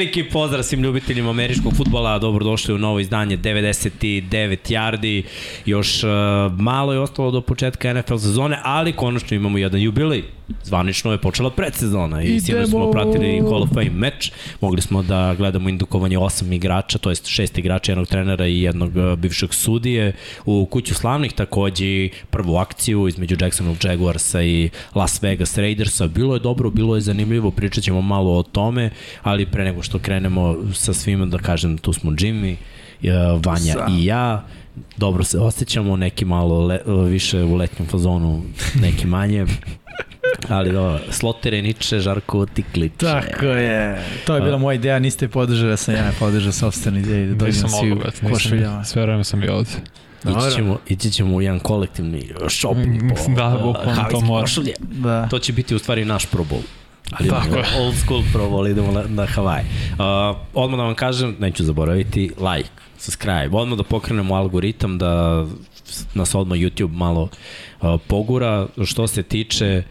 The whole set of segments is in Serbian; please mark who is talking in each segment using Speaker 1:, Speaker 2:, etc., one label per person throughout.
Speaker 1: Veliki pozdrav svim ljubiteljima američkog futbola, dobrodošli u novo izdanje 99 yardi, još uh, malo je ostalo do početka NFL sezone, ali konačno imamo jedan jubilej. Zvanično je počela predsezona i sinoć smo pratili Hall of Fame meč, mogli smo da gledamo indukovanje osam igrača, to jest šest igrača, jednog trenera i jednog uh, bivšeg sudije u kuću slavnih, takođe prvu akciju između Jacksonville Jaguarsa i Las Vegas Raidersa. Bilo je dobro, bilo je zanimljivo, pričat ćemo malo o tome, ali pre nego što krenemo sa svima da kažem, tu smo Jimmy, Vanja Sa. i ja, dobro se osjećamo, neki malo le, više u letnjem fazonu, neki manje. Ali dobro, Slotere, Niče, Žarko, Tikliče.
Speaker 2: Tako je. To je bila moja ideja, niste podržali, ja sam ja podržao sobstvenu ideju da dođem svi u košuljama.
Speaker 3: Sve vreme sam i ovde.
Speaker 1: Ići ćemo, ići ćemo u jedan kolektivni shopping po
Speaker 3: da, bukvalno to mora.
Speaker 1: Da. To će biti u stvari naš Pro Bowl. Ali Tako je. Old school Pro Bowl, idemo na, na Hawaii. Uh, odmah da vam kažem, neću zaboraviti, like, subscribe. Odmah da pokrenemo algoritam da nas odmah YouTube malo pogura. Što se tiče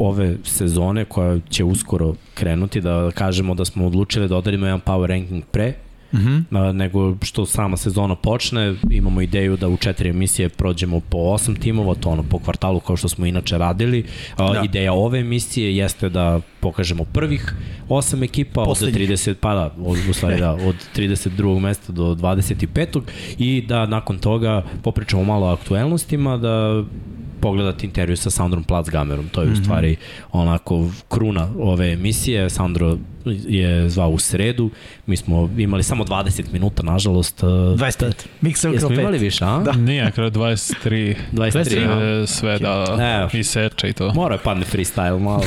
Speaker 1: ove sezone koja će uskoro krenuti, da kažemo da smo odlučili da odarimo jedan power ranking pre uh -huh. nego što sama sezona počne, imamo ideju da u četiri emisije prođemo po osam timova, to ono po kvartalu kao što smo inače radili. Da. Ideja ove emisije jeste da pokažemo prvih osam ekipa Poslednjih. od 30, pa da, od, u stvari da, od 32. mesta do 25. i da nakon toga popričamo malo o aktuelnostima, da pogledati intervju sa Sandrom Platzgamerom. To je mm -hmm. u mhm. stvari onako kruna ove emisije. Sandro je zvao u sredu. Mi smo imali samo 20 minuta, nažalost.
Speaker 2: 25. Mix
Speaker 1: Jesmo imali više, a?
Speaker 3: Da. Nije, kada 23. 23. Sve da ne, i seče i to.
Speaker 1: Mora je padne freestyle malo.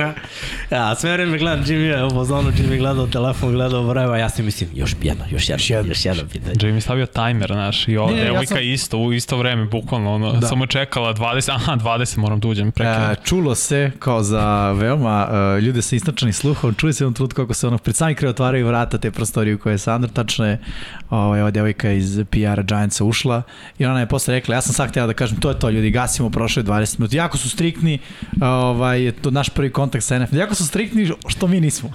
Speaker 1: ja, sve vreme gledam Jimmy, u fazonu Jimmy gledao telefon, gledao vreva, ja si mislim, još jedno, još jedno, još jedno, još jedno pitanje.
Speaker 3: Jimmy stavio timer, znaš, i ovo, devojka ja sam... isto, u isto vreme, bukvalno, ono, da. samo čekala 20, aha, 20 moram da uđem. E,
Speaker 2: čulo se, kao za veoma uh, ljude sa istočanim sluhom, čuli se jednom trenutku kako se ono pred sami kraj otvaraju vrata te prostorije u koje je Sandra, tačno je ovaj, ova devojka iz PR-a Giantsa ušla i ona je posle rekla, ja sam sad htjela da kažem, to je to ljudi, gasimo, prošle 20 minuta, jako su striktni, ovaj, to naš prvi kontakt sa NFL, jako su striktni što mi nismo.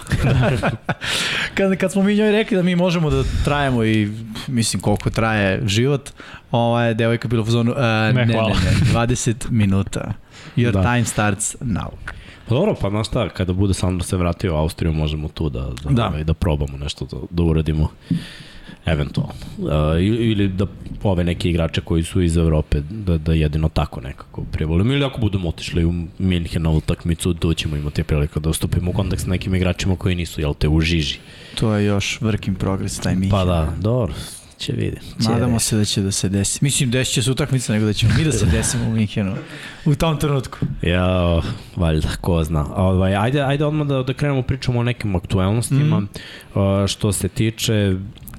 Speaker 2: kad, kad smo mi njoj rekli da mi možemo da trajemo i mislim koliko traje život, ovaj, devojka bila u zonu, uh, ne, ne, ne, ne, 20 minuta. Your da. time starts now.
Speaker 1: Pa dobro, pa znaš šta, kada bude Sandro se vratio u Austriju, možemo tu da, da, da. Ovaj, da probamo nešto da, da uradimo eventualno. Uh, ili da ove neke igrače koji su iz Evrope, da, da jedino tako nekako privolimo. Ili ako budemo otišli u Minhen na utakmicu, tu ćemo imati prilike da ustupimo u kontakt s nekim igračima koji nisu, jel te, u žiži.
Speaker 2: To je još work in progress, taj Minhen.
Speaker 1: Pa da, dobro, će vidi.
Speaker 2: Nadamo se da će da se desi. Mislim, desit će se utakmica nego da ćemo mi da se desimo u Minhenu u tom trenutku.
Speaker 1: Ja, valjda, ko zna. Ovaj, ajde, ajde odmah da, da krenemo pričamo o nekim aktuelnostima. Mm. Uh, što se tiče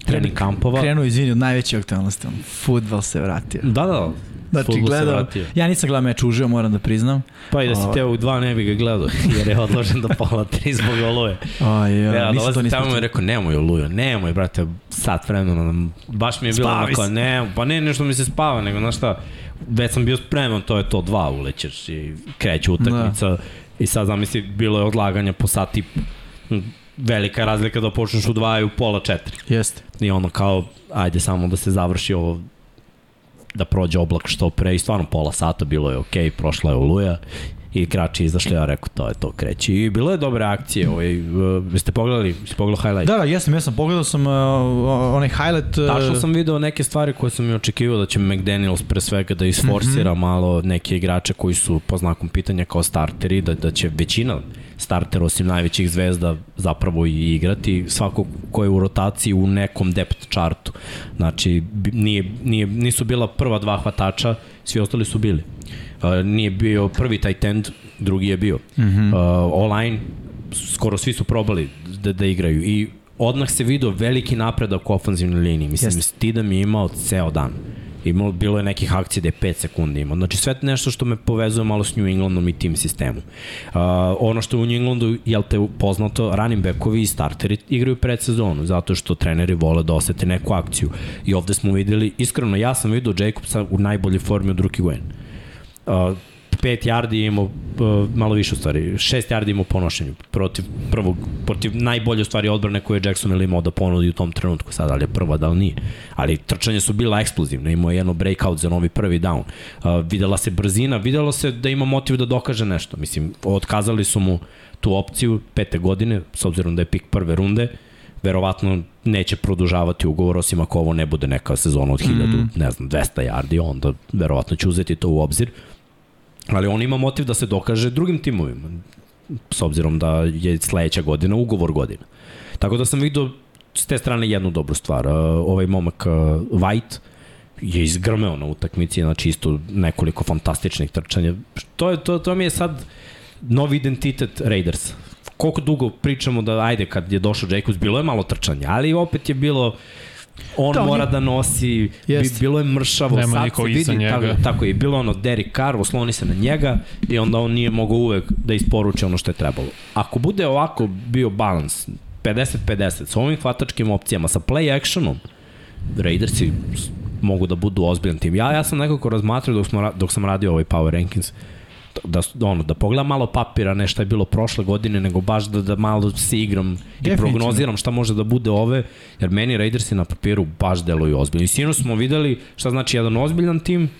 Speaker 1: trening kampova.
Speaker 2: Krenu, izvini, od najveće aktualnosti. Futbal se vratio.
Speaker 1: Da, da,
Speaker 2: Znači, gledao, ja nisam gledao meč uživo, moram da priznam.
Speaker 1: Pa i da si te u dva ne bi ga gledao, jer je odložen do pola tri zbog oluje.
Speaker 2: Aj, ja,
Speaker 1: ja nisam to nisam tamo i rekao, nemoj oluju, nemoj, brate, sat vremena, baš mi je bilo onako, ne, pa ne nešto mi se spava, nego, znaš šta, već sam bio spreman, to je to, dva ulećeš i kreće utakmica da. i sad zamisli, bilo je odlaganja po sat i velika razlika da počneš u dva i u pola četiri.
Speaker 2: Jeste.
Speaker 1: I ono kao, ajde samo da se završi ovo da prođe oblak što pre i stvarno pola sata bilo je okej, okay, prošla je oluja i igrači izašli, ja rekao to je to kreće. I bilo je dobre akcije, ovaj, uh, ste pogledali, ste pogledali highlight?
Speaker 2: Da, da, jesam, jesam, pogledao sam uh, onaj highlight. Uh...
Speaker 1: Tačno sam video neke stvari koje sam mi očekivao da će McDaniels pre svega da isforsira mm -hmm. malo neke igrače koji su po znakom pitanja kao starteri, da, da će većina starter osim najvećih zvezda zapravo i igrati. Svako ko je u rotaciji u nekom depth chartu. Znači, nije, nije, nisu bila prva dva hvatača, svi ostali su bili. Nije bio prvi tight end, drugi je bio. Mm -hmm. uh, online, skoro svi su probali da, da igraju i odmah se vidio veliki napredak u ofenzivnoj liniji. Mislim, Jeste. Stidam je imao ceo dan. Imalo, bilo je nekih akcija da je 5 sekundi imao. Znači sve nešto što me povezuje malo s New Englandom i tim sistemom. Uh, ono što u New Englandu, jel te poznato, running backovi i starteri igraju pred sezonu, zato što treneri vole da osete neku akciju. I ovde smo videli, iskreno, ja sam vidio Jacobsa u najboljoj formi od Rookie Gwen. Uh, 5 yardi imao, uh, malo više u stvari, 6 yardi imao po nošenju protiv prvog, protiv najbolje u stvari odbrane koje je Jackson imao da ponudi u tom trenutku sad, ali je prva, da li nije. Ali trčanje su bila eksplozivne, imao je jedno breakout za novi prvi down. Uh, videla se brzina, videlo se da ima motiv da dokaže nešto. Mislim, otkazali su mu tu opciju pete godine, s obzirom da je pik prve runde, verovatno neće produžavati ugovor osim ako ovo ne bude neka sezona od 1000, mm. ne znam, 200 yardi, onda verovatno će uzeti to u obzir. Ali on ima motiv da se dokaže drugim timovima, s obzirom da je sledeća godina ugovor godina. Tako da sam vidio s te strane jednu dobru stvar. Ovaj momak White je izgrmeo na utakmici, znači isto nekoliko fantastičnih trčanja. To, je, to, to mi je sad novi identitet Raiders koliko dugo pričamo da ajde kad je došao Jacobs bilo je malo trčanja, ali opet je bilo on da, mora on je... da nosi, bi, bilo je mršavo,
Speaker 3: Nema sad se vidi,
Speaker 1: tako, tako je, bilo ono Derek Carr, osloni se na njega i onda on nije mogao uvek da isporuči ono što je trebalo. Ako bude ovako bio balans, 50-50, sa ovim hvatačkim opcijama, sa play actionom, Raidersi mogu da budu ozbiljan tim. Ja, ja sam nekako razmatrao dok, smo, dok sam radio ovaj Power Rankings, da, ono, da pogledam malo papira, ne šta je bilo prošle godine, nego baš da, da malo se igram i prognoziram šta može da bude ove, jer meni Raidersi na papiru baš deluju ozbiljno. I sinu smo videli šta znači jedan ozbiljan tim,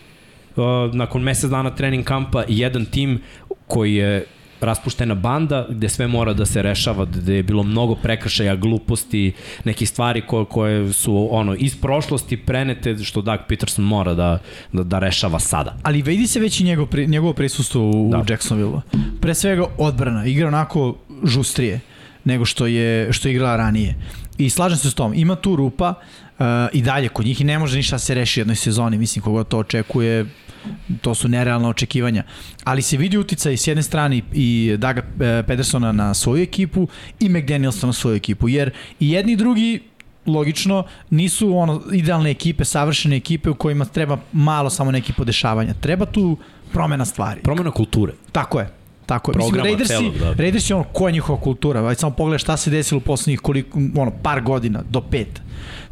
Speaker 1: uh, nakon mesec dana trening kampa jedan tim koji je raspuštena banda gde sve mora da se rešava, gde je bilo mnogo prekršaja, gluposti, neki stvari koje, koje su ono iz prošlosti prenete što Doug Peterson mora da, da, da rešava sada.
Speaker 2: Ali vidi se već i njegov, njegovo prisustvo u, da. Jacksonville. Pre svega odbrana, igra onako žustrije nego što je što je igrala ranije. I slažem se s tom, ima tu rupa uh, i dalje kod njih i ne može ništa se reši u jednoj sezoni, mislim koga to očekuje to su nerealna očekivanja. Ali se vidi uticaj s jedne strane i Daga e, Pedersona na svoju ekipu i McDanielsa na svoju ekipu, jer i jedni i drugi logično, nisu ono idealne ekipe, savršene ekipe u kojima treba malo samo neki podešavanja. Treba tu promena stvari.
Speaker 1: Promena kulture.
Speaker 2: Tako je. Tako je. Mislim, Raidersi, celog, da. Raidersi ono, koja je njihova kultura? Ajde samo pogledaj šta se desilo u poslednjih koliko, ono, par godina, do pet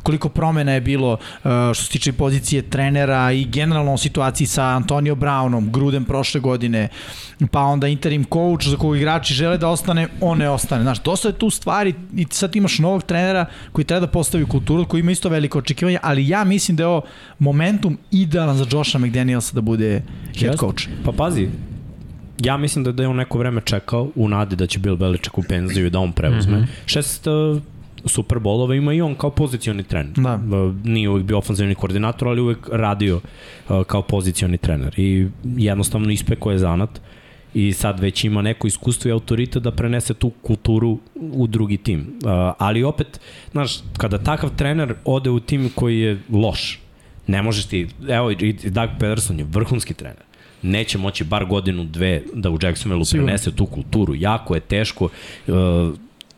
Speaker 2: koliko promena je bilo uh, što se tiče pozicije trenera i generalno situaciji sa Antonio Brownom, Gruden prošle godine, pa onda interim coach za kog igrači žele da ostane, on ne ostane. Znaš, dosta je tu stvari i sad imaš novog trenera koji treba da postavi kulturu, koji ima isto veliko očekivanje, ali ja mislim da je ovo momentum idealan za Josha McDanielsa da bude head coach.
Speaker 1: Pa pazi, ja mislim da, da je on neko vreme čekao u nadi da će Bill Belichick u penziju i da on preuzme. Mm -hmm. Šest uh, Super Bowlova ima i on kao pozicioni trener. Da. Nije uvijek bio ofenzivni koordinator, ali uvijek radio kao pozicioni trener. I jednostavno ispekao je zanat i sad već ima neko iskustvo i autorita da prenese tu kulturu u drugi tim. ali opet, znaš, kada takav trener ode u tim koji je loš, ne možeš ti, evo i Doug Pederson je vrhunski trener neće moći bar godinu, dve da u Jacksonville prenese tu kulturu. Jako je teško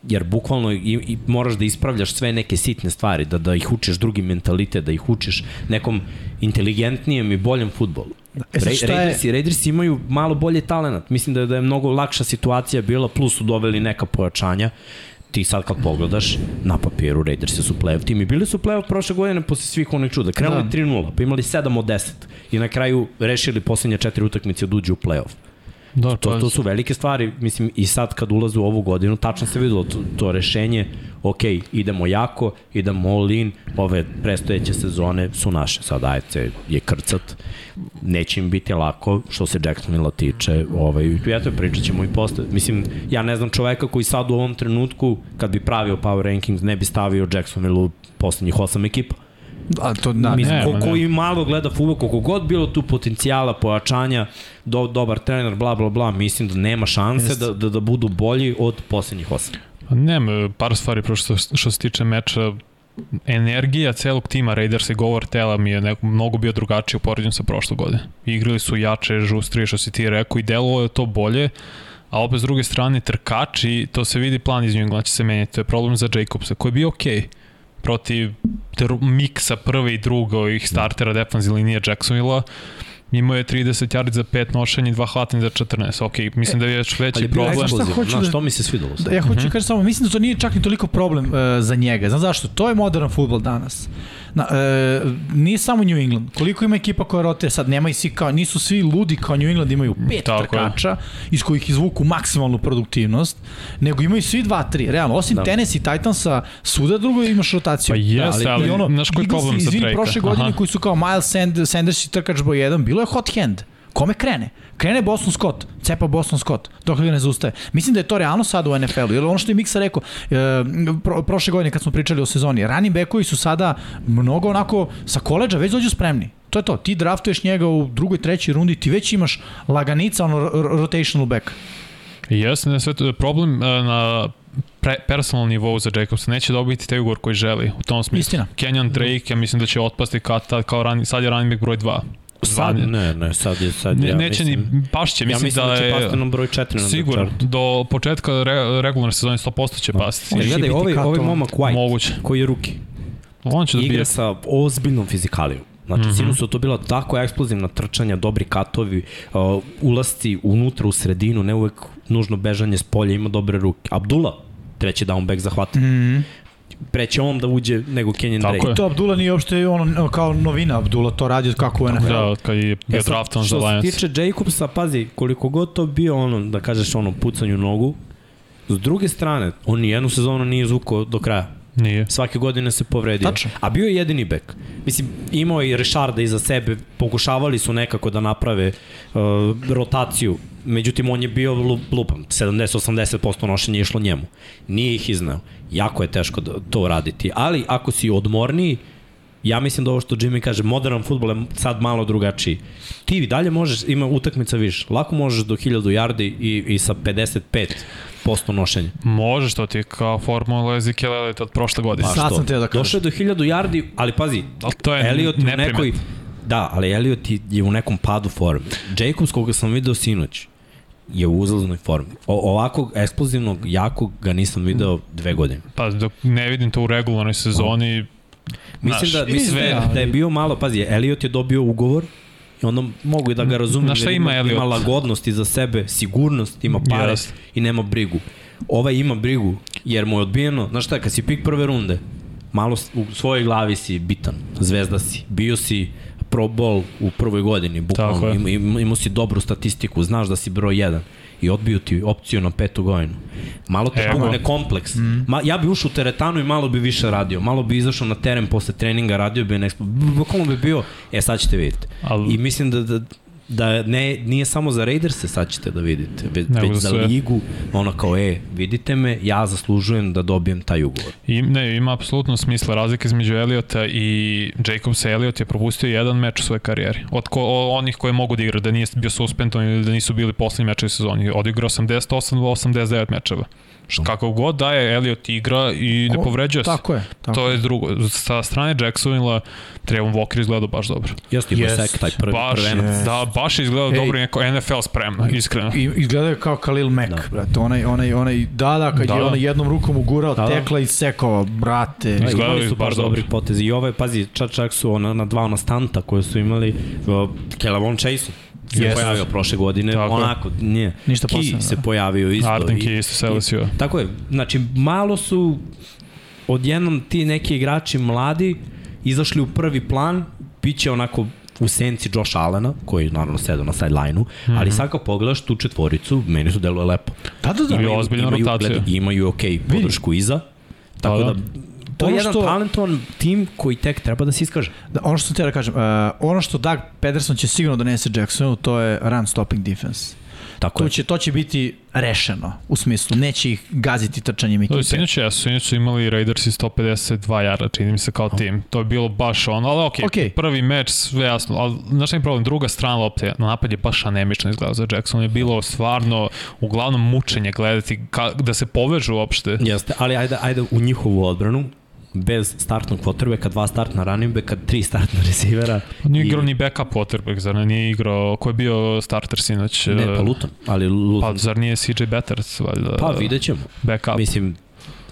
Speaker 1: jer bukvalno i, i moraš da ispravljaš sve neke sitne stvari, da, da ih učiš drugim mentalitet, da ih učiš nekom inteligentnijem i boljem futbolu. E, Ra Raiders, je... Raiders imaju malo bolje talenat. Mislim da je, da je mnogo lakša situacija bila, plus su doveli neka pojačanja. Ti sad kad pogledaš, na papiru Raiders su playoff tim i bili su playoff prošle godine posle svih onih čuda. Krenuli da. 3-0, pa imali 7 od 10 i na kraju rešili poslednje četiri utakmice od uđe u playoff. Da, to, to su velike stvari, mislim, i sad kad ulaze u ovu godinu, tačno se videlo to, to rešenje, ok, idemo jako, idemo all in, ove prestojeće sezone su naše, sad AFC je krcat, neće im biti lako, što se Jacksonville tiče, ovaj, eto, pričat ćemo i posle, mislim, ja ne znam čoveka koji sad u ovom trenutku, kad bi pravio Power Rankings, ne bi stavio Jacksonville u poslednjih osam ekipa.
Speaker 2: A to da,
Speaker 1: Mislim, ne, ko, koji malo gleda futbol, koliko god bilo tu potencijala, pojačanja, do, dobar trener, bla, bla, bla, mislim da nema šanse da, da, da budu bolji od poslednjih osam.
Speaker 3: Pa nema, par stvari što, što se tiče meča, energija celog tima Raiders i govor tela mi je neko, mnogo bio drugačiji u poređenju sa prošle godine. Igrali su jače, žustrije, što si ti rekao, i delovalo je to bolje, a opet s druge strane trkači, to se vidi plan iz New England će se menjati, to je problem za Jacobsa, koji je bio okej. Okay protiv miksa prve i druge ovih startera defanzivne linije Jacksonville-a. Imao je 30 yardi za 5 nošenja i 2 hvatanja za 14. Ok, mislim da je još veći Ali problem. Ali
Speaker 1: šta hoću da... što mi se svidalo?
Speaker 2: Da, ja hoću uh -huh. kažem samo, mislim da to nije čak ni toliko problem uh, za njega. Znam zašto? To je modern futbol danas. Na, e, nije samo New England. Koliko ima ekipa koja rotira? Sad nema i svi kao, nisu svi ludi kao New England, imaju pet
Speaker 3: Tako je.
Speaker 2: trkača iz kojih izvuku maksimalnu produktivnost, nego imaju svi dva, tri. Realno, osim
Speaker 1: Da.
Speaker 2: da. Tennessee Titansa, svuda drugo imaš rotaciju.
Speaker 3: Pa jeste, ali,
Speaker 2: I ono,
Speaker 3: znaš koji je problem sa
Speaker 2: izvini,
Speaker 3: Drake-a?
Speaker 2: prošle godine
Speaker 3: Aha.
Speaker 2: koji su kao Miles Sand, Sanders i trkač broj 1, bilo je hot hand. Kome krene? Krene Boston Scott, cepa Boston Scott, dok ga ne zaustaje. Mislim da je to realno sad u NFL-u, jer ono što je Miksa rekao, e, pro, prošle godine kad smo pričali o sezoni, running backovi su sada mnogo onako sa koleđa već dođu spremni. To je to, ti draftuješ njega u drugoj, trećoj rundi, ti već imaš laganica, ono ro- ro- rotational back.
Speaker 3: Jeste, ne sve to, problem e, na pre, personal nivou za Jacobsa neće dobiti taj ugovor koji želi u tom smislu.
Speaker 2: Istina.
Speaker 3: Kenyon Drake, ja mislim da će otpasti kad kao rani, sad je running back broj 2.
Speaker 1: Sad, ne, ne, sad je, sad
Speaker 3: Ne,
Speaker 1: ja
Speaker 3: neće
Speaker 1: mislim,
Speaker 3: ni pašće,
Speaker 1: ja
Speaker 3: mislim,
Speaker 1: mislim da,
Speaker 3: da,
Speaker 1: će
Speaker 3: je
Speaker 1: pasti na broj 4 na
Speaker 3: sigurno do početka re, regularne sezone 100% će pasti.
Speaker 2: On
Speaker 1: Jer
Speaker 2: će
Speaker 1: gledaj, ovaj, ovaj momak White,
Speaker 3: Moguće.
Speaker 1: koji je ruki,
Speaker 3: On će da
Speaker 1: igra sa ozbiljnom fizikalijom. Znači, mm. -hmm. sinu su to bila tako eksplozivna trčanja, dobri katovi, uh, ulasci unutra u sredinu, ne uvek nužno bežanje s polja, ima dobre ruke. Abdullah, treći down back zahvata. Mm -hmm. Preće on da uđe nego Kenyon
Speaker 3: Tako
Speaker 1: Drake.
Speaker 3: je.
Speaker 2: To Abdullah nije uopšte ono kao novina, Abdullah to radi kako u NFL.
Speaker 3: Da, od kad je bio
Speaker 1: E sad,
Speaker 3: draftan za
Speaker 1: Što se
Speaker 3: Lions.
Speaker 1: tiče Jacobsa, pazi, koliko god to bio ono, da kažeš ono, pucanju nogu, s druge strane, on ni jednu sezonu nije izvukao do kraja.
Speaker 3: Nije.
Speaker 1: Svake godine se povredio.
Speaker 2: Tačno.
Speaker 1: A bio je jedini bek. Mislim, imao je i Richarda iza sebe, pokušavali su nekako da naprave uh, rotaciju, međutim on je bio lu- lupan, 70-80% nošenja je išlo njemu. Nije ih iznao. Jako je teško da, to uraditi. Ali ako si odmorniji, ja mislim da ovo što Jimmy kaže, modern futbol je sad malo drugačiji. Ti i dalje možeš, ima utakmica više, lako možeš do 1000 yardi i, i sa 55% nošenja.
Speaker 3: Može što ti je kao formula Ezekiel Elliott od prošle godine.
Speaker 2: Pa, Sad sam teo da kažem.
Speaker 1: Došao je do 1000 yardi, ali pazi,
Speaker 3: Ali to je
Speaker 1: Elliot u
Speaker 3: neprimetno.
Speaker 1: nekoj... Da, ali Elliot je- je u nekom padu forme. Jacobs, koga sam video sinoć, je u uzlaznoj formi. O, ovakvog eksplozivnog, jakog ga nisam video dve godine.
Speaker 3: Pa dok ne vidim to u regularnoj sezoni,
Speaker 1: Mislim
Speaker 3: Znaš,
Speaker 1: da, mislim da,
Speaker 2: ali-
Speaker 1: da je bio malo, pazi, Elliot je dobio ugovor i onda mogu i da ga razumem.
Speaker 3: Znaš šta ima
Speaker 1: ima,
Speaker 3: Elliot?
Speaker 1: ima lagodnost iza sebe, sigurnost, ima pare
Speaker 3: Jeste.
Speaker 1: i nema brigu. Ovaj ima brigu jer mu je odbijeno, znaš šta, kad si pik prve runde, malo u svojoj glavi si bitan, zvezda si, bio si pro bowl u prvoj godini, bukvalno,
Speaker 3: je.
Speaker 1: ima, ima, imao si dobru statistiku, znaš da si broj 1 i odbiju ti opciju na petu godinu. Malo te pomogne kompleks. Mm. Ma, ja bi ušao u teretanu i malo bi više radio. Malo bi izašao na teren posle treninga, radio bi nešto. Bukvalno bi bio, e sad ćete vidjeti.
Speaker 3: Ali-
Speaker 1: I mislim da, da, da ne, nije samo za Raiders sad ćete da vidite, već, već
Speaker 3: za sve.
Speaker 1: ligu, ono kao, e, vidite me, ja zaslužujem da dobijem taj ugovor.
Speaker 3: I, ne, ima apsolutno smisla razlika između Eliota i Jacobsa. Eliot je propustio jedan meč u svojoj karijeri. Od ko, onih koje mogu da igra, da nije bio suspendovan ili da nisu bili poslednji mečevi sezoni. Odigrao 88-89 mečeva. Kako god da je Eliot igra i ne povređuje se.
Speaker 2: Tako je. Tako.
Speaker 3: To je drugo. Sa strane Jacksonville Trevon Walker izgledao baš dobro.
Speaker 1: Jeste, ima
Speaker 2: Jest.
Speaker 1: sek, taj prvi
Speaker 3: Baš,
Speaker 1: prvenac.
Speaker 3: da, baš je izgledao
Speaker 2: Ej.
Speaker 3: dobro i neko NFL spremno, iskreno.
Speaker 2: I izgleda kao Khalil Mack, da. brate. Onaj, onaj, onaj, da, da, kad
Speaker 3: Da,
Speaker 2: je
Speaker 3: da.
Speaker 2: onaj jednom rukom ugurao
Speaker 1: Da,
Speaker 2: da,
Speaker 1: da.
Speaker 2: tekla i sekao, brate.
Speaker 1: Da,
Speaker 3: Izgledali
Speaker 1: imali su
Speaker 3: baš
Speaker 1: dobri potezi. I ove, pazi, čak, čak su ona, na dva ona stanta koje su imali, uh, Kelavon Chase se
Speaker 2: Yes.
Speaker 1: pojavio prošle godine,
Speaker 3: Tako
Speaker 1: onako, nije.
Speaker 2: Ništa
Speaker 1: Ki
Speaker 2: posebno,
Speaker 1: se
Speaker 2: da.
Speaker 1: pojavio isto.
Speaker 3: Arden
Speaker 1: i-
Speaker 3: Key isto se LSU.
Speaker 1: Tako je, znači malo su odjednom ti neki igrači mladi izašli u prvi plan, bit će onako u senci Josh Allena, koji naravno sedao na sideline-u, mm -hmm. ali sad kad pogledaš tu četvoricu, meni su deluje lepo.
Speaker 2: Da, da, da.
Speaker 3: Imaju
Speaker 1: imaju, gledaj, imaju ok podršku iza, tako
Speaker 3: Da,
Speaker 1: da,
Speaker 3: da.
Speaker 1: To je jedan
Speaker 2: što-
Speaker 1: talentovan tim koji tek treba da se iskaže.
Speaker 2: Da, ono što te da kažem, uh, ono što Doug Pederson će sigurno donese Jacksonu, to je run stopping defense.
Speaker 1: Tako
Speaker 2: To
Speaker 1: je.
Speaker 2: će, to će biti rešeno, u smislu, neće ih gaziti trčanjem
Speaker 3: To
Speaker 2: ekipe.
Speaker 3: je sinoć jesu, sinoć su imali Raidersi 152 jara, čini mi se kao tim. To je bilo baš ono, ali okej,
Speaker 2: Okej.
Speaker 3: prvi meč, sve jasno, ali znaš je problem, druga strana lopte, na napad je baš anemično izgledao za Jackson, je bilo stvarno uglavnom mučenje gledati, ka, da se povežu uopšte.
Speaker 1: Jeste, ali ajde, ajde u njihovu odbranu, bez startnog quarterbacka, dva startna running backa, tri startna receivera.
Speaker 3: Nije
Speaker 1: i-
Speaker 3: igrao ni backup quarterback, zar ne? Nije igrao, ko je bio starter sinoć?
Speaker 1: Ne, pa Luton, ali Luton.
Speaker 3: Pa zar nije CJ Betters, valjda?
Speaker 1: Pa vidjet ćemo.
Speaker 3: Backup.
Speaker 1: Mislim,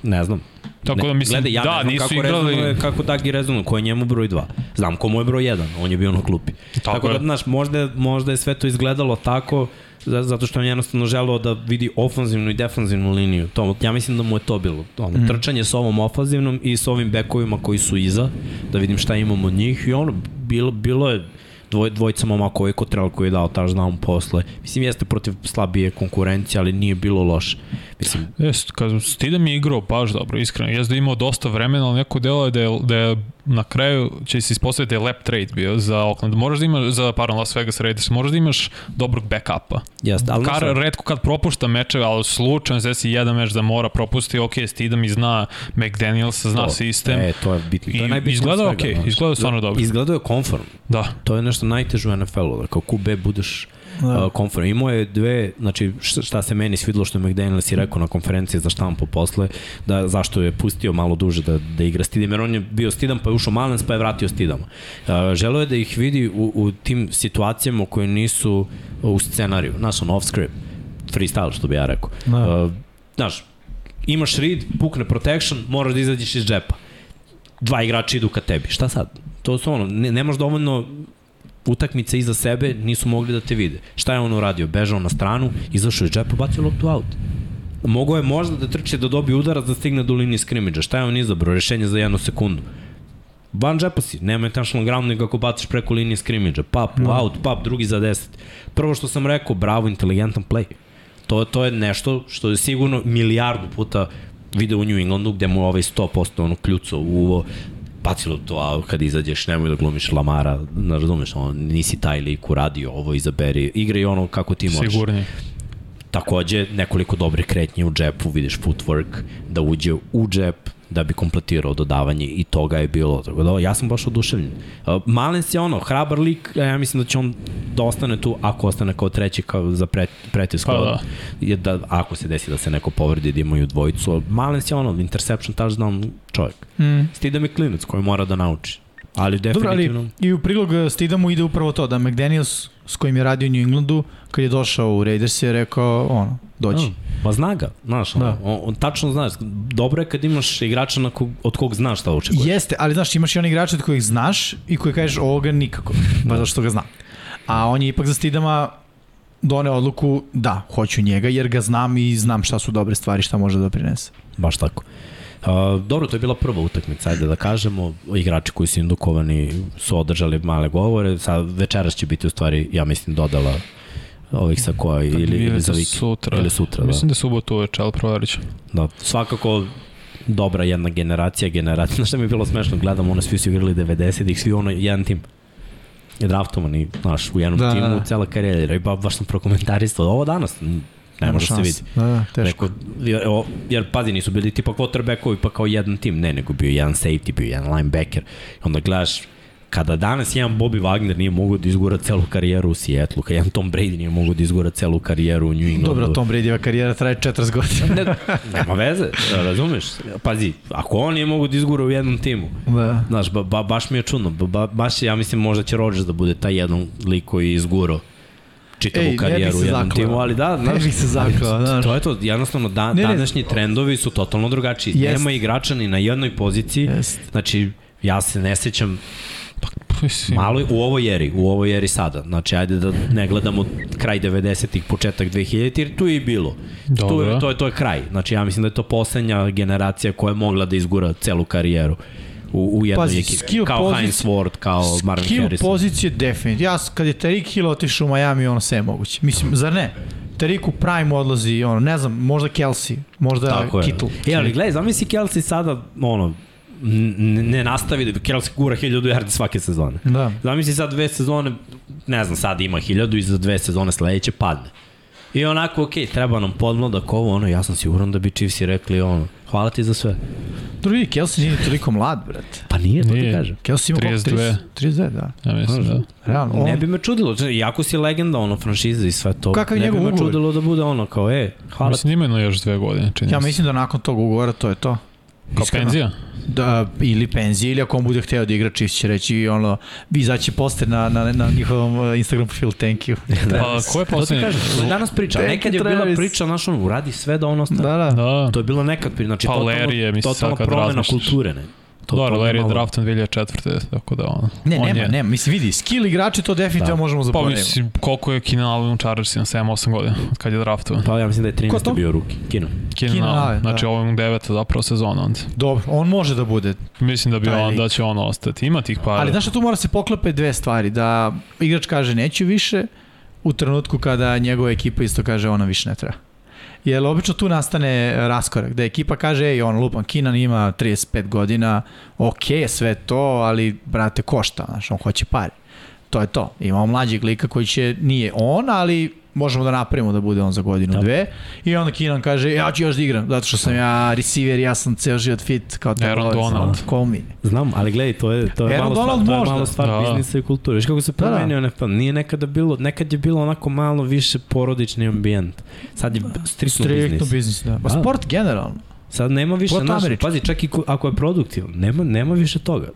Speaker 1: ne znam.
Speaker 3: Tako da mislim,
Speaker 1: gledaj, ja
Speaker 3: da,
Speaker 1: ne znam
Speaker 3: nisu
Speaker 1: kako
Speaker 3: igrali...
Speaker 1: Rezonuje, kako Dagi rezonuje, ko je njemu broj 2. Znam ko mu je broj 1, on je bio na klupi.
Speaker 3: Tako
Speaker 1: Tako, da, znaš, možda, možda je sve to izgledalo tako zato što on jednostavno želeo da vidi ofanzivnu i defanzivnu liniju. To, ja mislim da mu je to bilo. Ono, mm. Trčanje sa ovom ofanzivnom i sa ovim bekovima koji su iza, da vidim šta imamo od njih i ono, bilo, bilo je dvoj, dvojica momaka je Kotrel koji je dao touchdown posle. Mislim, jeste protiv slabije konkurencije, ali nije bilo loše. Mislim...
Speaker 3: Jeste, kažem, Stidham je igrao baš dobro, iskreno. Jeste da imao dosta vremena, ali neko delo je da je, da je na kraju će se ispostaviti da je lap trade bio za Oakland. Moraš da imaš, za, pardon, Las Vegas Raiders, moraš da imaš dobrog backupa.
Speaker 1: Jeste, ali...
Speaker 3: Kar, sam... redko kad propušta meče, ali slučajno se desi jedan meč da mora propusti, ok, Stidham i zna McDaniels, zna to, sistem.
Speaker 1: E, to je bitno. To je najbitno
Speaker 3: izgleda ok, izgleda stvarno dobro.
Speaker 1: Izgleda je konform.
Speaker 3: Da.
Speaker 1: To je nešto najteže u NFL-u, da kao QB budeš da. uh, konferenci. Imao je dve, znači šta se meni svidilo što je McDaniels i rekao na konferenciji za štampu posle, da zašto je pustio malo duže da, da igra Stidham, jer on je bio Stidham pa je ušao Malens pa je vratio Stidham. Uh, želeo je da ih vidi u, u tim situacijama koje nisu u scenariju, znaš, on off script, freestyle što bi ja rekao. Da. Uh, znaš, imaš read, pukne protection, moraš da izađeš iz džepa. Dva igrača idu ka tebi. Šta sad? To su ono, ne, nemaš dovoljno utakmice iza sebe nisu mogli da te vide. Šta je on uradio? Bežao na stranu, izašao iz džepa, bacio loptu out. Mogao je možda da trče da dobije udarac da stigne do linije skrimidža. Šta je on izabrao? Rešenje za jednu sekundu. Van džepa si, nema intentional ground nego ako baciš preko linije skrimidža. Pap, no. out, pap, drugi za 10. Prvo što sam rekao, bravo, inteligentan play. To, to je nešto što je sigurno milijardu puta video u New Englandu gde mu ovaj 100% ono kljuco u uvo bacilo to, a kad izađeš nemoj da glumiš Lamara, ne razumeš, on, nisi taj lik uradio ovo, izaberi, igraj ono kako ti možeš.
Speaker 3: Sigurni.
Speaker 1: Takođe, nekoliko dobre kretnje u džepu, vidiš footwork, da uđe u džep, da bi kompletirao dodavanje i toga je bilo. Tako da, ja sam baš oduševljen. Malens je ono, hrabar lik, ja mislim da će on da ostane tu, ako ostane kao treći kao za pre, pretisku. Pa, da. Je da, ako se desi da se neko povredi da imaju dvojicu. Malens je ono, interception, touchdown čovjek. Mm. Stida mi klinac koji mora da nauči. Ali definitivno... Dobro,
Speaker 2: ali i u prilog Stidamu ide upravo to, da McDaniels s kojim je radio u New Englandu, kad je došao u Raiders je rekao, ono, dođi. Mm.
Speaker 1: Pa zna ga, znaš, da. on, on, tačno znaš, dobro je kad imaš igrača na kog, od kog znaš šta očekuješ.
Speaker 2: Jeste, ali znaš, imaš i on igrača od kojih znaš i koji kažeš ovoga nikako, pa zato što ga znam. A on je ipak za Stidama done odluku da, hoću njega jer ga znam i znam šta su dobre stvari, šta može da prinese.
Speaker 1: Baš tako. Dobro, to je bila prva utakmica, ajde da kažemo. Igrači koji su indukovani su održali male govore. Sad večeras će biti u stvari, ja mislim, dodala ovih sa koja ili, ili za vik,
Speaker 3: sutra.
Speaker 1: ili sutra.
Speaker 3: Da. Mislim da, da subotu uveče, ali proverit ću.
Speaker 1: Da, svakako dobra jedna generacija, generacija. Znaš šta mi je bilo smešno, gledam, ono svi su igrali 90-ih, svi ono, jedan tim je draftovani, znaš, u jednom da, timu, da. cela karijera. I ba, baš sam prokomentarisao, ovo danas, ne može da se vidi.
Speaker 2: Da, da, teško. Rekao,
Speaker 1: jer, jer pazi, nisu bili tipa quarterbackovi pa kao jedan tim, ne, nego bio jedan safety, bio jedan linebacker. Onda gledaš, kada danas jedan Bobby Wagner nije mogao da izgura celu karijeru u Seattle, kada jedan Tom Brady nije mogao da izgura celu karijeru u New Englandu.
Speaker 2: Dobro, Tom Bradyva karijera traje 40 godina.
Speaker 1: ne, nema veze, razumeš? Pazi, ako on nije mogao da izgura u jednom timu, da. znaš, ba, ba, baš mi je čudno, ba, baš ja mislim možda će Rodgers da bude taj jedan lik koji je izgurao čitavu Ej, karijeru u jednom timu, ali da,
Speaker 2: znaš, ne bih se zaklao, znaš.
Speaker 1: To je to, jednostavno da, ne, današnji ne, trendovi su totalno drugačiji. Jest. Nema igrača ni na jednoj poziciji, jest. znači ja se ne sećam Pa, Malo u ovoj eri, u ovoj eri sada. Znači, ajde da ne gledamo kraj 90-ih, početak 2000-ih, jer tu je i bilo. Dobro. Tu je, to, je, to je kraj. Znači, ja mislim da je to poslednja generacija koja je mogla da izgura celu karijeru u, u jednoj ekipi. Kao pozici, Heinz Ward, kao Marvin skill Harrison.
Speaker 2: Skill pozicije definitivno. Ja, kad je Tariq Hill otišao u Miami, ono sve je moguće. Mislim, zar ne? Tariq u prime odlazi, ono, ne znam, možda Kelsey, možda Tako Kittle.
Speaker 1: Je. E, ali gledaj, zamisli Kelsey sada, ono, ne nastavi da Kelsey gura 1000 yardi svake sezone. Da. Zamisli sad dve sezone, ne znam, sad ima 1000 i za dve sezone sledeće padne. I onako, ok, treba nam podmladak ovo, ono, ja sam siguran da bi Chiefs rekli, ono, hvala ti za sve.
Speaker 2: Drugi, Kelsey nije toliko mlad, brate.
Speaker 1: Pa nije, to nije. ti kažem.
Speaker 2: Kelsey ima 32. 32, da.
Speaker 3: Ja mislim, da.
Speaker 1: Realno, on... Ne bi me čudilo, jako si legenda, ono, franšiza i sve to.
Speaker 2: Kakav ne bi me
Speaker 1: čudilo da bude ono, kao, e, hvala
Speaker 3: Mislim, ima još dve godine, čini
Speaker 2: Ja mislim da nakon tog ugovora to je to.
Speaker 3: Kao Iskreno. penzija?
Speaker 2: da, ili penzije, ili ako on bude hteo da igra, Chiefs će reći ono, vi izaći poster na, na, na njihovom uh, Instagram profilu, thank you.
Speaker 3: da, pa, ko je poslednji?
Speaker 1: danas priča, thank nekad je bila priča, znaš, on uradi sve da on ostane.
Speaker 2: Da, da.
Speaker 1: da. To je bilo nekad priča, znači,
Speaker 3: Paulerije,
Speaker 1: totalno, totalno promena kulture, ne? To,
Speaker 3: Dobro,
Speaker 1: to
Speaker 3: Larry je
Speaker 1: malo-
Speaker 3: draftan 2004. Tako da on...
Speaker 2: Ne,
Speaker 3: on
Speaker 2: nema,
Speaker 3: je,
Speaker 2: nema. Mislim, vidi, skill igrači to definitivno
Speaker 1: Da.
Speaker 2: možemo
Speaker 3: Pa
Speaker 2: zaboraviti.
Speaker 3: mislim, koliko je Keenan Allen u Chargersima, 7-8 godina, od kad je draftovan.
Speaker 1: Pa ja mislim da je 13.
Speaker 2: Ko to?
Speaker 1: bio ruki. Kino.
Speaker 3: Keenan Allen,
Speaker 2: Allen,
Speaker 3: znači
Speaker 2: da.
Speaker 3: ovo je mu deveta zapravo sezona onda.
Speaker 2: Dobro, on može da bude.
Speaker 3: Mislim da bi
Speaker 2: Taj
Speaker 3: on,
Speaker 2: lik.
Speaker 3: da će on ostati. Ima tih para.
Speaker 2: Ali znaš šta tu mora se poklepe dve stvari. Da igrač kaže neću više u trenutku kada njegova ekipa isto kaže ona više ne treba. Jer obično tu nastane raskorak, da ekipa kaže, ej, on lupan, Kinan ima 35 godina, ok, sve to, ali, brate, košta, znaš, on hoće pare. To je to. Imamo mlađeg lika koji će, nije on, ali možemo da napravimo da bude on za godinu,
Speaker 1: Da.
Speaker 2: dve. I onda Kinan kaže, ja ću još da igram, zato što sam ja receiver, ja sam ceo život fit, kao
Speaker 3: Aaron
Speaker 2: Taylor,
Speaker 3: Donald.
Speaker 2: Call me.
Speaker 1: Znam, ali gledaj, to je, to je,
Speaker 2: Aaron
Speaker 1: malo,
Speaker 2: Donald
Speaker 1: stvar, to je
Speaker 2: možda.
Speaker 1: malo stvar
Speaker 3: Da.
Speaker 1: biznisa i kulture. Viš kako se
Speaker 2: Da, da.
Speaker 1: promenio NFL? Nije nekada bilo, nekad je bilo onako malo više porodični ambijent. Sad je striktno,
Speaker 2: Striktno
Speaker 1: biznis.
Speaker 2: biznis, da. Pa
Speaker 1: Da.
Speaker 2: sport generalno.
Speaker 1: Sad nema više, znaš, pazi, čak i ko- ako je produktivan, nema, nema više toga.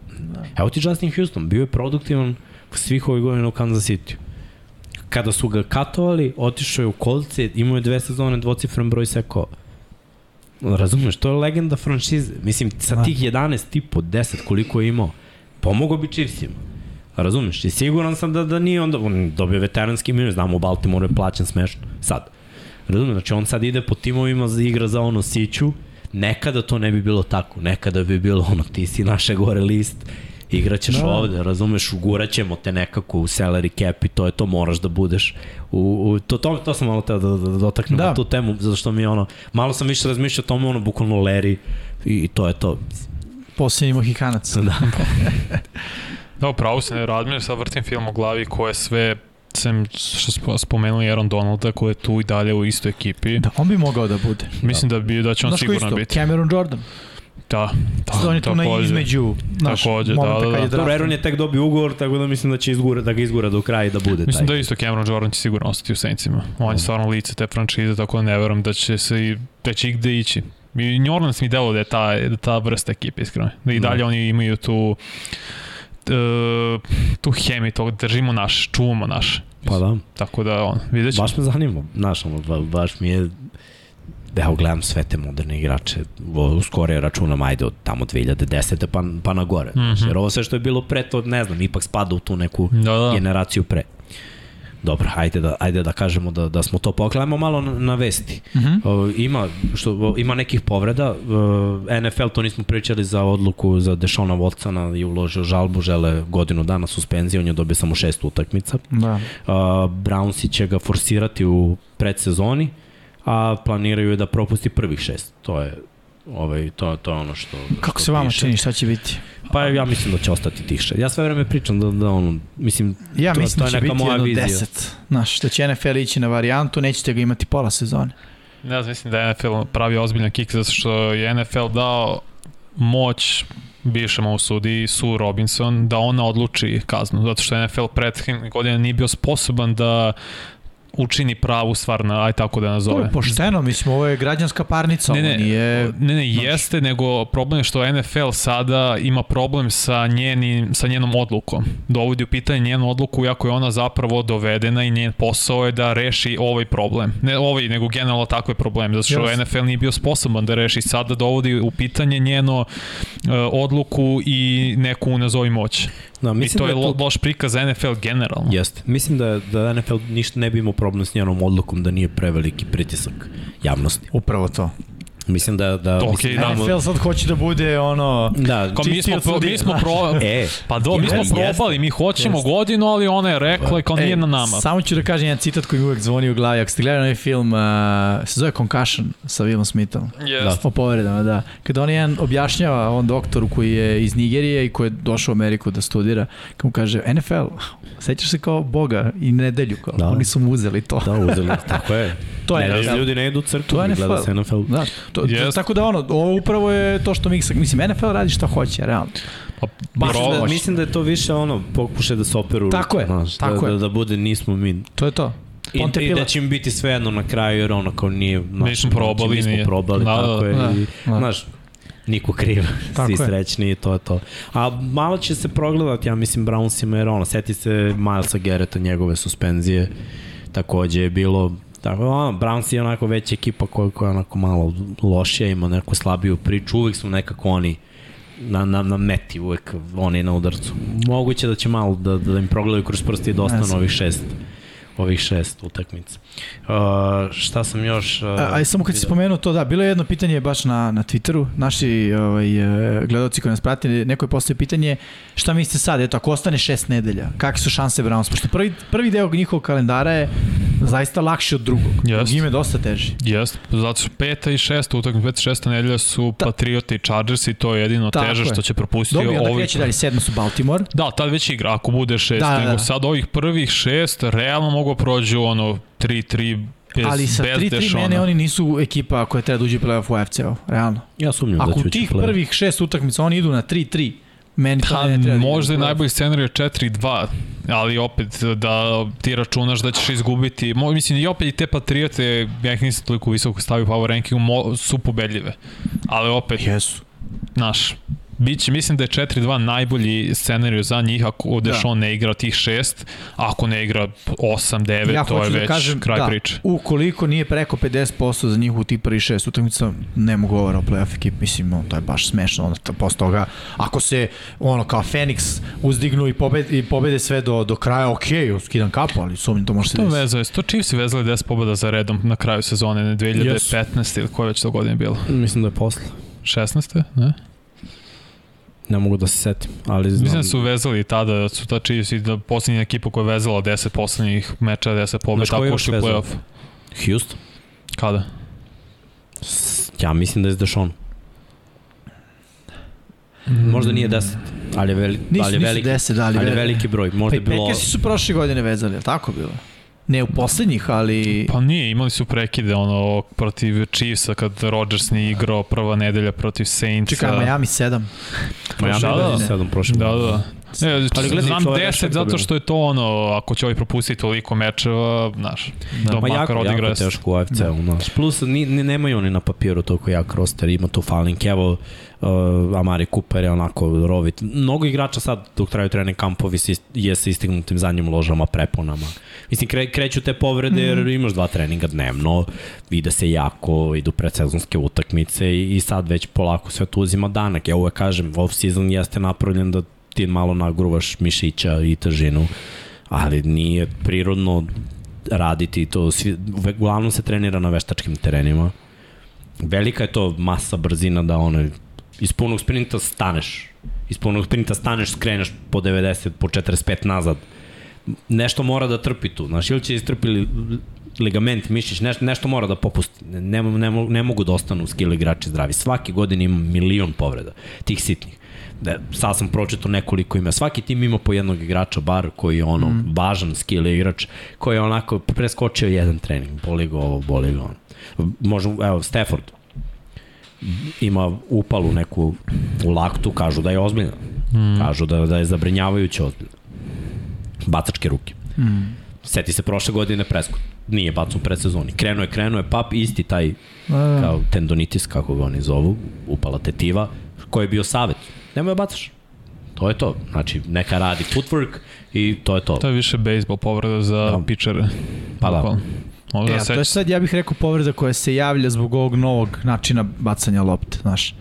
Speaker 1: Evo ti Justin Houston, bio je produktivan svih ovih godina u Kansas City. Kada su ga katovali, otišao je u kolce, imao je dve sezone, dvocifren broj sekova. Razumeš, to je legenda franšize. Mislim, sa
Speaker 2: Da.
Speaker 1: tih 11 tipo, 10 koliko je imao, pomogao bi Chiefsima. Razumeš? I siguran sam da, da nije onda, on dobio veteranski minus, znamo u Baltimore je plaćen smešno. Sad. Razumeš? Znači on sad ide po timovima za igra za ono siću, nekada to ne bi bilo tako, nekada bi bilo ono, ti si naše gore list, igraćeš
Speaker 2: Da.
Speaker 1: da. ovde, razumeš, ugurat ćemo te nekako u salary cap i to je to, moraš da budeš. U, u, to, to, to sam malo teo da, da, da dotaknem
Speaker 2: Da.
Speaker 1: da. tu temu, zato što mi je ono, malo sam više razmišljao o tome, ono, bukvalno Larry i, i to je to.
Speaker 2: Posljednji Mohikanac.
Speaker 1: Da.
Speaker 3: Da, pravo se ne radmio, sad vrtim film u glavi ko je sve sem što smo spomenuli Aaron Donalda koji je tu i dalje u istoj ekipi.
Speaker 2: Da, on bi mogao da bude.
Speaker 3: Mislim da bi da će on
Speaker 2: Znaš
Speaker 3: sigurno
Speaker 2: isto?
Speaker 3: biti.
Speaker 2: Cameron Jordan.
Speaker 3: Da,
Speaker 2: Da,
Speaker 3: da,
Speaker 2: on je tu na
Speaker 3: takođe.
Speaker 2: između naš
Speaker 3: Takođe, da, da, da.
Speaker 1: Dobro. Aaron je tek dobio ugovor, tako da mislim da će izgura, da ga izgura do kraja i da bude
Speaker 3: Mislim
Speaker 1: taj.
Speaker 3: da isto Cameron Jordan će sigurno ostati u Saintsima. On je stvarno lice te franšize, tako da ne verujem da će se i da će igde ići. I New Orleans mi delo da je ta, da je ta vrsta ekipe, iskreno. Da i
Speaker 1: Da.
Speaker 3: dalje oni imaju tu e, tu hemiju, to držimo naš, čuvamo naš.
Speaker 1: Pa da.
Speaker 3: Tako da, on, vidjet ćemo.
Speaker 1: Baš me zanima, znaš, ono, ba, baš mi je Evo, gledam sve te moderne igrače, u skore računam, ajde, od tamo 2010. pa, pa na gore. Mm. -hmm. Jer ovo sve što je bilo pre, to ne znam, ipak spada u tu neku
Speaker 3: Da, da.
Speaker 1: generaciju pre. Dobro, ajde da, ajde da kažemo da, da smo to poklanjamo malo na, na vesti.
Speaker 2: Mhm.
Speaker 1: Uh, ima, što, ima nekih povreda. Uh, NFL, to nismo pričali za odluku za Dešona Watsona i uložio žalbu, žele godinu dana suspenzije, on je dobio samo šest utakmica.
Speaker 2: Da.
Speaker 1: Uh, Brownsi će ga forsirati u predsezoni, a planiraju je da propusti prvih šest. To je ovaj to to je ono što
Speaker 2: Kako
Speaker 1: što
Speaker 2: se vama
Speaker 1: piše.
Speaker 2: čini, šta će biti?
Speaker 1: Pa ja mislim da će ostati tih šest. Ja sve vreme pričam da da ono mislim
Speaker 2: Ja
Speaker 1: To-
Speaker 2: mislim
Speaker 1: to
Speaker 2: da
Speaker 1: je
Speaker 2: će
Speaker 1: neka
Speaker 2: biti
Speaker 1: moja
Speaker 2: jedno
Speaker 1: vizija.
Speaker 2: 10. Znaš, da će NFL ići na varijantu, nećete ga imati pola sezone.
Speaker 3: Ne znam, mislim da je NFL pravi ozbiljan kik zato što je NFL dao moć bivšem ovom sudi Sue Robinson da ona odluči kaznu zato što NFL prethodnih godina nije bio sposoban da učini pravu stvar na aj tako da
Speaker 2: To
Speaker 3: nazove.
Speaker 2: je pošteno, mislim, ovo je građanska parnica,
Speaker 3: Ne,
Speaker 2: ovo
Speaker 3: ne,
Speaker 2: nije...
Speaker 3: ne, ne, jeste, nego problem je što NFL sada ima problem sa, njenim, sa njenom odlukom. Dovodi u pitanje njenu odluku, iako je ona zapravo dovedena i njen posao je da reši ovaj problem. Ne ovaj, nego generalno tako je problem, zato što
Speaker 2: Jasno.
Speaker 3: NFL nije bio sposoban da reši. Sada dovodi u pitanje njeno uh, odluku i neku nazovi moć.
Speaker 1: Da
Speaker 3: I
Speaker 1: mislim
Speaker 3: to
Speaker 1: da
Speaker 3: je lo,
Speaker 1: to
Speaker 3: loš prikaz za NFL generalno.
Speaker 1: Jeste. Mislim da, da NFL ništa ne bi imao problem s njenom odlukom da nije preveliki pritisak javnosti.
Speaker 2: Upravo to.
Speaker 1: Mislim da... da
Speaker 3: Ok,
Speaker 1: mislim,
Speaker 3: da.
Speaker 2: NFL sad hoće da bude ono...
Speaker 1: da,
Speaker 3: Kao mi smo, pro, mi smo pro,
Speaker 1: E,
Speaker 3: pa do, mi smo probali, mi hoćemo
Speaker 2: Jeste.
Speaker 3: godinu, ali ona je rekla kao nije
Speaker 2: Ej,
Speaker 3: na nama.
Speaker 2: Samo ću da kažem jedan citat koji mi uvek zvoni u glavi. Ako ste gledali onaj film, uh, se zove Concussion sa Willom Smithom.
Speaker 3: Yes.
Speaker 2: O povredama, da. Kada on jedan objašnjava on doktoru koji je iz Nigerije i koji je došao u Ameriku da studira, kad mu kaže NFL, sećaš se kao Boga i nedelju, kao,
Speaker 1: Da.
Speaker 2: oni su mu uzeli to.
Speaker 1: da, uzeli, tako je.
Speaker 2: To je
Speaker 1: ne,
Speaker 2: NFL.
Speaker 1: Ljudi ne idu u crkvu,
Speaker 2: To je
Speaker 1: ne gleda
Speaker 2: NFL.
Speaker 1: se NFL.
Speaker 2: Da, to, To, tako da ono, ovo upravo je to što mi, mislim, NFL radi šta hoće, realno.
Speaker 3: Pa,
Speaker 2: Baš
Speaker 1: da, mislim da je to više ono, pokušaj da se operu.
Speaker 2: Tako je,
Speaker 1: znaš,
Speaker 2: tako
Speaker 1: da,
Speaker 2: je.
Speaker 1: Da, da bude nismo mi.
Speaker 2: To je to.
Speaker 1: I,
Speaker 2: Ponte
Speaker 1: I da će im biti svejedno na kraju, jer ono kao nije... Znaš,
Speaker 3: Nismo probali,
Speaker 1: nismo
Speaker 3: nije.
Speaker 1: probali,
Speaker 3: Da, da,
Speaker 1: tako je.
Speaker 2: da,
Speaker 1: i,
Speaker 2: da.
Speaker 1: Znaš, niko kriv,
Speaker 2: Tako
Speaker 1: svi
Speaker 2: je.
Speaker 1: srećni i to je to. A malo će se progledati, ja mislim, Brownsima, jer ono, seti se Milesa Garretta, njegove suspenzije, takođe je bilo Tako, ono, Browns je onako veća ekipa koja, koja je onako malo lošija, ima neku slabiju priču, uvijek su nekako oni na, na, na meti uvek, on je na udarcu. Moguće da će malo da, da im progledaju kroz prsti i da ostanu ovih šest ovih šest utakmica. Uh, šta sam još... Uh,
Speaker 2: a, aj samo kad si spomenuo to, da, bilo je jedno pitanje baš na, na Twitteru, naši ovaj, e, gledalci koji nas prati, neko je postavio pitanje, šta mislite sad, eto, ako ostane šest nedelja, kakve su šanse Browns? Pošto prvi, prvi deo njihovog kalendara je zaista lakši od drugog. Jest. Njime dosta teži.
Speaker 3: Jest, zato što peta i šesta utakmica, peta i šesta nedelja su Ta, Patrioti i Chargers i to je jedino teže je. što će propustiti.
Speaker 2: Dobro, onda kreće dalje, sedma su Baltimore.
Speaker 3: Da, tad već igra, ako bude šest, da, da, nego da. sad ovih prvih šest, realno mogu prođu ono 3-3 bez,
Speaker 2: Ali sa 3-3 mene oni nisu ekipa koja treba da uđe u playoff u AFC-u, realno.
Speaker 1: Ja sumnjam da će
Speaker 2: Ako tih prvih šest utakmica oni idu na 3-3, meni to ne treba.
Speaker 3: Da možda je najbolji scenarij 4-2, ali opet da ti računaš da ćeš izgubiti, mo, mislim i opet i te Patriote, ja ih nisam toliko visoko stavio u power rankingu, mo, su pobedljive. Ali opet,
Speaker 2: Jesu.
Speaker 3: Naš, Biće, mislim da je 4-2 najbolji scenariju za njih ako da. Dešon ne igra tih šest, ako ne igra 8-9, ja to je da već kažem, kraj da, priče.
Speaker 2: Ukoliko nije preko 50% za njih u tih prvi šest utakmica, ne mogu govora o playoff ekip, mislim, no, to je baš smešno. Onda, posle toga, ako se ono kao Fenix uzdignu i pobede, i pobede sve do, do kraja, ok, skidan kapu, ali sumnjim to može se
Speaker 3: desiti. To vezuje, to Chiefs vezali 10 pobeda za redom na kraju sezone, ne 2015 yes. ili koje već to godine bilo.
Speaker 1: Mislim da je posle.
Speaker 3: 16. ne?
Speaker 1: Ne mogu da se setim, ali znam.
Speaker 3: Mislim da su vezali tada, da su ta Chiefs i da posljednja ekipa koja je vezala 10 poslednjih meča, 10 pobjeda, tako što je playoff.
Speaker 1: Houston?
Speaker 3: Kada?
Speaker 1: Ja mislim da je Deshaun. Mm. Možda nije 10, ali je, veli,
Speaker 2: nisu,
Speaker 1: ali je veliki,
Speaker 2: nisu 10, ali,
Speaker 1: ali je veliki broj. Možda pa je bilo...
Speaker 2: Packersi su prošle godine vezali, je tako bilo? Ne u poslednjih, ali...
Speaker 3: Pa nije, imali su prekide ono, protiv Chiefsa kad Rodgers nije igrao prva nedelja protiv Saintsa.
Speaker 2: Čekaj, Miami 7.
Speaker 1: Miami da, da, 7 prošle.
Speaker 3: Da, da. Ne, ali gledaj, znam 10 zato što je to ono, ako će ovaj propustiti toliko mečeva, znaš, da, da
Speaker 1: Ma jako, jako teško u AFC-u, da. Plus, ni, ni, nemaju oni na papiru toliko jak roster, ima tu Falling, evo, uh, Amari Cooper je onako rovit. Mnogo igrača sad dok traju trening kampovi je sa istignutim zadnjim ložama, preponama. Mislim, kre, kreću te povrede jer mm. imaš dva treninga dnevno, vide se jako, idu predsezonske utakmice i, i sad već polako sve to uzima danak. Ja uvek kažem, off-season jeste napravljen da ti malo nagruvaš mišića i težinu, ali nije prirodno raditi to. Svi, uglavnom se trenira na veštačkim terenima. Velika je to masa, brzina da ono, iz punog sprinta staneš. Iz punog sprinta staneš, skreneš po 90, po 45 nazad. Nešto mora da trpi tu. Znaš, ili će istrpili ligament, mišić, nešto, nešto mora da popusti. Ne, ne, ne mogu da ostanu skill igrači zdravi. Svaki godin ima milion povreda, tih sitnih da, sad sam pročito nekoliko ima. Svaki tim ima po jednog igrača bar koji je ono mm. važan skill igrač koji je onako preskočio jedan trening. Boli ga ovo, boli ga ono. Možemo, evo, Stafford ima upalu neku u laktu, kažu da je ozbiljna. Mm. Kažu da, da je zabrinjavajuće ozbiljna. Bacačke ruke. Mm. Seti se prošle godine preskot. Nije bacan u predsezoni. Krenuo je, krenuo je, pap, isti taj da. kao tendonitis, kako ga oni zovu, upala tetiva, koji je bio savet nemoj da bacaš. To je to. Znači, neka radi footwork i to je to.
Speaker 3: To je više baseball povreda za da. pitchere.
Speaker 1: Pa da.
Speaker 2: Možda e, to je sad, ja bih rekao, povreda koja se javlja zbog ovog novog načina bacanja lopte, znaš.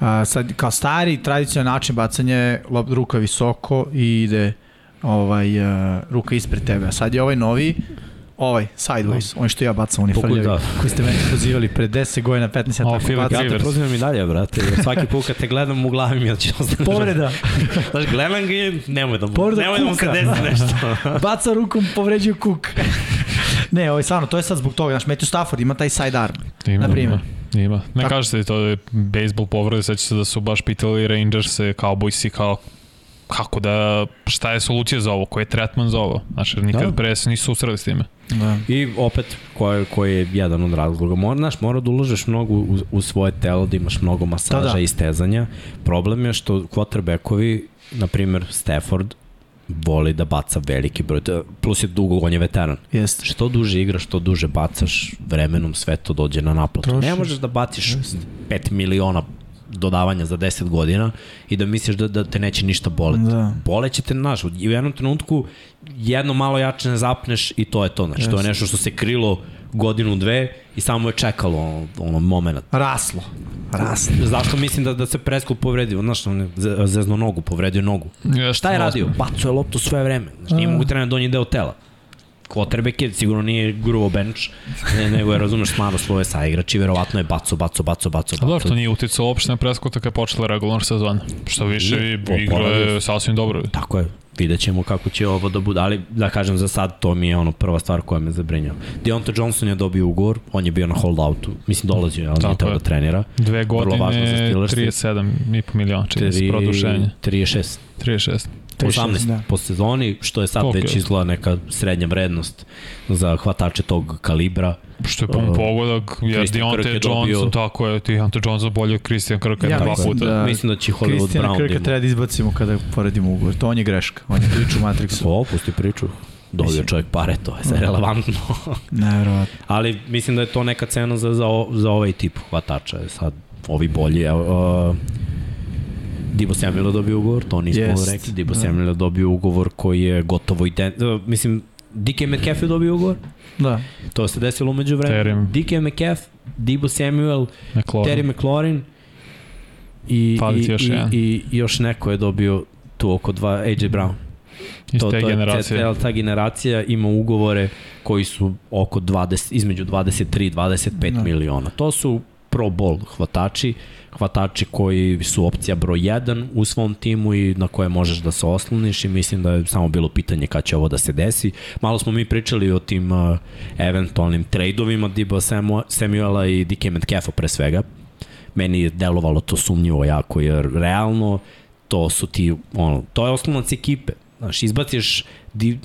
Speaker 2: A, sad, kao stari, tradicionalni način bacanja lop, ruka visoko i ide ovaj, uh, ruka ispred tebe. A sad je ovaj novi, Ovaj, Sideways, on što ja bacam, oni frljavi, da. koji ste meni pozivali pre 10 godina, 15 ja tako
Speaker 1: bacam. Ja te prozivam i dalje, brate, svaki put kad te gledam u glavi mi će ostane.
Speaker 2: Povreda.
Speaker 1: Znaš, gledam ga i nemoj da mu, Povreda nemoj da mu se desi nešto.
Speaker 2: Baca rukom, povređuje kuk. Ne, ovaj, stvarno, to je sad zbog toga, znaš, Matthew Stafford ima taj side arm, ima, na primjer.
Speaker 3: Ima. Ne kaže se to je baseball povrede, će se da su baš pitali Rangers, Cowboys i kao kako da, šta je solucija za ovo, koji je tretman za ovo, znači nikad da. pre se nisu susreli s time.
Speaker 1: Da. I opet, koji, koji je jedan od razloga, mora, znaš, mora da uložeš mnogo u, u svoje telo, da imaš mnogo masaža da, da. i stezanja. Problem je što quarterbackovi, na primjer Stafford, voli da baca veliki broj, plus je dugo, on je veteran.
Speaker 2: Jeste.
Speaker 1: Što duže igraš, što duže bacaš, vremenom sve to dođe na naplatu. Trošiš. Ne možeš da baciš Jeste. 5 miliona dodavanja za 10 godina i da misliš da, da te neće ništa boleti. Da. Boleće te, znaš, u jednom trenutku jedno malo jače ne zapneš i to je to. Znači, to je nešto što se krilo godinu, dve i samo je čekalo ono, ono moment.
Speaker 2: Raslo. Raste.
Speaker 1: Zašto mislim da, da se Prescott povredio? Znaš, on je ze- zezno nogu, povredio nogu.
Speaker 3: Jeste,
Speaker 1: Šta je radio? Bacio je loptu sve vreme. Znaš, nije mogu trener donji deo tela. Quarterback je sigurno nije gruo bench, ne, nego je, razumeš, smaro svoje saigrači, verovatno je baco, baco, baco, baco,
Speaker 3: A dobro,
Speaker 1: baco.
Speaker 3: to nije uticalo uopšte na Preskota kada je počela regularna sezona. Što više, igra je sasvim dobro.
Speaker 1: Tako je, vidjet ćemo kako će ovo da bude, ali da kažem za sad to mi je ono prva stvar koja me zabrinjava. Deonta Johnson je dobio ugovor, on je bio na holdoutu, mislim dolazio, je, ali nije teo
Speaker 3: je.
Speaker 1: da trenira.
Speaker 3: Dve
Speaker 1: Vrlo važno za
Speaker 3: godine,
Speaker 1: Steelers.
Speaker 3: 37,5 miliona, čini se, produšenje.
Speaker 1: 36.
Speaker 3: 36.
Speaker 1: 18
Speaker 2: da.
Speaker 1: po sezoni, što je sad
Speaker 3: Ok.
Speaker 1: već izgleda neka srednja vrednost za hvatače tog kalibra.
Speaker 3: Što je pun
Speaker 1: Uh,
Speaker 3: pogodak, jer
Speaker 1: Christian Kirk
Speaker 3: Deontay
Speaker 1: je dobio-
Speaker 3: Johnson, tako je, Deontay Johnson bolje od Christian Kirka
Speaker 2: Ja
Speaker 3: dva
Speaker 2: mislim
Speaker 3: puta.
Speaker 2: da-
Speaker 1: Mislim da će Hollywood Brown
Speaker 2: Krka
Speaker 1: da
Speaker 2: treba da izbacimo kada poredimo ugovor. To on je greška. On je priča u Matrixu.
Speaker 1: O, pusti priču. Dobio
Speaker 2: Mislim-
Speaker 1: čovjek pare, to je sve relevantno.
Speaker 2: Nevjerovatno.
Speaker 1: Ali mislim da je to neka cena za, za, o- za ovaj tip hvatača. Sad, ovi bolji, uh, Dibo Samuel je dobio ugovor, to nismo
Speaker 2: Jest,
Speaker 1: rekli. Dibo
Speaker 2: da.
Speaker 1: Samuel je dobio ugovor koji je gotovo ident... Uh, mislim, DK Metcalf je dobio ugovor,
Speaker 2: Da.
Speaker 1: to se desilo umeđu vremenu.
Speaker 3: Terry.
Speaker 1: DK Metcalf, Dibo Samuel,
Speaker 3: McLaurin.
Speaker 1: Terry McLaurin i, i,
Speaker 3: još
Speaker 1: i,
Speaker 3: jedan.
Speaker 1: i, još neko je dobio tu oko dva, AJ Brown.
Speaker 3: Iz
Speaker 1: to,
Speaker 3: te
Speaker 1: to je-
Speaker 3: generacije.
Speaker 1: Ta, ta generacija ima ugovore koji su oko 20, između 23 i 25
Speaker 2: Da.
Speaker 1: miliona. To su pro bowl hvatači, hvatači koji su opcija broj 1 u svom timu i na koje možeš da se osloniš i mislim da je samo bilo pitanje kada će ovo da se desi. Malo smo mi pričali o tim uh, eventualnim trejdovima Diba Samu- Samuela i DK Metcalfa pre svega. Meni je delovalo to sumnjivo jako jer realno to su ti, ono, to je oslonac ekipe. Znaš, izbaciš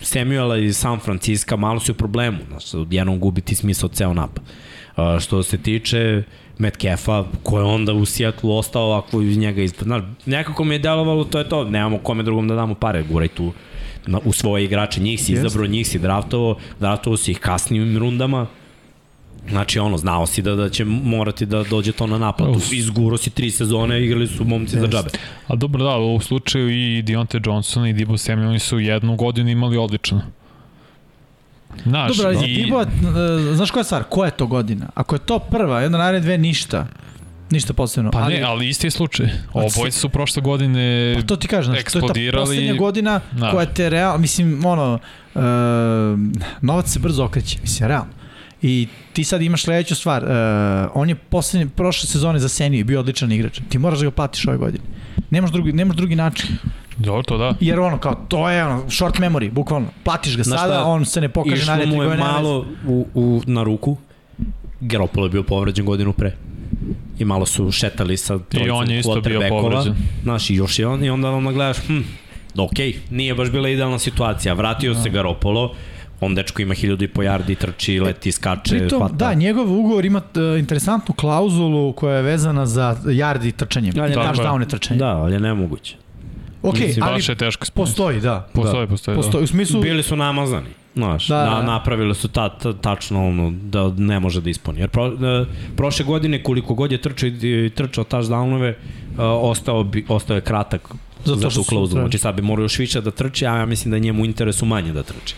Speaker 1: Samuela iz San Francisco, malo si u problemu. Znaš, odjednom gubiti smisao ceo napad. Uh, što se tiče Metcalfa, ko je onda u Seattle ostao ako iz njega ispad. Znaš, nekako mi je delovalo, to je to, nemamo kome drugom da damo pare, guraj tu na, u svoje igrače, njih si
Speaker 2: Jeste.
Speaker 1: izabrao, njih si draftovao, draftovao si ih kasnim rundama, Znači, ono, znao si da, da će morati da dođe to na naplatu. Izguro si tri sezone, igrali su momci za džabe.
Speaker 3: A dobro da, u slučaju i Deontay Johnson i Dibo Samuel oni su jednu godinu imali odlično. Znaš,
Speaker 2: Dobro, ali
Speaker 3: i-
Speaker 2: Dibo, e, znaš koja je stvar? Koja je to godina? Ako je to prva, jedna naredne dve, ništa. Ništa posebno.
Speaker 3: Pa ne, ali isti je slučaj. Obojice su prošle godine
Speaker 2: Pa to ti kažeš, znači, to je ta
Speaker 3: eksplodirali-
Speaker 2: poslednja godina
Speaker 3: Znaš.
Speaker 2: koja te real, mislim, ono, uh, novac se brzo okreće, mislim, realno. I ti sad imaš sledeću stvar, uh, on je poslednje, prošle sezone za Seniju bio odličan igrač. Ti moraš da ga platiš ove godine. Nemaš drugi, nemaš drugi način.
Speaker 3: Dobro, to da.
Speaker 2: Jer ono, kao, to je ono, short memory, bukvalno. Platiš ga
Speaker 1: Znaš
Speaker 2: sada,
Speaker 1: šta?
Speaker 2: on se ne pokaže
Speaker 1: Išlo
Speaker 2: naredne
Speaker 1: mu je
Speaker 2: godine.
Speaker 1: malo u, u, na ruku. Garoppolo je bio povređen godinu pre. I malo su šetali sa trojicom
Speaker 3: on je isto bio povređen.
Speaker 1: Znaš, i još je on, i onda onda gledaš, hm, da okej, nije baš bila idealna situacija. Vratio se Garoppolo, on dečko ima hiljadu i po yardi, trči, leti, skače,
Speaker 2: Pritom,
Speaker 1: hvata.
Speaker 2: da, njegov ugovor ima uh, interesantnu klauzulu koja je vezana za yardi trčanjem.
Speaker 1: Da,
Speaker 2: Da,
Speaker 3: je.
Speaker 2: touchdowne trčanje. Da.
Speaker 1: Da, ali je nemoguće.
Speaker 2: Ok,
Speaker 3: Mislim,
Speaker 2: ali
Speaker 3: baš je teško
Speaker 2: postoji, da.
Speaker 3: Postoji, postoji,
Speaker 2: Postoji, u smislu...
Speaker 1: Bili su namazani. Znaš,
Speaker 2: Da,
Speaker 1: da,
Speaker 2: da,
Speaker 1: da,
Speaker 2: da.
Speaker 1: napravili su ta, ta, tačno ono, da ne može da ispuni. Jer pro, e, prošle godine koliko god je trčao, i trčao touchdownove, e, ostao, bi, ostao je kratak
Speaker 2: Zato
Speaker 1: za
Speaker 2: što
Speaker 1: klauzu.
Speaker 2: tražili.
Speaker 1: Znači sad bi morao još više da trči, a ja mislim da je njemu interesu manje da trči.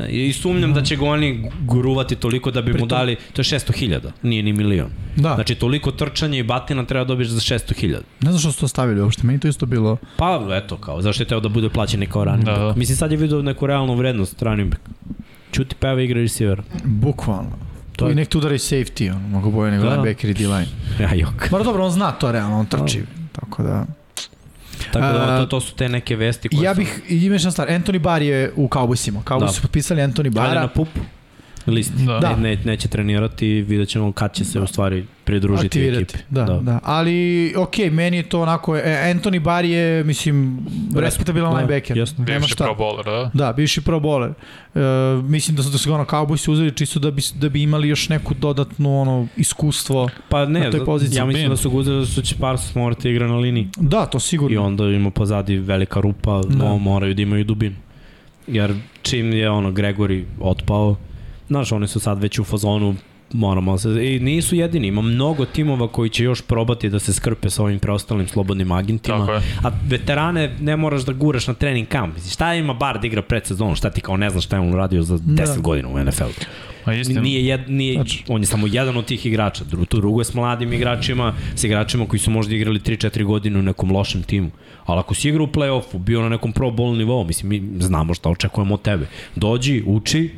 Speaker 1: I sumnjam da će ga oni guruvati toliko da bi mu
Speaker 2: Pritom-
Speaker 1: dali, to je 600.000, nije ni milion.
Speaker 2: Da,
Speaker 1: Znači toliko trčanja i batina treba dobiješ za 600.000.
Speaker 2: ne znam što su to stavili uopšte, meni to isto bilo...
Speaker 1: Pa eto kao, zašto je teo da bude plaćen kao running
Speaker 3: Da,
Speaker 1: back?
Speaker 3: da.
Speaker 1: Mislim sad je vidio neku realnu vrednost running back. Čuti peva igra receiver.
Speaker 2: Bukvalno. To
Speaker 1: To
Speaker 2: I
Speaker 1: je-
Speaker 2: nek tu udari safety, on, mnogo bolje nego
Speaker 1: Da.
Speaker 2: linebacker i D-line.
Speaker 1: Ja jok.
Speaker 2: Mora dobro, on zna to realno, on trči. Tako da...
Speaker 1: Tako da to, to su te neke vesti koje
Speaker 2: Ja
Speaker 1: su...
Speaker 2: bih, i imaš na stvar, Anthony Barr je u Cowboysima. Cowboys
Speaker 1: Da.
Speaker 2: su potpisali Anthony
Speaker 1: Ali
Speaker 2: Barra.
Speaker 1: na pup listi.
Speaker 3: Da.
Speaker 2: Da.
Speaker 1: Ne, ne, neće trenirati, vidjet ćemo kad će se u stvari pridružiti
Speaker 2: aktivirati.
Speaker 1: ekipi.
Speaker 2: Da, da, da. Ali, ok, meni je to onako, e, Anthony Barr je, mislim, respektabilan
Speaker 1: Da,
Speaker 2: linebacker. Nema
Speaker 3: Bivši
Speaker 2: šta.
Speaker 3: pro bowler, da?
Speaker 2: Da, bivši pro bowler. E, mislim da su, da su ga ono Cowboys uzeli čisto da bi, da bi imali još neku dodatnu ono, iskustvo.
Speaker 1: Pa ne,
Speaker 2: Na toj poziciji.
Speaker 1: ja mislim da su ga uzeli da su će Parsons morati igra na liniji.
Speaker 2: Da, to sigurno.
Speaker 1: I onda ima pozadi velika rupa,
Speaker 2: Da.
Speaker 1: da. no, moraju da imaju dubinu. Jer čim je ono Gregory otpao, znaš, oni su sad već u fazonu moramo se, i nisu jedini, ima mnogo timova koji će još probati da se skrpe sa ovim preostalim slobodnim agentima, a veterane ne moraš da guraš na trening kamp. Mislim, Šta ima bar da igra pred sezonom, šta ti kao ne znaš šta je on uradio za 10
Speaker 2: Da.
Speaker 1: godina u NFL-u.
Speaker 3: A istina.
Speaker 1: Nije, jed, nije,
Speaker 2: Znači-
Speaker 1: on je samo jedan od tih igrača. Drugo, drugo je s mladim igračima, s igračima koji su možda igrali 3-4 godine u nekom lošem timu. Ali ako si igrao u play-offu, bio na nekom pro bowl nivou, mislim, mi znamo šta očekujemo od tebe. Dođi, uči,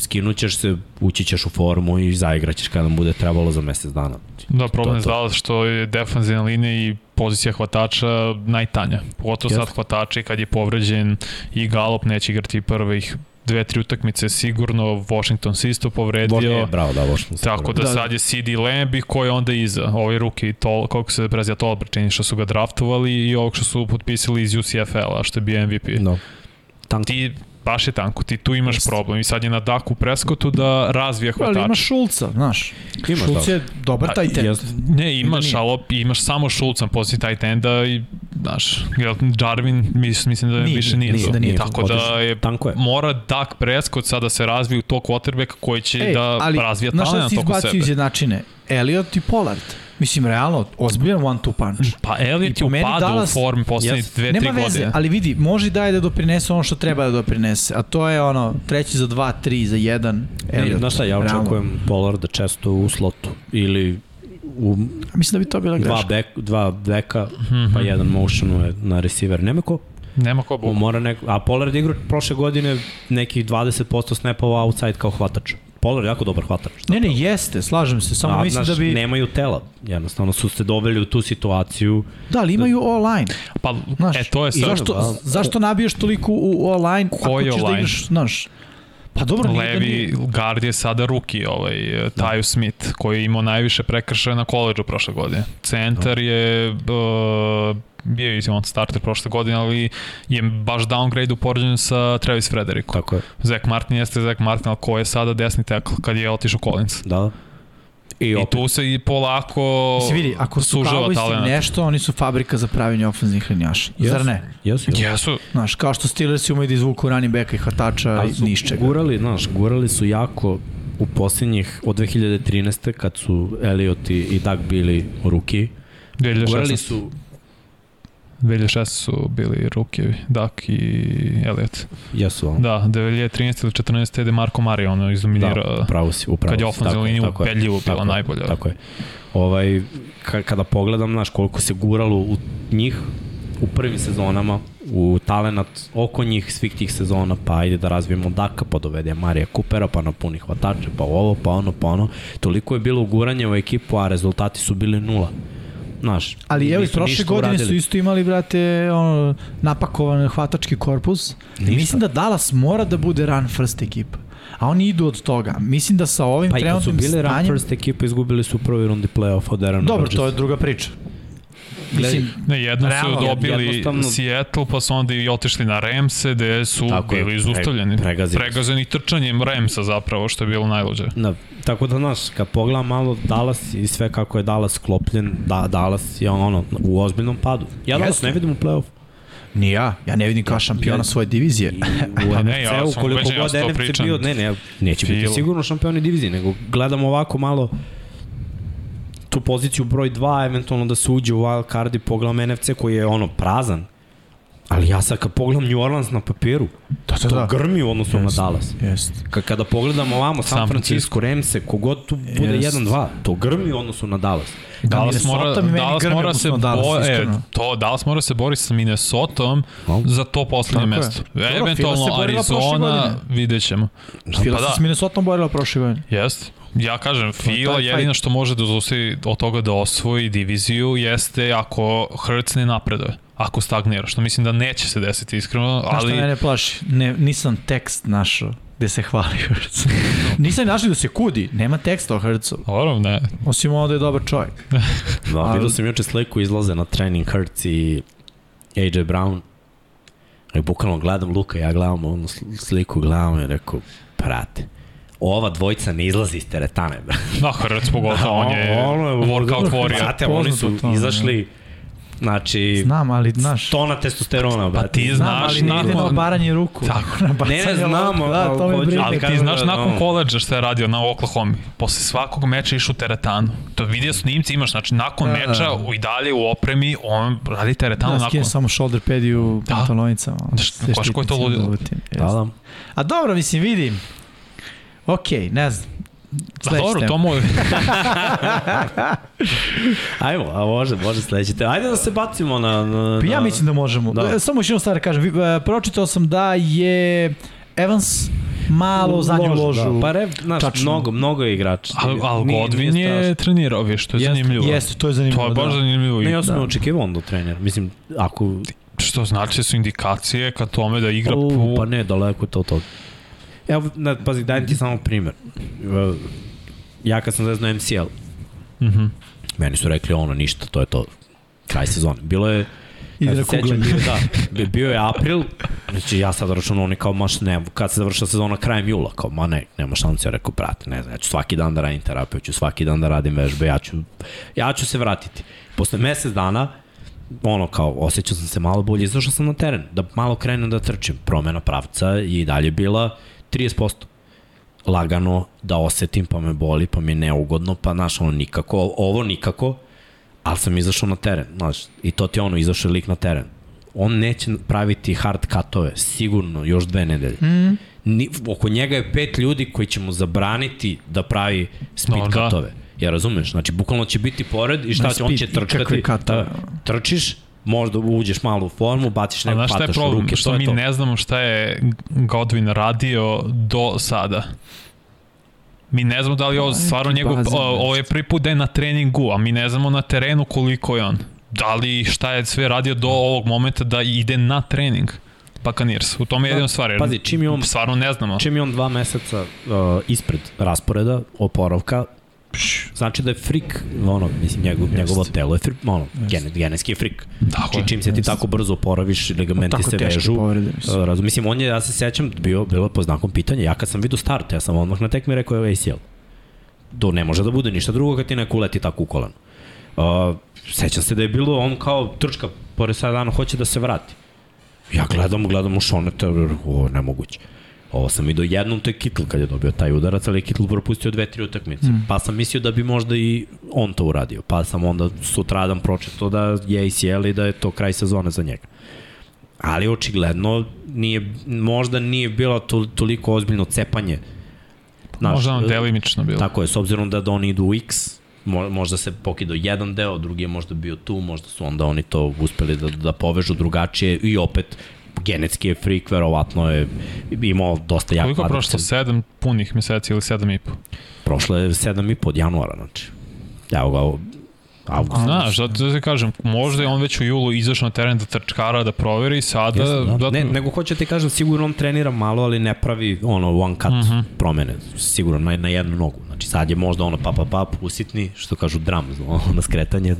Speaker 1: skinućeš se, ući ćeš u formu i zaigraćeš kada nam bude trebalo za mesec dana.
Speaker 3: Da, problem je
Speaker 1: to.
Speaker 3: Dallas što je defanzivna linija i pozicija hvatača najtanja. Pogotovo sad
Speaker 1: Jeste.
Speaker 3: hvatači kad je povređen i Gallup neće igrati prvih dve, tri utakmice sigurno, Washington se isto povredio.
Speaker 1: E, bravo, da, Washington se
Speaker 3: Tako da,
Speaker 2: Da,
Speaker 3: sad je CD Lamb i ko je onda iza. Ovaj ruki, tol, koliko se prezija Tolbert, čini što su ga draftovali i ovog što su potpisali iz UCFL-a, što je bio MVP.
Speaker 1: Da. Tanko.
Speaker 3: Ti baš je tanko, ti tu imaš problem i sad je na Daku Preskotu da razvija
Speaker 2: Ali
Speaker 3: hvatača.
Speaker 2: imaš Šulca, znaš.
Speaker 1: Imaš,
Speaker 2: Šulc
Speaker 1: da.
Speaker 2: je dobar taj ten.
Speaker 1: jeste.
Speaker 3: Ne, imaš,
Speaker 2: nije.
Speaker 3: ali op- imaš samo Šulca na poziciji tight enda i, znaš, jel, Jarvin, mis, mislim da
Speaker 2: Nije,
Speaker 3: više nije,
Speaker 2: mislim
Speaker 3: to.
Speaker 2: da nije to.
Speaker 3: Tako da je,
Speaker 1: Tanko je.
Speaker 3: mora Dak Prescott sada da se razvije u tog quarterbacka koji će
Speaker 2: Ej,
Speaker 3: da
Speaker 2: ali,
Speaker 3: razvija
Speaker 2: znaš šta
Speaker 3: talent
Speaker 2: si
Speaker 3: oko
Speaker 2: izbacio
Speaker 3: sebe.
Speaker 2: iz jednačine? Elliot i Pollard. Mislim, realno, ozbiljan one-two punch.
Speaker 3: Pa Elliot je u
Speaker 2: meni
Speaker 3: padu
Speaker 2: Dallas-
Speaker 3: u formi poslednjih
Speaker 1: Yes.
Speaker 3: dve,
Speaker 2: Nema
Speaker 3: tri
Speaker 2: veze,
Speaker 3: godine.
Speaker 2: ali vidi, može i daje da doprinese ono što treba da doprinese, a to je ono, treći za dva, tri za jedan,
Speaker 1: Ne,
Speaker 2: Elliot.
Speaker 1: znaš šta, ja
Speaker 2: realno.
Speaker 1: očekujem Pollarda često u slotu ili u
Speaker 2: Mislim da bi to bila
Speaker 1: dva,
Speaker 2: greška.
Speaker 1: bek, dva beka,
Speaker 3: Mhm.
Speaker 1: pa jedan motionuje na receiver. Nema ko?
Speaker 3: Nema ko
Speaker 1: On
Speaker 3: bu.
Speaker 1: mora neko, a Pollard igra prošle godine nekih 20% snapova outside kao hvatač. Pollard je jako dobar hvatač.
Speaker 2: Ne, ne, jeste, slažem se, samo
Speaker 1: A,
Speaker 2: mislim
Speaker 1: znaš,
Speaker 2: da bi...
Speaker 1: Nemaju tela. Jednostavno su se doveli u tu situaciju.
Speaker 2: Da, ali imaju all-line.
Speaker 3: Pa,
Speaker 2: Znaš,
Speaker 3: e, to je sad.
Speaker 2: zašto,
Speaker 1: da.
Speaker 2: zašto nabijaš toliko u ako
Speaker 3: Koji
Speaker 2: ćeš da
Speaker 3: all-line?
Speaker 2: igraš, znaš, Pa dobro, nije da
Speaker 3: Levi
Speaker 2: nije.
Speaker 3: guard je sada ruki, ovaj,
Speaker 2: Da.
Speaker 3: Taju Smith, koji je imao najviše prekršaja na koleđu prošle godine. Centar
Speaker 2: Da.
Speaker 3: je uh, bio je on starter prošle godine, ali je baš downgrade u poređenju sa Travis Frederick.
Speaker 1: Tako je.
Speaker 3: Zach Martin jeste Zach Martin, ali ko je sada desni tackle kad je otišao Collins.
Speaker 1: Da. I,
Speaker 3: I tu se i polako
Speaker 2: Mislim, vidi, ako su
Speaker 3: sužava
Speaker 2: Cowboysi nešto, oni su fabrika za pravljenje ofenzivnih linjaša.
Speaker 1: Jesu.
Speaker 2: Zar ne?
Speaker 1: Jesu, jesu.
Speaker 3: Jesu,
Speaker 2: Znaš, kao što Steelers umeju da izvuku running backa i hvatača i nišćega.
Speaker 1: gurali, znaš, gurali su jako u posljednjih, od 2013. kad su Elliot i, i Doug bili ruki, gurali
Speaker 3: 2016.
Speaker 1: su
Speaker 3: 2016 su bili rukevi, Dak i Elliot.
Speaker 1: Jesu, ali?
Speaker 3: Da, 2013 ili 14 je Marko Mari ono izdominirao.
Speaker 1: Da, upravo si, upravo
Speaker 3: kad je ofenzivna linija ubedljivo bila najbolja.
Speaker 1: Tako je. Ovaj, ka, kada pogledam, znaš, koliko se guralo u njih u prvim sezonama, u talenat oko njih svih tih sezona, pa ajde da razvijemo Daka, pa dovede Marija Kupera, pa napuni hvatače, pa ovo, pa ono, pa ono. Toliko je bilo uguranje u ekipu, a rezultati su bili nula. Znaš,
Speaker 2: Ali evo i prošle godine
Speaker 1: uradili.
Speaker 2: su isto imali, brate, ono, napakovan hvatački korpus.
Speaker 1: Ništa.
Speaker 2: Mislim da Dallas mora da bude run first ekipa. A oni idu od toga. Mislim da sa ovim
Speaker 1: Pa i kad su
Speaker 2: trenutnim
Speaker 1: bili run
Speaker 2: stanjem...
Speaker 1: first ekipa, izgubili su u prvoj rundi play-off od Aaron
Speaker 2: Dobro,
Speaker 1: Rodgersa.
Speaker 2: to je druga priča. Mislim,
Speaker 3: Ne, jedno
Speaker 2: Realno,
Speaker 3: su dobili
Speaker 1: jednostavno-
Speaker 3: Seattle, pa su onda i otišli na Ramse, gde su
Speaker 1: Tako
Speaker 3: bili izustavljeni.
Speaker 1: pre- pregazili su.
Speaker 3: Pregazani trčanjem Ramsa zapravo, što je bilo najluđe.
Speaker 1: Da, tako da, znaš, kad pogledam malo Dallas i sve kako je Dallas sklopljen, da, Dallas je ono, u ozbiljnom padu. Ja Dallas
Speaker 2: Jeste.
Speaker 1: ne vidim u play-off.
Speaker 2: ni ja. Ja ne vidim kao šampiona svoje divizije.
Speaker 1: I u
Speaker 3: Pa
Speaker 1: NFC-u, koliko god NFC bio, ne, ne, neće biti sigurno šampioni divizije, nego gledam ovako malo tu poziciju broj 2, eventualno da se uđe u wild card i pogledam NFC koji je ono prazan. Ali ja sad kad pogledam New Orleans na papiru,
Speaker 2: Da, da,
Speaker 1: to
Speaker 2: da.
Speaker 1: grmi u odnosu na
Speaker 2: Jeste.
Speaker 1: Dallas.
Speaker 2: Jeste.
Speaker 1: Ka- Kada pogledamo ovamo San,
Speaker 3: San
Speaker 1: Francisco, Ramse, kogod tu bude
Speaker 2: Jest.
Speaker 1: 1-2, to grmi u odnosu na Dallas.
Speaker 3: Dallas mora,
Speaker 2: Minnesota
Speaker 3: Dallas mora se
Speaker 2: Dallas,
Speaker 3: bo, e, to, Dallas mora se boriti sa Minnesotom
Speaker 1: No.
Speaker 3: za to poslednje
Speaker 2: Tako je.
Speaker 3: mesto.
Speaker 2: Fila
Speaker 3: Eventualno
Speaker 2: se
Speaker 3: Arizona, vidjet ćemo.
Speaker 2: Fila
Speaker 3: pa
Speaker 2: se
Speaker 3: da.
Speaker 2: s Minnesota borila prošle godine.
Speaker 3: Jest. Ja kažem, Fila
Speaker 2: taj
Speaker 3: jedino što može da zaustavi od toga da osvoji diviziju jeste ako Hurts ne napreduje, ako stagnira, što mislim da neće se desiti iskreno,
Speaker 2: Znaš
Speaker 3: ali
Speaker 2: šta mene plaši? Ne, nisam tekst našao gde se hvali Hrc. nisam našao da se kudi, nema teksta o Hrcu.
Speaker 3: Dobro, ne.
Speaker 2: Osim ovo da je dobar čovjek.
Speaker 1: Da,
Speaker 2: Ali-
Speaker 1: vidio sam juče sliku izlaze na trening Hurts i AJ Brown. I bukvalno gledam Luka, ja gledam onu sl- sliku, gledam i rekao, prate, ova dvojica ne izlazi iz teretane.
Speaker 3: Da, Hurts pogotovo, on je
Speaker 1: Ono
Speaker 3: workout warrior.
Speaker 1: Znate, oni su
Speaker 2: to,
Speaker 1: izašli Znači,
Speaker 2: Znam, ali znaš...
Speaker 1: tona testosterona, brate.
Speaker 3: Pa ti
Speaker 2: Znam,
Speaker 3: znaš
Speaker 2: ali ne ide na
Speaker 3: nakon...
Speaker 2: obaranje ruku.
Speaker 3: Tako.
Speaker 2: Na
Speaker 1: Ne,
Speaker 2: bacanje
Speaker 1: ne, znamo,
Speaker 2: lopte, Da, to
Speaker 1: hoću-
Speaker 2: brine.
Speaker 3: Ali ti znaš
Speaker 1: da,
Speaker 3: nakon koleđa šta je radio na Oklahoma, posle svakog meča išao u teretanu. To vidio snimci imaš, znači nakon
Speaker 2: Da,
Speaker 3: meča
Speaker 2: da.
Speaker 3: u i dalje u opremi, on radi teretanu
Speaker 2: Da,
Speaker 3: nakon.
Speaker 2: skine samo shoulder pad i u
Speaker 3: Da.
Speaker 2: pantalonicama. Sve
Speaker 3: znaš ko je to ludilo?
Speaker 1: Da, da.
Speaker 2: A dobro, mislim, vidim. Okej, ne znam.
Speaker 3: Da,
Speaker 2: Sledeća
Speaker 3: dobro,
Speaker 2: tema.
Speaker 3: to mu...
Speaker 1: Ajmo, a može, može sledeće te. Ajde da se bacimo na... na
Speaker 2: Pa ja
Speaker 1: na-
Speaker 2: mislim da možemo.
Speaker 1: Da.
Speaker 2: Da. Samo još jednu stvar da kažem. E, Pročitao sam da je Evans malo u zadnju ložu.
Speaker 1: Da. Pa re, znaš,
Speaker 2: Tačno.
Speaker 1: mnogo, mnogo je igrača.
Speaker 3: Al, al
Speaker 1: Nije-
Speaker 3: Godwin
Speaker 1: nije
Speaker 3: je
Speaker 1: strašno.
Speaker 3: trenirao, viš, to je
Speaker 1: Jeste,
Speaker 3: zanimljivo.
Speaker 2: Jeste, to je zanimljivo.
Speaker 3: To je baš
Speaker 2: da.
Speaker 3: zanimljivo.
Speaker 1: Ne, ja sam
Speaker 2: Da.
Speaker 1: da. očekivao on do trenera. Mislim, ako...
Speaker 3: Što znači su indikacije ka tome da igra
Speaker 1: U,
Speaker 3: po...
Speaker 1: Pa ne, daleko je to od toga. Evo, na, pazi, dajem ti samo primer. Ja kad sam zeznao MCL,
Speaker 3: Mhm.
Speaker 1: meni su rekli ono, ništa, to je to. Kraj sezone. Bilo je
Speaker 2: Ide
Speaker 1: Ja se sećam, bio, da, bi- bio je april, znači ja sad računam, oni kao, maš ne, kad se završila sezona krajem jula, kao, ma ne, nema šanse, ja rekao, brate, ne znam, ja ću svaki dan da radim terapiju, ću svaki dan da radim vežbe, ja ću, ja ću se vratiti. Posle mesec dana, ono kao, osjećao sam se malo bolje, izašao sam na teren, da malo krenem da trčim. Promena pravca i dalje bila 30%. Lagano da osetim, pa me boli, pa mi je neugodno, pa znaš, ono nikako, ovo nikako, ali sam izašao na teren, znaš, i to ti je ono, izašao lik na teren. On neće praviti hard cutove, sigurno, još dve nedelje. Mm. Ni, oko njega je pet ljudi koji će mu zabraniti da pravi speed
Speaker 3: No, da.
Speaker 1: cutove. Ja razumeš, znači bukvalno će biti pored i šta će, on će trčati, da, trčiš, možda uđeš malo u formu, baciš
Speaker 3: A
Speaker 1: neku
Speaker 3: znaš šta je
Speaker 1: pataš u
Speaker 3: problem?
Speaker 1: ruke,
Speaker 3: što
Speaker 1: to je
Speaker 3: mi
Speaker 1: to.
Speaker 3: ne znamo šta je Godwin radio do sada. Mi ne znamo da li je ovo
Speaker 2: Pa,
Speaker 3: stvarno njegov, ovo je prvi put da je na treningu, a mi ne znamo na terenu koliko je on. Da li šta je sve radio do ovog momenta da ide na trening. Buccaneers. U tome je jedina stvar. jer
Speaker 1: Pazi, čim je on-
Speaker 3: Stvarno ne znamo.
Speaker 1: Čim je on dva meseca uh, ispred rasporeda oporavka, znači da je frik, ono, mislim, njegov, njegovo telo je frik, ono, gen, genetski je frik.
Speaker 3: Tako je.
Speaker 1: Znači, čim se ti tako brzo oporaviš, ligamenti se vežu.
Speaker 2: povrede, mislim.
Speaker 1: Uh, razum, mislim, on je, ja se sećam, bio, bilo po znakom pitanja. Ja kad sam vidio start, ja sam odmah na tekmi rekao je ACL. To ne može da bude ništa drugo kad ti neko uleti tako u koleno. Uh, sećam se da je bilo on kao trčka, pored sada dana, hoće da se vrati. Ja gledam, gledam u šonete, ovo je nemoguće. Ovo sam vidio jednom, to je Kittle kad je dobio taj udarac, ali je Kittle propustio dve, tri utakmice. Mm. Pa sam mislio da bi možda i on to uradio. Pa sam onda sutradan pročito da je ACL i da je to kraj sezone za njega. Ali očigledno nije, možda nije bilo to, toliko ozbiljno cepanje. Znaš,
Speaker 3: Možda nam delimično bilo.
Speaker 1: Tako je, s obzirom da, da oni idu u X, mo- možda se pokidao jedan deo, drugi je možda bio tu, možda su onda oni to uspeli da, da povežu drugačije i opet genetski je freak, verovatno je imao dosta jak
Speaker 3: Koliko je prošlo?
Speaker 1: kvadriceps.
Speaker 3: Sedam punih meseci ili sedam i po?
Speaker 1: Prošlo je sedam i po od januara, znači. Evo ga, avgust.
Speaker 3: Znaš, da, da se kažem, možda je on već u julu izašao na teren da trčkara, da proveri sada...
Speaker 1: Jeste, da.
Speaker 3: da,
Speaker 1: Ne, nego hoće ti kažem, sigurno on trenira malo, ali ne pravi ono one cut uh
Speaker 3: Mhm.
Speaker 1: -huh. promene, sigurno na, na jednu nogu. Znači sad je možda ono pa pa pa usitni, što kažu drum, ono skretanje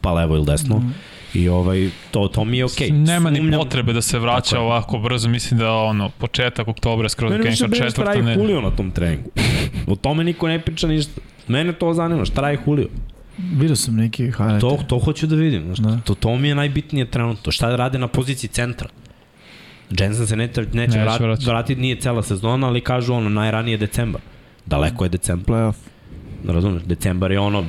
Speaker 1: pa levo ili desno.
Speaker 3: Mhm.
Speaker 1: Mm. I ovaj, to, to mi je okej. Okay.
Speaker 3: Nema ni potrebe da se vraća
Speaker 1: Tako je.
Speaker 3: ovako brzo, mislim da ono, početak oktobra, skroz
Speaker 1: Mene više brine šta
Speaker 3: četvrta
Speaker 1: radi
Speaker 3: ne.
Speaker 1: Julio na tom treningu. O tome niko ne priča ništa. Mene to zanima, šta radi Julio?
Speaker 2: Vidio sam neki highlight.
Speaker 1: To, to hoću da vidim. Znaš,
Speaker 2: Da.
Speaker 1: to, to mi je najbitnije trenutno. Šta rade na poziciji centra? Jensen se neće, neće,
Speaker 3: Neće
Speaker 1: vrat,
Speaker 3: vraćati.
Speaker 1: vratiti, nije cela sezona, ali kažu ono, najranije decembar. Daleko je decembar.
Speaker 2: Playoff.
Speaker 1: Razumeš, decembar je ono,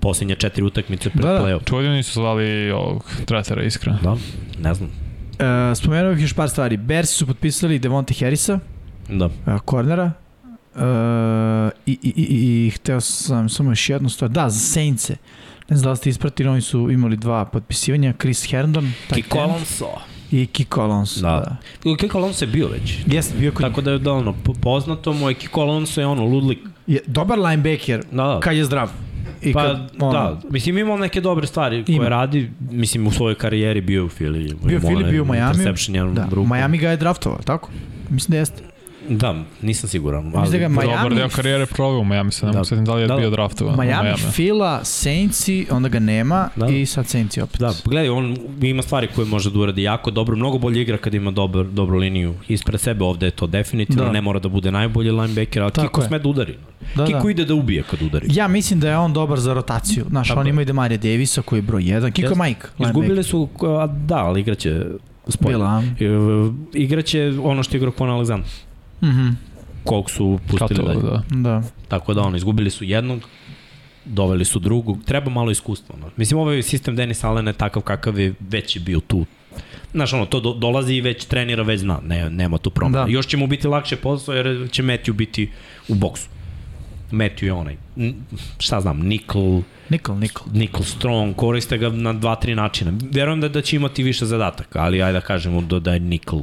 Speaker 1: posljednje četiri utakmice pred
Speaker 2: Da, da.
Speaker 1: playoff.
Speaker 3: Čudio nisu zvali ovog tretera, iskreno.
Speaker 1: Da, ne znam.
Speaker 2: E, spomenuo bih još par stvari. Bears su potpisali Devonte Harrisa,
Speaker 1: Da.
Speaker 2: e, kornera. E, i, i, i, i hteo sam samo još jednu stvar. Da, za Saintse. Ne znam da li ste ispratili, oni su imali dva potpisivanja. Chris Herndon
Speaker 1: Kiko Alonso.
Speaker 2: i Kiko Alonso.
Speaker 1: Da.
Speaker 2: da.
Speaker 1: Kiko Alonso je bio već.
Speaker 2: Jeste, bio kod
Speaker 1: Tako da je da ono, po- poznato mu je Kiko Alonso je ono, ludlik.
Speaker 2: je, dobar linebacker
Speaker 1: Da, da.
Speaker 2: kad je zdrav. I
Speaker 1: Pa,
Speaker 2: kad, ono,
Speaker 1: da, mislim imao neke dobre stvari koje
Speaker 2: Ima.
Speaker 1: radi, mislim u svojoj karijeri bio u Fili.
Speaker 2: Bio u Fili, bio u Miami.
Speaker 1: Interception jednom
Speaker 2: Da. Miami ga je draftovao, tako? Mislim da jeste.
Speaker 1: Da, nisam siguran.
Speaker 2: Mislim da
Speaker 1: Ali,
Speaker 2: ga
Speaker 3: Dobar
Speaker 2: Miami,
Speaker 3: deo karijere proveo u Miami, se ne
Speaker 1: Da.
Speaker 3: setim da li je
Speaker 1: Da, da.
Speaker 3: bio draftovan.
Speaker 2: Miami,
Speaker 3: Miami.
Speaker 2: Fila, Saintsi, onda ga nema
Speaker 1: Da.
Speaker 2: i sad Saintsi opet.
Speaker 1: da, gledaj, on ima stvari koje može da uradi jako dobro, mnogo bolje igra kad ima dobar, dobru liniju ispred sebe, ovde je to definitivno,
Speaker 2: Da.
Speaker 1: ne mora da bude najbolji linebacker, ali
Speaker 2: Tako
Speaker 1: Kiko
Speaker 2: je.
Speaker 1: sme da udari.
Speaker 2: Da,
Speaker 1: Kiko
Speaker 2: da.
Speaker 1: ide da ubije kad udari.
Speaker 2: Ja mislim da je on dobar za rotaciju. Znaš,
Speaker 1: Tako
Speaker 2: on ima i Demaria Davisa koji je broj 1. Kiko
Speaker 1: Jeste.
Speaker 2: Mike.
Speaker 1: Izgubili su, a, da, ali igraće. E, Igraće ono što igra Kona Aleksandar.
Speaker 2: Mhm.
Speaker 1: Kog su pustili
Speaker 3: Kato,
Speaker 1: dalje.
Speaker 3: da.
Speaker 2: Da.
Speaker 1: Tako da ono, izgubili su jednog, doveli su drugog, treba malo iskustva. No. Mislim, ovaj sistem Denis Allen je takav kakav je već je bio tu. Znaš, ono, to do, dolazi i već trenira, već zna, ne, nema tu promena.
Speaker 2: Da.
Speaker 1: Još će mu biti lakše posao jer će Matthew biti u boksu. Matthew je onaj, šta znam, Nikol,
Speaker 2: Nikol, Nikol.
Speaker 1: Nikol Strong, koriste ga na dva, tri načina. Verujem da, da će imati više zadataka, ali ajde da kažemo da, da je Nikol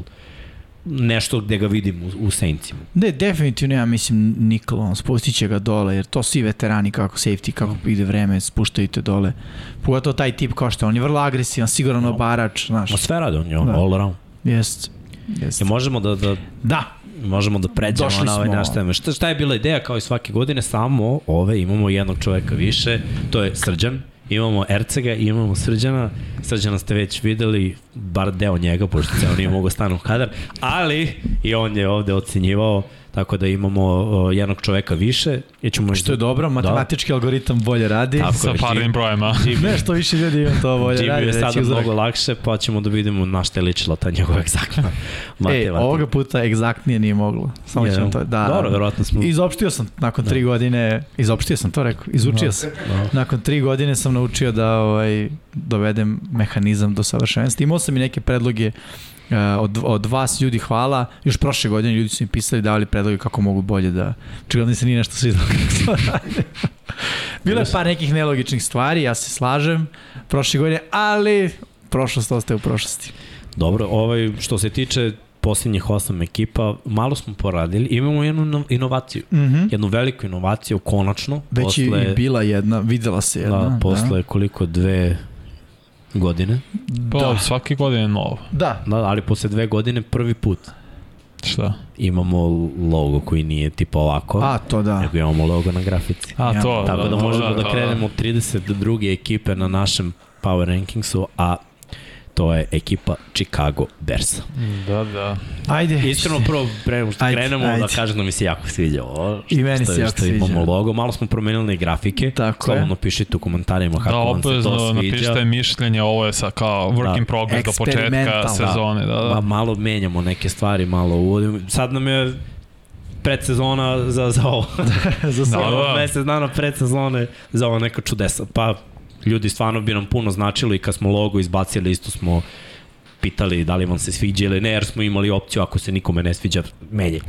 Speaker 1: nešto gde ga vidim u, u Saintsima.
Speaker 2: Ne, definitivno ja mislim Nikol, on spustit će ga dole, jer to svi veterani kako safety, kako ide vreme, spuštaju te dole. Pogotovo taj tip kao što on je vrlo agresivan, siguran
Speaker 1: No.
Speaker 2: obarač, znaš.
Speaker 1: Ma sve rade, on je on
Speaker 2: Da.
Speaker 1: all around.
Speaker 2: Jest. Jest.
Speaker 1: I možemo da, da,
Speaker 2: Da,
Speaker 1: možemo da pređemo
Speaker 2: Došli
Speaker 1: na ovaj naš teme. Šta, šta je bila ideja kao i svake godine? Samo ove imamo jednog čoveka više, to je Srđan. Imamo Ercega i imamo Srđana. Srđana ste već videli, bar deo njega, pošto ceo nije mogao stanu u kadar, ali i on je ovde ocenjivao, tako da imamo o, jednog čoveka više. Ja ćemo
Speaker 2: što je dobro, matematički algoritam bolje radi.
Speaker 1: Tako
Speaker 3: Sa
Speaker 1: je,
Speaker 3: parnim
Speaker 1: Jim-
Speaker 3: brojima.
Speaker 2: Ne, što više ljudi ima to bolje
Speaker 1: Jimmy
Speaker 2: radi.
Speaker 1: je
Speaker 2: reći
Speaker 1: sada
Speaker 2: uzorak.
Speaker 1: mnogo lakše, pa ćemo da vidimo na šta je ličila ta njegova egzaktna
Speaker 2: Ej,
Speaker 1: matematika.
Speaker 2: ovoga puta egzaktnije nije moglo. Samo
Speaker 1: Je,
Speaker 2: ćemo to, da.
Speaker 1: Dobro, verovatno smo...
Speaker 2: Izopštio sam nakon
Speaker 1: Da.
Speaker 2: tri godine, izopštio sam to rekao, izučio
Speaker 1: Da.
Speaker 2: sam.
Speaker 1: Da.
Speaker 2: Nakon tri godine sam naučio da ovaj, dovedem mehanizam do savršenstva. Imao sam i neke predloge uh, od, od vas ljudi hvala. Još prošle godine ljudi su mi pisali davali predloge kako mogu bolje da... Očigledno se nije nešto svidalo kako. Bilo je par nekih nelogičnih stvari, ja se slažem prošle godine, ali prošlost ostaje u prošlosti.
Speaker 1: Dobro, ovaj, što se tiče posljednjih osam ekipa, malo smo poradili. Imamo jednu ino- inovaciju.
Speaker 2: Mm -hmm.
Speaker 1: Jednu veliku inovaciju, konačno.
Speaker 2: Već
Speaker 1: posle,
Speaker 2: je i bila jedna, videla se jedna.
Speaker 1: da, posle koliko dve godine.
Speaker 3: Pa,
Speaker 2: Da.
Speaker 3: svake godine novo.
Speaker 2: Da.
Speaker 1: Da, ali posle dve godine prvi put
Speaker 3: Šta?
Speaker 1: imamo logo koji nije tipa ovako,
Speaker 2: A, to da.
Speaker 1: nego imamo logo na grafici.
Speaker 3: A,
Speaker 2: Ja,
Speaker 3: to.
Speaker 1: Tako da, možemo da,
Speaker 3: da,
Speaker 1: krenemo od 32. ekipe na našem Power Rankingsu, a to je ekipa Chicago Bearsa.
Speaker 3: Da, da.
Speaker 2: Ajde.
Speaker 1: Iskreno prvo pre nego što
Speaker 2: Ajde,
Speaker 1: krenemo
Speaker 2: ajde.
Speaker 1: da kažem da mi se jako sviđa ovo.
Speaker 2: I meni
Speaker 1: što,
Speaker 2: se jako
Speaker 1: što
Speaker 2: sviđa.
Speaker 1: imamo logo, malo smo promenili grafike.
Speaker 2: Tako je.
Speaker 1: Slobodno pišite u komentarima
Speaker 3: Da,
Speaker 1: kako vam se to sviđa.
Speaker 3: napišite mišljenje, ovo je sa kao work
Speaker 1: Da.
Speaker 3: in progress do početka
Speaker 2: Eksperimentalno.
Speaker 3: sezone. Da,
Speaker 1: Ma,
Speaker 3: da.
Speaker 1: malo menjamo neke stvari, malo uvodimo. Sad nam je predsezona za, za ovo.
Speaker 2: Za
Speaker 3: Da,
Speaker 2: sve.
Speaker 3: da.
Speaker 1: Mesec dana predsezone za ovo neka čudesa. Pa ljudi stvarno bi nam puno značilo i kad smo logo izbacili isto smo pitali da li vam se sviđa ili ne, jer smo imali opciju ako se nikome ne sviđa, menje.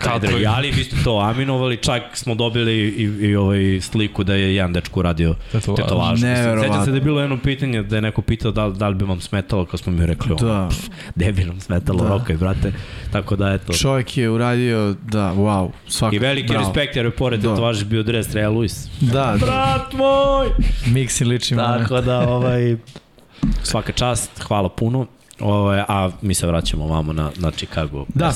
Speaker 1: Kadre,
Speaker 3: je.
Speaker 1: ali vi ste to aminovali, čak smo dobili i, i ovaj sliku da je jedan dečko uradio
Speaker 3: Tetovažu.
Speaker 1: Sećam se da je bilo jedno pitanje da je neko pitao da, li- da li bi vam smetalo, kad smo mi rekli,
Speaker 2: Da.
Speaker 1: da. gde bi nam smetalo,
Speaker 2: Da.
Speaker 1: rokaj, brate. Tako da, eto.
Speaker 2: Čovjek je uradio, da, wow, svaka.
Speaker 1: I veliki
Speaker 2: bravo.
Speaker 1: respekt jer je pored
Speaker 2: Da.
Speaker 1: tetovaže bio dres Rea Lewis.
Speaker 2: Da, da.
Speaker 1: Brat moj!
Speaker 2: Mix i liči moment.
Speaker 1: Tako da, ovaj, svaka čast, hvala puno. Ovaj, a mi se vraćamo vamo na, na Chicago.
Speaker 2: Da.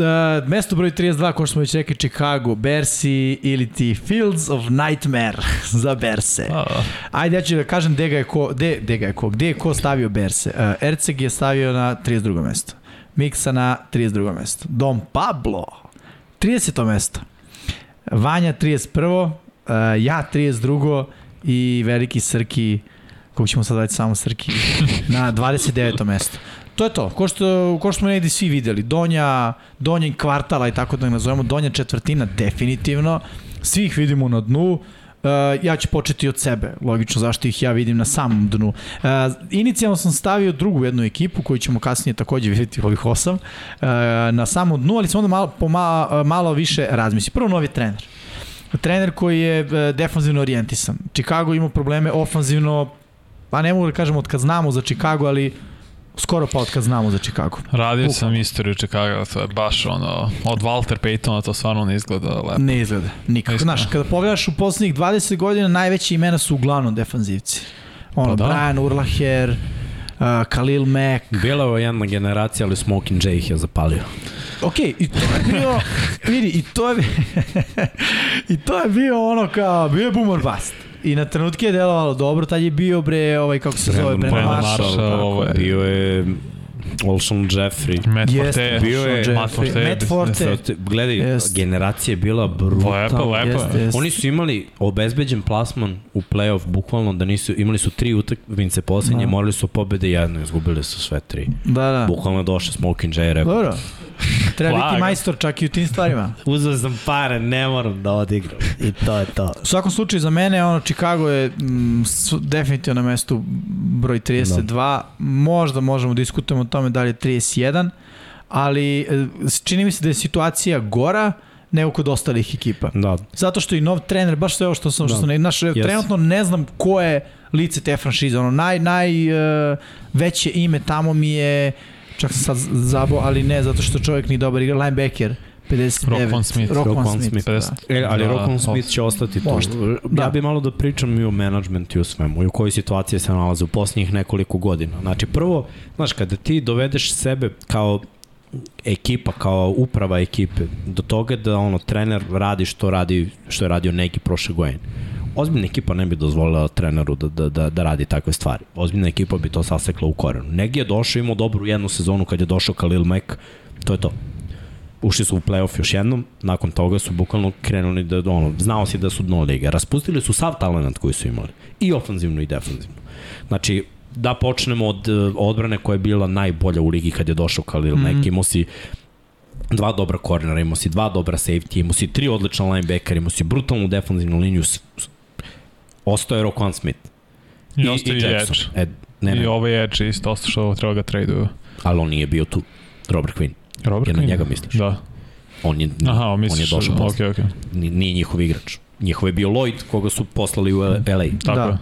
Speaker 2: Uh, mesto broj 32, ko što smo već rekli, Chicago, Bersi ili ti Fields of Nightmare za Berse.
Speaker 3: Da, da.
Speaker 2: Ajde, ja ću da kažem gde ga je ko, gde, gde ga je ko, gde je ko stavio Berse. Uh, Erceg je stavio na 32. mesto. Miksa na 32. mesto. Dom Pablo, 30. mesto. Vanja 31. Uh, ja 32. I veliki Srki, kog ćemo sad dati samo Srki, na 29. mesto. To je to, ko što, ko što smo negdje svi videli, donja, donja kvartala i tako da ga nazovemo, donja četvrtina definitivno, svi ih vidimo na dnu, Uh, ja ću početi od sebe, logično zašto ih ja vidim na samom dnu. Uh, inicijalno sam stavio drugu jednu ekipu koju ćemo kasnije takođe vidjeti ovih osam uh, na samom dnu, ali sam onda malo, po malo, malo više razmisli. Prvo novi trener. Trener koji je uh, defanzivno orijentisan. Chicago ima probleme ofanzivno, pa ne mogu da kažem od kad znamo za Chicago, ali skoro pa od kad znamo za Chicago.
Speaker 3: Radio
Speaker 2: Bukvalno.
Speaker 3: sam istoriju Chicago, to je baš ono, od Walter Paytona to stvarno ne izgleda lepo.
Speaker 2: Ne izgleda, nikako.
Speaker 3: Iskreno.
Speaker 2: Znaš, kada pogledaš u poslednjih 20 godina, najveće imena su uglavnom defanzivci. Ono,
Speaker 3: Pa da.
Speaker 2: Brian Urlacher, uh, Khalil Mack.
Speaker 1: Bila je ovo jedna generacija, ali Smoking Jay ih je zapalio.
Speaker 2: Ok, i to je bio, vidi, i to je, i to je bio ono kao, bio je boomer bust. I na trenutke je delovalo dobro, tad je bio bre, ovaj, kako se zove,
Speaker 1: Brandon
Speaker 2: Brandon
Speaker 3: Marshall,
Speaker 2: Marshall.
Speaker 3: Marshall,
Speaker 2: tako
Speaker 3: ovo
Speaker 2: je.
Speaker 3: je-
Speaker 1: Bio je Olson Jeffrey.
Speaker 3: Matt
Speaker 2: Jeste,
Speaker 3: Forte,
Speaker 1: bio je-
Speaker 3: Matt Forte.
Speaker 2: Matt Forte.
Speaker 1: Forte. Gledaj,
Speaker 2: Jest.
Speaker 1: generacija je bila brutalna.
Speaker 3: Lepo, lepo.
Speaker 2: Jeste, jeste.
Speaker 1: Oni su imali obezbeđen plasman u play-off, bukvalno da nisu, imali su tri utakmice poslednje,
Speaker 2: Da.
Speaker 1: morali su pobede jedno, izgubili su sve tri.
Speaker 2: Da, da.
Speaker 1: Bukvalno je došao Smoking Jay i rekao,
Speaker 2: Dobro. Treba biti
Speaker 3: Laga.
Speaker 2: majstor čak i u tim stvarima.
Speaker 1: uzeo sam pare, ne moram da odigram. I to je to.
Speaker 2: U svakom slučaju za mene ono Chicago je mm, s- definitivno na mestu broj 32. Možda možemo da diskutujemo o tome da li je 31, ali e, čini mi se da je situacija gora nego kod ostalih ekipa.
Speaker 1: Da,
Speaker 2: Zato što i nov trener, baš sve ovo što sam, što
Speaker 1: Da.
Speaker 2: sam, naš,
Speaker 1: Yes.
Speaker 2: trenutno ne znam ko je lice te franšize, ono naj, naj uh, veće ime tamo mi je, čak sam sad zabo, ali ne zato što čovjek ni dobar igra, linebacker, 59.
Speaker 3: Roquan Smith.
Speaker 2: Roquan
Speaker 1: Roquan
Speaker 2: Smith,
Speaker 1: Smith.
Speaker 2: da.
Speaker 3: 50.
Speaker 1: E, ali
Speaker 3: Da,
Speaker 1: Rockon Smith će ostati tu.
Speaker 2: Možda.
Speaker 1: Ja
Speaker 2: Da.
Speaker 1: bi malo da pričam i o menadžmentu i o svemu, i u kojoj situaciji se nalaze u posljednjih nekoliko godina. Znači, prvo, znaš, kada ti dovedeš sebe kao ekipa, kao uprava ekipe, do toga da ono trener radi što radi što je radio neki prošle godine. Ozbiljna ekipa ne bi dozvolila treneru da, da, da, da radi takve stvari. Ozbiljna ekipa bi to sasekla u korenu. Neki je došao, imao dobru jednu sezonu kad je došao Khalil Mack, to je to ušli su u play-off još jednom, nakon toga su bukvalno krenuli da, ono, znao si da su dno lige. Raspustili su sav talent koji su imali. I ofanzivno i defanzivno. Znači, da počnemo od eh, odbrane koja je bila najbolja u ligi kad je došao Khalil mm -hmm. Mack. Imao si dva dobra kornera, imao si dva dobra safety, imao si tri odlična linebacker, imao si brutalnu defanzivnu liniju. Ostao je Roquan Smith.
Speaker 3: I, ostaje i
Speaker 1: Jackson.
Speaker 3: Edge.
Speaker 1: E, ne,
Speaker 3: I
Speaker 1: ne,
Speaker 3: ovaj Edge isto ostao što treba ga traduju.
Speaker 1: ali on nije bio tu. Robert Quinn.
Speaker 3: Robert
Speaker 1: Jer na
Speaker 3: Quinn?
Speaker 1: njega misliš?
Speaker 3: Da.
Speaker 1: On je,
Speaker 3: Aha,
Speaker 1: on je
Speaker 3: misliš,
Speaker 1: došao posle.
Speaker 3: ok, ok.
Speaker 1: Ni- nije njihov igrač. Njihov je bio Lloyd, koga su poslali u LA.
Speaker 3: Tako
Speaker 2: Da.
Speaker 3: je.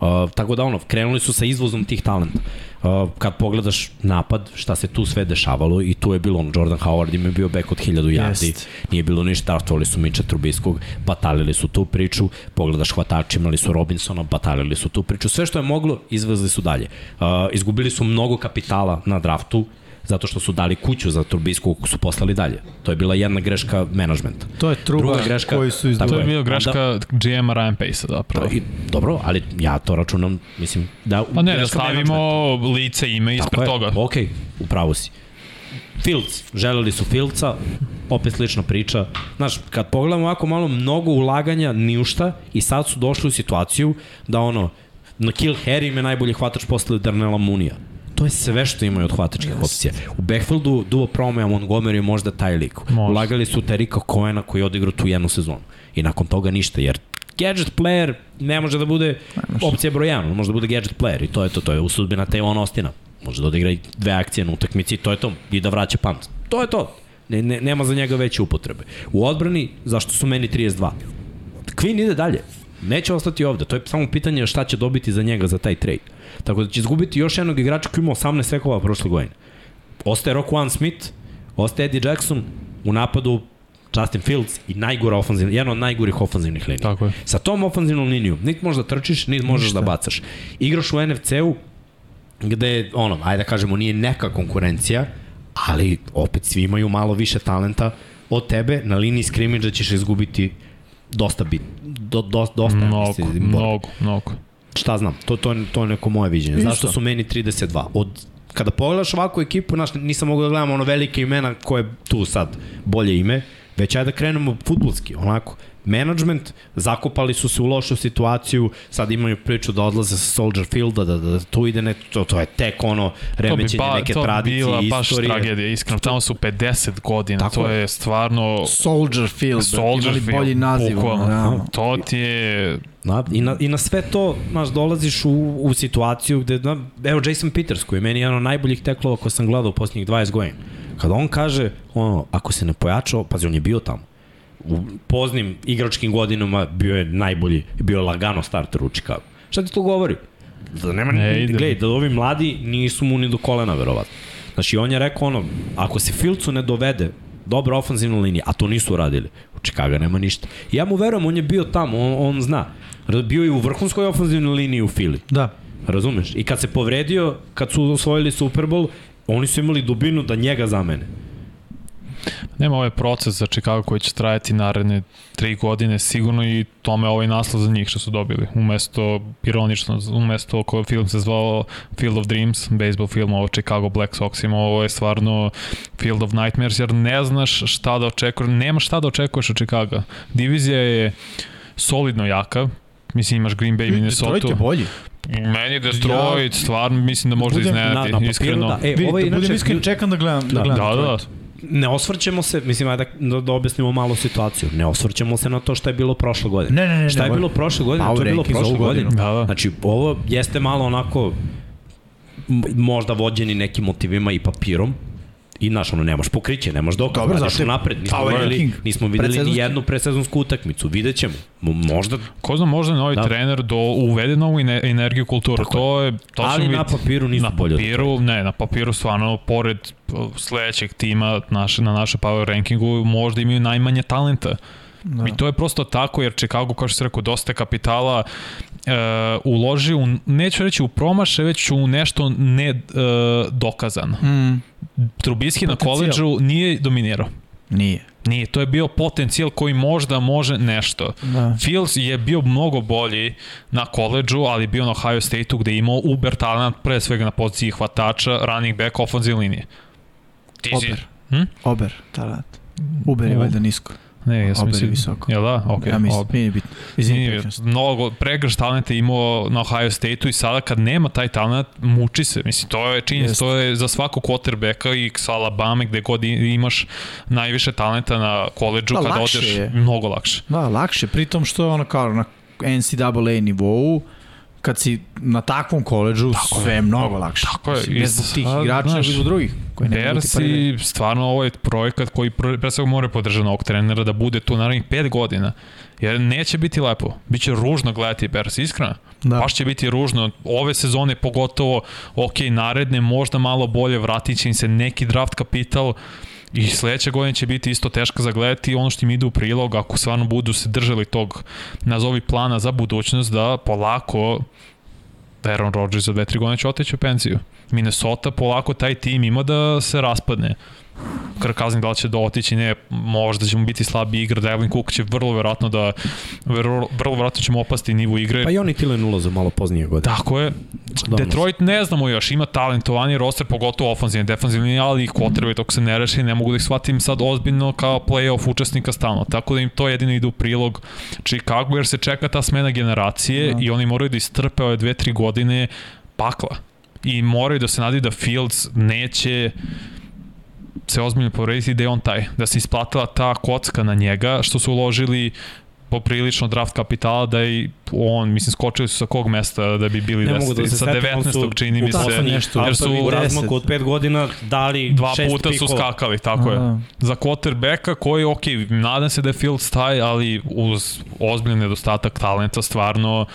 Speaker 1: Uh, tako da ono, krenuli su sa izvozom tih talenta. Uh, kad pogledaš napad, šta se tu sve dešavalo i tu je bilo ono, Jordan Howard im je bio back od 1000 yardi,
Speaker 2: Jest.
Speaker 1: nije bilo ništa, draftovali su Miča Trubiskog, batalili su tu priču, pogledaš hvatači, imali su Robinsona, batalili su tu priču, sve što je moglo, izvezli su dalje. Uh, izgubili su mnogo kapitala na draftu, zato što su dali kuću za Trubisku su poslali dalje. To je bila jedna greška menadžmenta.
Speaker 2: To je truba
Speaker 1: Druga greška-
Speaker 2: koju su
Speaker 1: Tako
Speaker 3: To je bio greška GM-a Ryan Pace-a zapravo.
Speaker 1: I, dobro, ali ja to računam, mislim, da...
Speaker 3: Pa ne, da stavimo lice i ime
Speaker 1: Tako
Speaker 3: ispred
Speaker 1: je,
Speaker 3: toga.
Speaker 1: Ok, upravo si. Fields, želeli su Fieldsa, opet slična priča. Znaš, kad pogledamo ovako malo mnogo ulaganja, ni u šta, i sad su došli u situaciju da ono, na Kill Harry im je najbolji hvatač posle Darnella Munija. To je sve što imaju od hvatačkih yes. opcija. U backfieldu Duo Promo, Montgomery je možda taj lik.
Speaker 3: Možda.
Speaker 1: Ulagali su Terika Coena koji je odigrao tu jednu sezonu. I nakon toga ništa, jer gadget player ne može da bude opcija broj 1, može da bude gadget player i to je to, to je usudbina Tavon Ostina. Može da odigra i dve akcije na utakmici i to je to, i da vraća punt. To je to. Ne, ne, nema za njega veće upotrebe. U odbrani, zašto su meni 32? Queen ide dalje. Neće ostati ovde. To je samo pitanje šta će dobiti za njega za taj trade. Tako da će izgubiti još jednog igrača koji ima 18 sekova prošle godine. Ostaje Roquan Smith, ostaje Eddie Jackson, u napadu Justin Fields i najgora ofanzivna, jedna od najgorih ofanzivnih linija.
Speaker 3: Tako je.
Speaker 1: Sa tom ofanzivnom linijom niti možeš da trčiš, niti možeš
Speaker 2: Ništa.
Speaker 1: da bacaš. Igraš u NFC-u gde, ono, ajde da kažemo, nije neka konkurencija, ali opet svi imaju malo više talenta od tebe, na liniji skrimidža ćeš izgubiti dosta bit, do, do, dosta.
Speaker 3: Mnogo, mnogo, mnogo.
Speaker 1: Šta znam, to, to, to je neko moje viđenje.
Speaker 2: Isto.
Speaker 1: Zašto su meni 32? Od, kada pogledaš ovakvu ekipu, znaš, nisam mogao da gledam ono velike imena koje je tu sad bolje ime, već ajde da krenemo futbolski, onako. Management, zakopali su se u lošu situaciju, sad imaju priču da odlaze sa Soldier Fielda, da, da, da tu ide ne, to, to je tek ono
Speaker 3: To bi,
Speaker 1: remećenje
Speaker 3: ba,
Speaker 1: neke
Speaker 3: to bi
Speaker 1: tradicije,
Speaker 3: bila baš
Speaker 1: istorije.
Speaker 3: tragedija, iskreno. Tamo su 50 godina,
Speaker 1: Tako
Speaker 3: to
Speaker 1: je.
Speaker 3: je stvarno
Speaker 2: Soldier Field,
Speaker 3: Soldier
Speaker 2: imali
Speaker 3: Field,
Speaker 2: bolji naziv.
Speaker 3: bukvalno.
Speaker 2: realno.
Speaker 3: To ti je...
Speaker 1: Na, i, na, I na sve to, znaš, dolaziš u, u situaciju gde, na, evo Jason Peters, koji je meni jedan od najboljih teklova koje sam gledao u posljednjih 20 godina. Kada on kaže, ono, ako se ne pojačao, pazi, on je bio tamo. U poznim igračkim godinama bio je najbolji, bio je lagano starter u Chicago. Šta ti to govori? Da nema,
Speaker 3: Ne
Speaker 1: gledaj, da ovi mladi nisu mu ni do kolena, verovatno. Znači, on je rekao ono, ako se Filcu ne dovede dobra ofanzivna linija, a to nisu uradili, u Chicago nema ništa. I ja mu verujem, on je bio tamo, on, on zna. Bio je u vrhunskoj ofanzivnoj liniji u Fili.
Speaker 2: Da.
Speaker 1: Razumeš? I kad se povredio, kad su osvojili Super Bowl, oni su imali dubinu da njega zamene.
Speaker 3: Nema ovaj proces za Chicago koji će trajati naredne tri godine sigurno i tome ovaj naslov za njih što su dobili. Umesto, ironično, umesto koji film se zvao Field of Dreams, baseball film ovo Chicago Black Sox ima, ovo je stvarno Field of Nightmares jer ne znaš šta da očekuješ, nema šta da očekuješ od Chicago. Divizija je solidno jaka, mislim imaš Green Bay, Minnesota.
Speaker 2: Detroit je bolji.
Speaker 3: Meni Detroit, ja, stvarno mislim da može da iznenati, na, na papiru, iskreno.
Speaker 2: Da. E, ovo je, da budem iskren, čekam da gledam, da, da gledam da, Detroit. Da,
Speaker 1: ne osvrćemo se, mislim, ajde da, da objasnimo malo situaciju, ne osvrćemo se na to šta je bilo prošle godine.
Speaker 2: Ne, ne, ne.
Speaker 1: Šta je bilo prošle godine, to je bilo prošle godine. Da, da. Znači, ovo jeste malo onako možda vođeni nekim motivima i papirom, I znaš, ono, nemaš pokriće, nemaš dokaz, Dobro, radiš napred. Nismo videli, nismo videli ni jednu predsezonsku utakmicu, vidjet ćemo. Možda...
Speaker 3: Ko zna, možda novi da. trener do, uvede novu energiju kulturu. Tako to je, to
Speaker 1: Ali na papiru nisu
Speaker 3: na
Speaker 1: bolje.
Speaker 3: Papiru, ne, na papiru stvarno, pored sledećeg tima naše, na naše power rankingu, možda imaju najmanje talenta. Da. I to je prosto tako, jer Chicago, kao što se rekao, dosta kapitala e, uloži, u, neću reći u promaše, već u nešto ne e, dokazano. Mm. Trubiski na koleđu nije dominirao.
Speaker 2: Nije.
Speaker 3: Nije, to je bio potencijal koji možda može nešto. Da. Fields je bio mnogo bolji na koleđu, ali bio na Ohio State-u gde je imao uber talent, pre svega na poziciji hvatača, running back, offensive linije.
Speaker 2: Ti Ober. Hm? Ober talent. Uber je valjda nisko.
Speaker 3: Ne, ja sam mislim...
Speaker 2: visoko.
Speaker 3: Jel da? Ok.
Speaker 2: Ja mislim, nije bitno. Izvini,
Speaker 3: mnogo pregrš talenta imao na Ohio State-u i sada kad nema taj talent, muči se. Mislim, to je činjenica, to je za svakog quarterbacka i sa Alabama gde god imaš najviše talenta na koleđu, da, kada odeš, je. mnogo lakše.
Speaker 2: Da, lakše, pritom što je ono kao na NCAA nivou, kad si na takvom koleđu, tako sve je mnogo lakše.
Speaker 3: Tako je.
Speaker 2: Ne zbog tih igrača, nego zbog drugih.
Speaker 3: Koji ne Bersi, stvarno ovo je projekat koji pre svega mora podržati ovog trenera da bude tu naravnih 5 godina. Jer neće biti lepo. Biće ružno gledati Bersi, iskreno. Da. Baš će biti ružno. Ove sezone pogotovo, ok, naredne, možda malo bolje, vratit će im se neki draft kapital, I sledeća godina će biti isto teška za gledati ono što im ide u prilog, ako stvarno budu se držali tog nazovi plana za budućnost, da polako Aaron Rodgers za 2-3 godine će oteći u penziju. Minnesota polako taj tim ima da se raspadne. Kirk Cousins da li će da otići, ne, možda ćemo biti slabi igra, Devlin Cook će vrlo verovatno da, vrlo, vrlo verovatno ćemo opasti nivu igre.
Speaker 1: Pa i oni Tilen ulaze malo poznije godine.
Speaker 3: Tako je. Donos. Detroit ne znamo još, ima talentovani roster, pogotovo ofanzivni, defanzivni, ali ih kvotrbe, toko se ne reši, ne mogu da ih shvatim sad ozbiljno kao playoff učesnika stalno. Tako da im to jedino ide u prilog Chicago, jer se čeka ta smena generacije da. i oni moraju da istrpe ove dve, tri godine pakla. I moraju da se nadaju da Fields neće se ozbiljno povrediti da je on taj, da se isplatila ta kocka na njega, što su uložili poprilično draft kapitala da i on, mislim, skočili su sa kog mesta da bi bili
Speaker 1: ne mogu da se
Speaker 3: sa 19. čini mi se,
Speaker 1: nešto, jer su u razmaku od 5 godina dali
Speaker 3: dva puta pikova. su skakali, tako je. Za quarterbacka koji, ok, nadam se da je Fields taj, ali uz ozbiljan nedostatak talenta stvarno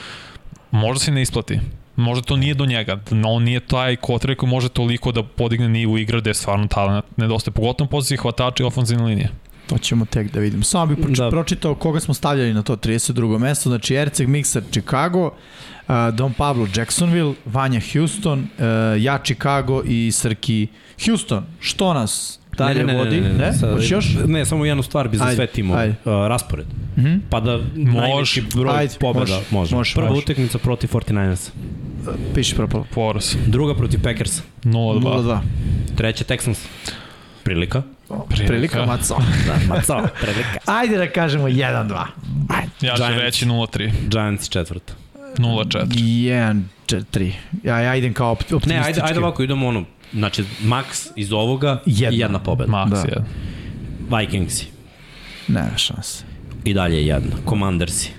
Speaker 3: možda se ne isplati. Možda to nije do njega, on nije taj kotrek koji može toliko da podigne nivu igre gde je stvarno talent nedostaje, pogotovo poziciji hvatača i ofenzivne linije.
Speaker 2: To ćemo tek da vidimo. Samo bih proči, da. pročitao koga smo stavljali na to 32. mesto, znači Erceg Mixer Chicago, uh, Don Pablo Jacksonville, Vanja Houston, uh, ja Chicago i Srki Houston. Što nas dalje ne, ne, vodi? Ne, ne, ne, ne. Hoćeš još?
Speaker 1: Ne, samo jednu stvar bi zasvetimo. Uh, raspored. Mm -hmm. Pa da najveći broj ajde, pobjeda može. može. Prva utekmica protiv 49ers.
Speaker 2: Piši propalo.
Speaker 3: Poros.
Speaker 1: Druga protiv Packers.
Speaker 2: 0-2.
Speaker 1: Treća Texans. Prilika.
Speaker 2: Prilika, prilika maco.
Speaker 1: da, maco, prilika.
Speaker 2: Ajde da kažemo 1-2.
Speaker 3: Ajde. Ja ću reći 0-3.
Speaker 1: Giants četvrta.
Speaker 3: 0-4.
Speaker 2: 1-4. Ja, ja idem kao optimistički.
Speaker 1: Ne, ajde, ajde ovako, idemo ono, znači, max iz ovoga jedna, jedna pobeda.
Speaker 3: Max, da. jedan.
Speaker 1: Vikingsi.
Speaker 2: Nema šanse.
Speaker 1: I dalje jedna. Commandersi.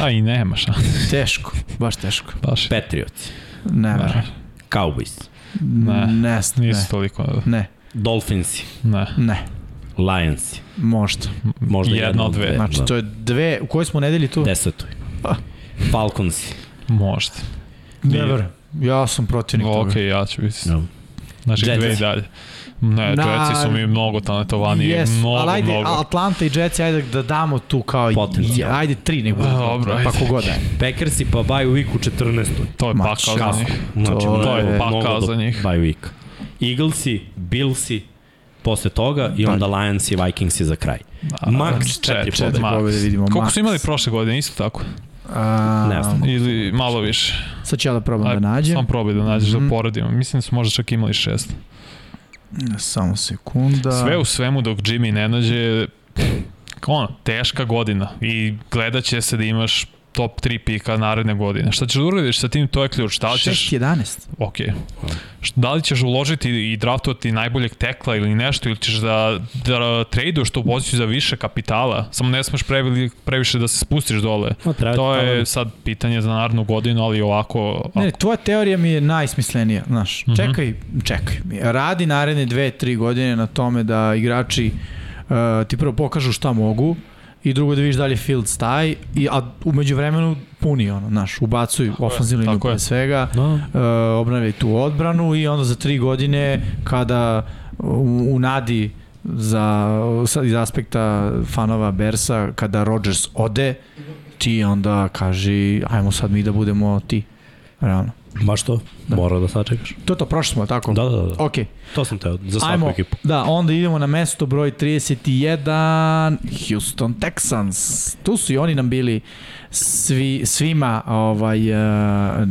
Speaker 3: A i nema šanse.
Speaker 2: Teško, baš teško.
Speaker 1: Baš. Patriots.
Speaker 2: Ne, ne.
Speaker 1: Cowboys.
Speaker 2: Ne, ne,
Speaker 3: nisu toliko.
Speaker 2: Ne.
Speaker 1: Dolphinsi.
Speaker 3: Ne.
Speaker 2: Ne.
Speaker 1: Lionsi.
Speaker 2: Možda.
Speaker 3: Možda jedna, jedna od dve.
Speaker 2: Znači, da. to je dve, u kojoj smo nedelji tu?
Speaker 1: Desetoj. Falconsi.
Speaker 3: Možda.
Speaker 2: Never. Ja sam protivnik
Speaker 3: toga. Ok, ja ću biti. No. Znači, Jetsi. dve i dalje. Ne, Na, Jetsi su mi mnogo talentovani. Yes, mnogo, ali ajde, mnogo.
Speaker 2: Atlanta i Jetsi, ajde da damo tu kao...
Speaker 1: Potencijal.
Speaker 2: Ajde, tri nek bude. Dobro, ajde. Pa kogod je.
Speaker 1: Packersi pa bye week u 14.
Speaker 3: To je pakao za njih. Znači, to,
Speaker 1: to
Speaker 3: je pakao za njih.
Speaker 1: Bye week. Eaglesi, Billsi, posle toga i onda Lions i Vikings i za kraj. Max četiri pobjede.
Speaker 2: pobjede vidimo.
Speaker 3: Koliko su imali prošle godine, isto tako?
Speaker 2: A,
Speaker 1: Ne znam.
Speaker 3: Ili malo više?
Speaker 2: Sad ću ja da probam
Speaker 3: Aj,
Speaker 2: da nađem.
Speaker 3: Sam probaj da nađeš mm
Speaker 2: Mhm.
Speaker 3: da poredimo. Mislim da su možda čak imali šest.
Speaker 2: Samo sekunda.
Speaker 3: Sve u svemu dok Jimmy ne nađe, ono, teška godina i gledat će se da imaš top 3 pika naredne godine. Šta ćeš da uradiš sa tim, to je ključ. Da li ćeš,
Speaker 2: 6-11.
Speaker 3: ok. Da li ćeš uložiti i draftovati najboljeg tekla ili nešto, ili ćeš da, da traduješ tu poziciju za više kapitala, samo ne smeš previ, previše da se spustiš dole.
Speaker 1: No,
Speaker 3: To je
Speaker 1: talent.
Speaker 3: sad pitanje za narednu godinu, ali ovako...
Speaker 2: Ne, tvoja teorija mi je najsmislenija, znaš.
Speaker 3: Mhm.
Speaker 2: Čekaj, čekaj. Radi naredne dve, tri godine na tome da igrači uh, ti prvo pokažu šta mogu i drugo da vidiš da li je Fields taj, i, a umeđu vremenu puni ono, znaš, ubacuj
Speaker 3: Tako je,
Speaker 2: ofenzivnu liniju pre svega,
Speaker 1: No,
Speaker 2: uh, obnavljaj tu odbranu i onda za tri godine kada u, u nadi za, sa- iz aspekta fanova Bersa, kada Rodgers ode, ti onda kaži, ajmo sad mi da budemo ti. Realno.
Speaker 1: Baš to,
Speaker 2: Da.
Speaker 1: mora da sačekaš.
Speaker 2: To je to, prošli smo, tako?
Speaker 1: Da, da, da.
Speaker 2: Ok,
Speaker 1: to sam teo, za svaku
Speaker 2: ajmo,
Speaker 1: ekipu.
Speaker 2: da, onda idemo na mesto broj 31, Houston Texans. Tu su i oni nam bili svi, svima ovaj, eh,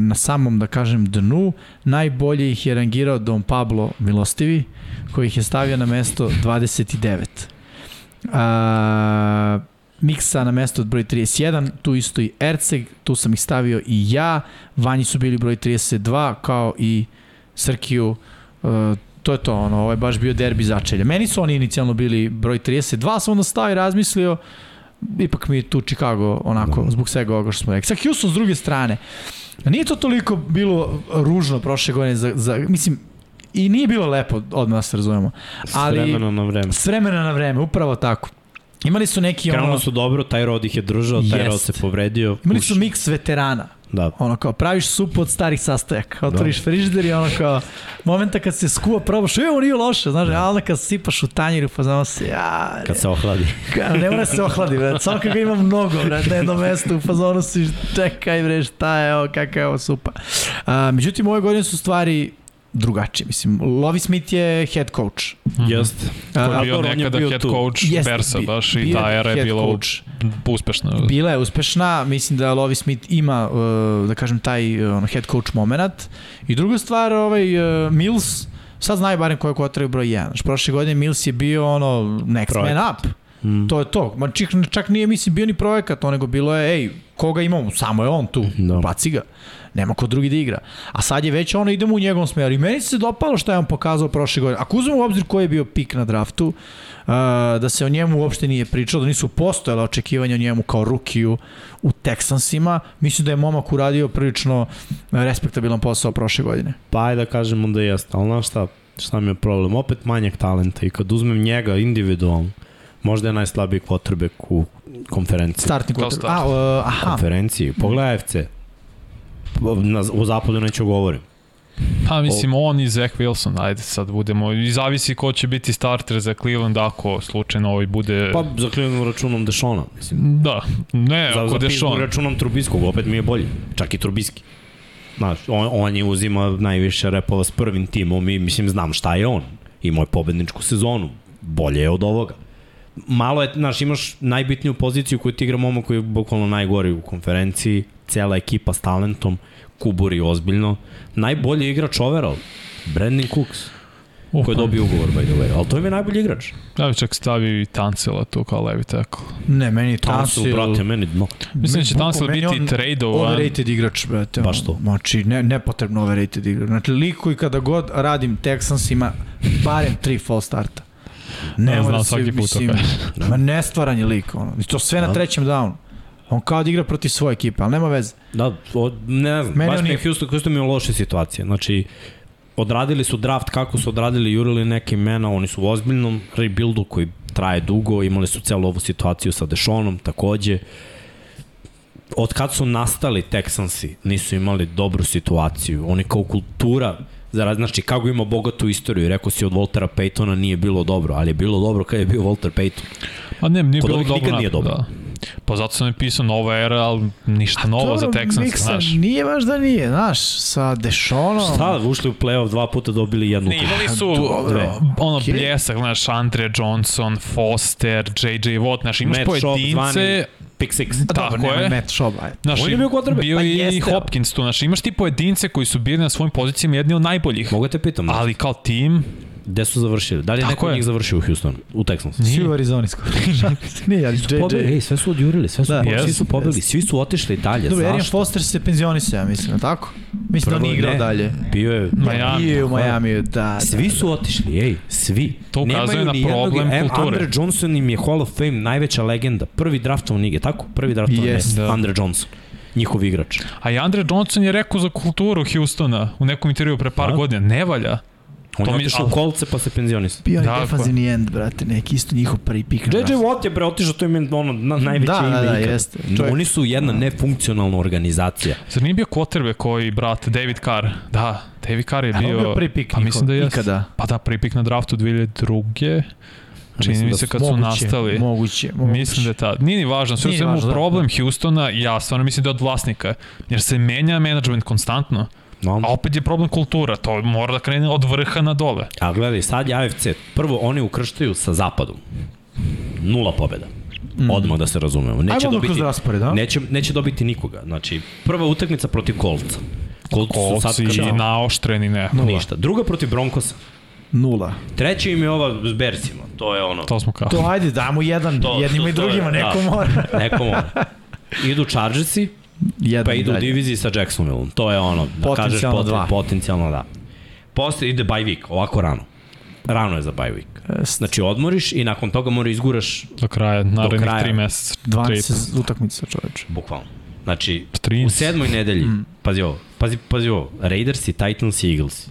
Speaker 2: na samom, da kažem, dnu. Najbolje ih je rangirao Don Pablo Milostivi, koji ih je stavio na mesto 29. A, Miksa na mesto od broj 31, tu isto i Erceg, tu sam ih stavio i ja, Vanji su bili broj 32, kao i Srkiju, uh, to je to, ono, ovo je baš bio derbi začelja. Meni su oni inicijalno bili broj 32, sam onda stao i razmislio, ipak mi je tu Chicago onako, zbog svega ovoga što smo rekli. Sa Houston s druge strane, nije to toliko bilo ružno prošle godine, za, za, mislim, i nije bilo lepo, odmah da se razumemo.
Speaker 1: S
Speaker 2: Ali-
Speaker 1: vremena na vreme.
Speaker 2: S vremena na vreme, upravo tako. Imali su neki ono...
Speaker 1: Krenulo su dobro, taj rod ih je držao, taj
Speaker 2: Jest.
Speaker 1: rod se povredio.
Speaker 2: Imali
Speaker 1: Uš,
Speaker 2: su miks veterana.
Speaker 1: Da,
Speaker 2: Ono kao, praviš supu od starih sastojaka. Otvoriš frižider i ono kao, momenta kad se skuva, probaš, evo nije loše, znaš, a onda kad sipaš u tanjiru, pa znamo se, ja,
Speaker 1: kad se ohladi.
Speaker 2: Ka- ne mora da se ohladi, bre. Samo kad ga ima mnogo, bre, na jednom mestu, u fazonu si, čekaj, bre, šta je ovo, kakva je ovo supa. A, međutim, ove godine su stvari drugačije. Mislim, Lovi Smith je head coach.
Speaker 1: Jeste.
Speaker 2: A,
Speaker 3: Ko je bio
Speaker 1: dobro, on je
Speaker 3: nekada
Speaker 1: bio
Speaker 3: head
Speaker 1: tu.
Speaker 3: coach
Speaker 2: Jeste,
Speaker 3: Bersa
Speaker 2: bi-
Speaker 3: baš i ta era je bila
Speaker 2: coach.
Speaker 3: uspešna.
Speaker 2: Bila je uspešna, mislim da Lovi Smith ima, uh, da kažem, taj uh, ono, head coach moment. I druga stvar, ovaj, uh, Mills, sad znaju barem ko je kotraju broj 1. Znaš, prošle godine Mills je bio ono next
Speaker 1: Projekat.
Speaker 2: man up.
Speaker 1: Mm.
Speaker 2: To je to. Ma čak, čak nije, mislim, bio ni projekat, to nego bilo je, ej, koga imamo? Samo je on tu,
Speaker 1: Da.
Speaker 2: baci ga. Nema ko drugi da igra. A sad je već ono, idemo u njegovom smeru. I meni se dopalo šta je on pokazao prošle godine. Ako uzmemo u obzir koji je bio pik na draftu, uh, da se o njemu uopšte nije pričalo, da nisu postojale očekivanja o njemu kao rukiju u Texansima, mislim da je momak uradio prilično respektabilan posao prošle godine.
Speaker 1: Pa ajde da kažemo da jeste, ali znaš šta, šta mi je problem? Opet manjak talenta i kad uzmem njega individualno, možda je najslabiji quarterback u konferenciji.
Speaker 2: Startni quarterback.
Speaker 3: start.
Speaker 2: A, uh, aha,
Speaker 1: konferenciji. Pogledaj FC. Na, u zapadu neću govorim.
Speaker 3: Pa mislim, on i Zach Wilson, ajde sad budemo, i zavisi ko će biti starter za Cleveland ako slučajno ovaj bude...
Speaker 1: Pa za Cleveland računom Dešona. Mislim,
Speaker 3: da, ne,
Speaker 1: za,
Speaker 3: ako
Speaker 1: za
Speaker 3: Dešon.
Speaker 1: Pittsburgh računom Trubiskog, opet mi je bolji. Čak i Trubiski. Znaš, on, on je uzima najviše repova s prvim timom i mislim znam šta je on. Imao je pobedničku sezonu. Bolje je od ovoga. Malo je, znaš, imaš najbitniju poziciju koju ti igra momak koji je bukvalno najgori u konferenciji, cela ekipa s talentom, kuburi ozbiljno. Najbolji igrač overall, Brandon Cooks,
Speaker 3: Uh,
Speaker 1: koji je dobio ugovor, by the way. Ali to je najbolji igrač.
Speaker 3: Ja bih čak stavio i Tancela tu kao levi tackle.
Speaker 2: ne, meni je
Speaker 1: Tansil,
Speaker 2: Tansil...
Speaker 1: brate, meni dno.
Speaker 3: Mislim da će Tancel biti
Speaker 2: on
Speaker 3: tradovan.
Speaker 2: Overrated igrač, brate.
Speaker 1: Baš to.
Speaker 2: Znači, ne, nepotrebno overrated igrač. Znači, lik koji kada god radim Texans ima barem tri fall starta. Ne,
Speaker 3: znam,
Speaker 2: da
Speaker 3: svaki put
Speaker 2: mislim,
Speaker 3: to
Speaker 2: ma nestvaran je lik, ono. I to sve na
Speaker 1: Da.
Speaker 2: trećem downu. On kao da igra protiv svoje ekipe, ali nema veze.
Speaker 1: Da, od, ne znam,
Speaker 2: Meni
Speaker 1: baš mi je Houston, Houston mi je u loše situacije. Znači, odradili su draft kako su odradili, jurili neke imena, oni su u ozbiljnom rebuildu koji traje dugo, imali su celu ovu situaciju sa Deshonom takođe. Od kad su nastali Texansi, nisu imali dobru situaciju. Oni kao kultura Za, znači, Chicago ima bogatu istoriju. Rekao si od Waltera Paytona nije bilo dobro, ali je bilo dobro kada je bio Walter Payton.
Speaker 3: Pa ne, nije
Speaker 1: Kod
Speaker 3: bilo dobro.
Speaker 1: nikad nije dobro.
Speaker 3: Da. Pa zato sam je pisao nova era, ali ništa novo za Texans,
Speaker 2: Miksa,
Speaker 3: znaš.
Speaker 2: Nije baš da nije, znaš, sa Deshaonom.
Speaker 1: Šta, ušli u playoff dva puta dobili jednu
Speaker 3: Ne, imali su
Speaker 2: Dobro,
Speaker 3: ono
Speaker 2: okej.
Speaker 3: bljesak, znaš, Andre Johnson, Foster, JJ Watt, znaš, imaš
Speaker 1: Matt
Speaker 3: pojedince,
Speaker 1: zvani pick six.
Speaker 2: A
Speaker 3: tako
Speaker 2: dobro, nema
Speaker 3: je.
Speaker 2: Matt Schaub, ajde.
Speaker 3: Znaš,
Speaker 1: On je bio quarterback.
Speaker 3: bio
Speaker 1: Pa
Speaker 3: i
Speaker 1: jeste.
Speaker 3: Hopkins tu, znaš, imaš ti pojedince koji su bili na svojim pozicijama jedni od najboljih.
Speaker 1: Mogu te pitam, Ali...
Speaker 3: Ali kao tim,
Speaker 1: gde su završili? Da li je neko od
Speaker 3: je.
Speaker 1: njih završio u Houstonu? U Texansu?
Speaker 2: Svi u Arizoni skoro. nije, ali
Speaker 1: Pobili,
Speaker 2: JJ.
Speaker 1: ej, sve su odjurili, sve su,
Speaker 2: Da.
Speaker 1: da, svi su pobili,
Speaker 2: jest.
Speaker 1: svi su otišli dalje.
Speaker 2: Dobro, Arian? Foster se penzionisao, ja mislim, tako? Mislim da on
Speaker 1: Prvo
Speaker 2: nije igrao
Speaker 1: ne.
Speaker 2: dalje.
Speaker 1: Bio je...
Speaker 3: Miami.
Speaker 2: U
Speaker 1: Tako je.
Speaker 2: Miami, da.
Speaker 1: Svi su otišli, ej, svi.
Speaker 3: To ukazuje na
Speaker 1: jednog-
Speaker 3: problem
Speaker 1: em,
Speaker 3: kulture.
Speaker 1: Andre Johnson im je Hall of Fame najveća legenda. Prvi draftovan lige, tako? Prvi draftovan je
Speaker 3: Da.
Speaker 1: Andre Johnson. Njihov igrač.
Speaker 3: a i Andre Johnson je rekao za kulturu Houstona u nekom intervju pre par
Speaker 1: A?
Speaker 3: godina, ne valja.
Speaker 1: On
Speaker 3: To
Speaker 1: je otišao u kolce pa se penzionisao.
Speaker 2: Bio je
Speaker 3: Tako.
Speaker 2: defanzivni end, brate, neki isto njihov prvi pik.
Speaker 1: JJ Watt je bre otišao, to je ono, na, najveće
Speaker 2: Da,
Speaker 1: ime
Speaker 2: da, da,
Speaker 1: ikad.
Speaker 2: jeste. Čovjek-
Speaker 1: Oni su jedna nefunkcionalna organizacija.
Speaker 3: Zar nije bio quarterback koji brat David Carr? Da, David Carr je
Speaker 2: A on
Speaker 3: bio...
Speaker 2: bio prvi pik
Speaker 3: pa mislim da jeste.
Speaker 2: ikada.
Speaker 3: Pa da, prvi pik na draftu 2002. Čini
Speaker 1: mislim
Speaker 3: mi
Speaker 1: da
Speaker 3: se
Speaker 1: su-
Speaker 3: kad su
Speaker 2: Moguće,
Speaker 3: nastali.
Speaker 2: Moguće, moguće.
Speaker 3: Mislim da je ta. Nije ni važno, sve u svemu
Speaker 2: važno, da,
Speaker 3: problem Houstona, ja stvarno mislim da je od vlasnika, jer se menja management konstantno,
Speaker 1: No.
Speaker 3: a opet je problem kultura, to mora da krene od vrha na dole.
Speaker 1: A gledaj, sad je AFC. Prvo, oni ukrštaju sa zapadom. Nula pobjeda. Mm. Odmah da se razumemo. Neće
Speaker 2: Ajmo
Speaker 1: dobiti,
Speaker 2: kroz raspored, a?
Speaker 1: neće, neće dobiti nikoga. Znači, prva utakmica protiv Kolca. Kolci su sad
Speaker 3: i naoštreni ne.
Speaker 1: ništa. Druga protiv Broncosa.
Speaker 2: Nula.
Speaker 1: Treća im je ova s Bersima. To je ono.
Speaker 3: To smo kao.
Speaker 2: To ajde, damo jedan,
Speaker 1: To-
Speaker 2: jednima
Speaker 1: to-
Speaker 2: i drugima,
Speaker 1: da.
Speaker 2: neko mora.
Speaker 1: Neko mora. Idu Chargersi,
Speaker 2: Jedan
Speaker 1: pa idu u diviziji sa Jacksonvilleom. To je ono, da kažeš
Speaker 2: Potencijalno
Speaker 1: poten,
Speaker 2: dva.
Speaker 1: potencijalno da. Posle ide bye week, ovako rano. Rano je za bye week.
Speaker 2: Jest.
Speaker 1: Znači odmoriš i nakon toga mora izguraš
Speaker 3: Do kraja, narednih
Speaker 1: kraja.
Speaker 3: tri meseca.
Speaker 2: 12 utakmica, čoveče.
Speaker 1: bukvalno. Znači,
Speaker 3: Tri.
Speaker 1: u sedmoj nedelji,
Speaker 2: Mm.
Speaker 1: pazi ovo, pazi, pazi ovo, Raiders i Titans i Eagles,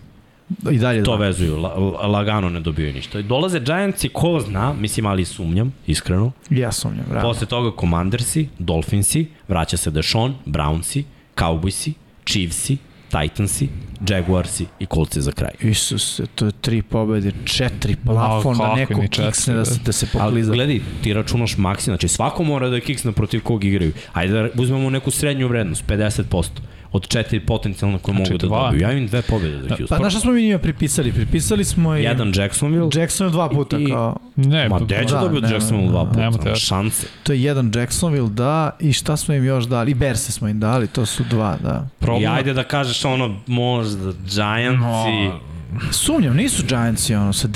Speaker 2: I dalje
Speaker 1: to
Speaker 2: dva.
Speaker 1: vezuju, la, la- lagano ne dobijaju ništa. I dolaze Giants i ko zna, mislim, ali sumnjam, iskreno.
Speaker 2: Ja sumnjam, bravo.
Speaker 1: Posle toga Commandersi, Dolphinsi, vraća se Deshaun, Brownsi, Cowboysi, Chiefsi, Titansi, Jaguarsi i Coltsi za kraj.
Speaker 2: Isuse, to je tri pobede, četiri plafon, da
Speaker 3: kako
Speaker 2: neko kiksne da se, da se
Speaker 1: Ali
Speaker 2: pokliza.
Speaker 1: gledaj, ti računaš maksi, znači svako mora da kiksne protiv kog igraju. Ajde da uzmemo neku srednju vrednost, 50% od četiri potencijalne koje
Speaker 3: Znači
Speaker 1: mogu da
Speaker 3: dva.
Speaker 1: dobiju. Ja im dve pobjede za
Speaker 2: Pa
Speaker 1: Houston.
Speaker 2: znaš šta smo mi njima pripisali? Pripisali smo i
Speaker 1: Jedan Jacksonville,
Speaker 2: Jacksonville dva puta,
Speaker 1: I-
Speaker 2: kao,
Speaker 3: Ne,
Speaker 1: Ma
Speaker 3: pa-
Speaker 1: gde će
Speaker 2: Da, nema,
Speaker 1: Jacksonville dva puta?
Speaker 3: nema te-
Speaker 1: Šanse.
Speaker 2: to je jedan Jacksonville, da, i šta smo im još dali? I Berse smo im dali, to su dva, da.
Speaker 1: I
Speaker 3: problem,
Speaker 1: ajde da kažeš ono, možda Giantsi,
Speaker 3: No.
Speaker 2: Sumnjam, nisu Giantsi, ono, sa.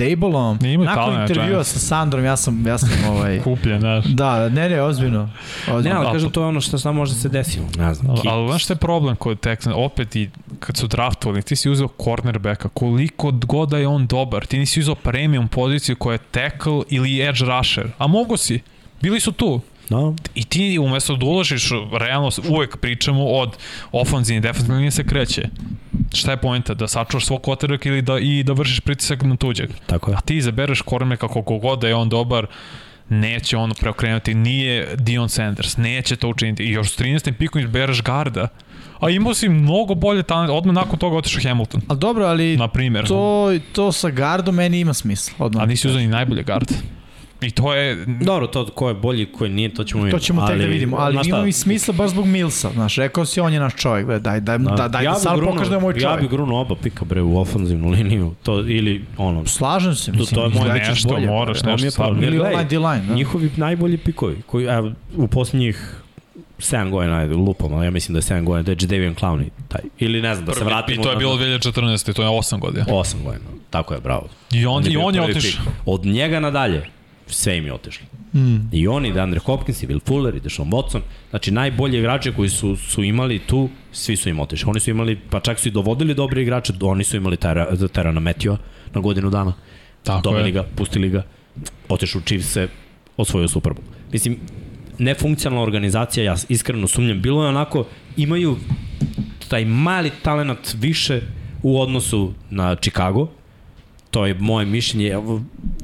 Speaker 3: Ne, imaju
Speaker 2: Nakon intervjua
Speaker 3: Giants.
Speaker 2: sa Sandrom, ja sam, ja sam ovaj...
Speaker 3: kupljen, znaš.
Speaker 2: Da, ne, ne, ozbiljno.
Speaker 1: Ne,
Speaker 2: ozbiljno.
Speaker 1: ali
Speaker 3: A,
Speaker 1: kažem, to je ono što sad može da se desiti. Ne znam,
Speaker 3: Ali,
Speaker 1: Kicks.
Speaker 3: ali znaš šta je problem kod Texans? Opet i kad su draftovali, ti si uzeo cornerbacka, koliko god da je on dobar, ti nisi uzeo premium poziciju koja je tackle ili edge rusher, a mogo si. Bili su tu.
Speaker 1: Da.
Speaker 3: I ti umesto da uložiš, realno uvek pričamo od ofanzivne i defensivne linije se kreće. Šta je pojenta? Da sačuvaš svog koterak ili da, i da vršiš pritisak na tuđeg.
Speaker 1: Tako je.
Speaker 3: A ti izabereš cornerbacka koliko god da je on dobar, neće on preokrenuti, nije Dion Sanders, neće to učiniti. I još s 13. pikom izbereš garda. A imao si mnogo bolje talent, odmah nakon toga otišao Hamilton,
Speaker 2: Ali dobro, ali
Speaker 3: na primjer.
Speaker 2: to, to sa gardom meni ima smisla. Odmah.
Speaker 3: A nisi uzao ni najbolje garde. I to je...
Speaker 1: Dobro, to ko je bolji, ko je nije, to ćemo vidjeti.
Speaker 2: To ćemo tek da vidimo, ali ima mi smisla baš zbog Milsa, znaš, rekao si on je naš čovjek, bre, daj, daj, da, da, daj
Speaker 1: ja
Speaker 2: da sad pokaže da je moj
Speaker 1: Ja
Speaker 2: čovjek.
Speaker 1: bi grunuo oba pika bre u ofanzivnu liniju, to ili ono,
Speaker 2: Slažem se, mislim,
Speaker 1: to je moj
Speaker 2: izgledat ćeš
Speaker 3: nešto,
Speaker 2: bolje,
Speaker 3: moraš
Speaker 2: bre.
Speaker 1: to je
Speaker 3: nešto
Speaker 1: problem.
Speaker 2: Ili
Speaker 1: Jer gledaj,
Speaker 2: D-line, da.
Speaker 1: njihovi najbolji pikovi, koji evo, u posljednjih 7 godina, ajde, lupam, ali ja mislim da je 7 godina, da je Jadavion Clowney, taj, ili ne znam, da se
Speaker 3: Prvi,
Speaker 1: vratimo.
Speaker 3: I to je bilo 2014. To je 8 godina.
Speaker 1: 8 godina, tako je, bravo.
Speaker 3: I on, i
Speaker 1: bio
Speaker 3: on je otišao.
Speaker 1: Od njega nadalje, sve im je otišlo.
Speaker 2: Mm.
Speaker 1: I oni, da Andre Hopkins, i Will Fuller, i Deshaun Watson, znači najbolji igrače koji su, su imali tu, svi su im otišli. Oni su imali, pa čak su i dovodili dobre igrače, oni su imali Tera, Terana Metio na godinu dana.
Speaker 3: Tako
Speaker 1: Doveli
Speaker 3: je.
Speaker 1: ga, pustili ga, otišu u Chiefs se, osvojio Super Bowl. Mislim, nefunkcionalna organizacija, ja iskreno sumnjam, bilo je onako, imaju taj mali talenat više u odnosu na Chicago, to je moje mišljenje.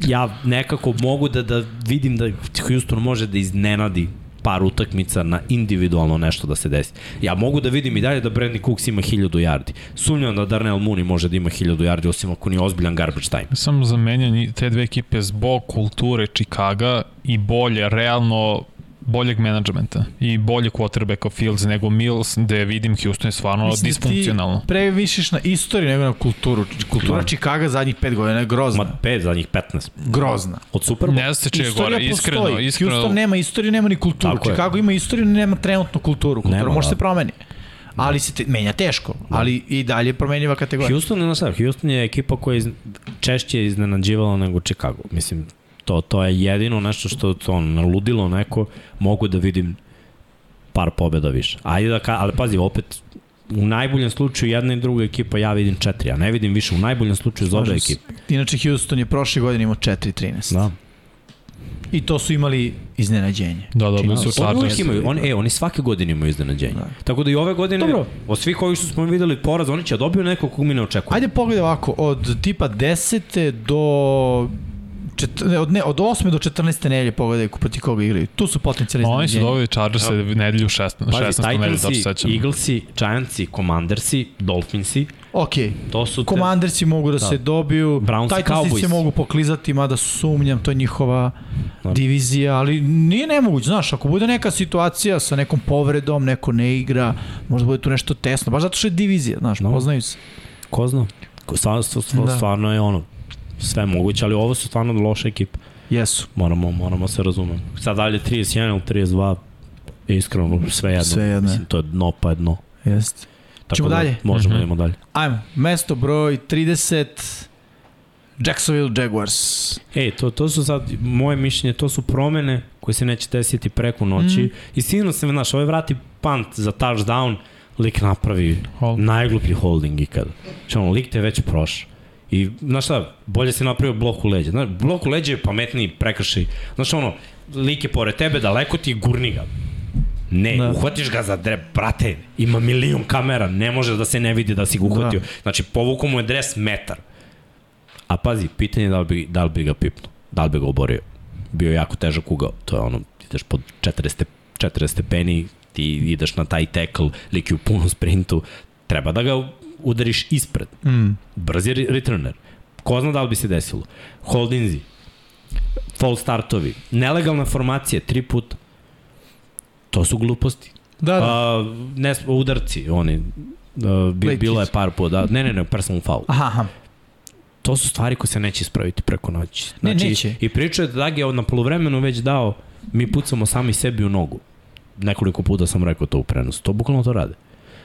Speaker 1: Ja nekako mogu da, da vidim da Houston može da iznenadi par utakmica na individualno nešto da se desi. Ja mogu da vidim i dalje da Brandon Cooks ima 1000 yardi. Sumnjam da Darnell Mooney može da ima 1000 yardi, osim ako nije ozbiljan garbage time.
Speaker 3: Sam zamenja te dve ekipe zbog kulture Chicaga i bolje, realno boljeg menadžmenta i bolje quarterbacka Fields nego Mills, gde vidim Houston je stvarno Mislim disfunkcionalno.
Speaker 2: Ti previšiš na istoriju nego na kulturu. Kultura no. Chicago zadnjih 5 godina je grozna.
Speaker 1: Ma 5 zadnjih 15.
Speaker 2: Grozna.
Speaker 1: Od Super Bowl.
Speaker 3: Ne zna se gore, iskreno, iskreno.
Speaker 2: Houston nema istoriju, nema ni kulturu. Tako Chicago je. ima istoriju, nema trenutnu kulturu. Kultura nema, može da. se promeni. Ali se te, menja teško, da. ali i dalje promenjiva kategorija.
Speaker 1: Houston je na sad, Houston je ekipa koja je češće iznenađivala nego Chicago. Mislim, To, to je jedino nešto što to naludilo neko, mogu da vidim par pobjeda više. Ajde da ka, ali pazi, opet u najboljem slučaju jedna i druga ekipa ja vidim četiri, ja ne vidim više u najboljem slučaju za obe ekipe.
Speaker 2: Inače Houston je prošle godine imao 4-13.
Speaker 1: Da.
Speaker 2: I to su imali iznenađenje.
Speaker 3: Da, da, bili su
Speaker 1: Chargers. Oni, imaju, oni, e, oni svake godine imaju iznenađenje. Da. Tako da i ove godine, Dobro. od svih koji su smo videli poraz, oni će dobiju neko kog mi ne očekujemo.
Speaker 2: Ajde pogledaj ovako, od tipa 10. do Čet, od, ne, od 8. do 14. nedelje pogledaj proti koga igraju. Tu su potencijalni
Speaker 3: Oni su dobili Chargers ja. nedelju 16. 16. nedelju, da se sećam.
Speaker 1: Eaglesi, Giantsi, Commandersi, Dolphinsi.
Speaker 2: Ok, to su te... Commandersi mogu da, da. se dobiju, Browns Titansi se mogu poklizati, mada sumnjam, to je njihova da. divizija, ali nije nemoguće, znaš, ako bude neka situacija sa nekom povredom, neko ne igra, možda bude tu nešto tesno, baš zato što je divizija, znaš, no. poznaju se.
Speaker 1: Ko zna? Stvarno, stvarno, da. stvarno je ono, sve moguće, ali ovo su stvarno loše ekipe.
Speaker 2: Jesu.
Speaker 1: Moramo, moramo se razumeti. Sad dalje 31 ili 32, iskreno, sve jedno. Sve jedno. Mislim, to je dno pa je dno.
Speaker 2: Jeste. Tako Čemo da, dalje?
Speaker 1: Možemo, mm -hmm. idemo dalje.
Speaker 2: Ajmo, mesto broj 30, Jacksonville Jaguars.
Speaker 1: Ej, to, to su sad, moje mišljenje, to su promene koje se neće desiti preko noći. Mm. I sigurno se, znaš, ovaj vrati punt za touchdown, lik napravi Hold. najgluplji holding ikada. Znači, ono, lik te već prošao. I, znaš šta, bolje se napravio blok u leđa. Znaš, blok u leđa je pametniji prekršaj. Znaš, ono, lik je pored tebe, daleko ti, gurni ga. Ne, da. uhvatiš ga za drep, brate, ima milion kamera, ne može da se ne vidi da si ga uhvatio. Da. Znači, povuku mu je dres metar. A pazi, pitanje je da li bi, da li bi ga pipnuo, da li bi ga oborio. Bio je jako težak ugao, to je ono, ideš pod 40, 40 stepeni, ti ideš na taj tackle, lik je u punom sprintu, treba da ga udariš ispred. Mm. Brzi returner. Ko zna da li bi se desilo? Holdinzi, fall startovi, nelegalna formacija, tri puta. To su gluposti.
Speaker 2: Da, da. A,
Speaker 1: ne, udarci, oni, uh, bi, bilo je par puta. Da, ne, ne, ne, personal foul.
Speaker 2: Aha, aha.
Speaker 1: To su stvari koje se neće ispraviti preko noći.
Speaker 2: Znači, ne, neće.
Speaker 1: I pričaju da Dag je na polovremenu već dao, mi pucamo sami sebi u nogu. Nekoliko puta sam rekao to u prenosu. To bukvalno to rade.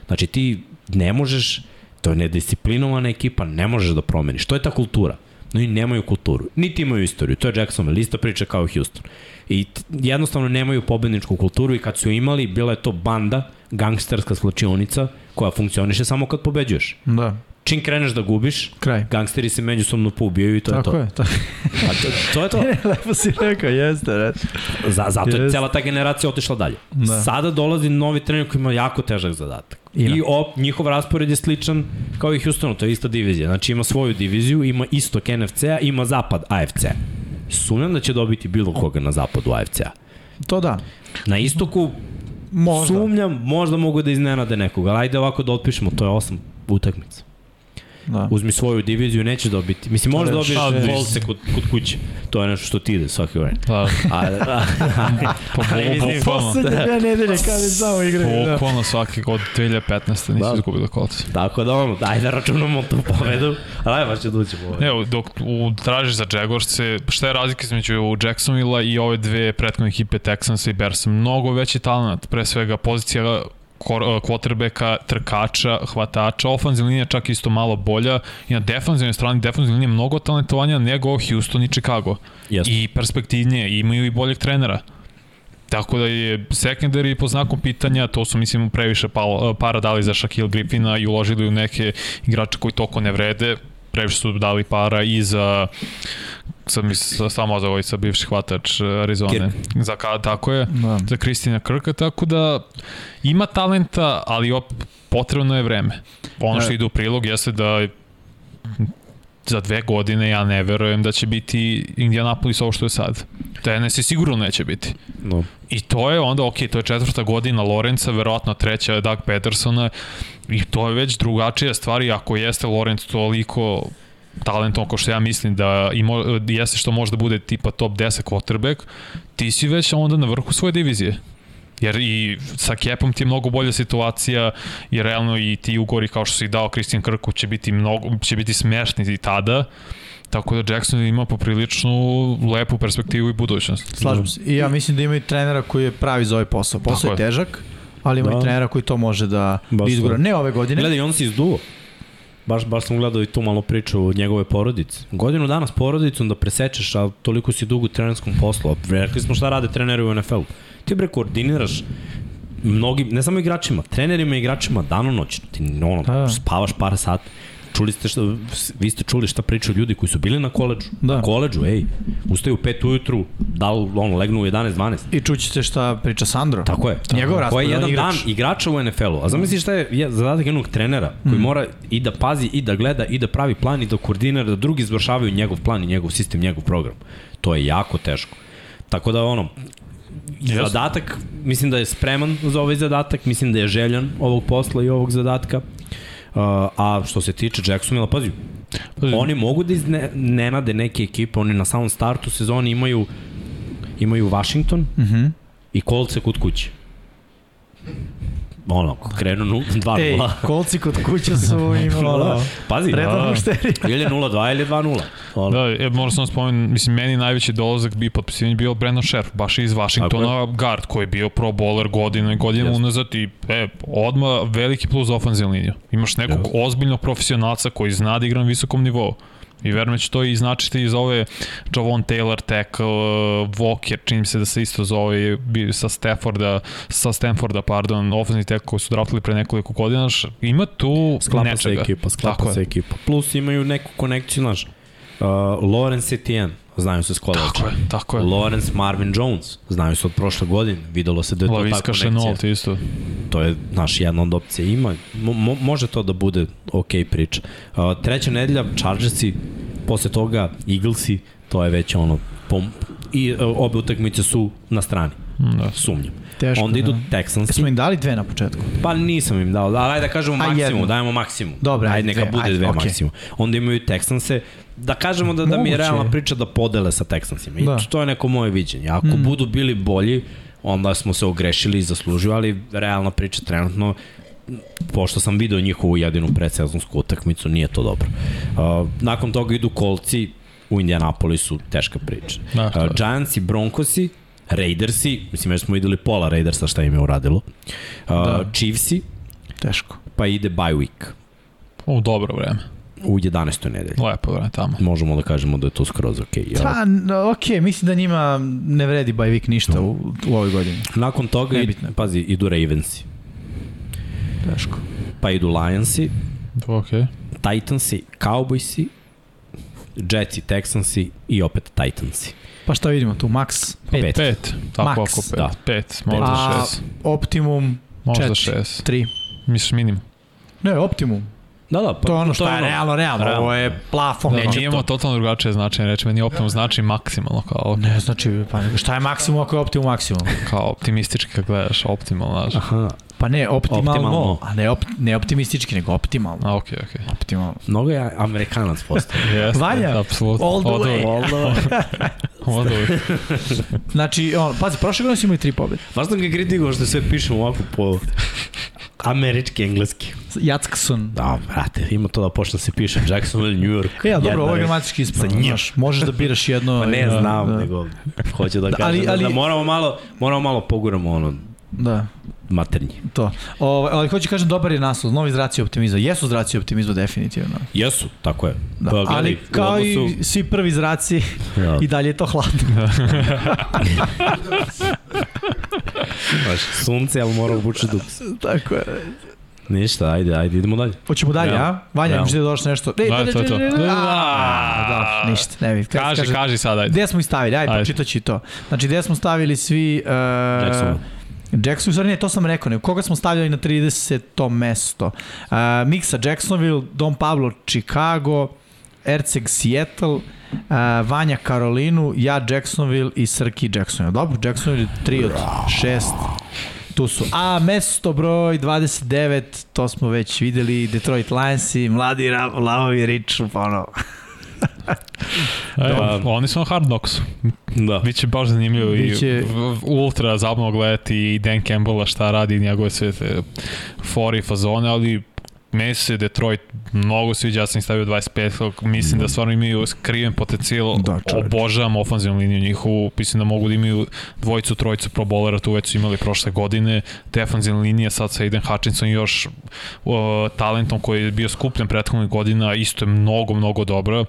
Speaker 1: Znači ti ne možeš To je nedisciplinovana ekipa, ne možeš da promeniš. To je ta kultura. No i nemaju kulturu. Niti imaju istoriju. To je Jacksonville, ista priča kao Houston. I jednostavno nemaju pobedničku kulturu i kad su imali, bila je to banda, gangsterska slačionica, koja funkcioniše samo kad pobeđuješ.
Speaker 2: Da
Speaker 1: čim kreneš da gubiš,
Speaker 2: Kraj.
Speaker 1: gangsteri se međusobno poubijaju i to tako
Speaker 2: je to.
Speaker 1: Tako je, tako. to, to je to.
Speaker 2: Lepo si rekao, jeste, red.
Speaker 1: Za, zato jeste. je cela ta generacija otišla dalje. Da. Sada dolazi novi trener koji ima jako težak zadatak. I, I op, njihov raspored je sličan kao i Houstonu, to je ista divizija. Znači ima svoju diviziju, ima istok NFC-a, ima zapad AFC. Sumnjam da će dobiti bilo koga na zapadu AFC-a.
Speaker 2: To da.
Speaker 1: Na istoku možda. sumnjam, možda mogu da iznenade nekoga, ajde ovako da otpišemo, to je osam utakmica. Da. Uzmi svoju diviziju, neće dobiti. Mislim, možda dobiješ volce kod, kod kuće. To je nešto što ti ide svake vreme.
Speaker 3: Da. A, da.
Speaker 2: po, ali mislim, poslednje da. dve nedelje kada samo igraju.
Speaker 3: Da. Bukvalno svaki od 2015. nisi da. izgubili kolce.
Speaker 1: Tako da ono, daj da računamo tu pobedu. Ali baš će doći pobedu.
Speaker 3: Evo, dok u, tražiš za Jaguarse, šta je razlika između Jacksonville i ove dve prethodne ekipe Texansa i Bersa? Mnogo veći talent, pre svega pozicija quarterbacka, trkača, hvatača, ofenzivna linija čak isto malo bolja i na defanzivnoj strani defanzivna linija mnogo talentovanja nego Houston i Chicago. Yes. I perspektivnije, imaju i boljeg trenera. Tako da je secondary po znakom pitanja, to su mislim previše para dali za Shaquille Griffina i uložili u neke igrače koji toko ne vrede, previše su dali para i za sad mi samo za ovaj sa bivši hvatač Arizone. Kirk. Za, tako je, da. za Kristina Krka, tako da ima talenta, ali op, potrebno je vreme. Ono što ide u prilog jeste da za dve godine ja ne verujem da će biti Indianapolis ovo što je sad. Tennessee sigurno neće biti.
Speaker 1: No.
Speaker 3: I to je onda, ok, to je četvrta godina Lorenza, verovatno treća je Doug Petersona i to je već drugačija stvar i ako jeste Lorenz toliko talentom kao što ja mislim da ima, jeste što može da bude tipa top 10 quarterback, ti si već onda na vrhu svoje divizije. Jer i sa Kepom ti je mnogo bolja situacija, jer realno i ti ugori kao što si dao Christian Krku će biti, mnogo, će biti smešni i tada, Tako da Jackson ima popriličnu lepu perspektivu i budućnost.
Speaker 2: Slažem se. I ja mislim da ima i trenera koji je pravi za ovaj posao. Posao je težak, ali ima da. i trenera koji to može da izgura. Ne ove godine.
Speaker 1: Gledaj, on se izduo. Baš, baš sam gledao i tu malo priču o njegove porodice. Godinu dana s porodicom da presečeš, a toliko si dugo u trenerskom poslu. Rekli smo šta rade treneri u NFL-u. Ti bre koordiniraš mnogim, ne samo igračima, trenerima i igračima danonoćno. Ti ono, da. spavaš par sati čuli ste šta, vi ste čuli šta pričaju ljudi koji su bili na koleđu. Da. Na koleđu, ej. Ustaju u 5 ujutru, da li ono, legnu u 11, 12.
Speaker 2: I čućete šta priča Sandro.
Speaker 1: Tako je.
Speaker 2: Njegov raspored.
Speaker 1: Ko je jedan igrač. dan igrača u NFL-u. A zamisli šta je zadatak jednog trenera koji mm. mora i da pazi, i da gleda, i da pravi plan, i da koordinira, da drugi izvršavaju njegov plan i njegov sistem, njegov program. To je jako teško. Tako da ono, Yes. zadatak, mislim da je spreman za ovaj zadatak, mislim da je željan ovog posla i ovog zadatka. A što se tiče Jacksonville, pazi, pazi. oni mogu da iznenade neke ekipe, oni na samom startu sezoni imaju imaju Washington uh mhm. -huh. i Colts kod kuće ono, krenu 2-0. Ej,
Speaker 2: kolci kod kuće su imali ono,
Speaker 1: Pazi,
Speaker 2: redovno
Speaker 1: ili 0-2 ili 2-0.
Speaker 3: Ono. Da, je, moram sam spomenuti, mislim, meni najveći dolazak bi potpisivanje bio Brandon Scherf, baš iz Washingtona, guard koji je bio pro bowler godinu i godinu unazad i e, odma veliki plus za ofenzivnu liniju. Imaš nekog yes. ozbiljnog profesionalca koji zna da igra na visokom nivou. I verujem da će to i značiti iz ove Javon Taylor, tackle, Walker, čini se da se isto zove sa Stafforda, sa Stanforda, pardon, ofenzivni tackle koji su draftili pre nekoliko godina, ima tu
Speaker 1: sklapa
Speaker 3: nečega.
Speaker 1: se ekipa, sklapa Tako se je. ekipa. Plus imaju neku konekciju, znaš, uh, Lawrence Etienne, znaju se s koleđa.
Speaker 3: Tako je, tako je.
Speaker 1: Lawrence Marvin Jones, znaju se od prošle godine, videlo se da je to
Speaker 3: ta konekcija. Chenault isto.
Speaker 1: To je, naš, jedna od opcija ima. Mo, može to da bude ok priča. Uh, treća nedelja, Chargersi, posle toga Eaglesi, to je već ono, pom, i uh, obe utakmice su na strani. Da. Sumnjam. Teško, Onda idu da. Texansi.
Speaker 2: Smo im dali dve na početku?
Speaker 1: Pa nisam im dao, ali ajde da kažemo maksimum, jedno. dajemo maksimum.
Speaker 2: Dobre,
Speaker 1: ajde, neka dve, bude ajde, dve okay. maksimum. Onda imaju Texanse, da kažemo da, da mi je realna priča da podele sa Texansima. I da. to je neko moje viđenje. Ako mm. budu bili bolji, onda smo se ogrešili i zaslužili, ali realna priča trenutno pošto sam video njihovu jedinu predsezonsku utakmicu, nije to dobro. Uh, nakon toga idu kolci u Indianapolisu, teška priča. Da, uh, Giantsi, Broncosi, Raidersi, mislim jer smo videli pola Raidersa šta im je uradilo. Uh, da. Chiefsi,
Speaker 2: teško.
Speaker 1: Pa ide bye week.
Speaker 3: U dobro vreme
Speaker 1: u 11. nedelji.
Speaker 3: Lepo vreme tamo.
Speaker 1: Možemo da kažemo da je to skroz ok. Ja.
Speaker 2: Pa, ok, mislim da njima ne vredi bye week ništa no. u, u ovoj godini.
Speaker 1: Nakon toga, i, pazi, idu Ravensi.
Speaker 2: Teško.
Speaker 1: Pa idu Lionsi.
Speaker 3: Ok.
Speaker 1: Titansi, Cowboysi, Jetsi, Texansi i opet Titansi.
Speaker 2: Pa šta vidimo tu? Max
Speaker 3: 5. 5. Tako Max. oko 5. Da. 5, možda 6. A
Speaker 2: optimum
Speaker 3: možda 6.
Speaker 2: 3.
Speaker 3: Misliš minimum?
Speaker 2: Ne, optimum.
Speaker 1: Da, da, pa,
Speaker 2: to je ono što je, je realno, realno, realno. Ovo je plafon.
Speaker 3: Da,
Speaker 2: Neće
Speaker 3: imamo to. totalno drugačije značenje, reći meni optimum znači maksimalno kao.
Speaker 2: Ne, znači, pa šta je maksimum ako je optimum maksimum?
Speaker 3: Kao optimistički kad gledaš, optimalno, znaš.
Speaker 2: Aha. Pa ne, optimalno, optimalno. a ne, op, ne optimistički, nego optimalno.
Speaker 3: A, okej, okay, okej. Okay.
Speaker 2: Optimalno.
Speaker 1: Mnogo je amerikanac postao.
Speaker 3: yes,
Speaker 2: Vanja,
Speaker 3: apsolutno.
Speaker 2: all the way.
Speaker 1: All the way.
Speaker 3: all the way.
Speaker 2: znači, on, pazi, prošle godine smo imali tri pobjede.
Speaker 1: Važno ga kritikuo što sve pišemo ovako po američki, engleski.
Speaker 2: Jackson.
Speaker 1: Da, brate, ima to da počne da se piše Jacksonville, New York.
Speaker 2: E, ja, dobro, ovo je gramatički ispravno. Znaš, možeš da biraš jedno...
Speaker 1: Ma ne da, znam, da. nego hoću da kažem ali, ali, da, da moramo malo, moramo malo poguramo ono,
Speaker 2: Da.
Speaker 1: Maternji.
Speaker 2: To. O, ali hoću kažem, dobar je naslov, novi zraci optimizma. Jesu zraci optimizma definitivno.
Speaker 1: Jesu, tako je.
Speaker 2: Da. Pa, gledaj, ali kao odnosu... i svi prvi zraci, ja. i dalje je to hladno.
Speaker 1: Baš, sunce, ali mora obući duks.
Speaker 2: Tako je.
Speaker 1: Ništa, ajde, ajde, idemo dalje.
Speaker 2: Hoćemo dalje, ja. a? Vanja, ja. mislim da došlo nešto.
Speaker 3: Ej, da, to, to.
Speaker 2: Da, ništa, ne vidim.
Speaker 3: Kaži, kaži sad, ajde.
Speaker 2: Gde smo ih stavili, ajde, ajde. počitaći to. Znači, gde smo stavili svi... Uh.
Speaker 1: Jackson,
Speaker 2: stvari ne, to sam rekao, ne, koga smo stavljali na 30. mesto? Uh, Miksa Jacksonville, Don Pablo Chicago, Erceg Seattle, uh, Vanja Karolinu, ja Jacksonville i Srki Jacksonville. Dobro, Jacksonville 3 od 6 tu su. A mesto broj 29, to smo već videli, Detroit Lions i mladi lavovi Rič, ono.
Speaker 3: E, pa, oni su na Hard Knocks. Da. Biće baš zanimljivo Biće... i ultra zabavno gledati i Dan Campbella šta radi njegove sve te fori fazone, ali meni se Detroit mnogo sviđa, ja sam ih stavio 25, mislim da stvarno imaju skriven potencijal, da, obožavam ofanzivnu liniju njihovu, mislim da mogu da imaju dvojicu, trojicu pro bolera, tu već su imali prošle godine, defanzivna linija sad sa Aiden Hutchinson još uh, talentom koji je bio skupljen prethodnih godina, isto je mnogo, mnogo dobro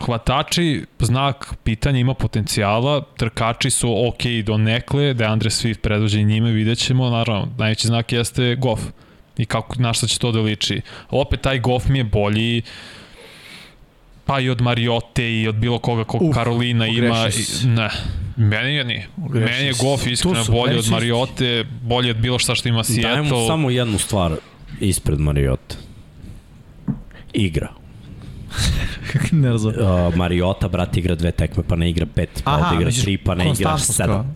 Speaker 3: hvatači, znak pitanja ima potencijala, trkači su ok do nekle, da je Andre Swift predvođen njime, vidjet ćemo, naravno, najveći znak jeste Goff i kako, na šta će to da liči. Opet taj Goff mi je bolji, pa i od Mariote i od bilo koga kog Uf, Karolina ima. Ne, meni je nije. Meni je Goff iskreno bolji od Mariote, bolji od bilo šta što ima Seattle.
Speaker 1: Dajemo samo jednu stvar ispred Mariote. Igra.
Speaker 2: ne razumem.
Speaker 1: Uh, Mariota, brat, igra dve tekme, pa ne igra pet, pa Aha, igra tri, pa ne igra sedam.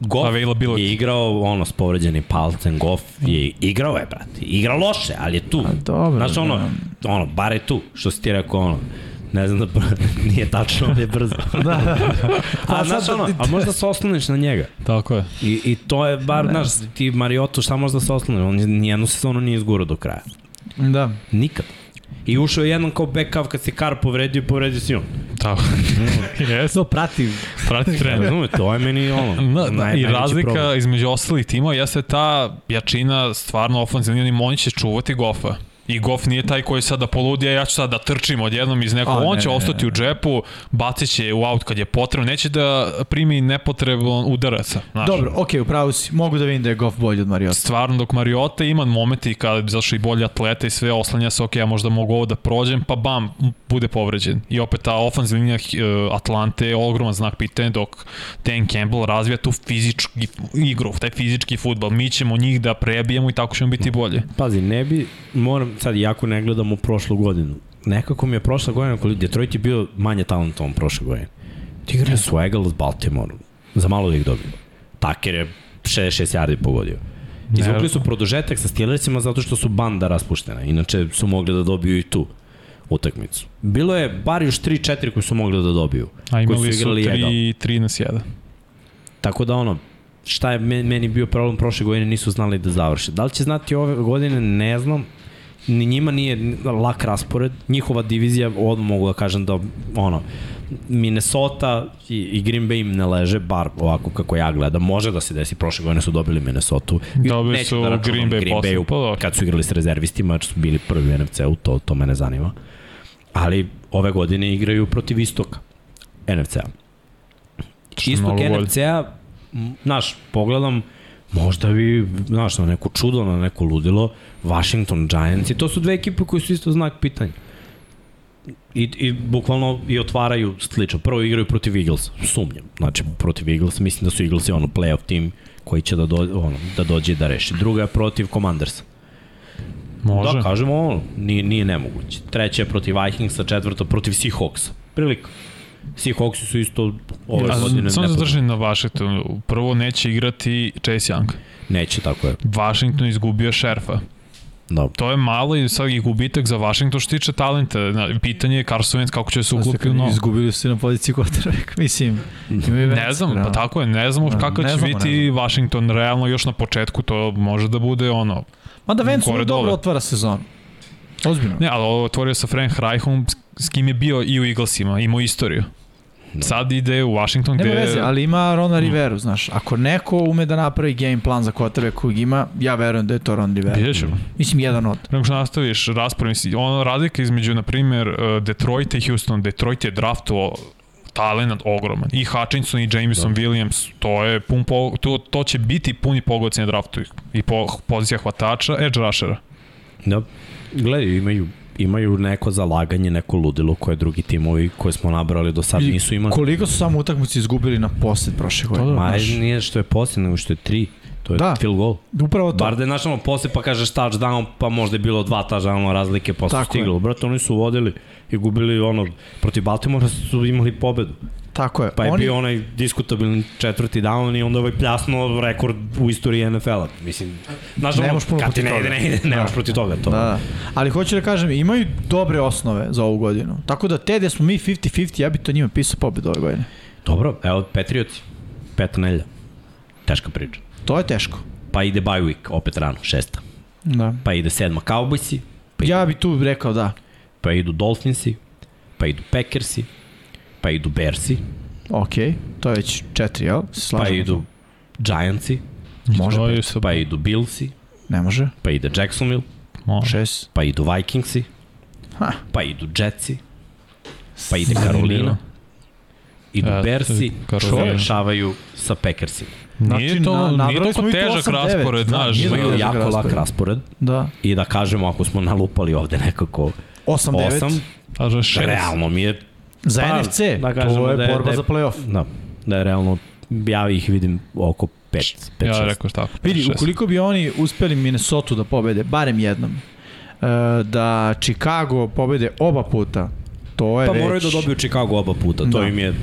Speaker 1: Goff je igrao ono s povređenim palcem, Goff je igrao je, brate. Igra loše, ali je tu. A, dobro. Znaš, ono, da. ono, bar je tu, što si ti rekao, ono, ne znam da nije tačno, ali je brzo. da, da. A, znaš, ono, a možda se osloniš na njega.
Speaker 3: Tako je.
Speaker 1: I, i to je bar, znaš, ti Mariotu, šta možda se osloniš? On nijednu sezonu nije izgurao do kraja.
Speaker 2: Da.
Speaker 1: Nikad. I ušao je jednom kao backup kad se Kar povredio, povredio si on.
Speaker 3: Tako.
Speaker 2: yes. To prati.
Speaker 3: Prati trener.
Speaker 1: Razume, to je meni ono.
Speaker 3: Na, naj, I razlika problem. između ostalih timova jeste ta jačina stvarno ofenzivna, oni će čuvati Gofa. I Goff nije taj koji sada poludi, a ja ću sad da trčim odjednom iz nekog, on će ne, ostati ne, ne. u džepu, bacit će u aut kad je potrebno, neće da primi nepotreban udaraca.
Speaker 2: Znaš. Dobro, okej, okay, upravo si, mogu da vidim da je Goff bolji od Mariota.
Speaker 3: Stvarno, dok Mariota ima momenti kada bi zašli bolji atleta i sve oslanja se, ok, ja možda mogu ovo da prođem, pa bam, bude povređen. I opet ta ofanzivna linija uh, Atlante je ogroman znak pitanja, dok Dan Campbell razvija tu fizički igru, taj fizički futbol. Mi ćemo njih da prebijemo i tako ćemo biti bolje.
Speaker 1: Pazi, ne bi, moram, sad jako ne gledam u prošlu godinu. Nekako mi je prošla godina, koliko Detroit je bio manje talentovan prošle godine. Ti igra su Eagles Baltimore, za malo da ih dobio. Taker je 6-6 yardi pogodio. Izvukli su produžetak sa Steelersima zato što su banda raspuštena. Inače su mogli da dobiju i tu utakmicu. Bilo je bar još 3-4 koji su mogli da dobiju.
Speaker 3: A imali su, su 3, 3 na 7.
Speaker 1: Tako da ono, šta je meni bio problem prošle godine, nisu znali da završe. Da li će znati ove godine, ne znam, ni njima nije lak raspored. Njihova divizija, odmah mogu da kažem da ono, Minnesota i, i Green Bay im ne leže, bar ovako kako ja gledam. Može da se desi, prošle godine su dobili Minnesota.
Speaker 3: Dobili su da Green Bay, Green Bay
Speaker 1: pa kad su igrali s rezervistima, jer su bili prvi u NFC-u, to, to mene zanima. Ali ove godine igraju protiv istoka NFC-a. Istok NFC-a, znaš, pogledam, možda bi, znaš, na neko čudo, na neko ludilo, Washington Giants i to su dve ekipe koji su isto znak pitanja. I, i bukvalno i otvaraju slično. Prvo igraju protiv Eagles, sumnjam. Znači, protiv Eagles, mislim da su Eagles ono playoff tim koji će da, do, ono, da dođe i da reši. Druga je protiv Commanders.
Speaker 3: Može.
Speaker 1: Da, kažemo ono, nije, nije nemoguće. Treća je protiv Vikingsa, četvrta protiv Seahawksa. Prilika. Seahawksi su isto ove ja, godine.
Speaker 3: Samo zadržim na Washingtonu. Prvo neće igrati Chase Young.
Speaker 1: Neće, tako je.
Speaker 3: Washington izgubio šerfa. Da. To je malo i sad i gubitak za Washington što tiče talenta. Pitanje je Carson Wentz kako će se uklopiti u novo.
Speaker 2: Izgubili su na poziciji quarterback, mislim.
Speaker 3: Ne znam, pa tako je, ne znamo da, kako ne će znamo, biti Washington realno još na početku, to može da bude ono...
Speaker 2: Mada Wentz dobro otvara sezon. Ozbiljno.
Speaker 3: Ne, ali otvorio sa Frank Reichom, s kim je bio i u Eaglesima, imao istoriju. Da. Sad ide u Washington
Speaker 2: gde... Nema veze, ali ima Rona Riveru, mm. znaš. Ako neko ume da napravi game plan za kotare kojeg ima, ja verujem da je to Ron Rivera.
Speaker 3: Vidjet ćemo.
Speaker 2: Mislim, jedan od.
Speaker 3: Prema što nastaviš raspravu, ono razlika između, na primjer, uh, Detroit i Houston. Detroit je draftovao talent ogroman. I Hutchinson i Jameson da. Williams, to je pun po, to, to će biti puni pogodci na draftu i po, pozicija hvatača, edge rushera.
Speaker 1: Da. Gledaj, imaju imaju neko zalaganje, neko ludilo koje drugi timovi koje smo nabrali do sad nisu imali.
Speaker 2: Koliko su samo utakmice izgubili na posled prošle godine?
Speaker 1: Ma, nije što je posled, nego što je tri. To je
Speaker 2: Da.
Speaker 1: field goal.
Speaker 2: Upravo to.
Speaker 1: Bar da je znaš ono, posle pa kažeš touchdown, pa možda je bilo dva touchdowna razlike,
Speaker 2: Tako
Speaker 1: stiglo. Brate, oni su vodili i gubili ono, protiv Baltimora su imali pobedu.
Speaker 2: Tako je.
Speaker 1: Pa je
Speaker 2: Oni,
Speaker 1: bio onaj diskutabilni četvrti down i onda ovaj pljasno rekord u istoriji NFL-a. Mislim, znaš,
Speaker 2: Ne možeš puno protiv
Speaker 1: ne ide, ne ide, nemaš protiv toga. To.
Speaker 2: Da, da. Ali hoću da kažem, imaju dobre osnove za ovu godinu. Tako da te gde smo mi 50-50, ja bi to njima pisao pobedu ove godine.
Speaker 1: Dobro, evo, Patriotsi, peta nelja. Teška priča.
Speaker 2: To je teško.
Speaker 1: Pa ide bye week, opet rano, šesta.
Speaker 2: Da.
Speaker 1: Pa ide sedma Cowboysi, pa,
Speaker 2: Ja bi tu rekao da.
Speaker 1: pa idu Dolphinsi, pa idu Packersi, pa idu Bearsi,
Speaker 2: Ok, to je već četiri, jel? Se
Speaker 1: pa idu Giantsi,
Speaker 2: Može
Speaker 3: To
Speaker 2: pet.
Speaker 3: isto-
Speaker 1: pa idu Billsi,
Speaker 2: Ne može.
Speaker 1: pa ide Jacksonville,
Speaker 3: Može.
Speaker 2: Šest.
Speaker 1: pa idu Vikingsi,
Speaker 2: Ha.
Speaker 1: pa idu Jetsi, pa ide Carolina, idu
Speaker 3: E,
Speaker 1: Bearsi,
Speaker 3: Carolina.
Speaker 1: završavaju sa Packersima.
Speaker 3: Nije
Speaker 2: Znači,
Speaker 3: to,
Speaker 2: na-
Speaker 3: nije toliko
Speaker 2: tu
Speaker 3: težak
Speaker 2: 8-9.
Speaker 3: raspored,
Speaker 2: Da,
Speaker 3: znaš.
Speaker 2: nije
Speaker 1: Imaju jako lak
Speaker 2: raspored.
Speaker 1: raspored
Speaker 2: Da.
Speaker 1: i da kažemo ako smo nalupali ovde nekako
Speaker 2: 8-9.
Speaker 1: 8,
Speaker 3: Kaže šest.
Speaker 1: realno mi je
Speaker 2: Za
Speaker 1: Pa,
Speaker 2: NFC,
Speaker 1: da kažemo
Speaker 2: to je
Speaker 1: da je-
Speaker 2: borba
Speaker 1: da je-
Speaker 2: za playoff.
Speaker 1: Da, da je realno, ja ih vidim oko 5, 5,
Speaker 3: Ja
Speaker 1: 6.
Speaker 3: rekao tako.
Speaker 2: Vidi,
Speaker 3: šest.
Speaker 2: ukoliko bi oni uspeli Minnesota da pobede, barem jednom, e, da Chicago pobede oba puta, to je
Speaker 1: Pa
Speaker 2: već...
Speaker 1: moraju da dobiju Chicago oba puta, to
Speaker 2: Da.
Speaker 1: im je,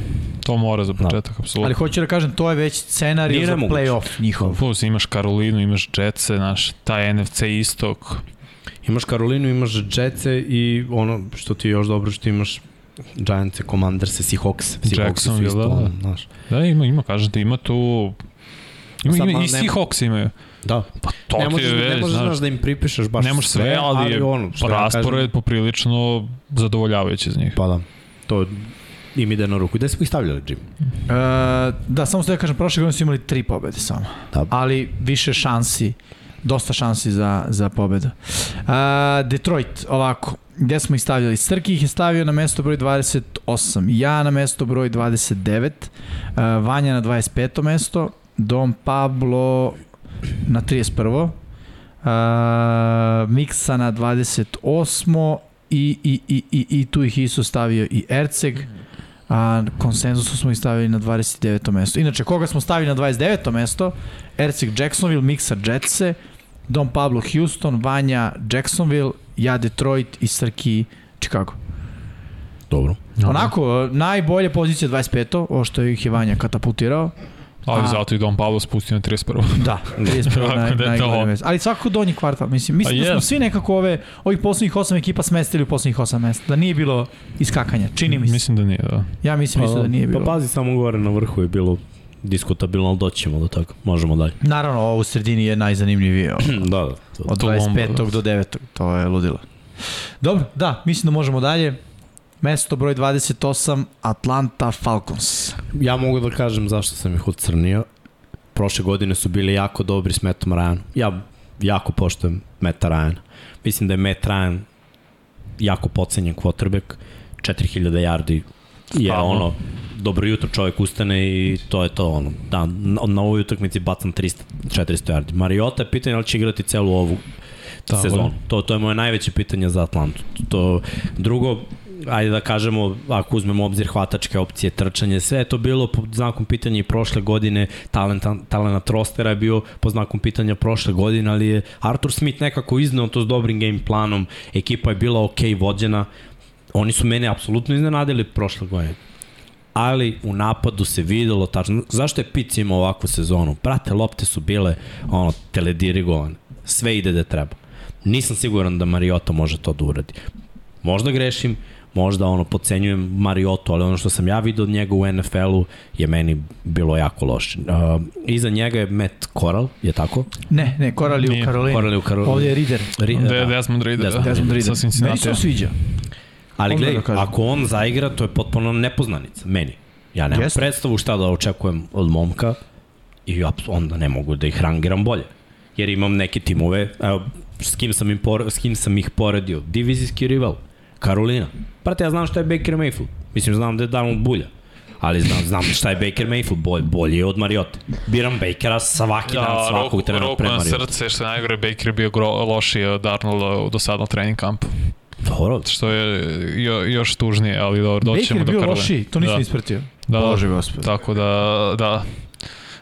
Speaker 3: To mora za početak, apsolutno.
Speaker 2: Ali hoću da kažem, to je već scenarij
Speaker 1: Nije
Speaker 2: za playoff njihov.
Speaker 3: Plus imaš Karolinu, imaš Jetsa, znaš, taj NFC istok.
Speaker 1: imaš Karolinu, imaš Jetsa i ono što ti je još dobro što imaš Giants, Commanders, Seahawks, Seahawks su isto,
Speaker 3: da, da.
Speaker 1: znaš.
Speaker 3: Da, ima, ima, kažete, ima tu... Ima,
Speaker 1: Sad,
Speaker 3: ima,
Speaker 1: ma,
Speaker 3: i Seahawks imaju.
Speaker 1: Da,
Speaker 3: Pa to
Speaker 1: ne
Speaker 3: ti
Speaker 1: možeš,
Speaker 3: je
Speaker 1: ne
Speaker 3: već,
Speaker 1: možeš
Speaker 3: znaš,
Speaker 1: znaš, da im pripišeš baš
Speaker 3: ne možeš sve, ali, je
Speaker 1: ono, što ja
Speaker 3: raspored
Speaker 1: kažem,
Speaker 3: poprilično zadovoljavajući za njih.
Speaker 1: Pa da, to im ide na ruku. Gde smo ih stavljali, Jim?
Speaker 2: E, da, samo da kažem, prošle godine su imali tri pobede samo.
Speaker 1: Da.
Speaker 2: Ali više šansi, dosta šansi za, za pobedu. E, Detroit, ovako, gde smo ih stavljali? Srki ih je stavio na mesto broj 28, ja na mesto broj 29, e, Vanja na 25. mesto, Dom Pablo na 31. Uh, Miksa na 28. I, i, i, i, i tu ih isto stavio i Erceg a konsenzusu smo ih stavili na 29. mesto. Inače, koga smo stavili na 29. mesto? Erceg Jacksonville, Miksa Jetse, Don Pablo Houston, Vanja Jacksonville, ja Detroit i Srki Chicago.
Speaker 1: Dobro.
Speaker 2: Onako, najbolje pozicija 25. ovo što ih je Vanja katapultirao.
Speaker 3: Ali
Speaker 2: A-
Speaker 3: zato i Don Pablo spustio na 31.
Speaker 2: Da, 31.
Speaker 3: Tako
Speaker 2: naj,
Speaker 3: da
Speaker 2: najgore
Speaker 3: to-
Speaker 2: mesto. Ali svakako donji kvartal. Mislim, mislim
Speaker 3: Pa
Speaker 2: da smo
Speaker 3: jest.
Speaker 2: svi nekako ove, ovih poslednjih osam ekipa smestili u poslednjih osam mesta. Da nije bilo iskakanja. Čini mi se.
Speaker 3: Mislim da nije, da.
Speaker 2: Ja mislim isto da nije bilo.
Speaker 1: Pa pazi, samo gore na vrhu je bilo diskutabilno, ali doći ćemo do toga. Možemo dalje.
Speaker 2: Naravno, ovo u sredini je najzanimljivije.
Speaker 1: Da, da. To.
Speaker 2: Od
Speaker 3: To
Speaker 2: 25.
Speaker 3: bomba, da.
Speaker 2: do 9. To je ludilo. Dobro, da, mislim da možemo dalje. Mesto broj 28, Atlanta Falcons.
Speaker 1: Ja mogu da kažem zašto sam ih ocrnio. Prošle godine su bili jako dobri s Mattom Ryanom. Ja jako poštujem Matta Ryana. Mislim da je Matt Ryan jako pocenjen quarterback. 4000 yardi je
Speaker 3: Stalno.
Speaker 1: ono dobro jutro čovjek ustane i to je to ono. Da, na, na ovoj utakmici bacam 300 400 yardi. Mariota je pitanje da će igrati celu ovu
Speaker 3: Tako
Speaker 1: sezonu. To, to je moje najveće pitanje za Atlantu. To, drugo, ajde da kažemo, ako uzmemo obzir hvatačke opcije, trčanje, sve je to bilo pod znakom pitanja i prošle godine, talent, talent rostera je bio pod znakom pitanja prošle godine, ali je Arthur Smith nekako izneo to s dobrim game planom, ekipa je bila ok vođena, oni su mene apsolutno iznenadili prošle godine ali u napadu se videlo tačno. Zašto je Pic imao ovakvu sezonu? Brate, lopte su bile ono, teledirigovane. Sve ide da treba. Nisam siguran da Mariota može to da uradi. Možda grešim, možda ono podcenjujem Mariotu, ali ono što sam ja vidio od njega u NFL-u je meni bilo jako loše. Uh, iza njega je Matt Corral, je tako?
Speaker 2: Ne, ne, Korali u
Speaker 3: Nije.
Speaker 2: Karolini.
Speaker 1: Corral je u Karolini.
Speaker 2: Ovdje je Rider.
Speaker 1: Ri,
Speaker 3: De,
Speaker 1: da.
Speaker 3: Desmond Rider,
Speaker 1: Desmond
Speaker 3: da.
Speaker 2: Desmond.
Speaker 3: Sa
Speaker 2: Meni se
Speaker 3: Cincinnati.
Speaker 2: on sviđa.
Speaker 1: Ali gledaj,
Speaker 2: da
Speaker 1: ako on zaigra, to je potpuno nepoznanica, meni. Ja nemam
Speaker 2: Jeste.
Speaker 1: predstavu šta da očekujem od momka i onda ne mogu da ih rangiram bolje. Jer imam neke timove, evo, s kim sam, im por, s kim sam ih poredio. Divizijski rival, Karolina. Prate, ja znam šta je Baker Mayfield. Mislim, znam da je Donald Bulja. Ali znam, znam šta je Baker Mayfield, bolj, bolji je od Mariota. Biram Bakera svaki dan,
Speaker 3: Da,
Speaker 1: svakog
Speaker 3: ruku,
Speaker 1: trena
Speaker 3: ruku
Speaker 1: pre
Speaker 3: na srce, što je najgore, Baker je bio gro, lošiji od Arnolda u dosadnom trening kampu.
Speaker 1: Dobro,
Speaker 3: Što je jo, još tužnije, ali dobro, doći
Speaker 2: Baker
Speaker 3: ćemo
Speaker 2: je
Speaker 3: do
Speaker 2: bio lošiji, to nisam
Speaker 3: Da.
Speaker 2: ispratio.
Speaker 3: Da, da.
Speaker 2: Bože gospod.
Speaker 3: Tako da, da.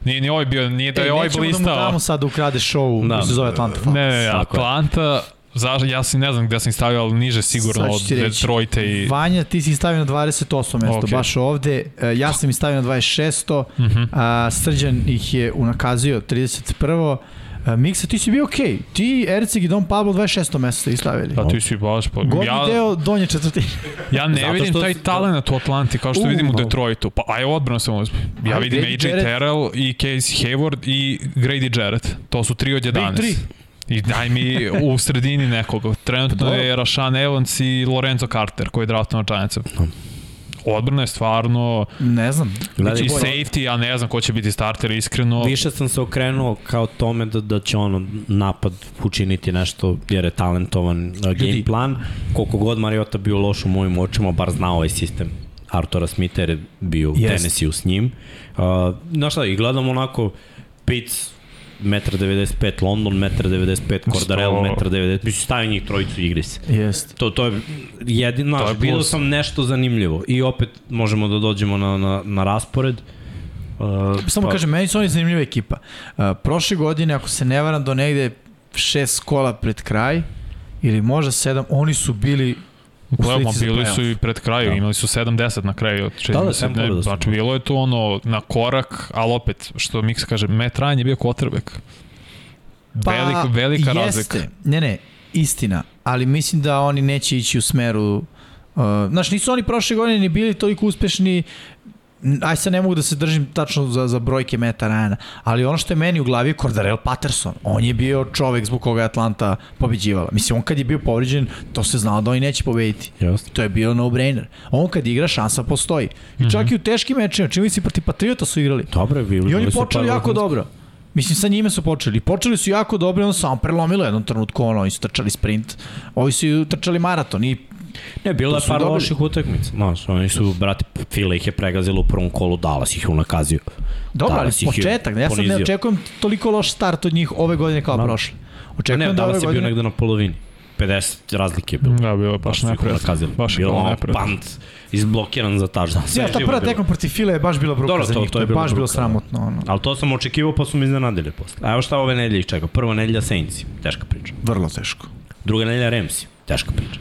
Speaker 3: Nije ni ovaj bio, nije da je
Speaker 2: Ej,
Speaker 3: ovaj
Speaker 2: nećemo da mu
Speaker 3: blistao.
Speaker 2: damo sad da ukrade show
Speaker 1: Da.
Speaker 2: se zove Atlanta Falcons.
Speaker 3: Ne, ne,
Speaker 1: je.
Speaker 3: Atlanta, za, ja si ne znam gde sam ih stavio, ali niže sigurno od. Detroita i...
Speaker 2: Vanja, ti si ih stavio na 28. mesto,
Speaker 3: Ok.
Speaker 2: baš ovde. E, Ja sam ih stavio na 26.
Speaker 3: Mhm.
Speaker 2: A, Srđan ih je unakazio 31. A, Miksa, ti si bio okej. Ti, Erceg i Don Pablo 26. mesto ste ih stavili.
Speaker 3: Pa ti si baš... Pa,
Speaker 2: Gornji
Speaker 3: ja,
Speaker 2: deo donje četvrtine.
Speaker 3: ja ne
Speaker 1: Zato
Speaker 3: vidim
Speaker 1: što-
Speaker 3: taj talent u Atlanti kao što
Speaker 2: U,
Speaker 3: vidim u. Detroitu. Pa aj odbrano sam uzme. Ja
Speaker 2: Aj,
Speaker 3: vidim
Speaker 2: Grady
Speaker 3: AJ
Speaker 2: Jarrett.
Speaker 3: Terrell i Casey Hayward i Grady Jarrett. To su 3 od 11.
Speaker 2: tri.
Speaker 3: I daj mi u sredini nekoga. Trenutno je Rashan Evans i Lorenzo Carter koji je draftovan od Giantsa. Odbrana je stvarno
Speaker 2: Ne znam.
Speaker 1: Gledaj,
Speaker 3: i
Speaker 1: bolje.
Speaker 3: safety, ja ne znam ko će biti starter iskreno.
Speaker 1: Više sam se okrenuo kao tome da, da će ono napad učiniti nešto jer je talentovan uh, game plan. Koliko god Mariota bio loš u mojim očima, bar znao ovaj sistem Artura Smitha je bio u
Speaker 2: Jest.
Speaker 1: Tennessee s njim. Uh, znaš šta, i gledam onako Pitts 1,95 m, London 1,95 m, Cordarel
Speaker 3: Sto.
Speaker 1: 1,90 m, mislim stavio njih trojicu i igri se.
Speaker 2: Jest.
Speaker 1: To, to je jedino,
Speaker 3: To je plus.
Speaker 1: sam nešto zanimljivo i opet možemo da dođemo na, na, na raspored. Uh,
Speaker 2: Samo kažem, meni su oni zanimljiva ekipa. Uh, prošle godine, ako se ne varam, do negde šest kola pred kraj, ili možda sedam, oni su bili
Speaker 3: Gledamo, bili su i pred kraju,
Speaker 1: Da.
Speaker 3: imali su 70 na kraju od 60.
Speaker 1: Da, da,
Speaker 3: ne,
Speaker 1: su
Speaker 3: znači, bilo je to ono na korak, ali opet, što Mix kaže, Matt Ryan je bio quarterback. Velik, velika
Speaker 2: Pa, jeste.
Speaker 3: razlika.
Speaker 2: Ne, ne, istina, ali mislim da oni neće ići u smeru Uh, znaš, nisu oni prošle godine ni bili toliko uspešni aj sad ne mogu da se držim tačno za, za brojke Meta Ryana, ali ono što je meni u glavi je Cordarel Patterson. On je bio čovek zbog koga je Atlanta pobeđivala. Mislim, on kad je bio povređen, to se znao da oni neće pobediti.
Speaker 1: Jasno.
Speaker 2: To je bio no-brainer. On kad igra, šansa postoji. I čak i u teškim mečima, čini mi se protiv Patriota su igrali.
Speaker 1: Dobro je bilo.
Speaker 2: I oni počeli jako
Speaker 1: vrhunskih-
Speaker 2: dobro. Mislim, sa njime su počeli. Počeli su jako dobro i on samo prelomilo jednom trenutku. Ono, oni su trčali sprint, ovi su trčali maraton i
Speaker 1: Ne, bilo
Speaker 2: To
Speaker 1: je par
Speaker 2: dobili.
Speaker 1: loših utakmica. Znaš, oni su, brate, Fila ih je pregazilo u prvom kolu, Dallas ih je unakazio.
Speaker 2: Dobro, ali
Speaker 1: Dallas je
Speaker 2: početak, ja sad ne očekujem toliko loš start od njih ove godine kao
Speaker 1: Da.
Speaker 2: prošle. Očekujem
Speaker 1: ne,
Speaker 2: da ove
Speaker 1: Dallas je bio
Speaker 2: godine...
Speaker 1: negde na polovini. 50 razlike je bilo.
Speaker 3: Da, bilo je baš neprijatno. Baš je
Speaker 1: bilo ono
Speaker 3: neprijatno.
Speaker 1: punt izblokiran za touchdown. Sve
Speaker 2: Ja, ta prva
Speaker 1: je
Speaker 2: tekma protiv File je baš bila bruka
Speaker 1: Dobro,
Speaker 2: za
Speaker 1: to-
Speaker 2: njih,
Speaker 1: to
Speaker 2: to,
Speaker 1: je
Speaker 2: je
Speaker 1: bila
Speaker 2: baš bilo
Speaker 1: bruka, da.
Speaker 2: sramotno. Ono.
Speaker 1: Ali to sam očekivao pa su mi iznenadili posle. A evo šta ove nedelje ih čeka. Prva nedelja Saints, teška priča.
Speaker 2: Vrlo teško.
Speaker 1: Druga nedelja Ramsi, teška priča.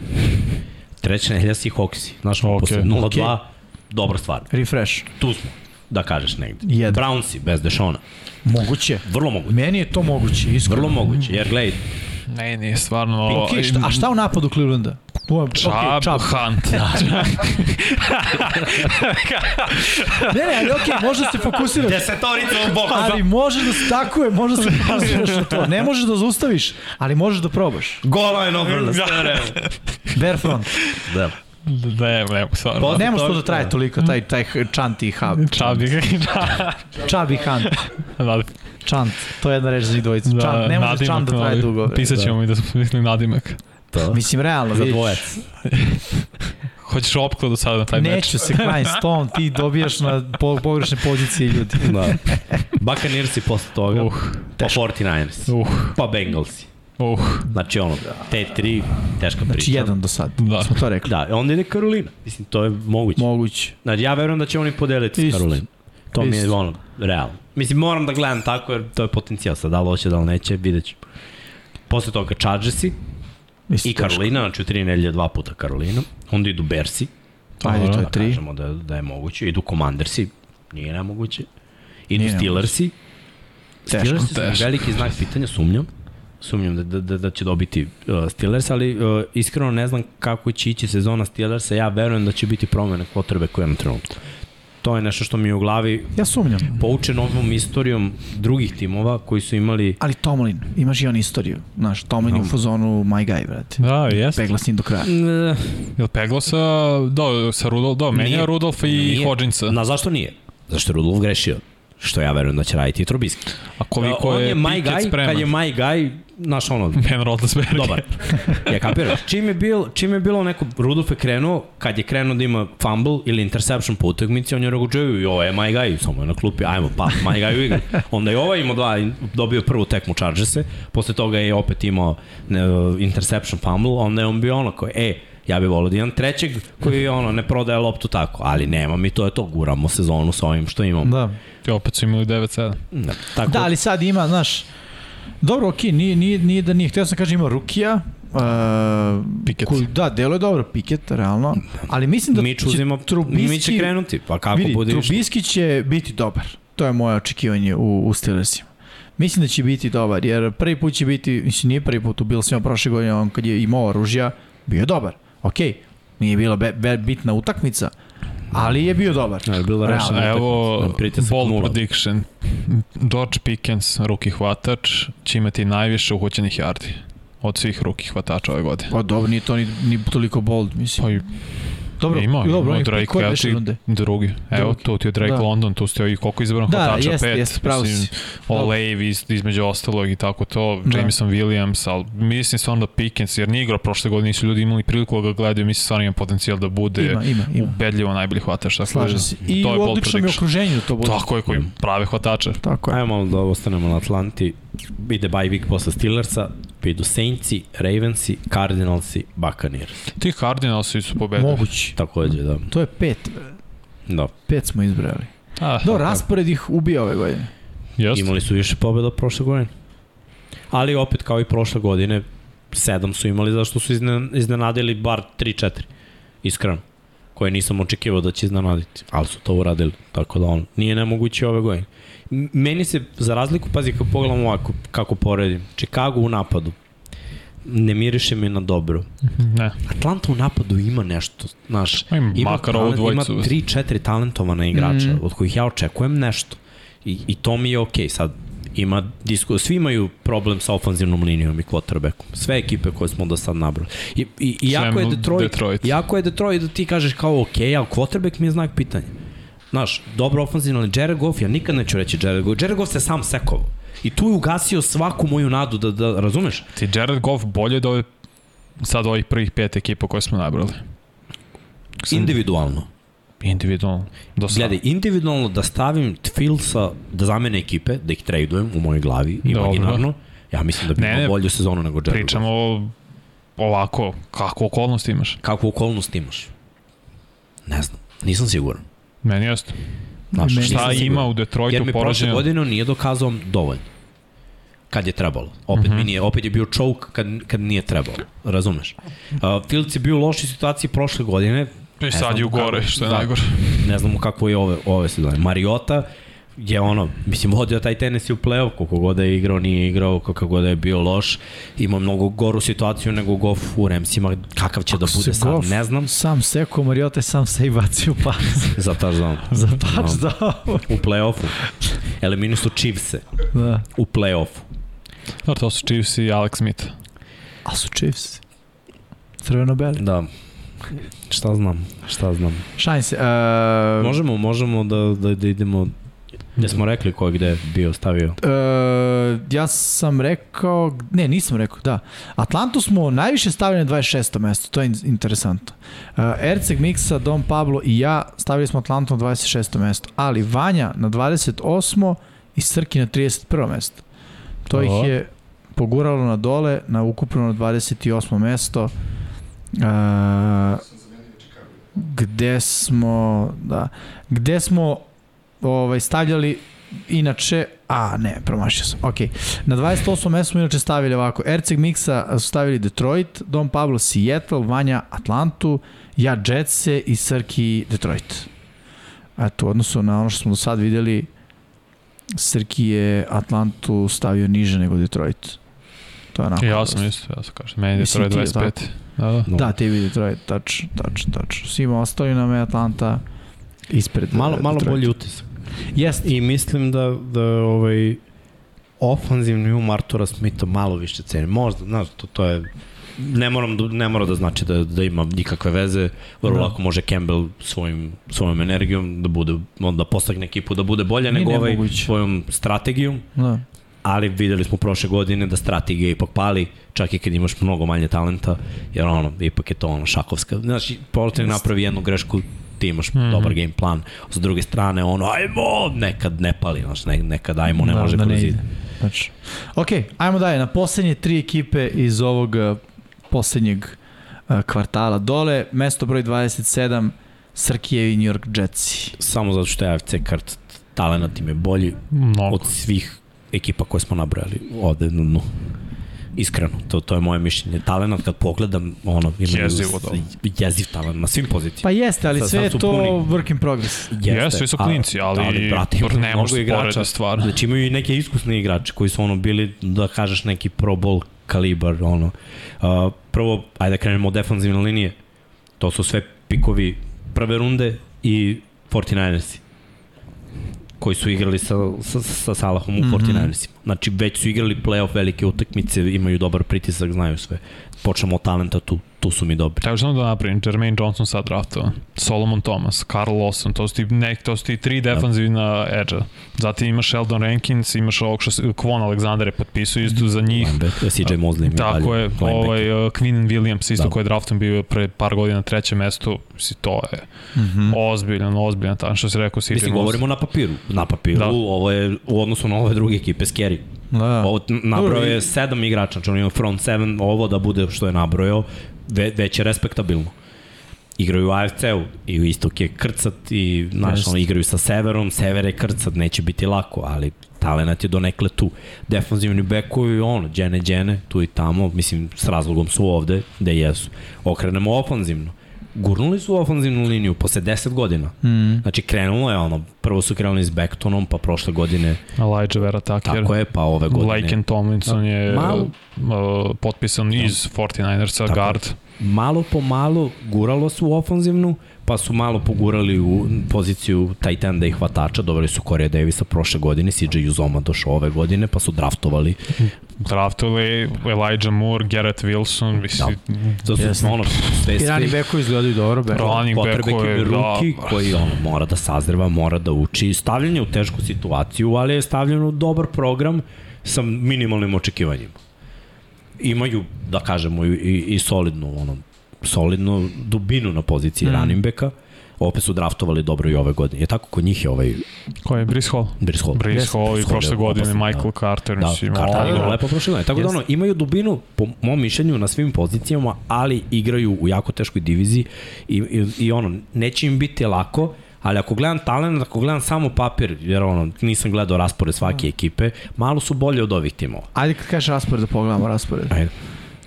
Speaker 1: Treća nedelja Seahawksi. Znaš, okay.
Speaker 3: Ok.
Speaker 1: posle 0-2, dobra stvar.
Speaker 2: Refresh.
Speaker 1: Tu smo, da kažeš negde.
Speaker 2: Jedan.
Speaker 1: Brownsi, bez Dešona.
Speaker 2: Moguće.
Speaker 1: Vrlo moguće.
Speaker 2: Meni je to moguće, iskreno.
Speaker 1: Vrlo moguće, jer gledaj,
Speaker 3: Ne, nije stvarno...
Speaker 2: Ok, šta, a šta u napadu Clevelanda? Okay,
Speaker 3: Čab,
Speaker 2: čab.
Speaker 3: Hunt.
Speaker 2: Ne, ne, ali okej, okay, možeš da se fokusiraš.
Speaker 1: desetorica u boku.
Speaker 2: Ali možeš da se, tako je, možeš da se fokusiraš na to. Ne možeš da zaustaviš, ali možeš da probaš.
Speaker 1: Gola je obrana, sve
Speaker 2: Bare front.
Speaker 1: Da.
Speaker 3: Ne, ne, stvarno.
Speaker 2: Ne može to da traje toliko, taj, taj čant i hub.
Speaker 3: Čab je...
Speaker 2: Čab i hunt.
Speaker 3: da,
Speaker 2: Čant, to je jedna reč za njih dvojicu.
Speaker 3: da,
Speaker 2: Čant, ne može čant da traje dugo.
Speaker 3: Pisat ćemo mi da smo mislili nadimak.
Speaker 1: To.
Speaker 2: Mislim, realno,
Speaker 1: Za dvojec.
Speaker 3: Hoćeš opkladu sada na taj meč?
Speaker 2: Neću se Klein Stone, ti dobijaš na po, pogrešne pozicije ljudi.
Speaker 1: Da. Buccaneersi posle toga,
Speaker 3: Uh,
Speaker 1: pa 49ersi,
Speaker 3: uh,
Speaker 1: pa Bengalsi.
Speaker 3: Uh.
Speaker 1: Znači ono, te tri, teška priča.
Speaker 2: Znači jedan do sad,
Speaker 3: Da.
Speaker 2: smo to rekli.
Speaker 1: Da, onda ide Karolina. Mislim, to je moguće.
Speaker 2: Moguće.
Speaker 1: Znači, ja verujem da će oni podeliti s
Speaker 2: Isto.
Speaker 1: Karolinom. To mi je
Speaker 2: Isto.
Speaker 1: ono, realno. Mislim, moram da gledam tako, jer to je potencijal. Sad, da li hoće, da li neće, vidjet ću. Posle toga Chargersi
Speaker 2: Isto
Speaker 1: i
Speaker 2: teško.
Speaker 1: Karolina, znači u tri nedelje dva puta Karolina. Onda idu Bersi,
Speaker 2: Ajde, to
Speaker 1: da
Speaker 2: je tri.
Speaker 1: kažemo da, da je moguće. Idu Commandersi, nije nemoguće. Idu
Speaker 2: Nije
Speaker 1: Steelersi.
Speaker 2: Teško.
Speaker 1: Steelersi su
Speaker 3: Teško.
Speaker 1: veliki znak pitanja, sumnjam. Sumnjam da, da, da, da će dobiti uh, Steelers, ali uh, iskreno ne znam kako će ići sezona Steelersa. Ja verujem da će biti promene potrebe koje na trenutku. To je nešto što mi je u glavi
Speaker 2: Ja sumnjam.
Speaker 1: poučen ovom istorijom drugih timova koji su imali
Speaker 2: Ali Tomlin, imaš i on istoriju. Znaš, Tomlin je u fazonu my guy, brate.
Speaker 3: Da, jeste.
Speaker 2: Pegla s njim do kraja.
Speaker 3: Jel peglo sa, da, sa Rudolf, da, menja. Rudolfa i
Speaker 1: Nije.
Speaker 3: Hodginsa.
Speaker 1: Na zašto nije? Zašto je Rudolf grešio? Što ja verujem da će raditi i Trubisky.
Speaker 3: A koliko
Speaker 1: on
Speaker 3: je,
Speaker 1: je my guy,
Speaker 3: spreman?
Speaker 1: kad je my guy, znaš ono,
Speaker 3: Ben Roethlisberger.
Speaker 1: dobar. Ja kapiraš. Čim je, bil, čim je bilo neko, Rudolf je krenuo, kad je krenuo da ima fumble ili interception po utakmici, on je Joey, i ovo je my guy, samo je na klupi, ajmo, pa, my guy u igru. Onda je ovaj imao dva, dobio prvu tekmu Chargerse, posle toga je opet imao ne, interception fumble, onda je on bio ono koji, e, Ja bih volio da imam trećeg koji ono, ne prodaje loptu tako, ali nema mi to je to, guramo sezonu sa ovim što imamo.
Speaker 2: Da.
Speaker 3: I opet su imali 9-7.
Speaker 1: Da, tako,
Speaker 2: Da, ali sad ima, znaš, dobro, okej, nije, nije, nije da nije, htio sam kažem ima Rukija, Uh,
Speaker 3: Piket.
Speaker 2: Koji, da, delo je dobro, Piket, realno. Ali mislim da
Speaker 1: Mić uzima,
Speaker 2: Trubisky,
Speaker 1: mi će krenuti, pa kako
Speaker 2: vidi,
Speaker 1: bude išlo.
Speaker 2: Trubisky će biti dobar. To je moje očekivanje u, u Steelersima. Mislim da će biti dobar, jer prvi put će biti, mislim nije prvi put, u bilo svima prošle godine, on kad je imao oružja, bio je dobar. Okej, nije bila be, be, bitna utakmica, ali je bio dobar.
Speaker 1: Ja, je bila rešena
Speaker 3: Evo,
Speaker 1: utakmica, pritisak
Speaker 3: bold
Speaker 1: nula.
Speaker 3: prediction. George Pickens, ruki hvatač, će imati najviše uhoćenih yardi od svih ruki hvatača ove godine.
Speaker 2: Pa dobro, nije to ni, ni toliko bold, mislim.
Speaker 3: Pa i
Speaker 2: dobro,
Speaker 3: ima,
Speaker 2: dobro,
Speaker 3: ima Drake,
Speaker 2: koje
Speaker 3: evo
Speaker 2: beše
Speaker 3: ti
Speaker 2: runde?
Speaker 3: drugi. Evo,
Speaker 2: Drugi.
Speaker 3: tu ti je Drake
Speaker 2: Da.
Speaker 3: London, tu ste i koliko izbrano
Speaker 2: Da,
Speaker 3: hvatača,
Speaker 2: jeste,
Speaker 3: pet.
Speaker 2: jeste, pravo si.
Speaker 3: Olave iz, između ostalog i tako to,
Speaker 2: Da.
Speaker 3: Jameson Williams, ali mislim stvarno da Pickens, jer nije igrao prošle godine, nisu ljudi imali priliku da ga gledaju, mislim stvarno ima potencijal da bude
Speaker 2: Ima, ima, ima.
Speaker 3: ubedljivo najbolji hvatač. Tako
Speaker 2: Slažem
Speaker 3: da,
Speaker 2: se. I
Speaker 3: to je
Speaker 2: u odličnom okruženju da to bude.
Speaker 3: Tako je, koji prave hvatače.
Speaker 2: Tako je.
Speaker 1: Ajmo malo da ostanemo na Atlanti. Ide bye week posle Steelersa, pa idu Saintsi, Ravensi, Cardinalsi, Buccaneers.
Speaker 3: Ti Cardinalsi su pobedili.
Speaker 2: Mogući.
Speaker 1: Takođe, da.
Speaker 2: To je pet.
Speaker 1: da.
Speaker 2: Pet smo izbrali.
Speaker 3: A,
Speaker 2: Do, raspored ih ubija ove godine.
Speaker 3: Jeste.
Speaker 1: Imali su više pobjeda od prošle godine. Ali opet kao i prošle godine, sedam su imali zašto su izne- iznenadili bar 3-4. Iskreno. Koje nisam očekivao da će iznenaditi. Ali su to uradili. Tako da on nije nemoguće ove godine. Meni se, za razliku, pazi, kad pogledam ovako, kako poredim, Chicago u napadu, ne miriše mi na dobro.
Speaker 3: Ne.
Speaker 1: Atlanta u napadu ima nešto, znaš,
Speaker 3: Ima
Speaker 1: ima,
Speaker 3: makar
Speaker 1: talent, ima
Speaker 3: dvojicu.
Speaker 1: 3-4 talentovana igrača,
Speaker 2: Mhm.
Speaker 1: mm. od kojih ja očekujem nešto. I, I to mi je okej, sad ima disku, svi imaju problem sa ofanzivnom linijom i quarterbackom. Sve ekipe koje smo do sad nabrali. I, i, i jako je Detroit,
Speaker 3: Detroit.
Speaker 1: jako je Detroit da ti kažeš kao okej, ali quarterback mi je znak pitanja. Znaš, dobro ofanzivno, ali Jared Goff, ja nikad neću reći Jared Goff. Jared Goff se sam sekovao. I tu je ugasio svaku moju nadu da, da razumeš?
Speaker 3: Ti Jared Goff bolje od ove sad ovih prvih pet ekipa koje smo nabrali. Sam-
Speaker 1: Individualno.
Speaker 3: Individualno. Do sad.
Speaker 1: Gledaj, individualno da stavim Filsa da zamene ekipe, da ih tradujem u mojoj glavi, imaginarno, ja mislim da bi imao bolju sezonu nego Jared
Speaker 3: Pričamo o ovako, kako okolnosti imaš.
Speaker 1: Goff. Kakvu okolnost imaš? Ne znam, nisam siguran.
Speaker 3: Meni jeste.
Speaker 1: Znaš,
Speaker 2: Meni
Speaker 3: Šta
Speaker 1: siguran.
Speaker 3: ima u Detroitu
Speaker 1: Jer mi prošle
Speaker 3: porađeno?
Speaker 1: godine nije dokazao dovoljno. Kad je trebalo. Opet,
Speaker 3: Mhm.
Speaker 1: mi nije, opet je bio choke kad, kad nije trebalo. Razumeš? Uh, Fields je bio u lošoj situaciji prošle godine.
Speaker 3: I
Speaker 1: Ne
Speaker 3: sad je u gore,
Speaker 1: kako-
Speaker 3: što je
Speaker 1: da.
Speaker 3: najgore.
Speaker 1: Ne znamo kako je ove, ove sezone. Mariota je ono, mislim, vodio taj tenis i u play-off, koliko god da je igrao, nije igrao, kako god da je bio loš, ima mnogo goru situaciju nego Goff u Remsima, kakav će da
Speaker 2: Ako
Speaker 1: bude
Speaker 2: se
Speaker 1: sad, ne znam,
Speaker 2: Sam seko, Mariota sam se i bacio pas.
Speaker 1: za touchdown.
Speaker 2: Za touchdown.
Speaker 1: U play-offu. Eliminu su Chiefse
Speaker 2: da.
Speaker 1: u play-offu.
Speaker 3: Da, to su Chiefs i Alex Smith.
Speaker 2: A su Chiefs. Crveno-beli.
Speaker 1: Da. Šta znam, šta znam.
Speaker 2: Šalim se. Uh,
Speaker 1: Možemo, možemo da, da, da idemo, gde smo rekli ko je gde bio stavio.
Speaker 2: Uh, ja sam rekao, ne, nisam rekao, da. Atlantu smo najviše stavili na 26. mesto, to je in- interesantno. Uh, Erceg, Miksa, Dom Pablo i ja stavili smo Atlantu na 26. mesto, ali Vanja na 28. i Srki na 31. mesto. To
Speaker 3: O.
Speaker 2: ih je poguralo na dole, na ukupno na 28. mesto. Uh, gde smo, da, gde smo ovaj, stavljali inače, a ne, promašio sam, ok. Na 28. mesto smo inače stavili ovako, Erceg Miksa su stavili Detroit, Dom Pablo Seattle, Vanja Atlantu, ja Jetse i Srki Detroit. Eto, u odnosu na ono što smo do sad videli, Srki je Atlantu stavio niže nego Detroit. To je onako.
Speaker 3: Ja sam isto, ja sam kažem. Meni je Detroit
Speaker 2: ti je
Speaker 3: 25. Da, da.
Speaker 1: No.
Speaker 2: Da, tebi Detroit, tač, tač, tač. Svima ostali nam je Atlanta ispred
Speaker 1: Malo,
Speaker 2: eh,
Speaker 1: malo bolji utisak.
Speaker 2: Jeste.
Speaker 1: I mislim da, da ovaj, ofanzivni um Artura Smitha malo više ceni. Možda, znaš, to, to je ne moram da, ne mora da znači da, da ima nikakve veze, vrlo
Speaker 2: Da.
Speaker 1: lako može Campbell svojim, svojom energijom da bude, onda postagne ekipu da bude bolja
Speaker 2: Nije
Speaker 1: nego ovaj svojom strategijom,
Speaker 2: Da.
Speaker 1: ali videli smo prošle godine da strategija ipak pali, čak i kad imaš mnogo manje talenta, jer ono, ipak je to ono šakovska. Znaš, Porter napravi jednu grešku, ti imaš mm. -hmm. dobar game plan. S druge strane, ono, ajmo, nekad ne pali, znaš, ne, nekad ajmo ne
Speaker 2: Da,
Speaker 1: može
Speaker 2: da
Speaker 1: kroz
Speaker 2: ide. Znači, ok, ajmo dalje. Na poslednje tri ekipe iz ovog uh, poslednjeg uh, kvartala. Dole, mesto broj 27, Srkijevi New York Jetsi.
Speaker 1: Samo zato što je AFC kart talent im je bolji
Speaker 3: Mnogo.
Speaker 1: od svih ekipa koje smo nabrali ovde na dnu. Iskreno, to, to je moje mišljenje. Talent kad pogledam, ono, imaju
Speaker 3: Jezivo, da.
Speaker 1: jeziv talent na svim pozicijama.
Speaker 2: Pa jeste, ali
Speaker 1: Sad-
Speaker 2: sve
Speaker 1: sad
Speaker 2: je to
Speaker 1: puni.
Speaker 2: work in progress.
Speaker 3: Jesu, svi su klinci, ali,
Speaker 1: brate, ima
Speaker 3: ne
Speaker 1: mnogo
Speaker 3: može
Speaker 1: igrača.
Speaker 3: stvar.
Speaker 1: Znači imaju i neke iskusne igrače koji su ono bili, da kažeš, neki pro bowl kalibar, ono. Uh, prvo, ajde da krenemo od defanzivne linije. To su sve pikovi prve runde i 49ersi koji su igrali sa, sa, sa Salahom u mm -hmm. 49ersima. Znači, već su igrali playoff velike utakmice, imaju dobar pritisak, znaju sve. Počnemo od talenta, tu, tu su mi dobri.
Speaker 3: Treba samo da napravim, Jermaine Johnson sad draftovan, Solomon Thomas, Carl Lawson, to su ti, nek, to su ti tri defanzivna edge-a. Zatim imaš Sheldon Rankins, imaš ovog što se, Kwon Alexander je potpisao isto za njih.
Speaker 1: CJ Mosley
Speaker 3: Tako je, ovaj, uh, Quinn Williams isto
Speaker 1: Da.
Speaker 3: da. koji je draftom bio pre par godina na trećem mestu, si to je
Speaker 2: Mm -hmm.
Speaker 3: ozbiljan, ozbiljan, tamo što si rekao CJ
Speaker 1: Mislim,
Speaker 3: Mosley.
Speaker 1: govorimo na papiru. Na papiru, da.
Speaker 3: Da.
Speaker 1: ovo je u odnosu na ove druge ekipe scary.
Speaker 2: Da.
Speaker 1: Ovo, nabrojao je sedam igrača, znači on ima front seven, ovo da bude što je nabrojao, ve, već je respektabilno. Igraju u AFC-u i istok je krcat i znaš, ono, igraju sa severom, sever je krcat, neće biti lako, ali talenat je donekle tu. Defanzivni bekovi, ono, džene, džene, tu i tamo, mislim, s razlogom su ovde, gde jesu. Okrenemo ofanzivno. Gurnuli su ofanzivnu liniju posle 10 godina.
Speaker 2: Mm.
Speaker 1: Znači, krenulo je ono, prvo su krenuli s Becktonom, pa prošle godine,
Speaker 3: Elijah Vera Tucker.
Speaker 1: tako je, pa ove godine.
Speaker 3: Laken Tomlinson je
Speaker 1: Malo-
Speaker 3: uh, potpisan iz 49ersa,
Speaker 1: Tako.
Speaker 3: guard.
Speaker 1: malo po malo guralo su u ofanzivnu, pa su malo pogurali u poziciju tight enda i hvatača, doveli su Corey Davisa prošle godine, CJ Uzoma došao ove godine, pa su draftovali.
Speaker 3: Draftovali Elijah Moore, Garrett Wilson, mislim,
Speaker 1: To su ono, sve
Speaker 2: I rani beko izgledaju dobro. Beko.
Speaker 3: Running
Speaker 1: potrebe
Speaker 3: backove,
Speaker 1: ekipe ruki
Speaker 3: da.
Speaker 1: koji ono, mora da sazreva, mora da uči. Stavljen je u tešku situaciju, ali je stavljen u dobar program sa minimalnim očekivanjima. Imaju, da kažemo, i, i, i solidnu, ono, solidnu dubinu na poziciji mm. running backa. Opet su draftovali dobro i ove godine. Je tako kod njih je ovaj
Speaker 3: Ko je Brice Hall?
Speaker 1: Brice Hall.
Speaker 3: Brice
Speaker 2: Jeste,
Speaker 3: Hall i prošle
Speaker 1: je
Speaker 3: godine
Speaker 1: opasan,
Speaker 3: Michael
Speaker 1: da.
Speaker 3: Carter,
Speaker 1: Da,
Speaker 3: mislim.
Speaker 1: Carter
Speaker 3: o,
Speaker 1: igra
Speaker 3: da.
Speaker 1: lepo prošle godine. Tako da
Speaker 2: Jeste.
Speaker 1: ono, imaju dubinu, po mom mišljenju, na svim pozicijama, ali igraju u jako teškoj diviziji i, i, i ono, neće im biti lako, ali ako gledam talent, ako gledam samo papir, jer ono, nisam gledao raspored svake ekipe, malo su bolje od ovih timova.
Speaker 2: Ajde kad kažeš raspored da pogledamo raspored.
Speaker 1: Ajde.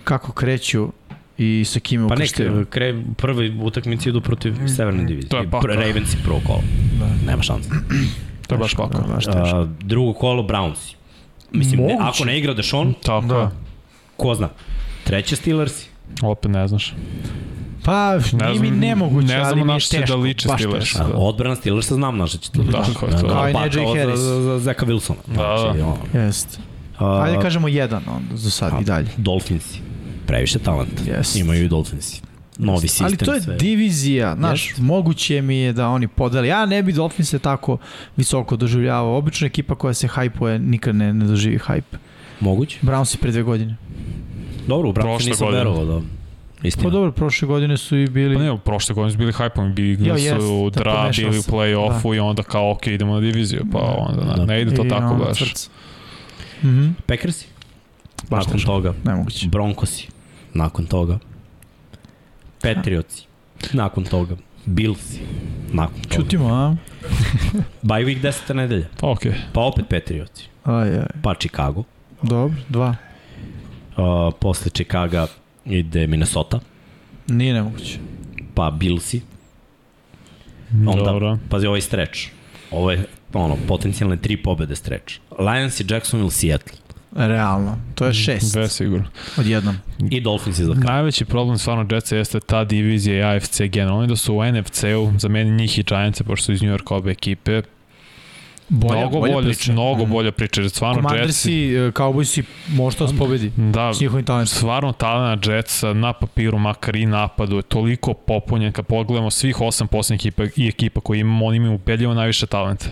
Speaker 2: Kako kreću i sa kime
Speaker 1: Pa nek,
Speaker 2: ukrštaju.
Speaker 1: kre, prvi utakmici idu protiv severne divizije.
Speaker 3: To je
Speaker 1: pr- Ravens i prvo kolo.
Speaker 2: Da.
Speaker 1: Nema šanse.
Speaker 3: To je baš kako.
Speaker 2: Da,
Speaker 1: drugo kolo Brownsi. Mislim, ne,
Speaker 2: Moguće.
Speaker 1: ako ne igra Dešon,
Speaker 3: Tako
Speaker 2: Da.
Speaker 3: da.
Speaker 1: ko zna. Treće Steelersi.
Speaker 3: Opet ne znaš.
Speaker 2: Pa,
Speaker 3: Ne
Speaker 2: nije mi
Speaker 3: znam-
Speaker 2: nemoguće,
Speaker 3: ne znam
Speaker 2: ali mi
Speaker 3: na
Speaker 2: je
Speaker 3: što će
Speaker 2: teško.
Speaker 3: da liče Steelers.
Speaker 2: teško.
Speaker 1: A, odbrana Steelersa znam na što će to liči.
Speaker 3: Tako je to.
Speaker 2: Kao i
Speaker 1: Pa, kao
Speaker 2: Harris.
Speaker 1: Za, za, Zeka Wilsona. Znači,
Speaker 3: da.
Speaker 1: ono,
Speaker 2: Jest.
Speaker 1: a,
Speaker 2: Ajde kažemo jedan onda za sad i dalje.
Speaker 1: Dolphinsi. Previše talenta.
Speaker 2: Jest.
Speaker 1: Imaju i Dolphinsi. Novi sistem.
Speaker 2: Ali to je
Speaker 1: sve.
Speaker 2: divizija, znaš,
Speaker 1: Jeste.
Speaker 2: moguće mi je da oni podele. Ja ne bi Dolphins se tako visoko doživljavao. Obično ekipa koja se hajpuje nikad ne, ne doživi hajp.
Speaker 1: Moguće.
Speaker 2: Browns pre dve godine.
Speaker 1: Dobro, u Brownsi
Speaker 3: Prošle
Speaker 1: nisam verovao da... Istina.
Speaker 2: Pa dobro, prošle godine su i bili...
Speaker 3: Pa ne, prošle godine su bili hype bili
Speaker 2: Jo,
Speaker 3: su
Speaker 2: jest,
Speaker 3: u
Speaker 2: da,
Speaker 3: dra, bili u play-offu i onda kao, ok, idemo na diviziju, pa onda
Speaker 1: Da.
Speaker 3: ne, ide to
Speaker 2: I
Speaker 3: tako baš.
Speaker 2: crc. Mhm,
Speaker 1: Packersi.
Speaker 2: Baš
Speaker 1: Nakon toga.
Speaker 2: Nemoguće.
Speaker 1: Broncosi. Nakon toga. Patriotsi. Nakon toga. Billsi. Nakon toga.
Speaker 2: Čutimo, a?
Speaker 1: Bye week 10. nedelja.
Speaker 3: Pa ok.
Speaker 1: Pa opet Patriotsi.
Speaker 2: Aj, aj.
Speaker 1: Pa Chicago.
Speaker 2: Dobro, dva.
Speaker 1: Uh, posle Chicaga ide Minnesota.
Speaker 2: Nije nemoguće.
Speaker 1: Pa Billsi. Onda,
Speaker 3: Dobro.
Speaker 1: pazi ovaj stretch. Ovo je ono, potencijalne tri pobede stretch. Lions i Jacksonville, Seattle.
Speaker 2: Realno. To je šest
Speaker 3: Sve sigurno.
Speaker 2: odjednom.
Speaker 1: I Dolphins je za kraj.
Speaker 3: Najveći problem stvarno Jetsa jeste ta divizija i AFC generalno. Oni da su u NFC-u, za mene njih i Giants, pošto su iz New York obe ekipe,
Speaker 2: Bolja,
Speaker 3: mnogo
Speaker 2: bolja
Speaker 3: bolje,
Speaker 2: priča.
Speaker 3: mnogo
Speaker 2: Mhm.
Speaker 3: bolje priče. jer Stvarno Jetsi,
Speaker 2: Commandersi, e, Cowboysi, možda vas pobedi.
Speaker 3: da,
Speaker 2: S njihovim talentom.
Speaker 3: stvarno talena Jetsa na papiru, makar i napadu, je toliko popunjen kad pogledamo svih osam poslednjih ekipa i ekipa koji imamo, oni imaju ubedljivo najviše talenta.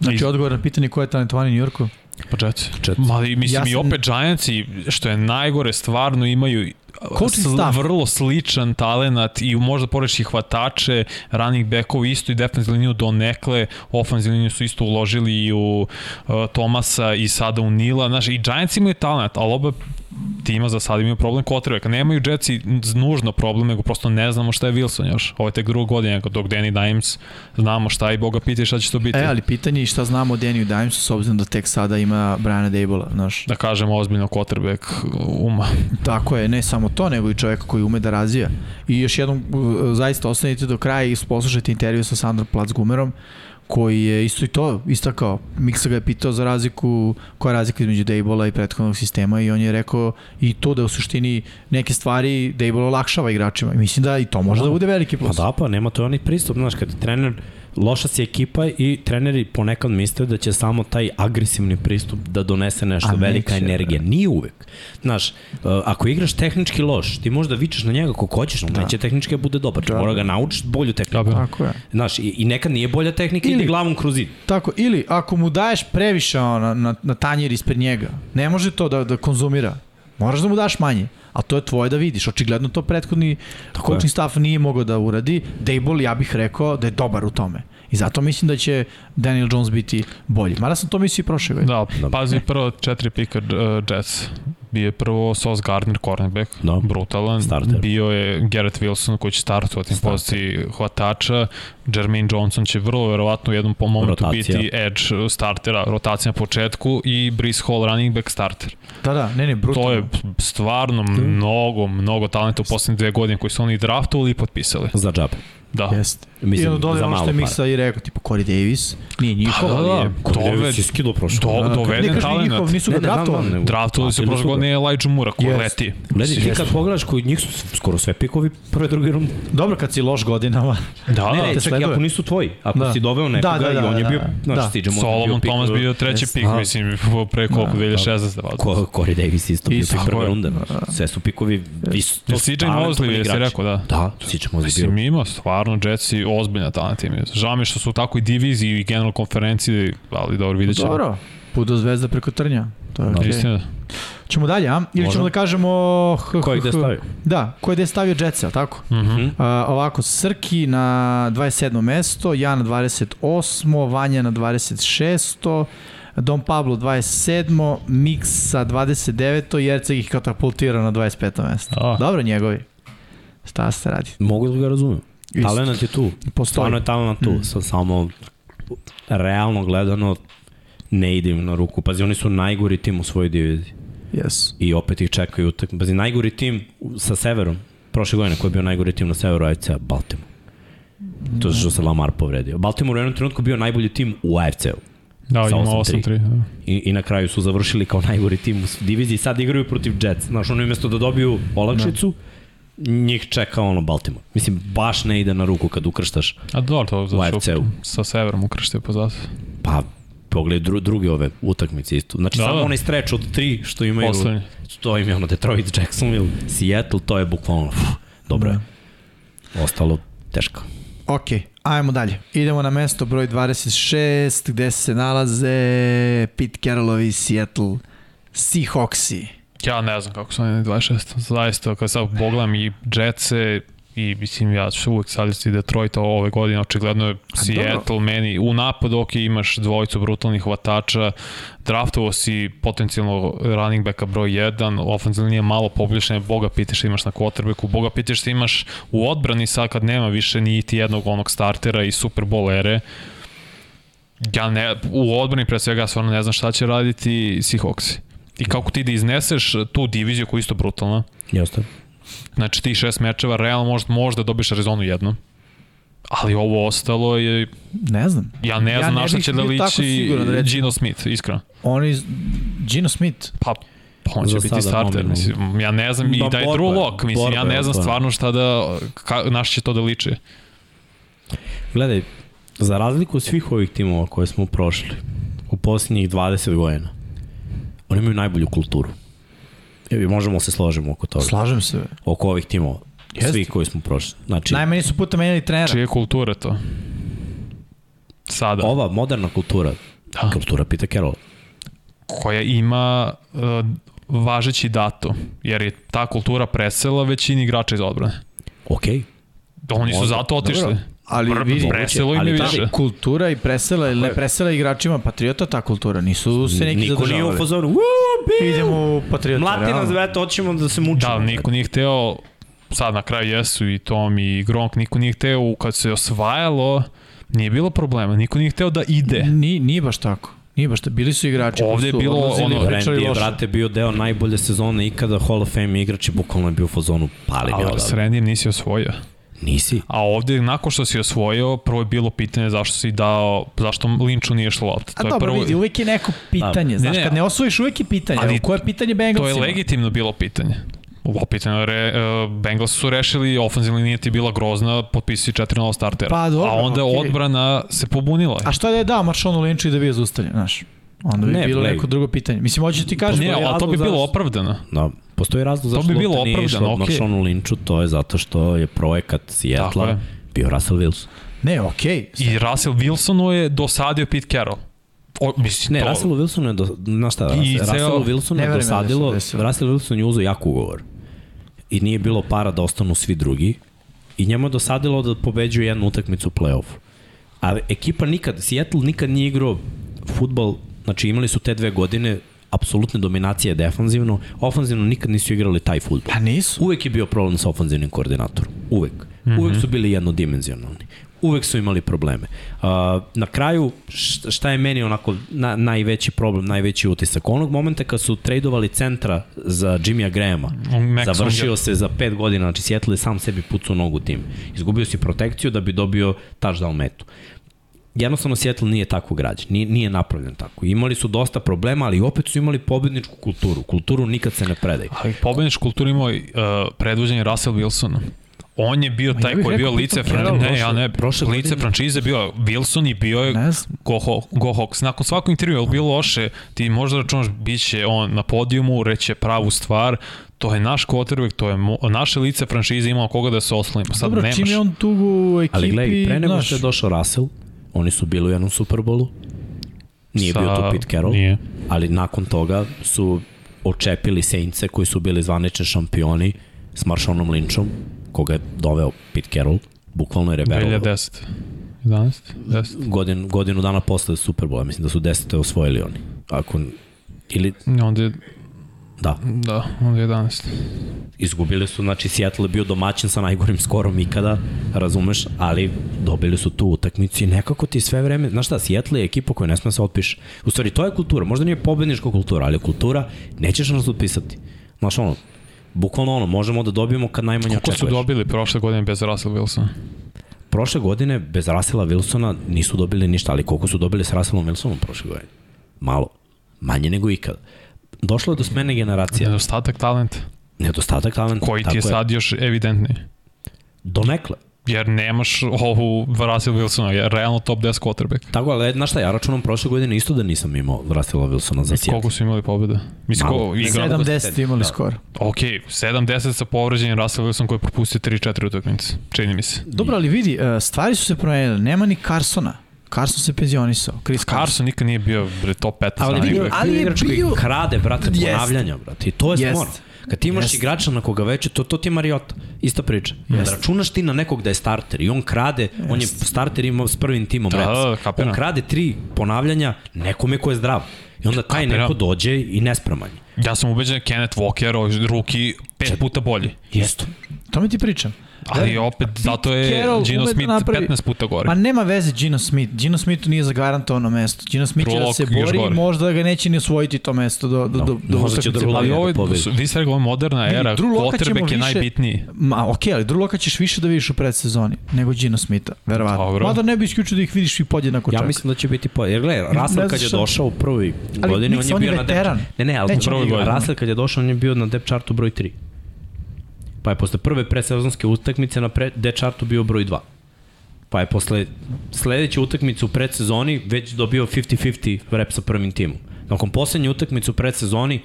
Speaker 2: Znači,
Speaker 3: I-
Speaker 2: odgovor na pitanje ko je talentovani u Njorku?
Speaker 3: Pa Jetsi.
Speaker 1: Jetsi.
Speaker 3: Mali, mislim,
Speaker 2: Ja
Speaker 3: i
Speaker 2: sam-
Speaker 3: opet Giantsi, što je najgore, stvarno imaju
Speaker 2: Coaching staff.
Speaker 3: vrlo sličan talenat i možda poreš i hvatače, running backovi isto i defensivnu liniju donekle, ofenzivnu liniju su isto uložili i u uh, Tomasa i sada u Nila, znaš, i Giants imaju talent, ali oba tima za sad imaju problem quarterbacka. Nemaju Jetsi nužno problem, nego prosto ne znamo šta je Wilson još. Ovo je tek druga godina, dok Danny Dimes znamo šta i Boga pita šta će to biti.
Speaker 2: E, ali pitanje je šta znamo o Danny Dimesu s obzirom da tek sada ima Briana Dable-a, znaš.
Speaker 3: Da kažemo ozbiljno quarterback uma.
Speaker 2: Tako je, ne samo to, nego i čovjek koji ume da razvija. I još jednom, zaista ostanite do kraja i poslušajte intervju sa Sandra Platzgumerom koji je isto i to istakao. Miksa ga je pitao za razliku, koja je razlika između Dable-a i prethodnog sistema i on je rekao i to da u suštini neke stvari Dable olakšava igračima. I mislim da i to može da, da bude veliki plus.
Speaker 1: Pa da, pa nema to onaj pristup, znaš, kad trener loša si ekipa i treneri ponekad misle da će samo taj agresivni pristup da donese nešto, A velika neće, energija. Da. Nije uvek. Znaš, uh, ako igraš tehnički loš, ti možda vičeš na njega kako hoćeš, on da. neće tehnički da bude dobar. Da. Mora ga naučiš bolju tehniku.
Speaker 2: Da, tako je.
Speaker 1: Znaš, i, i nekad nije bolja tehnika, ili, ide glavom kroz zid.
Speaker 2: Tako, ili ako mu daješ previše na, na, na tanjir ispred njega, ne može to da, da konzumira. Moraš da mu daš manje a to je tvoje da vidiš. Očigledno to prethodni Tako coaching staff nije mogao da uradi. Dable, ja bih rekao da je dobar u tome. I zato mislim da će Daniel Jones biti bolji. Mada sam to mislio i prošle
Speaker 3: godine. Da, pazi prvo četiri pika uh, Jets. Bio je prvo Sos Gardner, cornerback, no. Da. brutalan. Starter. Bio je Garrett Wilson koji će startovati na poziciji hvatača. Jermaine Johnson će vrlo verovatno u jednom momentu Rotacija. biti edge startera, rotacija na početku i Brice Hall running back starter.
Speaker 2: Da, da, ne, ne, brutalno.
Speaker 3: To je stvarno mnogo, mnogo talenta u poslednje dve godine koji su oni draftovali i potpisali.
Speaker 1: Za džabe.
Speaker 3: Da.
Speaker 2: Jeste. Mislim, I dole ono što je Miksa i rekao, tipa Corey Davis, nije njihov,
Speaker 3: pa, da, da,
Speaker 1: Corey Davis je skido prošlo.
Speaker 3: Do,
Speaker 2: da,
Speaker 3: doveden
Speaker 2: talent. Njihov, nisu ga draftovali.
Speaker 3: Draftovali su prošle godine Elijah Mura koji yes. leti.
Speaker 1: Gledaj, ti kad pogledaš koji njih su skoro sve pikovi prve, druge runde.
Speaker 2: Dobro, kad si loš godinama.
Speaker 1: Da, ne, ne, da, čak i ako nisu tvoji. Ako da. si doveo nekoga da, da, da, i on je bio, da. CJ
Speaker 3: Solomon Thomas bio treći pik, mislim, pre koliko, 2016.
Speaker 1: Corey Davis isto bio pik prve runde. Sve su pikovi
Speaker 3: visu. CJ Mosley, jesi rekao, da.
Speaker 1: Da, CJ Mosley bio.
Speaker 3: Mislim, ima stvarno Jetsi ozbiljna talent. Žao mi što su u takvoj diviziji i general konferenciji, ali dobro, vidjet ćemo.
Speaker 2: Dobro, Budo zvezda preko trnja. To je okay.
Speaker 3: Istina.
Speaker 2: Ćemo dalje, a? Ili Možem. ćemo da kažemo...
Speaker 1: Ko je gde stavio?
Speaker 2: Da, ko je gde stavio Jetsa, tako?
Speaker 3: Mhm. -huh.
Speaker 2: uh, ovako, Srki na 27. mesto, ja na 28. Vanja na 26. Dom Pablo 27. Mix sa 29. Jerceg ih katapultira na 25. mesto. Oh. Dobro, njegovi. Šta se radi?
Speaker 1: Mogu da ga razumem. Talent je tu. Postoji. Stvarno je talent tu. Mm. Sad samo realno gledano ne ide im na ruku. Pazi, oni su najgori tim u svojoj diviziji.
Speaker 2: Yes.
Speaker 1: I opet ih čekaju utak. Pazi, najgori tim sa severom, prošle godine koji je bio najgori tim na severu AFC-a, Baltimore. To je što se Lamar povredio. Baltimore u jednom trenutku bio najbolji tim u AFC-u.
Speaker 3: Da, ima 8-3. Da.
Speaker 1: I, I na kraju su završili kao najgori tim u diviziji. Sad igraju protiv Jets. Znaš, ono umjesto da dobiju olakšicu, da njih čeka ono Baltimore. Mislim, baš ne ide na ruku kad ukrštaš
Speaker 3: A dobro, to zašto sa severom ukrštio pa zato.
Speaker 1: Pa, pogledaj dru, druge ove utakmice isto. Znači, da, samo da. onaj streč od tri što imaju, Poslednji. to im je ono Detroit, Jacksonville, Seattle, to je bukvalno, uf, dobro da. je. Ostalo teško.
Speaker 2: Ok, ajmo dalje. Idemo na mesto broj 26, gde se nalaze Pete Carrollovi Seattle Seahawksi.
Speaker 3: Ja ne znam kako su oni 26. Zaista, kad sad pogledam i Jetse, i mislim ja ću uvek saditi Detroita ove godine, očigledno je Seattle meni u napadu ok, imaš dvojicu brutalnih hvatača, draftovo si potencijalno running backa broj 1, ofenzivno nije malo poboljšanje, Boga pitiš imaš na quarterbacku, Boga pitiš da imaš u odbrani sad kad nema više niti jednog onog startera i Super Bowl ere, ja ne, u odbrani pre svega stvarno ne znam šta će raditi Seahawksi. I kako ti da izneseš tu diviziju koja je isto brutalna.
Speaker 1: Jeste.
Speaker 3: Znači ti šest mečeva, realno možda, možda dobiš Arizonu jedno. Ali ovo ostalo je...
Speaker 2: Ne znam.
Speaker 3: Ja ne znam ja na šta će da liči da Gino Smith, iskreno.
Speaker 2: Oni... Gino Smith?
Speaker 3: Pa, pa on će biti starter. Mislim, ja ne znam, da, i da je Drew Lock, mislim, borba, ja ne znam stvarno šta da, ka, naš će to da liči.
Speaker 1: Gledaj, za razliku svih ovih timova koje smo prošli u posljednjih 20 godina, Oni imaju najbolju kulturu. I možemo se složimo oko toga.
Speaker 2: Slažem se.
Speaker 1: Oko ovih timova. Jeste. Svi koji smo prošli. Znači,
Speaker 2: Najmanje su puta menjali trenera.
Speaker 3: Čija je kultura to? Sada.
Speaker 1: Ova moderna kultura, da. kultura Pita Carroll.
Speaker 3: Koja ima uh, važeći dato, jer je ta kultura presela većini igrača iz odbrane.
Speaker 1: Okej. Okay.
Speaker 3: Oni su zato otišli. Dobro.
Speaker 2: Ali vidi,
Speaker 3: preselo im je
Speaker 1: ali
Speaker 3: više.
Speaker 2: kultura i presela ili ne presela igračima Patriota ta kultura, nisu se neki
Speaker 1: Niko nije u
Speaker 2: zadržavali.
Speaker 1: fazonu, "Woo, bi!"
Speaker 2: Idemo u Patriota,
Speaker 1: Mlati nas, brate, hoćemo da se mučimo.
Speaker 3: Da, niko nije hteo, sad na kraju jesu i Tom i Gronk, niko nije hteo, kad se osvajalo, nije bilo problema, niko nije hteo da ide.
Speaker 2: Ni, nije baš tako. Nije baš tako. Bili su igrači
Speaker 3: Ovde je
Speaker 2: su
Speaker 3: bilo ono,
Speaker 1: Randy je, brate, bio deo najbolje sezone ikada Hall of Fame igrač i bukvalno je bio u fazonu pali mi
Speaker 3: Ali s Randyjem nisi osvojio.
Speaker 1: Nisi.
Speaker 3: A ovde, nakon što si osvojio, prvo je bilo pitanje zašto si dao, zašto Linču nije šlo lopta.
Speaker 2: A
Speaker 3: To je
Speaker 2: dobro,
Speaker 3: prvo,
Speaker 2: vidi, uvek je neko pitanje.
Speaker 3: Da.
Speaker 2: Znaš,
Speaker 3: Ne, ne.
Speaker 2: kad ne osvojiš, uvek je pitanje.
Speaker 3: Ali
Speaker 2: koje je pitanje
Speaker 3: to
Speaker 2: Bengalsima?
Speaker 3: je legitimno bilo pitanje. Ovo pitanje, re, uh, Bengals su rešili, ofenzivna linija ti bila grozna, potpisi 4 nova startera.
Speaker 2: Pa, dobro,
Speaker 3: A onda
Speaker 2: okej.
Speaker 3: odbrana se pobunila.
Speaker 2: A šta da je dao Maršonu Linču i da bio zaustavljen, znaš? Onda bi
Speaker 1: Ne,
Speaker 2: bilo
Speaker 1: gledaj.
Speaker 2: neko drugo pitanje. Mislim, hoćeš ti kažeš...
Speaker 3: ne, ali to bi bilo
Speaker 2: zašto-
Speaker 3: opravdano.
Speaker 1: Da, postoji razlog zašto
Speaker 3: bi bilo
Speaker 1: nije
Speaker 3: opravdano,
Speaker 1: išla
Speaker 3: okej.
Speaker 1: Maršonu Linču, to je zato što je projekat Sijetla
Speaker 3: je.
Speaker 1: bio Russell Wilson.
Speaker 2: Ne, okej.
Speaker 3: I Russell Wilsonu je dosadio Pete Carroll. O, mislim,
Speaker 1: Ne,
Speaker 3: to,
Speaker 1: Russellu Wilsonu je, do, na šta,
Speaker 3: I
Speaker 1: I
Speaker 3: ceo-
Speaker 2: Ne
Speaker 1: je
Speaker 2: da
Speaker 1: dosadilo. Russell Wilson je uzeo jak ugovor i nije bilo para da ostanu svi drugi i njemu je dosadilo da pobeđuje jednu utakmicu u play-offu. A ekipa nikad, Seattle nikad nije igrao futbol, znači imali su te dve godine apsolutne dominacije defanzivno, ofanzivno nikad nisu igrali taj futbol.
Speaker 2: Pa nisu.
Speaker 1: Uvek je bio problem sa ofanzivnim koordinatorom. Uvek. Mm -hmm. Uvek su bili jednodimenzionalni. Uvek su imali probleme. Uh, na kraju, šta je meni onako na, najveći problem, najveći utisak? Onog momenta kad su tradovali centra za Jimmya Grahama,
Speaker 3: Max
Speaker 1: završio
Speaker 3: Unger.
Speaker 1: se za pet godina, znači Seattle je sam sebi pucao nogu tim. Izgubio si protekciju da bi dobio touchdown metu jednostavno Seattle nije tako građen, nije, nije napravljen tako. Imali su dosta problema, ali opet su imali pobedničku kulturu. Kulturu nikad se ne predaju.
Speaker 3: Ali pobednič kulturu imao uh, predvođenje Russell Wilsona. On je bio taj
Speaker 2: ja
Speaker 3: koji je bio lice.
Speaker 2: Carroll
Speaker 3: Ne, ja ne,
Speaker 1: prošle
Speaker 3: lice
Speaker 1: godine-
Speaker 3: franšize bio Wilson i bio je. Go, Ho- Go Hawks. Nakon svakog intervjua je bilo loše, ti možda računaš bit će on na podijumu, reće pravu stvar, to je naš quarterback, to je mo, naše lice franšize imao koga da se oslonimo. Sad
Speaker 2: Dobro,
Speaker 3: nemaš.
Speaker 2: čim je on tu u ekipi,
Speaker 1: Ali gledaj, pre nego što je došao Russell, oni su bili u jednom Superbolu, nije
Speaker 3: Sa-
Speaker 1: bio tu Pete Carroll,
Speaker 3: Nije.
Speaker 1: ali nakon toga su očepili Saintse koji su bili zvanični šampioni s Marshonom Lynchom, koga je doveo Pete Carroll, bukvalno je rebelovao.
Speaker 3: 2010. 11? 10.
Speaker 1: Godin, godinu dana posle Superbola, mislim da su desete osvojili oni. Ako, ili,
Speaker 3: Onda je,
Speaker 1: da,
Speaker 3: da, je 11.
Speaker 1: izgubili su, znači Seattle je bio domaćin sa najgorim skorom ikada, razumeš, ali dobili su tu utakmicu i nekako ti sve vreme, znaš šta, Seattle je ekipa koja ne sme se otpiše. U stvari, to je kultura, možda nije pobednička kultura, ali kultura, nećeš nas otpisati. Znaš ono, bukvalno ono, možemo da dobijemo kad najmanje
Speaker 3: Koliko su
Speaker 1: očekuješ.
Speaker 3: dobili prošle godine bez Russell Wilsona?
Speaker 1: Prošle godine bez Russella Wilsona nisu dobili ništa, ali koliko su dobili s Russellom Wilsonom prošle godine? Malo. Manje nego ikada. Došlo je do smene generacija.
Speaker 3: Nedostatak talenta,
Speaker 1: Nedostatak talenta.
Speaker 3: koji ti
Speaker 1: tako
Speaker 3: je sad još evidentniji.
Speaker 1: Donekle.
Speaker 3: Jer nemaš ovu Russell Wilsona, je realno top 10 quarterback.
Speaker 1: Tako, ali znaš šta, ja računam prošle godine isto da nisam imao Russella Wilsona za Seattle.
Speaker 3: Koliko su imali pobjede? Mislim, ko, igra...
Speaker 2: 7-10 imali
Speaker 1: Da.
Speaker 2: skoro.
Speaker 3: Ok, 7-10 sa povređenjem Russell Wilson koji je propustio 3-4 utakmice. Čini mi se.
Speaker 2: Dobro, ali vidi, e, stvari su se promenile. Nema ni Carsona. Carson se penzionisao. Chris Carson.
Speaker 3: Carson nikad nije bio bre, top 15
Speaker 1: Ali,
Speaker 3: back.
Speaker 2: ali
Speaker 1: ali
Speaker 2: je
Speaker 1: igrač koji
Speaker 2: bio-
Speaker 1: krade, brate, ponavljanja, brate. I to je
Speaker 2: Jest.
Speaker 1: smor. Kad ti imaš
Speaker 2: Jest.
Speaker 1: igrača na koga već, to, to ti je Mariota. Ista priča. Da računaš ti na nekog da je starter i on krade, on je starter imao s prvim timom
Speaker 3: Da,
Speaker 1: Reds.
Speaker 3: da,
Speaker 1: on krade tri ponavljanja nekome ko je zdrav. I onda taj
Speaker 3: Kapiram.
Speaker 1: neko dođe i nespreman. je.
Speaker 3: Ja sam ubeđen da Kenneth Walker, ruki, pet puta bolji.
Speaker 1: Jesto.
Speaker 2: To mi ti pričam.
Speaker 3: Ali opet, zato je
Speaker 2: Carroll
Speaker 3: Gino
Speaker 2: da
Speaker 3: Smith
Speaker 2: napravi-
Speaker 3: 15 puta gore.
Speaker 2: Pa nema veze Gino Smith. Gino Smithu nije zagarantovano mesto. Gino Smith će da se bori i možda ga neće ni osvojiti to mesto do, do,
Speaker 1: No,
Speaker 2: do, do
Speaker 1: možda će. Drew
Speaker 3: ovo je,
Speaker 1: da pobedi.
Speaker 3: vi ste rekli, ovo je moderna era, quarterback je najbitniji.
Speaker 2: Ma, okej, ali Drew Locka ćeš više da vidiš u predsezoni nego Gino Smitha, verovatno.
Speaker 3: Dobro.
Speaker 2: Mada ne bi isključio da ih vidiš i podjednako
Speaker 1: Ja
Speaker 2: čak.
Speaker 1: mislim da će biti po... Jer gledaj, Russell
Speaker 2: znam
Speaker 1: kad je došao u prvoj godini, on je bio na depth Ne, ne, ali. Russell kad je došao, on je bio na depth chartu broj 3. Pa je posle prve predsezonske utakmice na pre, depth chartu bio broj 2. Pa je posle sledeće utakmice u predsezoni već dobio 50-50 rep sa prvim timom. Nakon poslednje utakmice u predsezoni,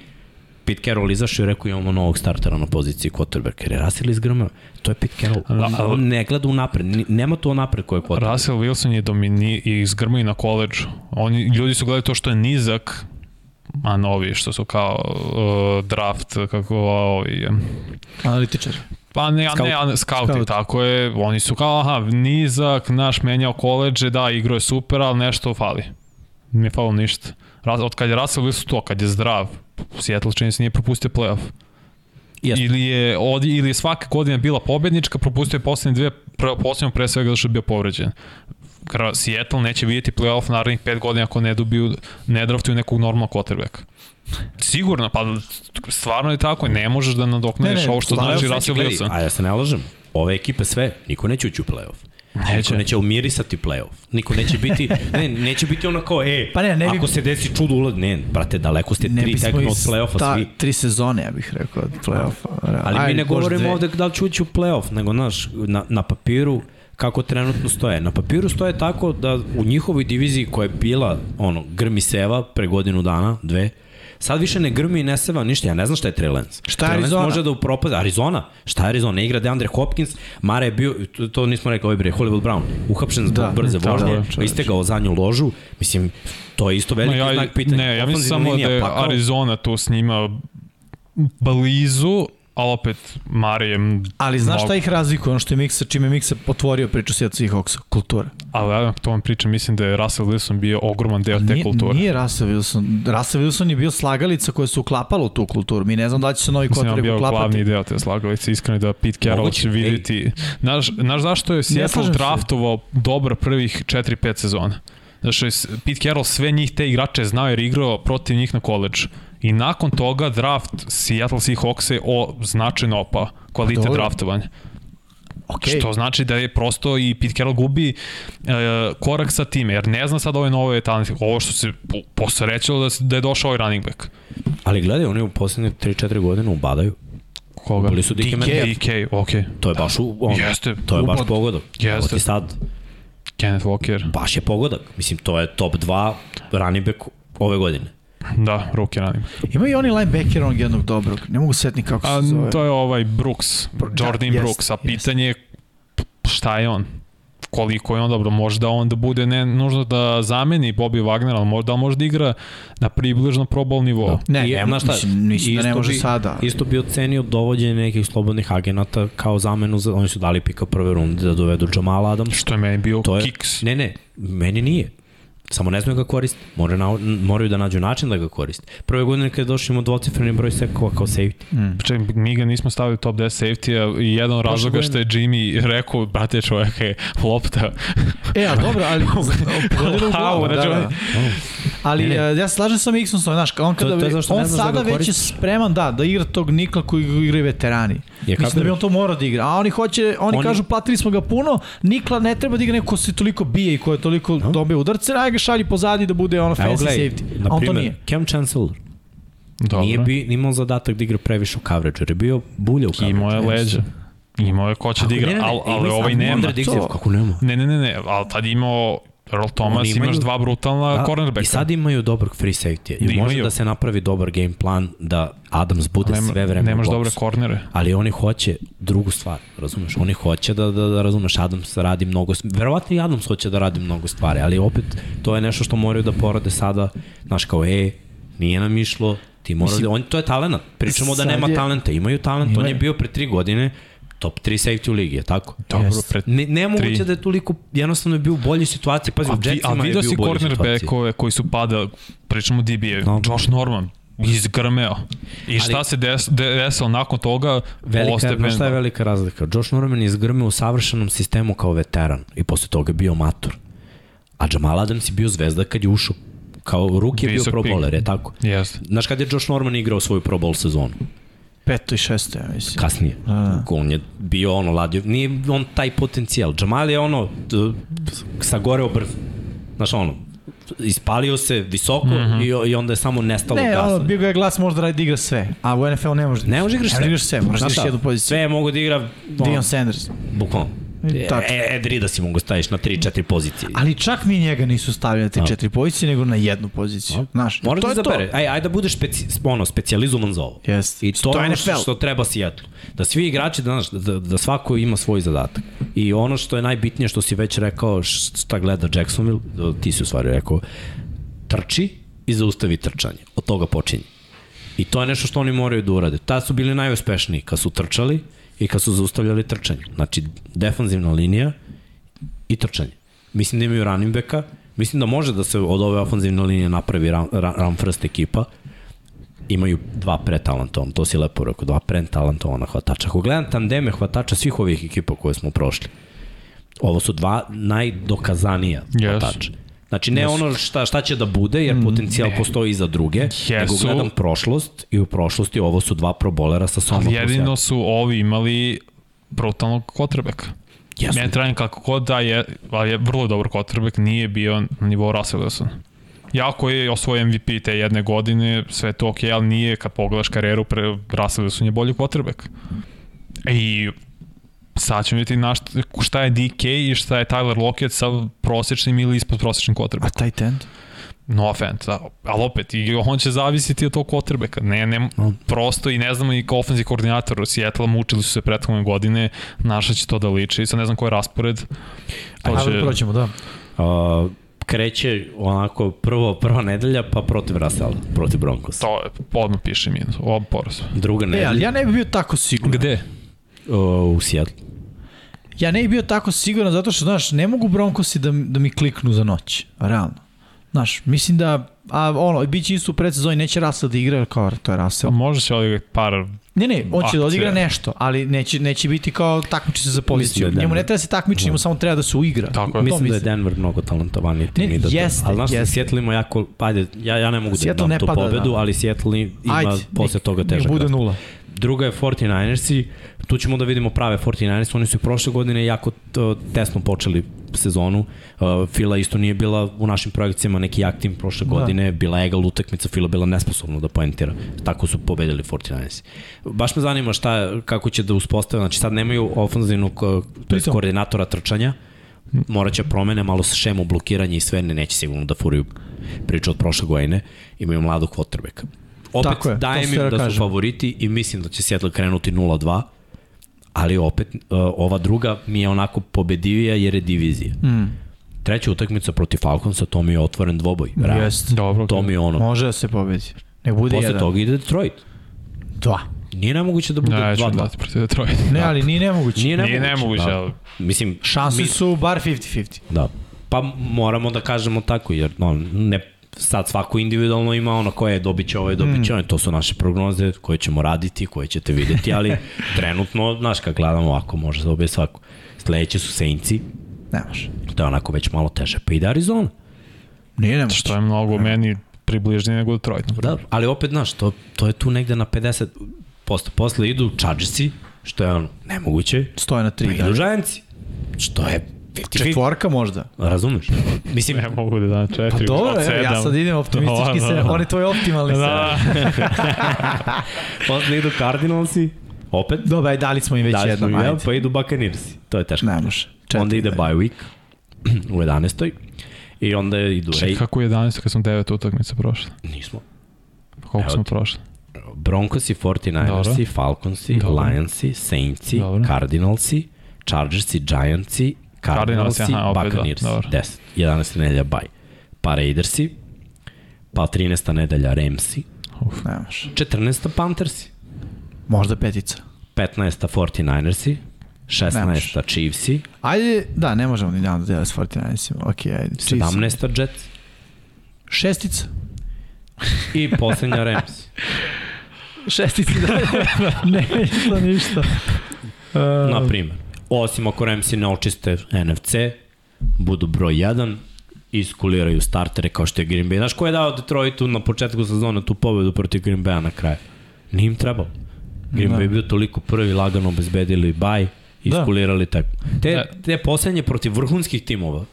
Speaker 1: Pete Carroll izašao i rekao imamo novog startera na poziciji quarterback. Jer je Russell izgrmao. To je Pete Carroll.
Speaker 3: Ali-
Speaker 1: On, on ne gleda u napred. Nema to napred koje je quarterback.
Speaker 3: Russell Wilson je domini izgrmao i na koleđu. Oni, ljudi su gledali to što je nizak, a novi što su kao uh, draft, kako ovi,
Speaker 2: Analitičar.
Speaker 3: Pa ne,
Speaker 1: Scout.
Speaker 3: ne, ne, skauti,
Speaker 2: Scout.
Speaker 3: tako je. Oni su kao, aha, nizak, naš menjao koleđe, da, igro je super, ali nešto fali. Nije falo ništa. Ras- Od kad je Russell Wilson to, kad je zdrav, Seattle čini se nije propustio playoff.
Speaker 1: Jeste.
Speaker 3: Ili je, od, ili je svaka godina bila pobednička, propustio je poslednje dve, poslednje pre svega zato što je bio povređen. Seattle neće vidjeti playoff narednih pet godina ako ne dobiju, ne draftuju nekog normalnog quarterbacka. Sigurno, pa stvarno je tako, ne možeš da nadoknadiš ovo što znači
Speaker 2: znači,
Speaker 3: Russell Wilson.
Speaker 1: A ja se ne lažem. Ove ekipe sve, niko neće ući u play-off. Niko
Speaker 3: Neće.
Speaker 1: neće umirisati play-off. Niko neće biti, ne, neće biti ono kao, e,
Speaker 2: Pa ne, ne bi-
Speaker 1: ako se desi čudo ulaz, ne, brate, daleko ste
Speaker 2: Ne
Speaker 1: tri tekme od play-offa
Speaker 2: ta,
Speaker 1: svi.
Speaker 2: tri sezone, ja bih rekao, od play-offa.
Speaker 1: Ali mi
Speaker 2: Ajde,
Speaker 1: ne govorimo
Speaker 2: dve.
Speaker 1: ovde da li će ući u play-off, nego, znaš, na, na papiru kako trenutno stoje. Na papiru stoje tako da u njihovoj diviziji koja je bila ono, grmi seva pre godinu dana, dve, sad više ne grmi i ne seva ništa. Ja ne znam šta je Trey Lance.
Speaker 2: Šta je
Speaker 1: Trey
Speaker 2: Arizona?
Speaker 1: može da upropazi. Arizona? Šta je Arizona? Ne igra DeAndre Hopkins, Mare je bio, to, to nismo rekli, ovaj bre, Hollywood Brown, uhapšen zbog
Speaker 2: Da,
Speaker 1: brze
Speaker 2: tako
Speaker 1: vožnje,
Speaker 2: je,
Speaker 1: pa istegao zadnju ložu. Mislim, to je isto veliki
Speaker 3: Ma
Speaker 1: znak pitanja.
Speaker 3: Ne, ja mislim samo da je
Speaker 1: pakao.
Speaker 3: Arizona tu s njima blizu, ali opet Marijem
Speaker 2: Ali znaš šta ih razlikuje, ono što je Miksa, čime je Miksa otvorio priču Seattle Seahawksa, kultura.
Speaker 3: Ali ja to vam pričam, mislim da je Russell Wilson bio ogroman deo te
Speaker 2: Nije,
Speaker 3: kulture.
Speaker 2: nije Russell Wilson. Russell Wilson je bio slagalica koja se uklapala u tu kulturu. Mi ne znam da će se novi
Speaker 3: Mislim da je on
Speaker 2: kotreb
Speaker 3: bio
Speaker 2: uklapati.
Speaker 3: glavni deo te slagalice, iskreno da Pete Carroll
Speaker 1: Moguće,
Speaker 3: će
Speaker 1: ej.
Speaker 3: vidjeti. Znaš, znaš zašto je Seattle draftovao dobro prvih 4-5 sezona? S- Pete Carroll sve njih te igrače znao jer je igrao protiv njih na koleđu. I nakon toga draft Seattle Seahawks je o, značajno opao kvalitet
Speaker 2: Dobro.
Speaker 3: draftovanja.
Speaker 2: Okay.
Speaker 3: Što znači da je prosto i Pete Carroll gubi e, korak sa time, jer ne zna sad ove nove talente. Ovo što se po- posrećalo da, da je došao ovaj running back.
Speaker 1: Ali gledaj, oni u poslednje 3-4 godine ubadaju.
Speaker 3: Koga?
Speaker 1: Bili su DK.
Speaker 3: DK, okej.
Speaker 1: To je baš u, on,
Speaker 3: Jeste.
Speaker 1: to je baš pogodak.
Speaker 3: Jeste.
Speaker 1: Evo ti sad,
Speaker 3: Kenneth Walker.
Speaker 1: baš je pogodak. Mislim, to je top 2 running back ove godine.
Speaker 3: Da, running back.
Speaker 2: Ima i oni linebacker onog jednog dobrog. Ne mogu setni kako
Speaker 3: A,
Speaker 2: se zove.
Speaker 3: to je ovaj Brooks, Jordan
Speaker 2: Da, jest,
Speaker 3: Brooks, a
Speaker 2: jest.
Speaker 3: pitanje je šta je on? koliko je on dobro, možda on da bude ne nužno da zameni Bobby Wagner, ali možda on može da igra na približno pro bowl nivou.
Speaker 2: Ne,
Speaker 1: I,
Speaker 2: ne,
Speaker 1: znaš šta,
Speaker 2: mislim, mislim da ne
Speaker 1: isto
Speaker 2: može
Speaker 1: bi-
Speaker 2: sada.
Speaker 1: Isto bi ocenio dovođenje nekih slobodnih agenata kao zamenu, za, oni su dali pika prve runde da dovedu Jamala Adams.
Speaker 3: Što je meni bio
Speaker 1: To je,
Speaker 3: kiks.
Speaker 1: Ne, ne, meni nije. Samo ne znaju ga koristiti. Moraju, na, moraju da nađu način da ga koriste. Prve godine kada došli dvocifreni broj sekova kao safety.
Speaker 3: Čekaj, mi ga nismo stavili u top 10 safety-a i jedan od razloga što je Jimmy rekao, brate čoveka je lopta.
Speaker 2: E, a dobro, ali pogodilo u glavu,
Speaker 3: Wow,
Speaker 2: da,
Speaker 3: znači,
Speaker 2: da. Ali
Speaker 1: Ne, ne.
Speaker 2: e, ja se slažem sa Mixonsom, znaš, on kada
Speaker 1: to je ne
Speaker 2: on
Speaker 1: da
Speaker 2: sada već je spreman da da igra tog Nikla koji igraju veterani.
Speaker 1: Je,
Speaker 2: Mislim
Speaker 1: kako
Speaker 2: da bi on to morao da igra. A oni hoće, oni,
Speaker 1: Oni-
Speaker 2: kažu platili smo ga puno, Nikla ne treba da igra neko ko se toliko bije i ko je toliko no. dobio udarce, šalji pozadi da bude ono fancy
Speaker 1: gledaj,
Speaker 2: safety. A
Speaker 1: na
Speaker 2: on to nije.
Speaker 1: Cam Chancellor
Speaker 3: Dobro.
Speaker 1: nije bi imao zadatak da igra previše u coverage, jer je bio bulja u coverage.
Speaker 3: Imao je leđa. Imao je ko će da igra, ali, ali ovaj nema.
Speaker 1: Kako nema?
Speaker 3: Ne, ne, ne, ne, ali tad imao Earl Thomas,
Speaker 1: imaju-
Speaker 3: imaš dva brutalna
Speaker 1: Da,
Speaker 3: cornerbacka.
Speaker 1: I sad imaju dobrog free safety. I može
Speaker 3: Imaju.
Speaker 1: da se napravi dobar game plan da Adams bude
Speaker 3: Nema-
Speaker 1: sve vreme
Speaker 3: Nemaš dobre kornere.
Speaker 1: Ali oni hoće drugu stvar, razumeš? Oni hoće da, da, da razumeš, Adams radi mnogo, verovatno i Adams hoće da radi mnogo stvari, ali opet to je nešto što moraju da porade sada, znaš kao, e, nije nam išlo, ti mora
Speaker 2: Mislim,
Speaker 1: da, on, to je talent, pričamo da nema
Speaker 2: je-
Speaker 1: talenta, imaju talent, on
Speaker 2: Imaju.
Speaker 1: je bio pre tri godine top 3 safety u ligi, je tako?
Speaker 3: Dobro, pred...
Speaker 1: Ne, nemoguće
Speaker 3: Tri.
Speaker 1: da je toliko, jednostavno je bio u boljoj situaciji, pazi, u
Speaker 3: A, a
Speaker 1: Jetsima je
Speaker 3: vidio
Speaker 1: bio
Speaker 3: si
Speaker 1: u boljoj situaciji.
Speaker 3: cornerbackove koji su pada, pričamo DB,
Speaker 1: No.
Speaker 3: Josh Norman, izgrmeo. I šta
Speaker 1: Ali-
Speaker 3: se des, de- desilo nakon toga?
Speaker 1: Velika,
Speaker 3: Ostepeno.
Speaker 1: znaš šta je velika razlika? Josh Norman je izgrmeo u savršenom sistemu kao veteran i posle toga je bio mator. A Jamal Adams je bio zvezda kad je ušao. Kao ruk je bio
Speaker 3: Visok
Speaker 1: pro
Speaker 3: pik.
Speaker 1: bowler, je tako?
Speaker 3: Jeste.
Speaker 1: Znaš kad je Josh Norman igrao svoju pro bowl sezonu?
Speaker 2: Peto i šesto, ja mislim.
Speaker 1: Kasnije.
Speaker 2: A.
Speaker 1: On je bio ono, ladio, nije on taj potencijal. Jamal je ono, t- sagoreo brzo. Znaš ono, ispalio se visoko mm -hmm. i, i onda je samo nestalo
Speaker 2: Ne,
Speaker 1: gasa.
Speaker 2: ono, bio ga je glas može da radi da igra sve, a u NFL ne može da
Speaker 1: Ne može igraš
Speaker 2: Ne
Speaker 1: sve.
Speaker 2: igraš sve, moraš da igraš jednu poziciju.
Speaker 1: Sve mogu da igra
Speaker 2: Dion Sanders.
Speaker 1: bukvalno.
Speaker 2: I tačno.
Speaker 1: E, Ed Rida si mogu staviš na 3-4 pozicije.
Speaker 2: Ali čak ni njega nisu stavili na te četiri pozicije, nego na jednu poziciju. Znaš,
Speaker 1: Moraš
Speaker 2: to
Speaker 1: da
Speaker 2: je to.
Speaker 1: Aj, aj da budeš speci, ono, specijalizovan za ovo.
Speaker 2: Jest.
Speaker 1: I to
Speaker 2: To
Speaker 1: je ono što, što treba Seattle. Da svi igrači, da, znaš, da, da svako ima svoj zadatak. I ono što je najbitnije što si već rekao, šta gleda Jacksonville, da, ti si u stvari rekao, trči i zaustavi trčanje. Od toga počinje. I to je nešto što oni moraju da urade. Tad su bili najuspešniji kad su trčali i kad su zaustavljali trčanje. Znači, defanzivna linija i trčanje. Mislim da imaju running backa, mislim da može da se od ove ofanzivne linije napravi run, run first ekipa, imaju dva pretalentovana, to si lepo rekao, dva pretalentovana hvatača. Ako gledam tandeme hvatača svih ovih ekipa koje smo prošli, ovo su dva najdokazanija yes. hvatača. Znači ne yes. ono šta, šta će da bude, jer mm, potencijal ne. postoji i za druge, Jesu. nego gledam prošlost i u prošlosti ovo su dva probolera sa Soma.
Speaker 3: Ali jedino su ovi imali brutalnog kotrbeka. Jesu. Mene trajem kako god da je, ali je vrlo dobar quarterback, nije bio na nivou Russell Wilson. Jako je osvoj MVP te jedne godine, sve to ok, ali nije kad pogledaš karijeru, pre Russell Wilson je bolji quarterback. I sad ćemo vidjeti na šta, šta je DK i šta je Tyler Lockett sa prosečnim ili ispod prosečnim quarterbackom.
Speaker 2: A tight end?
Speaker 3: No offense, da. Ali opet, i on će zavisiti od tog quarterbacka. Ne, ne, prosto i ne znamo i kao ofenzi koordinator u Seattle mučili su se prethodne godine, naša će to da liči. Sad ne znam koji je raspored.
Speaker 2: To će... da proćemo, da.
Speaker 1: Uh, kreće onako prvo prva nedelja pa protiv Rasela, protiv Broncos.
Speaker 3: To je, odmah piše minus, ovo poraz.
Speaker 1: Druga nedelja.
Speaker 2: E, ali ja ne bih bio tako siguran.
Speaker 3: Gde?
Speaker 1: Uh, u Seattle.
Speaker 2: Ja ne bih bio tako siguran zato što, znaš, ne mogu Broncosi da, da mi kliknu za noć, realno. Znaš, mislim da, a ono, bit će isto u predsezoni, neće Russell da igra, kao to je Russell.
Speaker 3: Može će odigrati par
Speaker 2: Ne, ne, on će da odigra nešto, ali neće, neće biti kao takmiči se za poziciju. Da njemu ne treba da se takmiči, njemu samo treba da se uigra.
Speaker 1: Tako je. Mislim, mislim da je Denver mnogo talentovaniji tim. Ne, da
Speaker 2: jeste,
Speaker 1: ali znaš, jeste. Seattle ima jako, pa ajde, ja, ja ne mogu da Seattle da dam tu pobedu, da. ali Seattle ima ajde, posle toga težak.
Speaker 2: bude nula.
Speaker 1: Druga je 49ersi, tu ćemo da vidimo prave 49ersi, oni su i prošle godine jako tesno počeli sezonu. Fila isto nije bila u našim projekcijama neki jak tim prošle da. godine, bila egal utakmica, Fila bila nesposobna da poentira. Tako su pobedili 49ersi. Baš me zanima šta, kako će da uspostave, znači sad nemaju ofenzivnog, je koordinatora trčanja, morat će promene malo sa šemu blokiranja i sve, ne, neće sigurno da furaju priču od prošle godine, imaju mladog quarterbacka opet Tako je, dajem im da, da su favoriti i mislim da će Seattle krenuti 0-2, ali opet uh, ova druga mi je onako pobedivija jer je divizija. Mm. Treća utakmica protiv Falconsa, to mi je otvoren dvoboj.
Speaker 2: Jest.
Speaker 3: Dobro.
Speaker 1: To mi je ono.
Speaker 2: Može da se pobedi. Ne bude
Speaker 1: Posle jedan. toga ide Detroit.
Speaker 2: Dva.
Speaker 1: Nije nemoguće da bude 2-2.
Speaker 3: Ne, da protiv Detroit.
Speaker 2: Ne, ali nije nemoguće.
Speaker 3: Nije nemoguće, nije nemoguće
Speaker 1: da. ali... Mislim,
Speaker 2: šanse mi... su bar 50-50.
Speaker 1: Da. Pa moramo da kažemo tako, jer no, ne sad svako individualno ima ono koje je dobit će ovo, dobit će mm. to su naše prognoze koje ćemo raditi, koje ćete videti, ali trenutno, znaš, kad gledamo ovako, može da dobije svako. Sledeće su Saintsi,
Speaker 2: ne može.
Speaker 1: To je onako već malo teže, pa ide Arizona.
Speaker 2: Nije ne može.
Speaker 3: Što je mnogo ne. meni približnije nego Detroit.
Speaker 1: Da, ali opet, znaš, to, to je tu negde na 50 posto. Posle idu Chargersi, što je ono nemoguće.
Speaker 2: Stoje na 3.
Speaker 1: Pa idu Giantsi, što je
Speaker 2: Četvorka možda.
Speaker 1: Razumeš?
Speaker 3: Mislim, ne mogu da dam četiri.
Speaker 2: Pa dobro, ja, ja sad idem optimistički se, on je tvoj optimalni da. se.
Speaker 1: Posle idu Cardinalsi, opet.
Speaker 2: Dobro, aj dali smo im već jedno. Dali smo im,
Speaker 1: pa idu Buccaneersi. To je teško.
Speaker 2: Ne može.
Speaker 1: Četiri, onda ide bye week u 11. I onda idu...
Speaker 3: Čekaj, kako u 11. kad smo 9 utakmice prošli?
Speaker 1: Nismo.
Speaker 3: Koliko Evo smo prošli?
Speaker 1: Broncosi, 49ersi, Falconsi, Dobro. Lionsi, Saintsi, Dobro. Cardinalsi, Chargersi, Giantsi, Cardinalsi, Cardinals, aha, Buccaneers, da. 10, 11. nedelja bye. Pa Raidersi, pa 13. nedelja Ramsi,
Speaker 2: Uf, nemaš.
Speaker 1: 14. Panthersi,
Speaker 2: Možda petica.
Speaker 1: 15. 49ersi, 16. Nemaš. Chiefsi,
Speaker 2: Ajde, da, ne možemo ni da dela s 49ersima. Ok, ajde.
Speaker 1: 17. Jets
Speaker 2: Šestica.
Speaker 1: i poslednja Ramsi.
Speaker 2: Šestica, da. ne, ništa, ništa.
Speaker 1: Uh, Na primjer. Osim ako Ramsi ne očiste NFC, budu broj 1, iskuliraju startere kao što je Green Bay. Znaš ko je dao Detroitu na početku sezona tu pobedu protiv Green Bay na kraju? Nije im trebalo. Green da. Bay je bio toliko prvi, lagano obezbedili baj, iskulirali da. tako. Te, da. te poslednje protiv vrhunskih timova,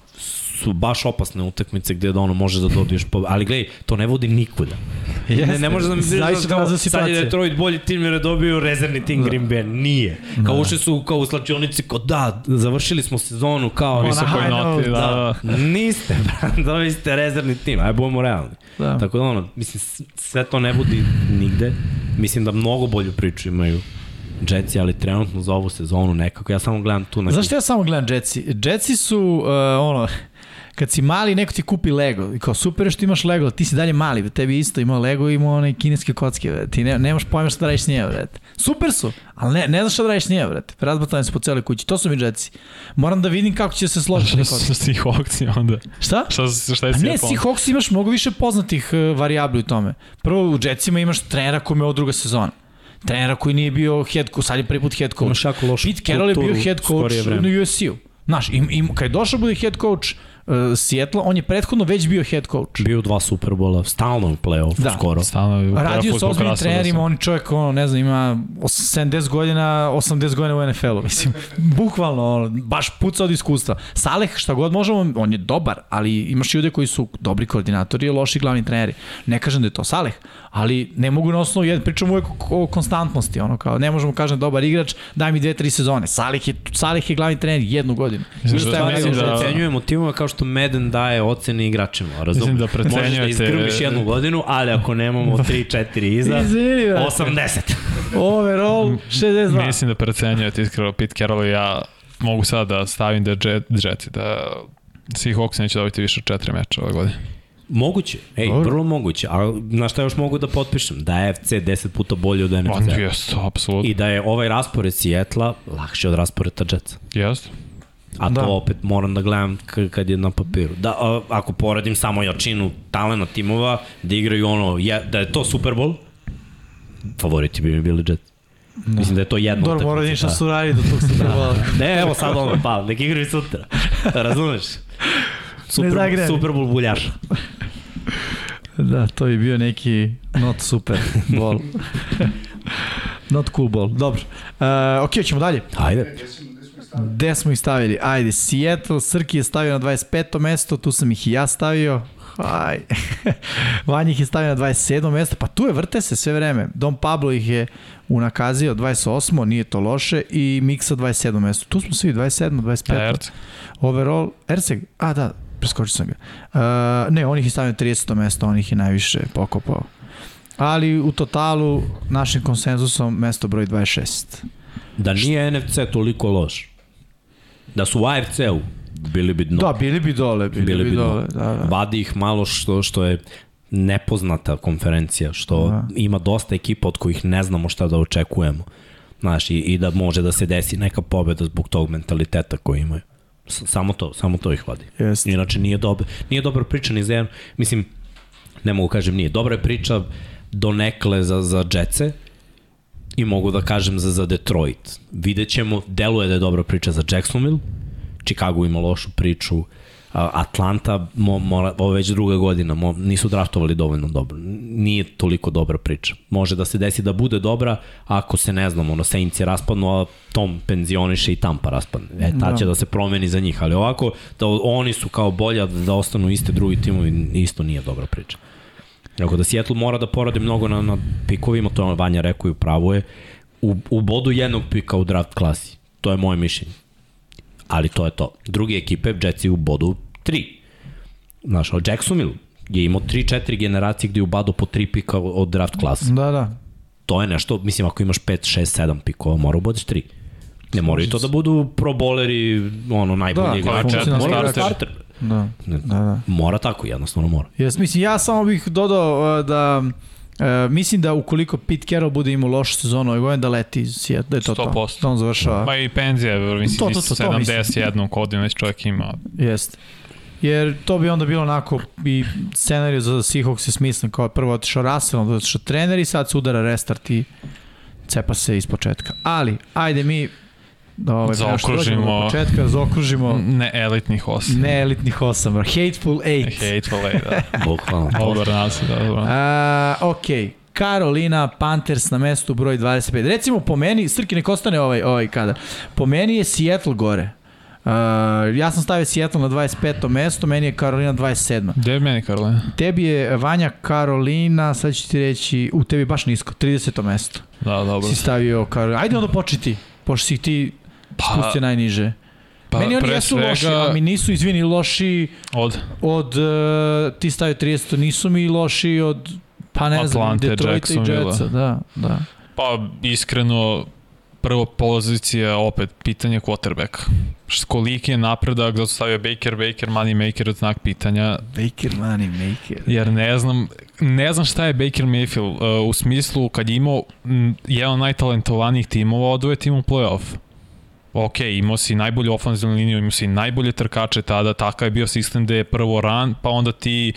Speaker 1: su baš opasne utakmice gde da ono može da dobiješ po... ali gledaj, to ne vodi nikuda. Jeste, ne, ne može da mi
Speaker 2: da kao,
Speaker 1: sad je Detroit bolji tim jer je dobio rezervni tim da. Green Bay. Nije. Kao da. ušli su kao u slačionici, kao da, završili smo sezonu, kao...
Speaker 3: Visokoj noti, da.
Speaker 1: da. Niste, dobili ste rezervni tim, aj budemo realni. Da. Tako da ono, mislim, sve to ne vodi nigde. Mislim da mnogo bolju priču imaju Jetsi, ali trenutno za ovu sezonu nekako, ja samo gledam tu...
Speaker 2: Zašto ja samo gledam Jetsi? Jetsi su, uh, ono, kad si mali, neko ti kupi Lego. I kao, super što imaš Lego, ti si dalje mali, tebi isto imao Lego i imao onaj kineske kocke, bre. ti ne, nemaš pojma šta da radiš s njima, bre. Super su, ali ne, ne znaš šta da radiš s njima, bre. Razbatane su po celoj kući, to su mi džetci. Moram da vidim kako će se složiti.
Speaker 3: Šta su Seahawksi onda?
Speaker 2: Šta?
Speaker 3: Šta, šta je
Speaker 2: A ne, Seahawks imaš mnogo više poznatih uh, varijabli u tome. Prvo, u Jetsima imaš trenera koji je od druga sezona trenera koji nije bio head coach, sad je prvi put head coach.
Speaker 1: Imaš jako lošu
Speaker 2: Pete Carroll je bio head coach na USC-u. Znaš, im, im, kad je došao bude head coach uh, Seattle, on je prethodno već bio head coach.
Speaker 1: Bio dva Superbola, stalno u play-offu
Speaker 2: da.
Speaker 1: skoro.
Speaker 3: Stalno
Speaker 2: je Radio sa ozbiljnim trenerima, on čovjek, ono, ne znam, ima 70 godina, 80 godina u NFL-u, mislim, bukvalno, ono, baš puca od iskustva. Saleh, šta god možemo, on je dobar, ali imaš ljude koji su dobri koordinatori i loši glavni treneri. Ne kažem da je to Saleh, ali ne mogu na osnovu, jedan, pričamo uvek o konstantnosti, ono kao, ne možemo kažem dobar igrač, daj mi dve, tri sezone. Salih je, Salih je glavni trener jednu godinu.
Speaker 1: Mislim da, mislim da, da ocenjujemo timova kao što Madden daje ocene igračima, razumiješ? Mislim da precenjujete... Možeš da izgrbiš jednu godinu, ali ako nemamo 3-4 iza, Izvini, 80.
Speaker 2: Overall, 62.
Speaker 3: Mislim da precenjujete iskreno Pete Carroll i ja mogu sad da stavim da Jet, Jetsi, da Seahawks neće dobiti više od 4 meča ove godine.
Speaker 1: Moguće, ej, Dobro. vrlo moguće. A na šta još mogu da potpišem? Da je FC 10 puta bolji od NFC.
Speaker 3: Jest, apsolutno.
Speaker 1: I da je ovaj raspored Sijetla lakši od rasporeda Jetsa.
Speaker 3: Jeste.
Speaker 1: A da. to opet moram da gledam kad je na papiru. Da, a, ako poredim samo jačinu talena timova, da igraju ono, je, da je to Super Bowl, favoriti bi mi bili Jets. Da. Mislim da je to jedno.
Speaker 2: Dobro, mora ništa da. su raditi do tog Super Bowl.
Speaker 1: ne, evo sad ono, pa, nek igraju sutra. Razumeš? Super, super Bowl buljaš.
Speaker 2: Da, to je bio neki not super ball. not cool ball. Dobro. Uh, ok, ćemo dalje.
Speaker 1: Ajde.
Speaker 2: Gde smo ih stavili? Ajde, Seattle, Srki je stavio na 25. mesto, tu sam ih i ja stavio. Aj. Vanja ih je stavio na 27. mesto, pa tu je, vrte se sve vreme. Dom Pablo ih je unakazio 28. Nije to loše i Miksa 27. mesto. Tu smo svi 27. 25. Erc. Overall, Erceg, a da, preskočio sam ga. Uh, ne, on ih je stavio 30. mesto, on ih je najviše pokopao. Ali u totalu, našim konsenzusom, mesto broj 26.
Speaker 1: Da nije NFC toliko loš. Da su u AFC-u bili bi dno.
Speaker 2: Da, bili bi dole, bili, bili bi, bi dole. Da, da.
Speaker 1: Vadi ih malo što, što je nepoznata konferencija, što da. ima dosta ekipa od kojih ne znamo šta da očekujemo. Znaš, i, i da može da se desi neka pobeda zbog tog mentaliteta koji imaju. Samo to, samo to ih vadi.
Speaker 2: Jest.
Speaker 1: Inače nije dobro, nije dobra priča ni za jedan, mislim, ne mogu kažem nije, dobra je priča donekle za, za Jetce i mogu da kažem za, za Detroit. Vidjet ćemo, deluje da je dobra priča za Jacksonville, Chicago ima lošu priču, Atlanta, mo, mora, ovo već druga godina, mo, nisu draftovali dovoljno dobro. Nije toliko dobra priča. Može da se desi da bude dobra, ako se ne znam, ono, Saints je raspadno, a Tom penzioniše i Tampa raspadne. E, ta da. će da se promeni za njih, ali ovako, da oni su kao bolja da ostanu iste drugi timovi, isto nije dobra priča. Tako da Seattle mora da poradi mnogo na, na pikovima, to je Vanja rekao i pravo je, u, u bodu jednog pika u draft klasi. To je moje mišljenje ali to je to. Druge ekipe, Jetsi u bodu 3. Znaš, Jacksonville je imao 3-4 generacije gde je ubado po 3 pika od draft klasa.
Speaker 2: Da, da.
Speaker 1: To je nešto, mislim, ako imaš 5, 6, 7 pikova, mora ubodiš 3. Ne moraju to da budu pro bowleri, ono, najbolji da, igrači. Da starter.
Speaker 2: Da, da, da.
Speaker 1: Mora tako, jednostavno mora.
Speaker 2: Jes, mislim, ja samo bih dodao uh, da Uh, mislim da ukoliko Pete Carroll bude imao lošu sezonu ovaj godin da leti iz Seattle, da je to 100%. to. Da on završava.
Speaker 3: Ma i penzija, mislim, to, to, to, to, 71 kodin već čovjek ima.
Speaker 2: Jeste. Jer to bi onda bilo onako i scenariju za Seahawks je smislen kao prvo otišao Russell, onda otišao trener i sad se udara restart i cepa se iz početka. Ali, ajde mi da ovaj,
Speaker 3: zaokružimo
Speaker 2: početka, zaokružimo
Speaker 3: ne elitnih osam.
Speaker 2: Ne elitnih osam, hateful eight.
Speaker 3: Hateful eight, da.
Speaker 1: Bukvalno.
Speaker 3: Dobar nas, da, dobro.
Speaker 2: Uh, ok, Karolina Panthers na mestu broj 25. Recimo po meni, Srki nek ostane ovaj, ovaj kada, po meni je Seattle gore. Uh, ja sam stavio Seattle na 25. mesto, meni je Karolina 27.
Speaker 3: Gde je meni Karolina?
Speaker 2: Tebi je Vanja Karolina, sad ću ti reći, u tebi baš nisko, 30. mesto.
Speaker 3: Da, dobro.
Speaker 2: Si stavio Karolina. Ajde onda početi, pošto si ti pa, spustio najniže. Pa, Meni oni jesu svega... loši, a mi nisu, izvini, loši
Speaker 3: od,
Speaker 2: od uh, ti stavio 30, nisu mi loši od, pa ne Atlante, znam, Detroita i Jetsa. Da, da.
Speaker 3: Pa iskreno, prvo pozicija, opet, pitanje quarterbacka. Koliki je napredak, zato stavio Baker, Baker, money maker, znak pitanja.
Speaker 2: Baker, money maker.
Speaker 3: Jer ne znam, ne znam šta je Baker Mayfield uh, u smislu kad je imao jedan od najtalentovanijih timova, odvoje tim u playoff ok, imao si najbolju ofenzivnu liniju, imao si najbolje trkače tada, takav je bio sistem gde je prvo ran, pa onda ti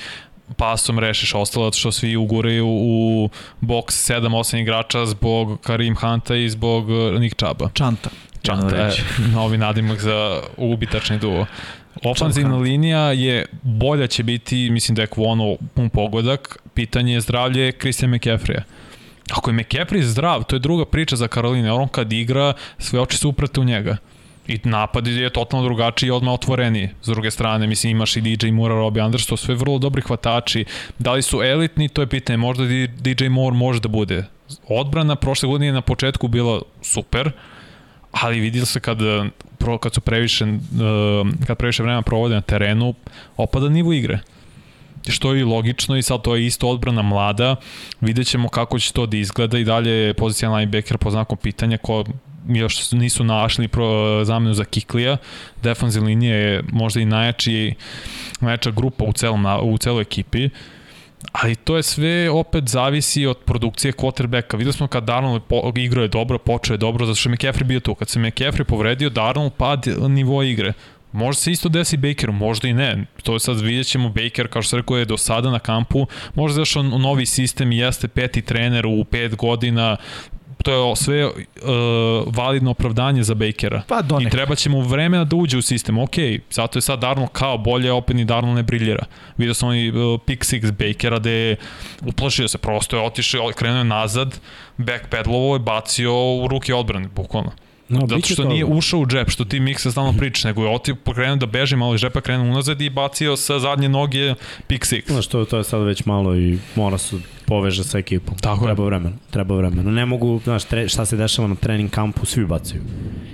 Speaker 3: pasom rešiš ostalo što svi uguraju u box 7-8 igrača zbog Karim Hanta i zbog Nick Chuba.
Speaker 2: Čanta.
Speaker 3: Čanta, e, novi nadimak za ubitačni duo. Ofanzivna linija je, bolja će biti, mislim da je Kvono pun pogodak, pitanje je zdravlje Christian McCaffrey. Ako je McCaffrey zdrav, to je druga priča za Karoline. On kad igra, sve oči su uprate u njega. I napad je totalno drugačiji i odmah otvoreniji. S druge strane, mislim, imaš i DJ Moore, Robbie Anders, to sve vrlo dobri hvatači. Da li su elitni, to je pitanje. Možda DJ Moore može da bude. Odbrana prošle godine na početku bila super, ali vidjelo se kad, kad su previše, kad previše vremena provode na terenu, opada nivo igre što je i logično i sad to je isto odbrana mlada, vidjet ćemo kako će to da izgleda i dalje pozicija linebacker po znakom pitanja ko još nisu našli pro zamenu za Kiklija. Defensive linija je možda i najjači, najjača grupa u, celom, u celoj ekipi. Ali to je sve opet zavisi od produkcije quarterbacka. Videli smo kad Darnold igrao je dobro, počeo je dobro, zato što je McCaffrey bio tu. Kad se McCaffrey povredio, Darnold pad nivo igre. Možda se isto desi Bakeru, možda i ne. To je sad vidjet ćemo Baker, kao što se rekao, je do sada na kampu. Možda zašto novi sistem jeste peti trener u pet godina, to je sve uh, validno opravdanje za Bakera.
Speaker 2: Pa do
Speaker 3: I treba će mu vremena da uđe u sistem. Ok, zato je sad Darno kao bolje, opet ni Darno ne briljera. Vidio sam onaj uh, pick six Bakera gde je uplašio se, prosto je otišao, krenuo je nazad, backpedlovo je bacio u ruke odbrane, bukvalno. No, Zato što nije ušao u džep, što ti Miksa stalno priča, nego je oti pokrenuo da beži malo iz džepa, krenuo unazad i bacio sa zadnje noge pick six.
Speaker 1: Znaš, to, to je sad već malo i mora se poveže sa ekipom. Tako treba je. vremena, treba vremena. Ne mogu, znaš, tre, šta se dešava na trening kampu, svi bacaju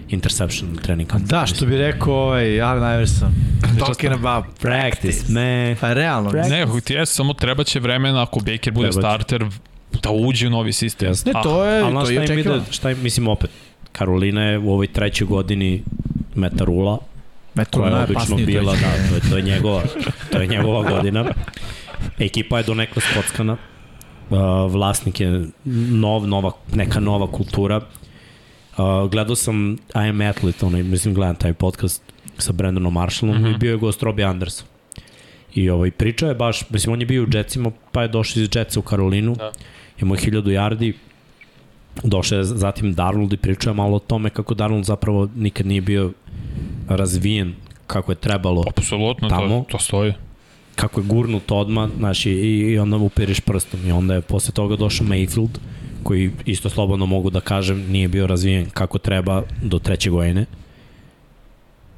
Speaker 1: interception na trening kampu.
Speaker 2: Da, što bi rekao ovaj Allen Iverson. Talking about practice, man. Pa realno.
Speaker 3: Practice. Ne, ti je, samo treba će vremena ako Baker bude treba starter, da uđe u novi sistem.
Speaker 2: Ne, to je,
Speaker 1: a,
Speaker 2: to je očekivano.
Speaker 1: Šta je, mislim, opet, Karolina je u ovoj trećoj godini Metarula,
Speaker 2: Metarula
Speaker 1: koja je obično bila, da, to je, to je njegova, to je njegova godina. Ekipa je do nekla skockana, vlasnik je nov, nova, neka nova kultura. Gledao sam I Am Athlete, onaj, mislim, gledam taj podcast sa Brandonom Marshallom mm -hmm. i bio je gost Robbie Anderson. I ovaj, pričao je baš, mislim, on je bio u Jetsima, pa je došao iz Jetsa u Karolinu, da. imao je hiljadu yardi, Došao je zatim Darnold i pričao malo o tome kako Darnold zapravo nikad nije bio razvijen kako je trebalo
Speaker 3: Apsolutno, tamo. To, to stoji.
Speaker 1: Kako je gurnut odmah, znaš, i, i onda upiriš prstom. I onda je posle toga došao Mayfield, koji isto slobodno mogu da kažem nije bio razvijen kako treba do treće godine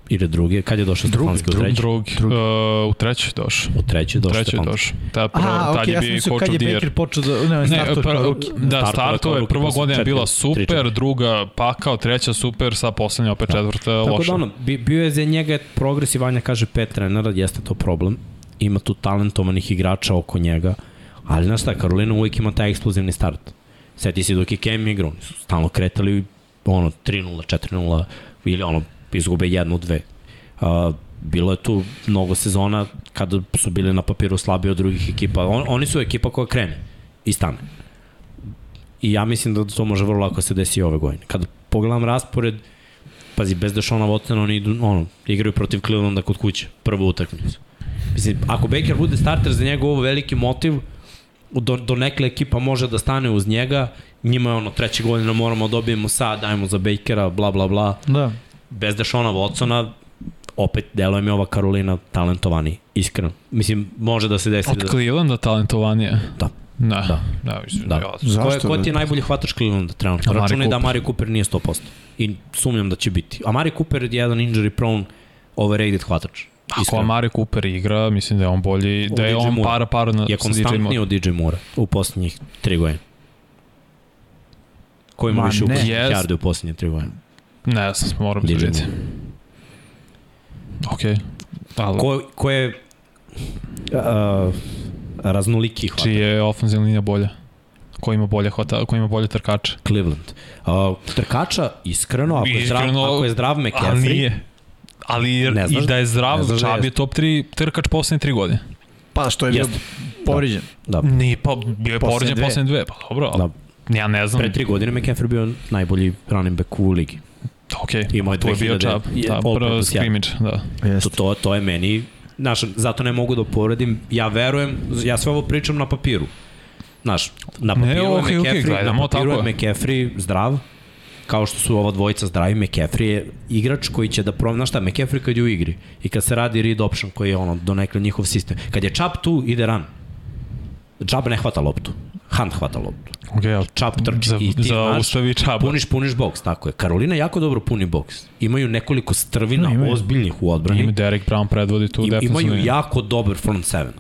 Speaker 1: ili drugi, kad je došao Stefanski u treći?
Speaker 3: Drugi, drugi. Uh, u treći došao.
Speaker 1: U treći došao
Speaker 3: treći došao. Ta prvo,
Speaker 2: Aha,
Speaker 3: tad
Speaker 2: okay,
Speaker 3: je bio
Speaker 2: ja sam kad je Baker počeo da, ne,
Speaker 3: ne pr, da, startova je prva godina bila super, druga pakao, treća super, sa poslednja opet da. četvrta loša. Tako da ono,
Speaker 1: bio je za njega progres Vanja kaže pet trenera, jeste to problem. Ima tu talentovanih igrača oko njega, ali znaš šta, Karolina uvijek ima taj eksplozivni start. Sjeti se dok je Kem igrao, stalno kretali ono 3-0, 4-0 ili ono izgube jednu, dve. Uh, bilo je tu mnogo sezona kada su bili na papiru slabiji od drugih ekipa. On, oni su ekipa koja krene i stane. I ja mislim da to može vrlo lako se desi ove godine. Kada pogledam raspored, pazi, bez da Šona Watson, oni idu, ono, igraju protiv Clevelanda kod kuće, prvu utakmicu. Mislim, ako Baker bude starter za njega ovo veliki motiv, do, do nekle ekipa može da stane uz njega, njima je ono treće godina moramo dobijemo sad, dajmo za Bakera, bla bla bla.
Speaker 2: Da
Speaker 1: bez Dešona Watsona, opet deluje mi ova Karolina talentovani, iskreno. Mislim, može da se desi.
Speaker 3: Od da... Clevelanda talentovanije?
Speaker 1: Da.
Speaker 3: Da, da, da, mislim,
Speaker 1: da. Ja, Zašto? Ko, ko ti je najbolji hvatač Clevelanda trenutno? Računaj da Mario Cooper nije 100%. I sumnjam da će biti. A Mario Cooper je jedan injury prone overrated hvatač.
Speaker 3: Ako Amari Cooper igra, mislim da je on bolji, da je on para para na
Speaker 1: je konstantniji od DJ Moore u poslednjih tri godine. Ko ima više u yes. u poslednjih tri godine?
Speaker 3: Ne, sam moram da vidjeti. Ok.
Speaker 1: Ali... Ko, ko je uh, raznoliki hvatač?
Speaker 3: Čiji je ofenzivna linija bolja? Ko ima bolje, hota, ko ima bolje trkače?
Speaker 1: Cleveland. Uh, trkača, iskreno, ako je zdrav,
Speaker 3: Iskreno,
Speaker 1: ako je zdrav
Speaker 3: Ali
Speaker 1: McCaffrey,
Speaker 3: nije. Ali
Speaker 1: Ne znaš-
Speaker 3: i da je zdrav,
Speaker 1: znaš da
Speaker 3: Čabi je top 3 trkač poslednje 3 godine.
Speaker 2: Pa što je bio
Speaker 1: Jeste.
Speaker 2: povriđen.
Speaker 1: da,
Speaker 3: Nije, pa bio je povređen
Speaker 2: dve.
Speaker 3: poslednje dve. Pa dobro, ali
Speaker 1: da,
Speaker 3: ja ne znam.
Speaker 1: pre tri godine McCaffrey bio najbolji running back u ligi.
Speaker 3: Ok,
Speaker 1: Imao je
Speaker 3: tu je bio
Speaker 1: 2000
Speaker 3: Čab.
Speaker 1: je
Speaker 3: Da, prvo scrimmage, da.
Speaker 1: To, to, to je meni, znaš, zato ne mogu da poredim, ja verujem, ja sve ovo pričam na papiru. Znaš, na
Speaker 3: Ne,
Speaker 1: papiru
Speaker 3: okej,
Speaker 1: je
Speaker 3: okej,
Speaker 1: McCaffrey,
Speaker 3: gledamo
Speaker 1: na papiru
Speaker 3: tako.
Speaker 1: je McCaffrey zdrav, kao što su ova dvojica zdravi, McCaffrey je igrač koji će da prom... Znaš šta, McCaffrey kad je u igri i kad se radi read option koji je ono, do nekle njihov sistem. Kad je Čap tu, ide run. Čap ne hvata loptu. Hunt hvata loptu.
Speaker 3: Ok, ali
Speaker 1: Čap trči
Speaker 3: za,
Speaker 1: i ti
Speaker 3: za
Speaker 1: znaš,
Speaker 3: ustavi Čaba.
Speaker 1: puniš, puniš boks, tako je. Karolina jako dobro puni boks. Imaju nekoliko strvina
Speaker 2: No, imaju.
Speaker 1: ozbiljnih u odbrani.
Speaker 3: Ima Derek Brown predvodi tu
Speaker 1: I, imaju jako dobar front seven.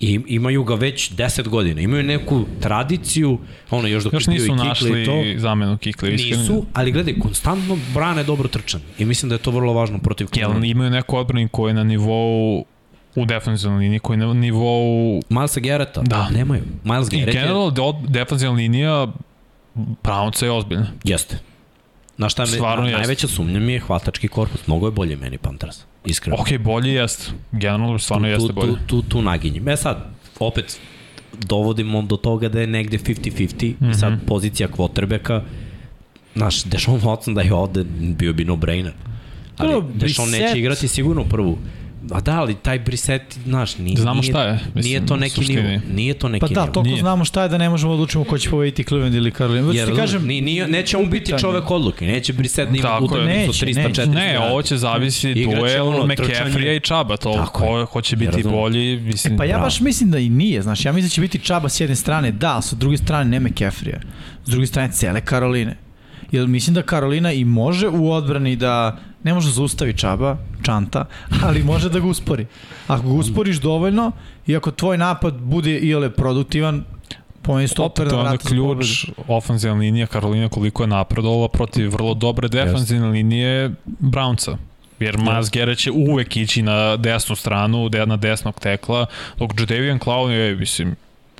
Speaker 1: I imaju ga već 10 godina. Imaju neku tradiciju, ono još dok
Speaker 3: Još nisu
Speaker 1: i Kikli
Speaker 3: našli
Speaker 1: i to.
Speaker 3: zamenu Kikli. iskreno.
Speaker 1: Nisu, ali gledaj, konstantno brane dobro trčanje. I mislim da je to vrlo važno protiv
Speaker 3: Jel
Speaker 1: Clevelanda.
Speaker 3: imaju neku odbranu koji je na nivou u defensivnoj liniji, koji na nivou
Speaker 1: Milesa Garretta?
Speaker 3: Da.
Speaker 1: Nemaju. Miles
Speaker 3: i
Speaker 1: Garrett je,
Speaker 3: de, defensivna linija Brownca je ozbiljna.
Speaker 1: jeste. Na šta me,
Speaker 3: Stvarno
Speaker 1: na,
Speaker 3: jeste.
Speaker 1: najveća sumnja mi je hvatački korpus. Mnogo je bolje meni Panthers. Iskreno.
Speaker 3: Ok, bolji jest. Generalno stvarno
Speaker 1: tu,
Speaker 3: jeste bolje.
Speaker 1: Tu, tu, tu naginjem. E sad, opet, dovodimo do toga da je negde 50-50 mm -hmm. i sad pozicija quarterbacka Znaš, Deshaun Watson da je ovde bio bi no-brainer. Ali
Speaker 2: Dobro,
Speaker 1: Deshaun
Speaker 2: Brissett-
Speaker 1: neće igrati sigurno prvu. A da, ali taj Brissett, znaš, nije,
Speaker 3: Znamo
Speaker 1: nije,
Speaker 3: šta je, mislim,
Speaker 1: nije to neki
Speaker 3: suštini.
Speaker 1: nivo. Nije to neki
Speaker 2: Pa da,
Speaker 1: nivo.
Speaker 2: toliko
Speaker 3: Nije.
Speaker 2: znamo šta je da ne možemo da odlučimo ko će pobediti Cleveland ili Carolina. Već
Speaker 1: Jer,
Speaker 2: ti kažem,
Speaker 1: ni, nije, neće on biti čovek odluke, neće Brissett ima
Speaker 3: Tako je.
Speaker 1: utakmicu
Speaker 2: Neće,
Speaker 1: 300
Speaker 2: neće.
Speaker 1: 400
Speaker 3: Ne, ovo će zavisi
Speaker 1: Igraće
Speaker 3: duel
Speaker 1: ono,
Speaker 3: McCaffrey i Čaba, to
Speaker 1: Tako
Speaker 3: ko, ko će
Speaker 1: Ja
Speaker 3: biti
Speaker 1: razumem.
Speaker 3: bolji, mislim,
Speaker 2: Pa ja
Speaker 1: Bravo.
Speaker 2: baš mislim da i nije, znaš, ja mislim da će biti Čaba s jedne strane, da, a sa druge strane ne McCaffrey-a. S druge strane cele Karoline. Jer mislim da Karolina i može u odbrani da ne može da zaustavi Čaba, Čanta, ali može da ga uspori. Ako ga usporiš dovoljno i ako tvoj napad bude iole produktivan, po meni stoper
Speaker 3: Opet
Speaker 2: da
Speaker 3: onda ključ ofenzivna linija Karolina koliko je napredovala protiv vrlo dobre defensivne linije Brownca. Jer Miles Garrett će uvek ići na desnu stranu, na desnog tekla, dok Jadavian Clown je, mislim,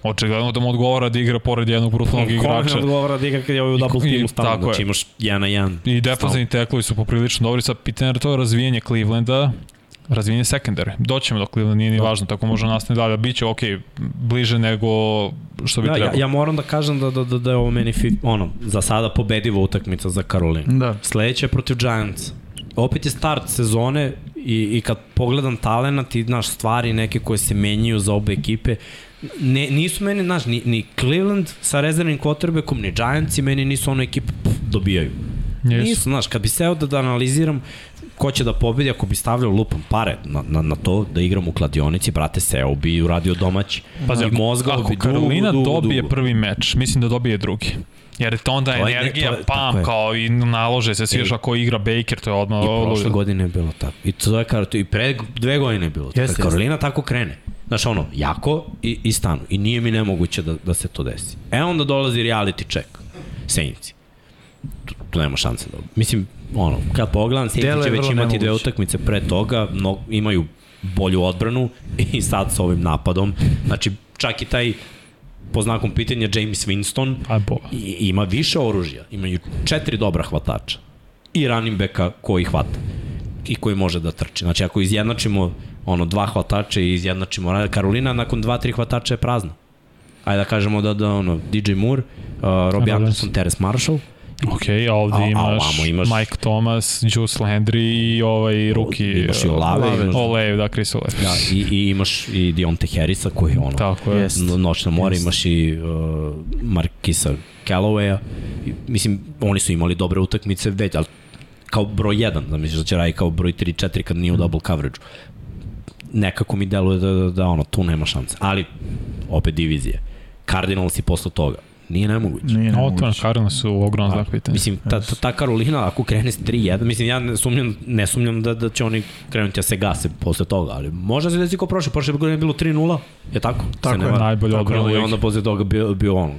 Speaker 3: očigledno da mu odgovara da igra pored jednog brutalnog igrača.
Speaker 1: Ko odgovara da igra kad je ovaj u double teamu stavno,
Speaker 3: tako
Speaker 1: znači imaš jedan na jedan.
Speaker 3: I defensivni teklovi su poprilično dobri. Sad pitanje je to razvijenje Clevelanda, razvijenje secondary. Doćemo do Clevelanda, nije ni
Speaker 1: Da.
Speaker 3: važno, tako može nastaviti dalje. Biće, ok, bliže nego što bi
Speaker 1: Ja, ja,
Speaker 3: trebalo.
Speaker 1: ja moram da kažem da, da, da, da je ovo meni fi, ono, za sada pobediva utakmica za Karolinu.
Speaker 2: Da.
Speaker 1: Sledeća je protiv Giants. Opet je start sezone i, i kad pogledam talenat i naš stvari neke koje se menjaju za obe ekipe, ne, nisu meni, znaš, ni, ni Cleveland sa rezervnim quarterbackom, ni Giants i meni nisu ono ekipe pff, dobijaju.
Speaker 3: Jesu.
Speaker 1: Nisu, znaš, kad bi seo da, da analiziram ko će da pobedi ako bi stavljao lupom pare na, na, na to da igram u kladionici, brate, seo bi uradio domaći.
Speaker 3: Pazi,
Speaker 1: I mozgao
Speaker 3: ako
Speaker 1: bi
Speaker 3: Karolina
Speaker 1: dugo,
Speaker 3: dobije
Speaker 1: dugo.
Speaker 3: prvi meč, mislim da dobije drugi. Jer to onda
Speaker 1: To je-
Speaker 3: energija,
Speaker 1: to je-
Speaker 3: pam, kao i nalože se svi još ako igra Baker, to je odmah
Speaker 1: I prošle godine je bilo tako. I to je kao, i pre dve godine je bilo tako.
Speaker 2: Jeste,
Speaker 1: Karolina tako krene. Znaš, ono, jako i, i stanu. I nije mi nemoguće da, da se to desi. E onda dolazi reality check. Saints. Tu, tu nema šanse da... Mislim, ono, kad pogledam, Saints
Speaker 2: Deluje
Speaker 1: će već imati dve
Speaker 2: nemoguće.
Speaker 1: utakmice pre toga, no, imaju bolju odbranu i sad sa ovim napadom. Znači, čak i taj po znakom pitanja James Winston i, ima više oružja. Imaju četiri dobra hvatača. I running backa koji hvata. I koji može da trči. Znači, ako izjednačimo ono, dva hvatača i izjednačimo... Karolina nakon dva, tri hvatača je prazna. Ajde da kažemo da, da ono, DJ Moore, uh, Robbie
Speaker 3: Robinson.
Speaker 1: Anderson, Terence Marshall,
Speaker 3: Ok, a ovde
Speaker 1: A- a
Speaker 3: imaš,
Speaker 1: ovamo imaš-
Speaker 3: Mike Thomas, Juice Landry i ovaj ruki.
Speaker 1: imaš i Olave, imaš-
Speaker 3: Olave, da, Chris Olave.
Speaker 1: da, i, i imaš i Dionte Harrisa koji je ono,
Speaker 3: Tako je.
Speaker 2: Jest.
Speaker 1: no, noćna mora,
Speaker 2: Jest.
Speaker 1: imaš i uh, Markisa Callawaya. Mislim, oni su imali dobre utakmice već, ali kao broj 1, da misliš da će raditi kao broj 3-4 kad nije u double coverage. Nekako mi deluje da, da, da ono, tu nema šanse. Ali, opet divizije. Cardinals i posle toga. Nije nemoguće.
Speaker 2: Nije nemoguće.
Speaker 3: Cardinals su ogromno znak pitanja.
Speaker 1: Mislim, ta, ta, ta Karolina, ako krene s 3-1, mislim, ja ne sumnjam, ne sumnjam da, da će oni krenuti da se gase posle toga, ali može se desi kao prošle, prošle godine je bilo 3-0, je tako?
Speaker 2: Tako je,
Speaker 3: najbolje u
Speaker 1: I onda posle toga bio, bio on,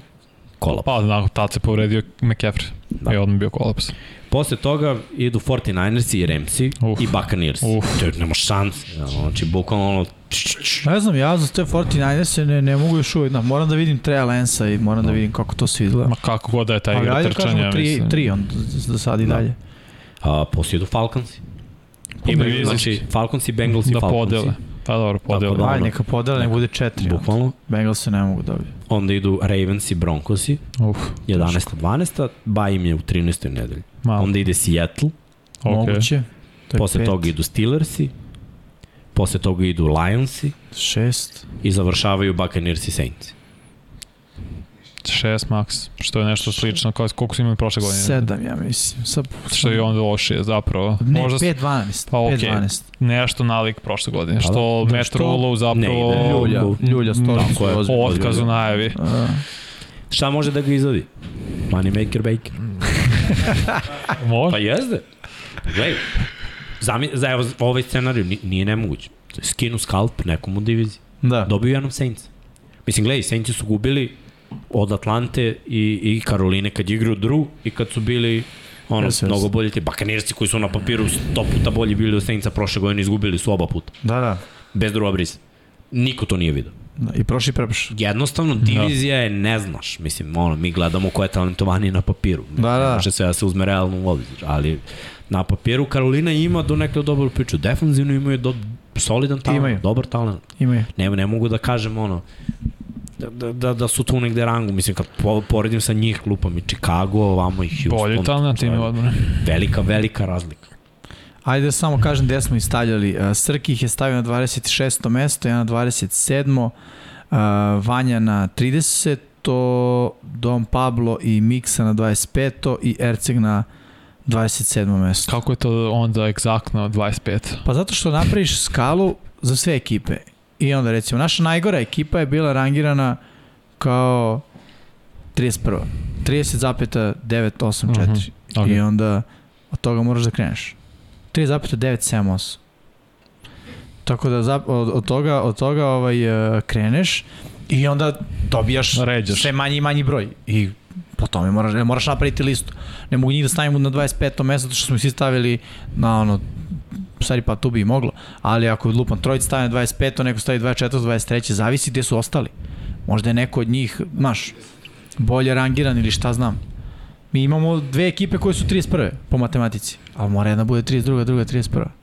Speaker 1: kolap.
Speaker 3: Pa, da, tad se povredio McCaffrey. Da. I odmah bio kolaps.
Speaker 1: Posle toga idu 49ersi i Ramsi Uf. i Buccaneers. Uf. To nema šanse. Znači, bukvalno ono...
Speaker 2: Ne znam, ja za te 49ersi ne, ne mogu još uvijek. Da, moram da vidim Treja Lensa i moram da vidim kako to svi izgleda.
Speaker 3: Ma kako god da je taj igra trčanja. Ali
Speaker 2: tri,
Speaker 3: mislim.
Speaker 2: tri on da sad i da. dalje.
Speaker 1: A, posle idu Falconsi. Imaju, znači, Falcons i Bengals i
Speaker 3: da. Podele. Pa dobro, podele.
Speaker 2: Da, Aj, neka podele, ne bude četiri.
Speaker 1: Bukvalno.
Speaker 2: Bengals se ne mogu dobiti.
Speaker 1: Onda idu Ravens i Broncosi. Uf, 11. 12. Ba im je u 13. nedelji. Malo. Onda ide Seattle.
Speaker 2: Okay. Moguće.
Speaker 1: To Posle pet. toga idu Steelersi. Posle toga idu Lionsi.
Speaker 2: Šest.
Speaker 1: I završavaju Buccaneers i Saints.
Speaker 3: 6 max, što je nešto slično kao koliko su imali prošle godine.
Speaker 2: 7, ja mislim. Sa,
Speaker 3: što je onda lošije zapravo.
Speaker 2: Ne, Možda 5 12.
Speaker 3: Pa okej. Okay. 12. Nešto nalik prošle godine. Da, što da, Matt Rulov zapravo
Speaker 2: ne, ne, ljulja, ljulja Storm
Speaker 3: su ozbiljno. Otkaz u najavi. A.
Speaker 1: Šta može da ga izvodi? Money maker baker.
Speaker 3: može.
Speaker 1: Pa jezde. Gledaj, Zami, za evo, ovaj scenarij nije nemoguć. Skinu skalp nekom u diviziji. Da. Dobiju jednom Saints. Mislim, gledaj, Saints su gubili od Atlante i, i Karoline kad igraju Drew i kad su bili ono, yes, mnogo yes. bolji ti Bakanirci koji su na papiru 100 puta bolji bili od Saintsa prošle godine izgubili su oba puta.
Speaker 2: Da, da.
Speaker 1: Bez Drewa Brees. Niko to nije vidio.
Speaker 2: Da, I prošli prepaš.
Speaker 1: Jednostavno, da. divizija da. je ne znaš. Mislim, ono, mi gledamo ko je talentovaniji na papiru.
Speaker 2: Da, da.
Speaker 1: Može sve da se uzme realno u obzir, ali na papiru Karolina ima do nekada dobru priču. Defanzivno imaju do, solidan talent, imaju. dobar talent.
Speaker 2: Imaju.
Speaker 1: Ne, ne mogu da kažem ono, da, da, da su tu negde rangu. Mislim, kad poredim sa njih, lupam i Chicago, ovamo i Houston.
Speaker 3: Bolje talent ima odmah.
Speaker 1: Velika, velika razlika.
Speaker 2: Ajde da samo kažem gde smo stavljali. Srki ih je stavio na 26. mesto, ja na 27. Vanja na 30. Dom Pablo i Miksa na 25. i Erceg na 27. mesto.
Speaker 3: Kako je to onda egzaktno 25?
Speaker 2: Pa zato što napraviš skalu za sve ekipe I onda recimo, naša najgora ekipa je bila rangirana kao 31. 30,984. Uh -huh. okay. I onda od toga moraš da kreneš. 3,978. Tako da od, od toga, od toga ovaj, uh, kreneš i onda dobijaš
Speaker 3: Ređaš.
Speaker 2: sve manji i manji broj. I po tome moraš, moraš napraviti listu. Ne mogu njih da stavimo na 25. mesto, što smo svi stavili na ono stvari pa tu bi i moglo, ali ako lupan trojic stavi na 25, neko stavi 24, 23, zavisi gde su ostali. Možda je neko od njih, znaš, bolje rangiran ili šta znam. Mi imamo dve ekipe koje su 31. po matematici, ali mora jedna bude 32, druga 31.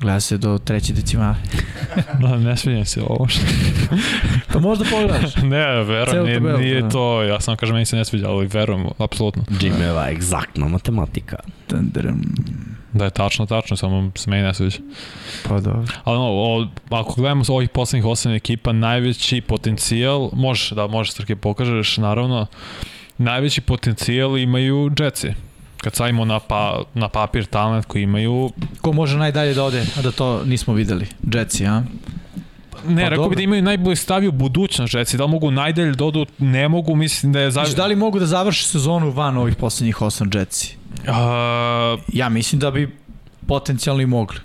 Speaker 2: Gleda se do treće decimale.
Speaker 3: da, ne svijem se ovo što.
Speaker 2: pa možda pogledaš.
Speaker 3: ne, verujem, nije, tabelu, nije da. to, ja sam kažem, meni se ne sviđa, ali verujem, apsolutno.
Speaker 1: Jimeva, egzaktna matematika.
Speaker 2: Tandram.
Speaker 3: Da je tačno, tačno, samo se meni ne sviđa.
Speaker 2: Pa dobro.
Speaker 3: Ali no, o, ako gledamo ovih poslednjih osam ekipa, najveći potencijal, možeš, da, možeš Srke pokažeš, naravno, najveći potencijal imaju Jetsi. Kad stavimo na, pa, na papir talent koji imaju...
Speaker 2: Ko može najdalje da ode, a da to nismo videli? Jetsi, a?
Speaker 3: Ne, pa rekao bi da imaju najbolje stavi u budućnost Jetsi, da li mogu najdalje da odu, ne mogu, mislim da je...
Speaker 2: Zav... Da li mogu da završi sezonu van ovih poslednjih osam Jetsi? Uh, ja mislim da bi potencijalno i mogli.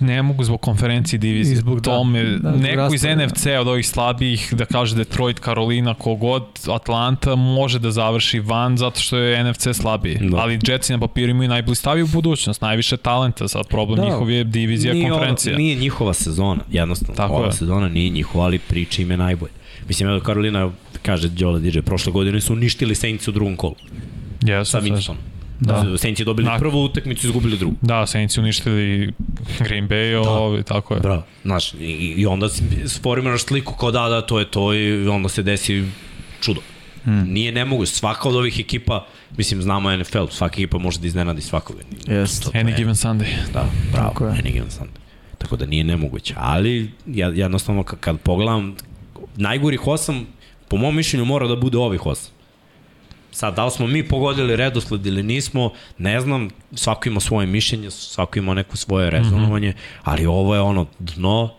Speaker 3: Ne mogu zbog konferencije divizije. Zbog tome, da, da, neko iz NFC od ovih slabijih, da kaže Detroit, Carolina, kogod, Atlanta, može da završi van zato što je NFC slabiji. Da. Ali Jetsi na papiru imaju najbolji stavi u budućnost, najviše talenta, sad problem da. njihov je divizija nije konferencija.
Speaker 1: Ovo, nije njihova sezona, jednostavno. Tako ova je. sezona nije njihova, ali priča im je najbolje. Mislim, evo Karolina, kaže Đola DJ, prošle godine su uništili Saints u drugom kolu.
Speaker 3: Jesu,
Speaker 1: sa Winstonom. Da. da. Saints dobili Na... prvu utakmicu i izgubili drugu.
Speaker 3: Da, Saints uništili Green Bay, da. ovi, tako je.
Speaker 1: Da, znaš, i, i onda formiraš sliku kao da, da, to je to i onda se desi čudo. Hmm. Nije nemogu, svaka od ovih ekipa, mislim, znamo NFL, svaka ekipa može da iznenadi svakoga.
Speaker 2: Yes.
Speaker 3: Any given Sunday.
Speaker 1: Da, bravo, Tako je. any given Sunday. Tako da nije nemoguće, ali ja, jednostavno kad pogledam najgorih osam, po mom mišljenju mora da bude ovih osam. Sad, da li smo mi pogodili redosled ili nismo, ne znam, svako ima svoje mišljenje, svako ima neko svoje rezonovanje, mm -hmm. ali ovo je ono dno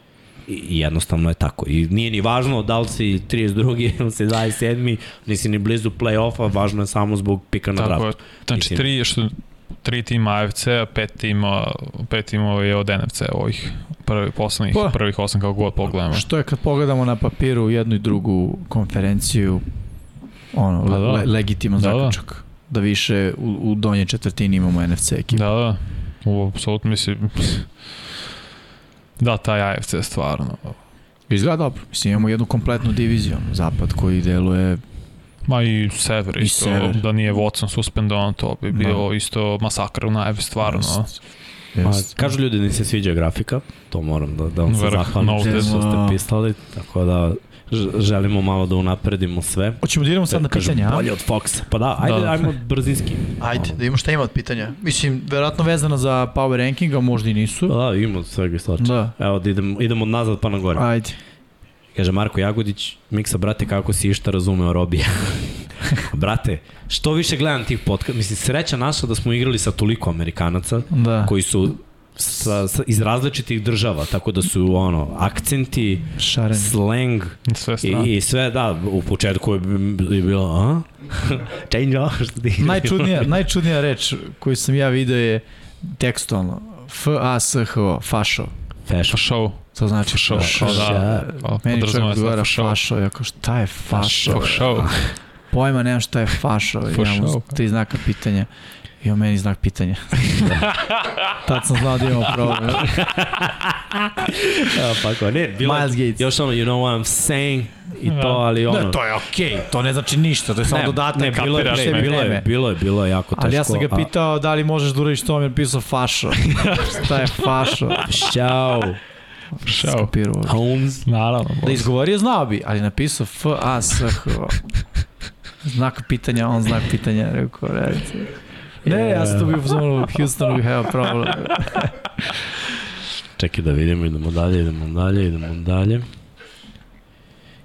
Speaker 1: i jednostavno je tako. I nije ni važno da li si 32. ili si 27. nisi ni blizu play-offa, važno je samo zbog pika na draftu. Tako
Speaker 3: je. Znači, tri, što, tri tima AFC-a, pet tima, pet timova je od NFC ovih prvi, poslednjih, pa, prvih osam kako god pogledamo.
Speaker 2: Što je kad pogledamo na papiru jednu i drugu konferenciju, ono, da, da. Le, legitiman da, zaključak. da više u, u donje četvrtini imamo NFC ekipu.
Speaker 3: Da, da. U, apsolutno mislim... Da, taj AFC je stvarno...
Speaker 2: Izgleda dobro. Mislim, imamo jednu kompletnu diviziju, zapad koji deluje
Speaker 3: Ma i sever
Speaker 2: I
Speaker 3: isto,
Speaker 2: sever.
Speaker 3: da nije Watson suspendovan, to bi bio
Speaker 2: Da.
Speaker 3: isto masakr u najavi, stvarno.
Speaker 2: Jest.
Speaker 1: Ma,
Speaker 2: Jest.
Speaker 1: kažu ljudi da se sviđa grafika, to moram da, da vam se
Speaker 3: Vrh
Speaker 1: zahvalim
Speaker 3: novde.
Speaker 1: što ste
Speaker 2: Da.
Speaker 1: pisali, tako da želimo malo da unapredimo sve.
Speaker 2: Hoćemo da idemo sad na
Speaker 1: Kažem,
Speaker 2: pitanja, a?
Speaker 1: Bolje od Foxa. Pa da, ajde,
Speaker 3: Da.
Speaker 1: ajmo brzinski.
Speaker 2: Ajde, da vidimo šta ima od pitanja. Mislim, verovatno vezano za power rankinga, možda i nisu.
Speaker 1: Pa da, ima svega i svača.
Speaker 2: Da.
Speaker 1: Evo da idemo, idemo od nazad pa na gore.
Speaker 2: Ajde.
Speaker 1: Kaže Marko Jagodić, Miksa, brate, kako si išta razumeo Robija? brate, što više gledam tih podcast, mislim, sreća naša da smo igrali sa toliko Amerikanaca,
Speaker 2: Da.
Speaker 1: koji su sa, sa, iz različitih država, tako da su ono, akcenti,
Speaker 2: Šaren.
Speaker 1: slang
Speaker 3: Sve
Speaker 1: i, i sve, da, u početku je, je bilo, a? Change
Speaker 2: najčudnija, najčudnija reč koju sam ja video je tekstualno. F-A-S-H-O, fašo.
Speaker 1: Fashion.
Speaker 3: Show.
Speaker 2: To znači
Speaker 3: Show,
Speaker 2: fašo.
Speaker 3: show, da. Pa,
Speaker 2: Meni čovjek odgovara fašo, ja kao šta je fašo?
Speaker 3: Show.
Speaker 2: Pojma nemam šta je fašo.
Speaker 3: Show.
Speaker 2: tri znaka pitanja. I on meni znak pitanja. Tad sam znao da imamo problem.
Speaker 1: Ja, pa ko, ne, bilo,
Speaker 2: Miles Gates.
Speaker 1: još ono, you know what I'm saying, i to, ali ono...
Speaker 2: Ne, to je okej, okay. to ne znači ništa, to je samo dodatak.
Speaker 1: ne, bilo je, ne, bilo je, bilo je, bilo je jako teško.
Speaker 2: Ali ja sam ga
Speaker 1: a-
Speaker 2: pitao da li možeš da uradiš to, on mi je pisao fašo. šta je fašo?
Speaker 1: Ćao,
Speaker 3: Show.
Speaker 2: Skapirao.
Speaker 1: Holmes.
Speaker 3: Naravno.
Speaker 2: Da izgovorio znao bi, ali napisao F, A, S, H. O. Znak pitanja, on znak pitanja, rekao, recite. Ne, ja sam tu bio u Houstonu, we have a problem.
Speaker 1: Čekaj da vidimo, idemo dalje, idemo dalje, idemo dalje.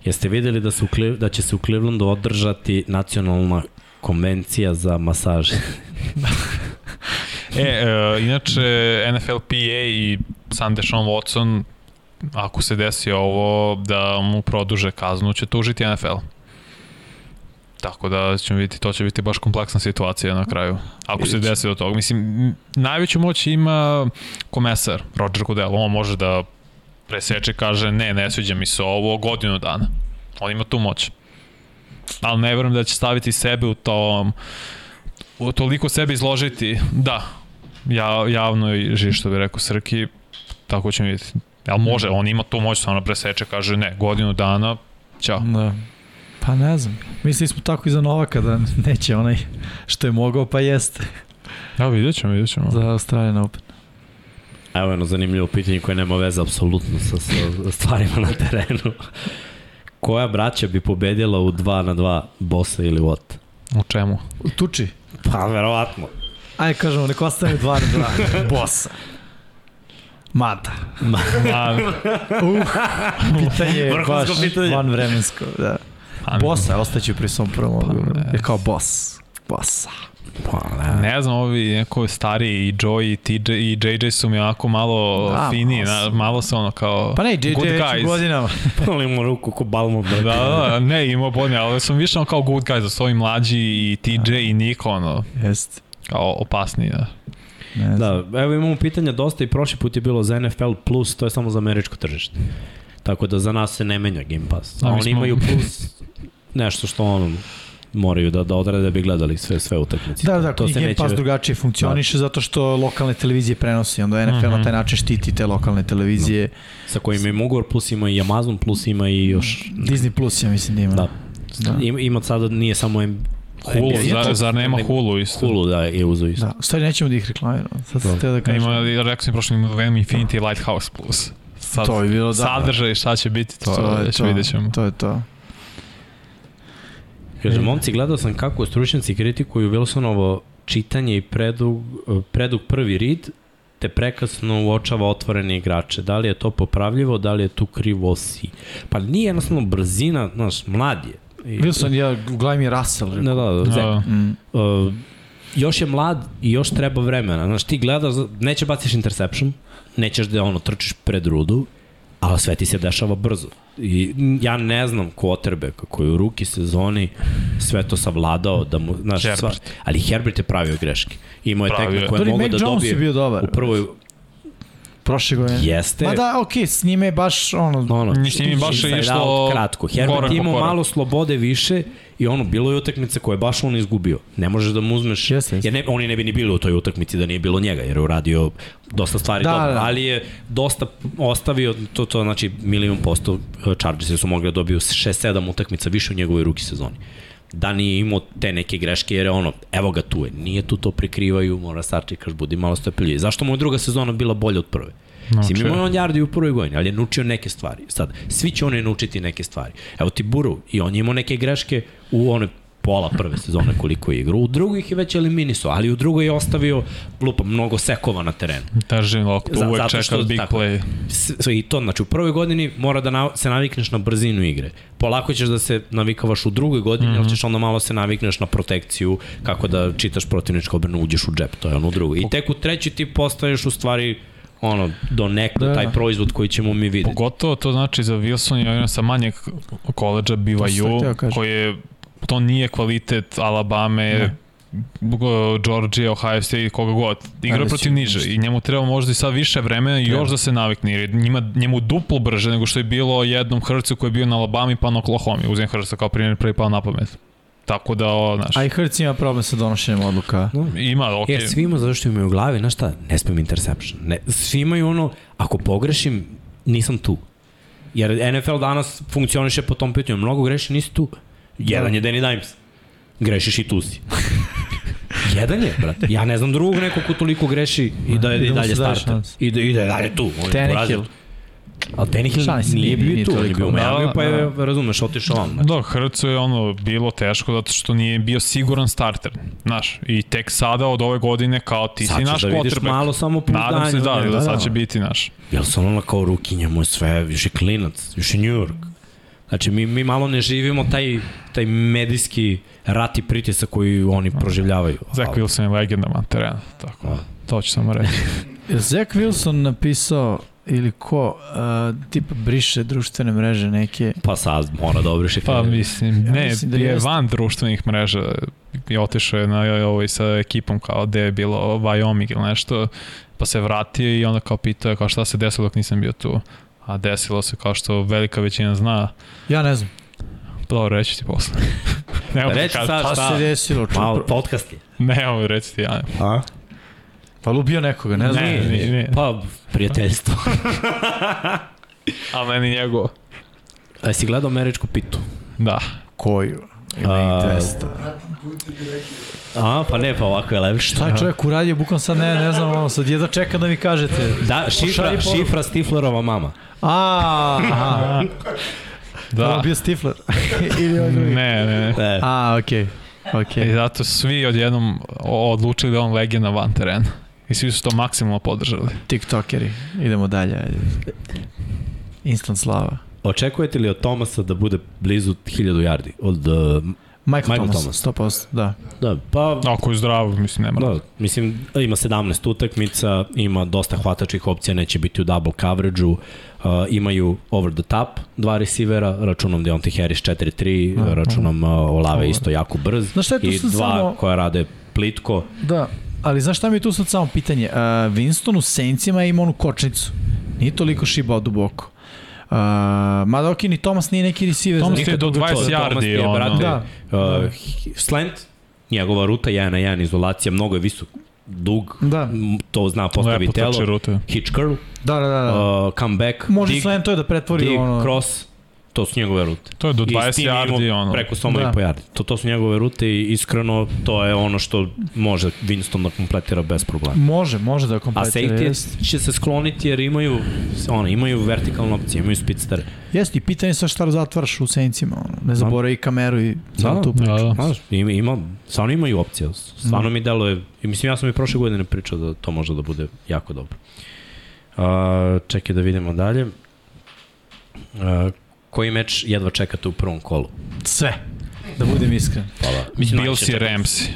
Speaker 1: Jeste videli da, su da će se u Clevelandu održati nacionalna konvencija za masaže?
Speaker 3: E, e, inače, NFLPA i sam Deshaun Watson, ako se desi ovo, da mu produže kaznu, će tužiti NFL. Tako da ćemo vidjeti, to će biti baš kompleksna situacija na kraju. Ako se desi do toga. Mislim, najveću moć ima komesar, Roger Goodell. On može da preseče, kaže, ne, ne sviđa mi se ovo godinu dana. On ima tu moć. Ali ne verujem da će staviti sebe u tom u toliko sebe izložiti, da, ja, javno i živi što bi rekao Srki, tako ćemo vidjeti. Jel može, on ima tu moć, samo preseče, kaže ne, godinu dana, ćao.
Speaker 2: Da. Pa ne znam. Mislili smo tako i za Novaka da neće onaj što je mogao, pa jeste
Speaker 3: Ja, vidjet ćemo, vidjet ćemo.
Speaker 2: za Australian Open.
Speaker 1: Evo jedno zanimljivo pitanje koje nema veze apsolutno sa, sa stvarima na terenu. Koja braća bi pobedila u 2 na 2 bossa ili what?
Speaker 3: U čemu?
Speaker 2: U tuči.
Speaker 1: Pa, verovatno.
Speaker 2: Ajde kažemo, neko ostane dva na dva. Bosa. Mata.
Speaker 3: A,
Speaker 2: Uh, pitanje je baš
Speaker 1: pitanje.
Speaker 2: van vremensko. Da.
Speaker 3: A,
Speaker 2: Bosa, ostaće pri svom prvom odgovoru.
Speaker 3: ne.
Speaker 2: Je kao boss. Bossa.
Speaker 1: Pa, ne.
Speaker 3: Ne znam, ovi neko stariji i Joey i TJ i JJ su mi onako malo
Speaker 2: Da,
Speaker 3: fini,
Speaker 2: malo
Speaker 3: na, malo su ono kao
Speaker 2: Pa ne, JJ
Speaker 3: good
Speaker 2: već u
Speaker 3: guys.
Speaker 2: godinama.
Speaker 1: Palimo ruku ko balmo,
Speaker 3: Da,
Speaker 1: brate.
Speaker 3: da, da, ne, imao bolje, ali sam više ono kao good guys, da su ovi mlađi i TJ i Niko, ono,
Speaker 2: Jeste.
Speaker 3: kao opasniji, da.
Speaker 2: Ne znam.
Speaker 1: Da, evo imamo pitanja dosta i prošli put je bilo za NFL plus, to je samo za američko tržište. Tako da za nas se ne menja Game Pass. A
Speaker 3: A
Speaker 1: oni
Speaker 3: smo-
Speaker 1: imaju plus nešto što ono moraju da, da odrade da bi gledali sve sve utakmice.
Speaker 2: Da, da,
Speaker 1: to
Speaker 2: njih
Speaker 1: se
Speaker 2: Game
Speaker 1: neće...
Speaker 2: Pass drugačije funkcioniše zato što lokalne televizije prenosi, onda NFL na taj način štiti te lokalne televizije.
Speaker 1: Sa kojim ima ugovor, plus ima i Amazon, plus ima i još...
Speaker 2: Disney Plus ja mislim da ima.
Speaker 1: Da.
Speaker 2: Da.
Speaker 1: Ima, ima sada, nije samo M...
Speaker 3: Hulu,
Speaker 1: NBA,
Speaker 3: zar, zar nema Hulu isto?
Speaker 1: Hulu, da, je uzo isto.
Speaker 2: Da, stvari nećemo da ih reklamiramo. Sad sam
Speaker 1: Da.
Speaker 2: teo da kažem.
Speaker 3: Ima, rekao sam prošli ima Infinity Lighthouse Plus. Sad,
Speaker 2: To je bilo, da.
Speaker 3: Sadržaj, šta će biti, to,
Speaker 2: to
Speaker 3: to
Speaker 2: je
Speaker 3: već
Speaker 2: to.
Speaker 3: vidjet ćemo.
Speaker 2: To je to.
Speaker 1: Kaže, momci, gledao sam kako stručnjaci kritikuju Wilsonovo čitanje i predug, predug prvi rid, te prekasno uočava otvorene igrače. Da li je to popravljivo, da li je tu krivo si? Pa nije jednostavno brzina, znaš, mlad je. I,
Speaker 2: Wilson, ja, gledaj mi Russell.
Speaker 1: Da, da, da.
Speaker 3: Da.
Speaker 2: Mm.
Speaker 1: Uh, još je mlad i još treba vremena. Znaš, ti gledaš, neće baciš interception, nećeš da ono trčiš pred rudu, ali sve ti se dešava brzo. I ja ne znam quarterback koji u ruki sezoni sve to savladao da mu, znaš,
Speaker 3: Herbert.
Speaker 1: sva, ali Herbert je pravio greške. Imao je tekme
Speaker 3: je.
Speaker 1: koje mogu da
Speaker 2: Jones je
Speaker 1: dobije
Speaker 2: bio dobar.
Speaker 1: u prvoj
Speaker 2: Prošle godine.
Speaker 1: jeste.
Speaker 2: Ma da, okej, s njime je baš ono...
Speaker 1: ono,
Speaker 3: s njim baš je išlo
Speaker 1: kratko. Herbert imao malo slobode više I ono, bilo je utakmice koje je baš on izgubio. Ne možeš da mu uzmeš,
Speaker 2: Jeste, jeste.
Speaker 1: jer ne, oni ne bi ni bili u toj utakmici da nije bilo njega, jer je uradio dosta stvari
Speaker 2: Da,
Speaker 1: dobro,
Speaker 2: da.
Speaker 1: ali je dosta ostavio, to, to znači milion posto uh, Chargersi su mogli da dobiju 6-7 utakmica više u njegovoj ruki sezoni da nije imao te neke greške, jer je ono, evo ga tu je, nije tu to prikrivaju, mora sačekaš, budi malo stepelji. Zašto mu je druga sezona bila bolja od prve? Mislim,
Speaker 3: Naučio je.
Speaker 1: imao je on jardi u prvoj godini, ali je naučio neke stvari. Sad, svi će oni naučiti neke stvari. Evo ti Buru, i on je imao neke greške u one pola prve sezone koliko je igrao. U drugoj ih je već eliminisao, ali u drugoj je ostavio lupa mnogo sekova na terenu.
Speaker 3: Loptu,
Speaker 1: Za-
Speaker 3: uvek
Speaker 1: zato
Speaker 3: čeka big
Speaker 1: tako.
Speaker 3: play.
Speaker 1: I to, znači u prvoj godini mora da na, se navikneš na brzinu igre. Polako ćeš da se navikavaš u drugoj godini, mm -hmm. ali ćeš onda malo se navikneš na protekciju, kako da čitaš protivničku obranu, uđeš u džep, to je ono u drugoj. I tek u treći ti postaješ u stvari ono, do nekada
Speaker 2: Da.
Speaker 1: taj proizvod koji ćemo mi videti.
Speaker 3: Pogotovo to znači za Wilson i ono sa manjeg koleđa BYU, koji je, to nije kvalitet Alabame,
Speaker 2: Ne.
Speaker 3: Georgia, Ohio State, koga god. Igra protiv niže i njemu treba možda i sad više vremena i još da se navikne. Jer je njima, njemu duplo brže nego što je bilo jednom Hrcu koji je bio na Alabama pa na Oklahoma. Uzem Hrca kao primjer prvi pao na pamet. Tako da, o, znaš,
Speaker 2: A i Hertz ima problem sa donošenjem odluka.
Speaker 3: ima, okej.
Speaker 1: Jer svi imaju zato što imaju u glavi, znaš šta, ne smijem interception. Ne, svi imaju ono, ako pogrešim, nisam tu. Jer NFL danas funkcioniše po tom pitanju, mnogo greši, nisi tu. Jedan je Danny Dimes. Grešiš i tu si. Jedan je, brate. Ja ne znam drugog nekog ko toliko greši i da je
Speaker 2: I da
Speaker 1: dalje
Speaker 2: šansa.
Speaker 1: I da, I da je dalje tu. On je
Speaker 2: Tannehill.
Speaker 1: Ali Tannehill
Speaker 2: Šanse
Speaker 1: nije,
Speaker 2: nije-
Speaker 1: bio
Speaker 2: nije
Speaker 1: tu, on je bio u Miami,
Speaker 3: Da,
Speaker 1: pa je,
Speaker 2: da.
Speaker 1: razumeš, otišao on.
Speaker 3: Da, Hrcu je ono bilo teško zato što nije bio siguran starter, znaš, i tek sada od ove godine kao ti
Speaker 1: Sad
Speaker 3: si naš
Speaker 1: da vidiš
Speaker 3: quarterback.
Speaker 1: malo samo
Speaker 3: Nadam se da, da,
Speaker 1: da,
Speaker 3: sad će biti naš.
Speaker 1: Jel sam ono kao rukinja mu sve, još je klinac, još je New York. Znači, mi, mi malo ne živimo taj, taj medijski rat i pritisak koji oni proživljavaju.
Speaker 3: Zach
Speaker 1: Ali-
Speaker 3: Wilson je legenda man terena, tako da, to ću samo reći.
Speaker 2: Je Zach Wilson napisao ili ko uh, tipa briše društvene mreže neke
Speaker 1: Pa sad mora da obriše
Speaker 3: Pa mislim, ne,
Speaker 2: mislim da
Speaker 3: je
Speaker 2: jeste.
Speaker 3: van društvenih mreža i otišao je na ovaj sa ekipom kao gde je bilo Wyoming ili nešto, pa se vratio i onda kao pitao kao šta se desilo dok nisam bio tu. A desilo se kao što velika većina zna,
Speaker 2: Ja ne znam.
Speaker 3: dobro reći ti posle. Nemo da
Speaker 1: Reći
Speaker 3: kažem.
Speaker 1: sad
Speaker 2: Pa
Speaker 1: šta?
Speaker 2: se desilo,
Speaker 1: Malo
Speaker 2: čupo.
Speaker 1: podcast je.
Speaker 3: Nemo reći ti, ja.
Speaker 1: A?
Speaker 2: Pa lubio nekoga, ne znam.
Speaker 3: Ne, ne, ne.
Speaker 1: Pa, prijateljstvo.
Speaker 3: A meni njegovo.
Speaker 1: A si gledao američku pitu?
Speaker 3: Da.
Speaker 2: Koju? Ima 200.
Speaker 1: A, pa ne, pa ovako je lepše.
Speaker 2: Šta je čovjek uradio, bukom sad ne, ne znam, ono, sad jedva čeka da mi kažete.
Speaker 1: Da, šifra, šifra Stiflerova mama.
Speaker 2: A, aha, da.
Speaker 3: Da.
Speaker 2: bio Stifler. Ili on drugi.
Speaker 3: Ne, ne, ne.
Speaker 1: E,
Speaker 2: A, okej.
Speaker 3: I
Speaker 2: Okej.
Speaker 3: zato su svi odjednom odlučili da on legenda van terena. I svi su to maksimalno podržali.
Speaker 2: TikTokeri. Idemo dalje. ajde. Instant slava.
Speaker 1: očekujete li od Tomasa da bude blizu 1000 yardi? Od, uh,
Speaker 2: Michael,
Speaker 1: Michael
Speaker 2: Thomas,
Speaker 1: Thomas.
Speaker 2: 100%, da.
Speaker 1: da, pa
Speaker 3: Ako je zdrav, mislim, nema.
Speaker 1: Da, mislim, ima 17 utakmica, ima dosta hvatačkih opcija, neće biti u double coverage-u, uh, imaju over the top dva receivera, računom Deontay Harris 4-3,
Speaker 2: Aha.
Speaker 1: računom uh, Olave isto jako brz
Speaker 2: Znaš šta je tu
Speaker 1: i dva
Speaker 2: samo-
Speaker 1: koja rade plitko.
Speaker 2: Da, ali znaš šta mi je tu sad samo pitanje? Uh, Winston u Saintsima ima onu kočnicu. Nije toliko šibao duboko. Uh, mada ok, ni Thomas nije neki receiver.
Speaker 3: Thomas
Speaker 2: za-
Speaker 3: je do 20
Speaker 1: Thomas
Speaker 3: yardi,
Speaker 1: je,
Speaker 3: ono.
Speaker 1: brate,
Speaker 2: Da.
Speaker 1: uh, slant, njegova ruta 1 na 1 izolacija, mnogo je visok, dug,
Speaker 2: Da.
Speaker 1: to zna postavi
Speaker 3: Lepo
Speaker 1: telo,
Speaker 3: rute.
Speaker 1: hitch curl,
Speaker 2: Da, da, da. da.
Speaker 1: uh, comeback,
Speaker 2: Može
Speaker 1: dig,
Speaker 2: slant to je da pretvori
Speaker 1: dig,
Speaker 2: ono...
Speaker 1: cross, to su njegove rute.
Speaker 3: To je do
Speaker 1: I s
Speaker 3: 20
Speaker 1: tim imamo
Speaker 3: yardi, ono.
Speaker 1: Preko soma
Speaker 2: Da.
Speaker 1: i po yardi. To, to su njegove rute i iskreno to je ono što može Winston da kompletira bez problema.
Speaker 2: Može, može da
Speaker 1: A
Speaker 2: kompletira.
Speaker 1: safety
Speaker 2: Jest,
Speaker 1: će se skloniti jer imaju, ono, imaju vertikalne opcije, imaju speedster.
Speaker 2: jest i pitanje je sa šta zatvaraš u Saintsima. Ono. Ne zaboravi kameru i celu
Speaker 1: Da,
Speaker 2: tu priču.
Speaker 3: Da, da.
Speaker 1: Znaš, ima, ima, stvarno imaju opcije. Stvarno mi deluje, i mislim ja sam i prošle godine pričao da to može da bude jako dobro. Uh, čekaj da vidimo dalje. Uh, koji meč jedva čekate u prvom kolu?
Speaker 2: Sve. Da budem iskren.
Speaker 1: Hvala. Mislim,
Speaker 3: Bills i. Ramsey.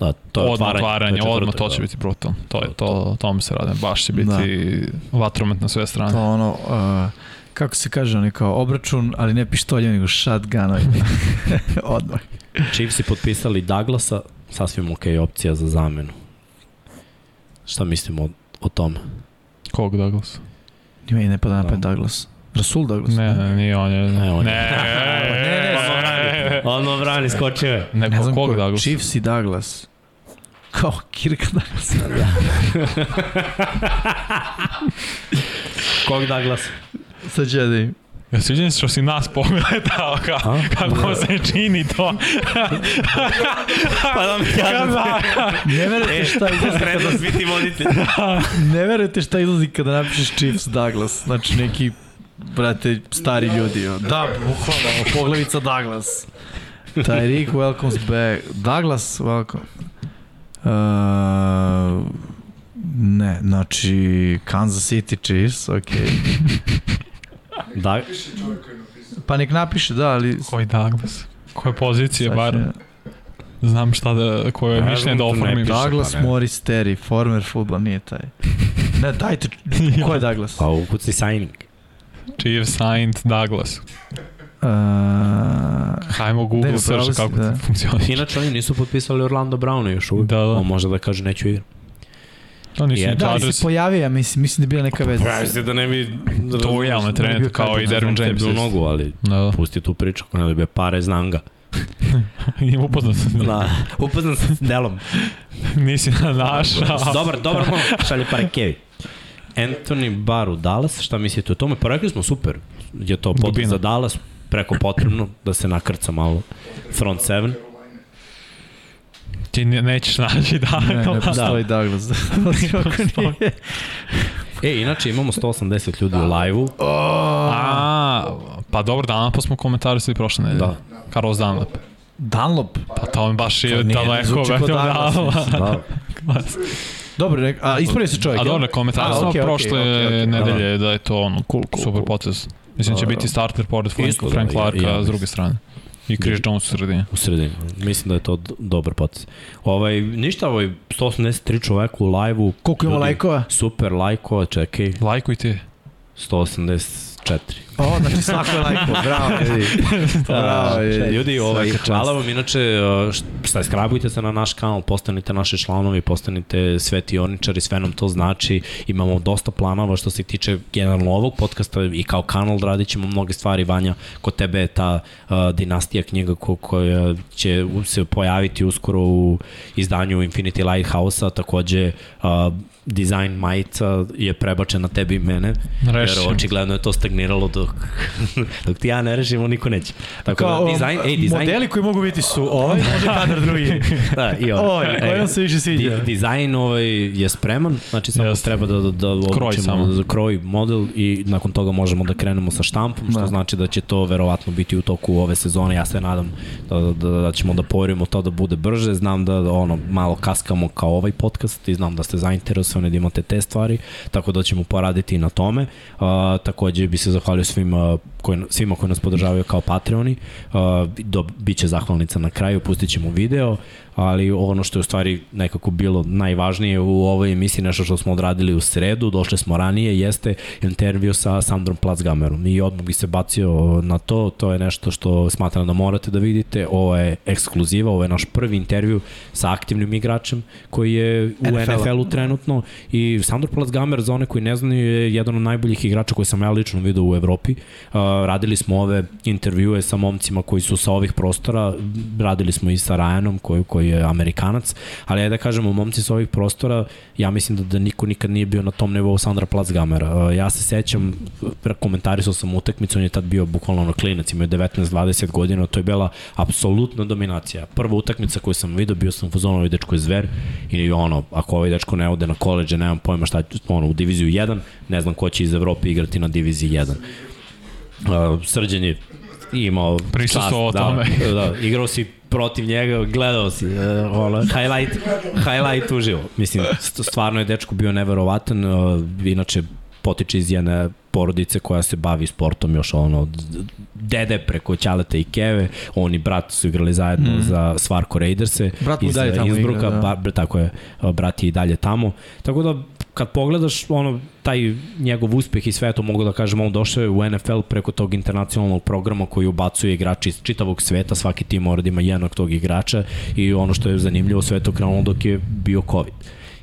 Speaker 1: Da, to je
Speaker 3: Odmah
Speaker 1: otvaranje. to je
Speaker 3: odmah to će
Speaker 1: da.
Speaker 3: biti brutalno. To je to, to mi se rade. Baš će biti vatromet na sve strane.
Speaker 2: To ono, uh, kako se kaže, oni kao obračun, ali ne pištoljem, nego shotgun. Odmah.
Speaker 1: Chiefs potpisali Douglasa, sasvim ok opcija za zamenu. Šta mislimo o, o tome?
Speaker 3: Kog Douglas?
Speaker 2: Nima i ne pada na
Speaker 1: Da.
Speaker 2: pet Douglas. Rasul Douglas.
Speaker 3: Ne, ne, nije on je.
Speaker 1: Ne, on je.
Speaker 3: Ne,
Speaker 2: ne,
Speaker 3: ne,
Speaker 1: Ono brani, skočio je.
Speaker 3: Neko
Speaker 2: Ne znam
Speaker 3: kog
Speaker 2: ko,
Speaker 3: Douglas?
Speaker 2: Chiefs i Douglas. Kao Kirk Douglas.
Speaker 1: Kog Douglas?
Speaker 2: Sad će da im.
Speaker 3: Ja sviđam se što si nas pogledao ka, kako se čini to.
Speaker 1: Pa da mi kažem.
Speaker 2: Ne verujete šta izlazi kada, ne verujete šta izlazi kada napišeš Chiefs Douglas. Znači neki, brate, stari ljudi. Da, bukvalno, poglavica Douglas. Tyreek, welcomes back. Douglas, welcome. Uh, ne, znači Kansas City Chiefs, okej.
Speaker 1: Da,
Speaker 2: Pa nek napiše, da, ali...
Speaker 3: Koji Douglas? Koje pozicije,
Speaker 2: sad
Speaker 3: bar
Speaker 2: će-
Speaker 3: znam šta da, koje
Speaker 1: Ne
Speaker 3: mišljenje da
Speaker 1: ne
Speaker 3: oformim.
Speaker 1: piše.
Speaker 2: Douglas
Speaker 1: pa.
Speaker 2: Morris Terry, former futbol, nije taj. Ne, dajte, ko je Douglas?
Speaker 1: pa ukuci signing.
Speaker 3: Chief signed Douglas.
Speaker 2: Uh,
Speaker 3: Hajmo Google
Speaker 2: Ne,
Speaker 3: search kako
Speaker 2: da.
Speaker 3: to funkcioniše.
Speaker 1: Inače, oni nisu potpisali Orlando Browna još uvijek.
Speaker 3: Da, da.
Speaker 1: On može da kaže neću igram.
Speaker 3: To nisu ni
Speaker 2: da, ali se pojavio, ja mislim, mislim da je bila neka veza.
Speaker 1: Pravi se da ne bi...
Speaker 3: To je javno
Speaker 2: bio
Speaker 3: trener kao i Dervin James. isto.
Speaker 1: nogu, ali
Speaker 3: Da, da.
Speaker 1: pusti tu priču, ako ne dobije pare, znam ga.
Speaker 3: I upoznat sam.
Speaker 1: Da, upoznam se s delom.
Speaker 3: Nisi na naša.
Speaker 1: dobar, dobar šalje pare Kevi. Anthony Barr u Dallas, šta mislite o tome? Pa rekli smo super, je to pot
Speaker 3: Dubina.
Speaker 1: za Dallas, preko potrebno da se nakrca malo front seven.
Speaker 3: Ti ne- nećeš naći da.
Speaker 2: Ne, ne postoji Douglas. Kako nije?
Speaker 1: E, inače imamo 180 ljudi u live-u.
Speaker 3: A, pa dobro, danas pa smo komentarisali prošle nedelje.
Speaker 1: Da.
Speaker 3: Carlos Dunlap.
Speaker 2: Dunlop.
Speaker 3: Pa to mi baš je daleko.
Speaker 2: zvuči kao Douglas.
Speaker 1: Da.
Speaker 2: Dobro, a ispravio se čovjek.
Speaker 3: A dobro, komentar
Speaker 2: sam okay,
Speaker 3: prošle
Speaker 2: okay, okay,
Speaker 3: nedelje da je to ono,
Speaker 2: cool, cool,
Speaker 3: super
Speaker 2: cool.
Speaker 3: potez. Mislim da
Speaker 1: će
Speaker 3: biti starter pored da, Frank,
Speaker 1: Isto,
Speaker 3: Frank Clarka
Speaker 1: ja, ja,
Speaker 3: s druge strane. I Chris Jones u sredini.
Speaker 1: U sredini. Mislim da je to dobar potez. Ovaj, ništa, ovaj 183 čoveka u live-u.
Speaker 2: Koliko ima lajkova?
Speaker 1: Super lajkova, čekaj.
Speaker 3: Lajkujte. 180
Speaker 1: četiri.
Speaker 2: O, znači svako je lajko, bravo ljudi. Da, bravo ljudi.
Speaker 1: Ljudi, ovaj, hvala vam, inače, šta, skrabujte se na naš kanal, postanite naši članovi, postanite svetioničari, sve nam to znači. Imamo dosta planova što se tiče generalno ovog podcasta i kao kanal radit ćemo mnoge stvari. Vanja, kod tebe je ta uh, dinastija knjiga ko, koja će se pojaviti uskoro u izdanju Infinity Lighthouse-a, takođe uh, dizajn majica je prebačen na tebi i mene,
Speaker 3: Reši.
Speaker 1: jer očigledno je to stagniralo dok, dok ti ja ne rešimo, niko neće. Tako
Speaker 2: Kao,
Speaker 1: da, dizajn, ej, dizajn,
Speaker 2: Modeli koji mogu biti su ovaj, može kadar drugi.
Speaker 1: da, i on.
Speaker 2: Ovaj, koji vam se više sviđa.
Speaker 1: Di, dizajn ovaj je spreman, znači samo
Speaker 3: Jeste.
Speaker 1: treba da, da, da odlučimo
Speaker 3: samo.
Speaker 1: za kroj model i nakon toga možemo da krenemo sa štampom, što
Speaker 2: Da.
Speaker 1: znači da će to verovatno biti u toku ove sezone. Ja se nadam da, da, da ćemo da porimo to da bude brže. Znam da ono malo kaskamo kao ovaj podcast i znam da ste zainteresovani da imate te stvari, tako da ćemo poraditi na tome. Uh, takođe bi se zahvalio svim uh, koji, svima koji nas podržavaju kao Patreoni. Uh, do, biće zahvalnica na kraju, pustit ćemo video, ali ono što je u stvari nekako bilo najvažnije u ovoj emisiji, nešto što smo odradili u sredu, došli smo ranije, jeste intervju sa Sandrom Placgamerom i odmah bi se bacio na to, to je nešto što smatram da morate da vidite, ovo je ekskluziva, ovo je naš prvi intervju sa aktivnim igračem koji je u. NFL-u trenutno i Sandor Placgamer, za one koji ne znaju, je jedan od najboljih igrača koje sam ja lično vidio u Evropi. Uh, radili smo ove intervjue sa momcima koji su sa ovih prostora, radili smo i sa Ryanom koji, koji je Amerikanac, ali ajde da kažemo, momci sa ovih prostora, ja mislim da, da niko nikad nije bio na tom nivou Sandra Placgamera. Uh, ja se sećam, komentarisao sam utakmicu, on je tad bio bukvalno ono klinac, imao je 19-20 godina, to je bila apsolutna dominacija. Prva utakmica koju sam vidio, bio sam u fazonu, ovaj dečko je zver i ono, ako ovaj dečko ne ode na koleđe, nemam pojma šta, ono, u diviziju 1, ne znam ko će iz Evrope igrati na diviziji 1. Uh, srđan je imao
Speaker 3: Prisustvovao
Speaker 1: čast,
Speaker 3: tome.
Speaker 1: Da, da, igrao si protiv njega, gledao si uh, ono, highlight, highlight uživo. Mislim, st- stvarno je dečko bio neverovatan, uh, inače potiče iz jedne porodice koja se bavi sportom još ono od dede preko Ćaleta i Keve, oni brat su igrali zajedno mm. za Svarko Raiderse
Speaker 2: Brat
Speaker 1: iz
Speaker 2: dalje tamo
Speaker 1: Innsbrucka,
Speaker 2: igra, da.
Speaker 1: ba, tako je, brat je i dalje tamo. Tako da kad pogledaš ono taj njegov uspeh i sve to mogu da kažem, on došao je u NFL preko tog internacionalnog programa koji ubacuje igrači iz čitavog sveta, svaki tim mora da ima jednog tog igrača i ono što je zanimljivo sve to krenulo dok je bio COVID.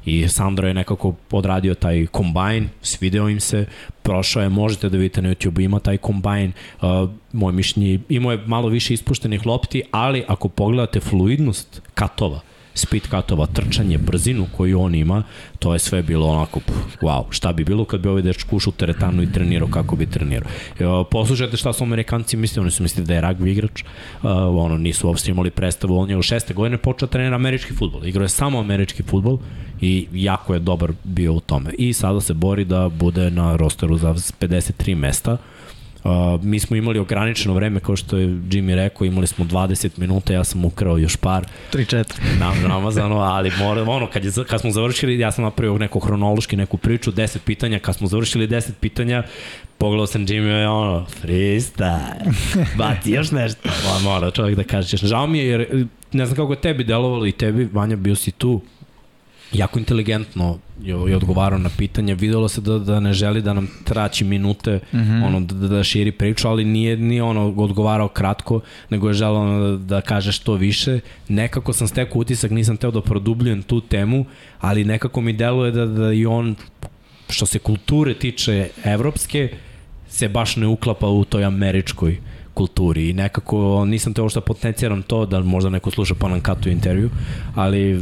Speaker 1: I Sandro je nekako odradio taj kombajn, svideo im se, prošao je, možete da vidite na YouTube, ima taj kombajn, uh, moje mišljenje, imao je malo više ispuštenih lopti, ali ako pogledate fluidnost katova, speed katova, trčanje, brzinu koju on ima, to je sve bilo onako, wow, šta bi bilo kad bi ovaj dečko ušao teretanu i trenirao kako bi trenirao. Poslušajte šta su Amerikanci mislili, oni su mislili da je rugby igrač, uh, ono, nisu uopšte imali predstavu, on je u šeste godine počeo da trenira američki futbol, igrao je samo američki futbol i jako je dobar bio u tome. I sada se bori da bude na rosteru za 53 mesta, Uh, mi smo imali ograničeno vreme, kao što je Jimmy rekao, imali smo 20 minuta, ja sam ukrao još par.
Speaker 2: 3-4.
Speaker 1: Na, namazano, ali mora, ono, kad, je, kad smo završili, ja sam napravio neku hronološki, neku priču, 10 pitanja, kad smo završili 10 pitanja, pogledao sam Jimmy, ono, freestyle, baci još nešto. Mora čovjek da kaže, žao mi je, jer ne znam kako je tebi delovalo i tebi, Vanja, bio si tu, jako inteligentno je, je odgovarao na pitanje, videlo se da, da ne želi da nam traći minute, mm -hmm. ono, da, da širi priču, ali nije, nije ono odgovarao kratko, nego je želeo ono, da, da kaže što više. Nekako sam stekao utisak, nisam teo da produbljujem tu temu, ali nekako mi deluje da, da i on, što se kulture tiče evropske, se baš ne uklapa u toj američkoj kulturi i nekako nisam teo što potenciram to da možda neko sluša pa nam intervju, ali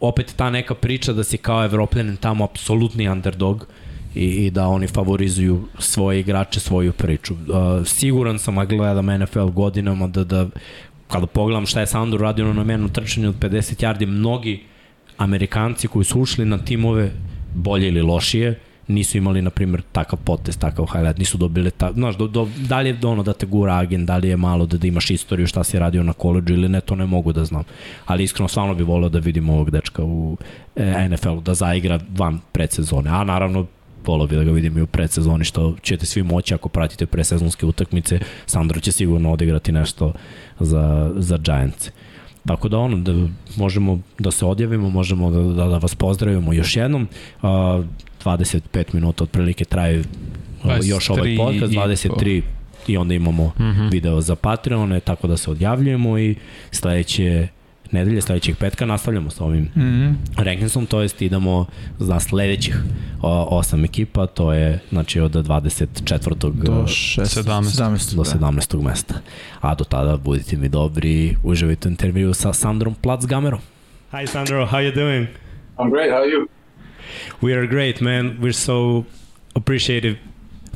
Speaker 1: opet ta neka priča da si kao evropljanin tamo apsolutni underdog i, i da oni favorizuju svoje igrače, svoju priču. Uh, siguran sam, a gledam NFL godinama, da, da kada pogledam šta je Sandor radio na menu trčanju od 50 yardi, mnogi Amerikanci koji su ušli na timove bolje ili lošije, nisu imali, na primjer, takav potest, takav highlight, nisu dobili, ta, znaš, do, do, da li je ono da te gura agent, da li je malo da, da imaš istoriju šta si radio na koleđu ili ne, to ne mogu da znam. Ali iskreno, stvarno bih volio da vidim ovog dečka u e, NFL-u, da zaigra van predsezone. A naravno, volio bih da ga vidim i u predsezoni, što ćete svi moći ako pratite presezonske utakmice. Sandro će sigurno odigrati nešto za, za Giants. Tako da ono, da možemo da se odjavimo, možemo da, da, da vas pozdravimo još jednom. Uh, 25 minuta otprilike traje još ovaj podcast, 23 i, i onda imamo mm -hmm. video za Patreone, tako da se odjavljujemo i sledeće nedelje, sledećeg petka nastavljamo sa ovim mm -hmm. rankingsom, to jest idemo za sledećih o, osam ekipa, to je znači od 24.
Speaker 2: do 6, 17. 17.
Speaker 1: do 17. Da. mesta. A do tada budite mi dobri, uživajte intervju sa Sandrom Platzgamerom. Hi Sandro, how you doing?
Speaker 4: I'm great, how are you?
Speaker 1: We are great, man. We're so appreciative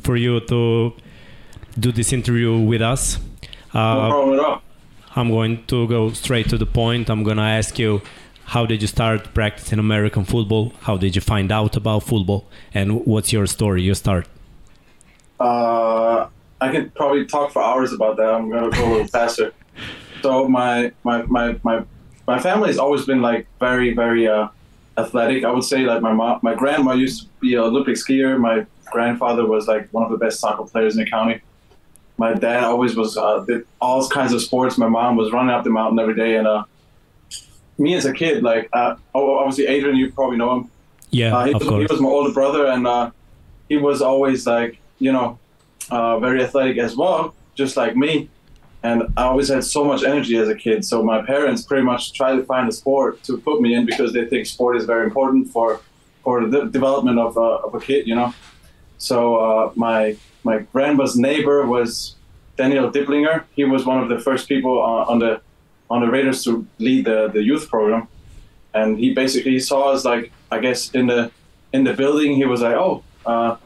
Speaker 1: for you to do this interview with us.
Speaker 4: Uh, no problem at all.
Speaker 1: I'm going to go straight to the point. I'm going to ask you how did you start practicing American football? How did you find out about football? And what's your story? You start.
Speaker 4: Uh, I can probably talk for hours about that. I'm going to go a little faster. So my my my my my family has always been like very very uh, athletic. I would say like my mom, my grandma used to be a Olympic skier. My grandfather was like one of the best soccer players in the county. My dad always was uh, did all kinds of sports. My mom was running up the mountain every day, and uh, me as a kid, like uh, oh, obviously Adrian, you probably know him.
Speaker 1: Yeah,
Speaker 4: uh, he,
Speaker 1: of
Speaker 4: was, he was my older brother, and uh, he was always like you know uh, very athletic as well, just like me and I always had so much energy as a kid. So my parents pretty much tried to find a sport to put me in because they think sport is very important for for the development of, uh, of a kid, you know. So uh, my my grandma's neighbor was Daniel Diblinger. He was one of the first people uh, on the on the Raiders to lead the, the youth program, and he basically saw us like I guess in the in the building. He was like, oh. Uh,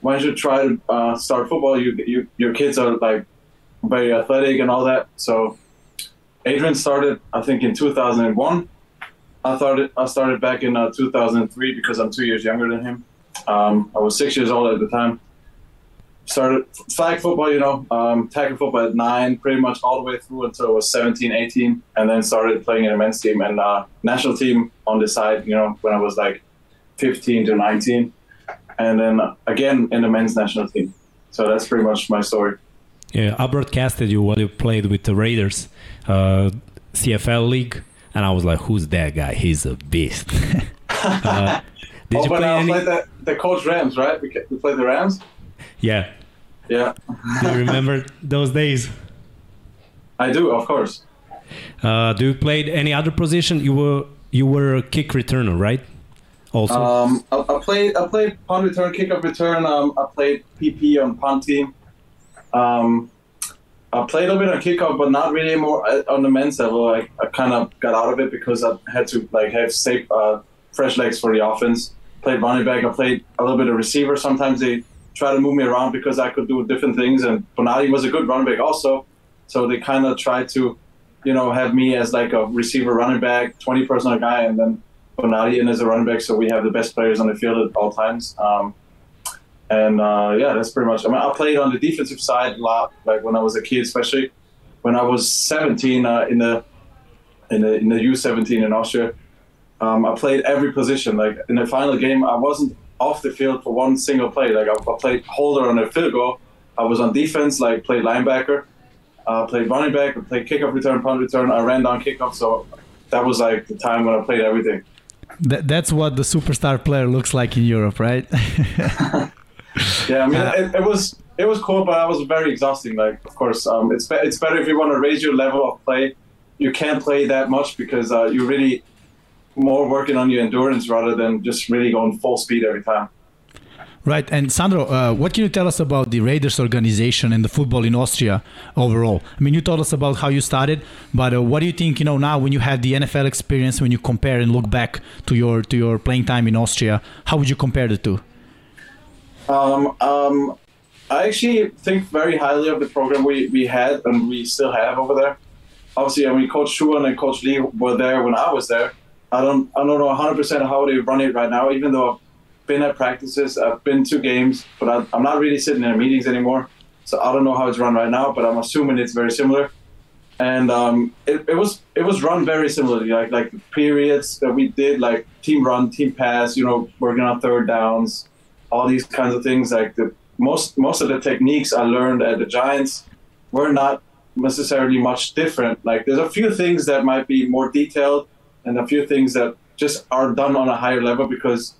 Speaker 4: why don't you try to uh, start football? You, you, your kids are like very athletic and all that. So Adrian started, I think, in 2001. I started, I started back in uh, 2003 because I'm two years younger than him. Um, I was six years old at the time. Started flag football, you know, um, tackle football at nine, pretty much all the way through until I was 17, 18, and then started playing in a men's team and uh, national team on the side, you know, when I was like 15 to 19, and then again in the men's national team. So that's pretty much my story.
Speaker 1: Yeah, I broadcasted you while you played with the Raiders, uh, CFL league, and I was like, "Who's that guy? He's a beast."
Speaker 4: uh, did oh, you play any? Played the, the coach Rams, right? We, we played the Rams.
Speaker 1: Yeah.
Speaker 4: Yeah.
Speaker 1: do you remember those days?
Speaker 4: I do, of course.
Speaker 1: Uh, do you played any other position? You were you were a kick returner, right? Also,
Speaker 4: Um, I, I played I played punt return, kickoff return. Um, I played PP on punt team. Um, I played a bit on kickoff, but not really more uh, on the men's level. I, I kind of got out of it because I had to like have safe, uh, fresh legs for the offense. Played running back. I played a little bit of receiver. Sometimes they try to move me around because I could do different things. And Bonatti was a good running back also, so they kind of tried to, you know, have me as like a receiver, running back, twenty personnel guy, and then Bonatti in as a running back. So we have the best players on the field at all times. Um, and uh, yeah, that's pretty much. I mean, I played on the defensive side a lot, like when I was a kid, especially when I was 17 uh, in the in the in the U17 in Austria. Um, I played every position. Like in the final game, I wasn't off the field for one single play. Like I, I played holder on a field goal. I was on defense, like played linebacker, uh, played running back, I played kickoff return, punt return. I ran down kickoff. So that was like the time when I played everything.
Speaker 2: That, that's what the superstar player looks like in Europe, right?
Speaker 4: Yeah, I mean, it, it was it was cool, but I was very exhausting. Like, of course, um, it's be- it's better if you want to raise your level of play. You can't play that much because uh, you're really more working on your endurance rather than just really going full speed every time.
Speaker 2: Right. And Sandro, uh, what can you tell us about the Raiders organization and the football in Austria overall? I mean, you told us about how you started, but uh, what do you think, you know, now when you have the NFL experience, when you compare and look back to your to your playing time in Austria, how would you compare the two?
Speaker 4: Um, um, I actually think very highly of the program we, we had and we still have over there. Obviously, I mean, Coach Schuhan and Coach Lee were there when I was there. I don't I don't know 100% how they run it right now, even though I've been at practices, I've been to games, but I, I'm not really sitting in meetings anymore. So I don't know how it's run right now, but I'm assuming it's very similar. And um, it, it was it was run very similarly, like like the periods that we did, like team run, team pass, you know, working on third downs, all these kinds of things. Like the most most of the techniques I learned at the Giants were not necessarily much different. Like there's a few things that might be more detailed, and a few things that just are done on a higher level because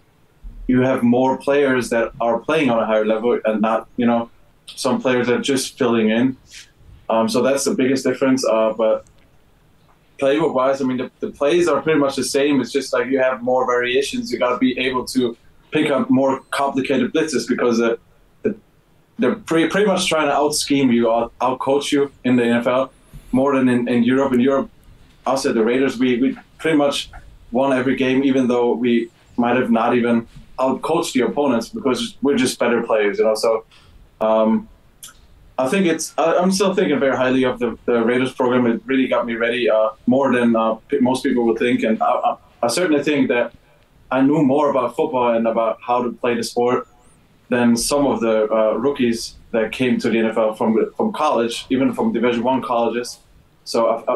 Speaker 4: you have more players that are playing on a higher level and not you know some players are just filling in. Um, so that's the biggest difference. Uh, but playbook wise, I mean the, the plays are pretty much the same. It's just like you have more variations. You got to be able to pick up more complicated blitzes because the, they're pretty, pretty much trying to out scheme you, out, out coach you in the NFL more than in, in Europe. In Europe, us at the Raiders, we, we pretty much won every game, even though we might have not even out coached the opponents because we're just better players, you know. So um, I think it's, I, I'm still thinking very highly of the, the Raiders program. It really got me ready uh, more than uh, most people would think. And I, I, I certainly think that I knew more about football and about how to play the sport than some of the uh, rookies that came to the NFL from from college, even from Division One colleges. So I, I,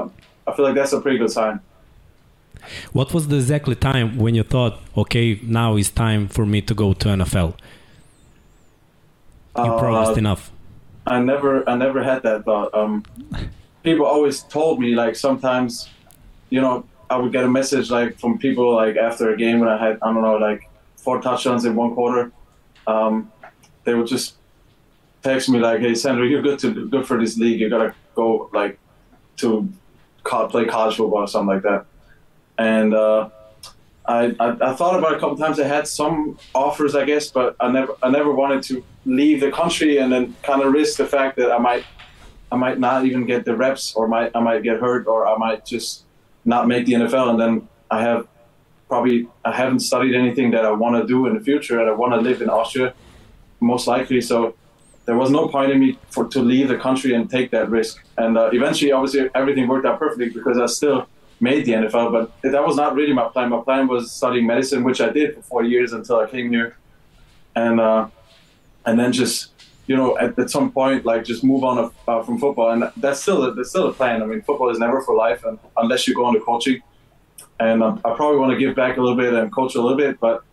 Speaker 4: I feel like that's a pretty good sign.
Speaker 1: what was the exactly time when you thought, okay, now is time for me to go to NFL? You
Speaker 4: Uh,
Speaker 1: progressed enough.
Speaker 4: I never I never had that thought. Um, people always told me like sometimes, you know, I would get a message like from people like after a game when I had I don't know like four touchdowns in one quarter. Um, they would just text me like, "Hey, Sandro, you're good to good for this league. You gotta go like to co- play college football or something like that." And uh, I, I, I thought about it a couple times. I had some offers, I guess, but I never I never wanted to leave the country and then kind of risk the fact that I might I might not even get the reps, or might I might get hurt, or I might just not make the NFL, and then I have probably I haven't studied anything that I want to do in the future, and I want to live in Austria, most likely. So there was no point in me for to leave the country and take that risk. And uh, eventually, obviously, everything worked out perfectly because I still made the NFL. But that was not really my plan. My plan was studying medicine, which I did for four years until I came here, and uh, and then just you know at, at some point like just move on uh, from football. And that's still a, that's still a plan. I mean, football is never for life, and unless you go into coaching. And um, I probably want to give back a little bit and coach a little bit, but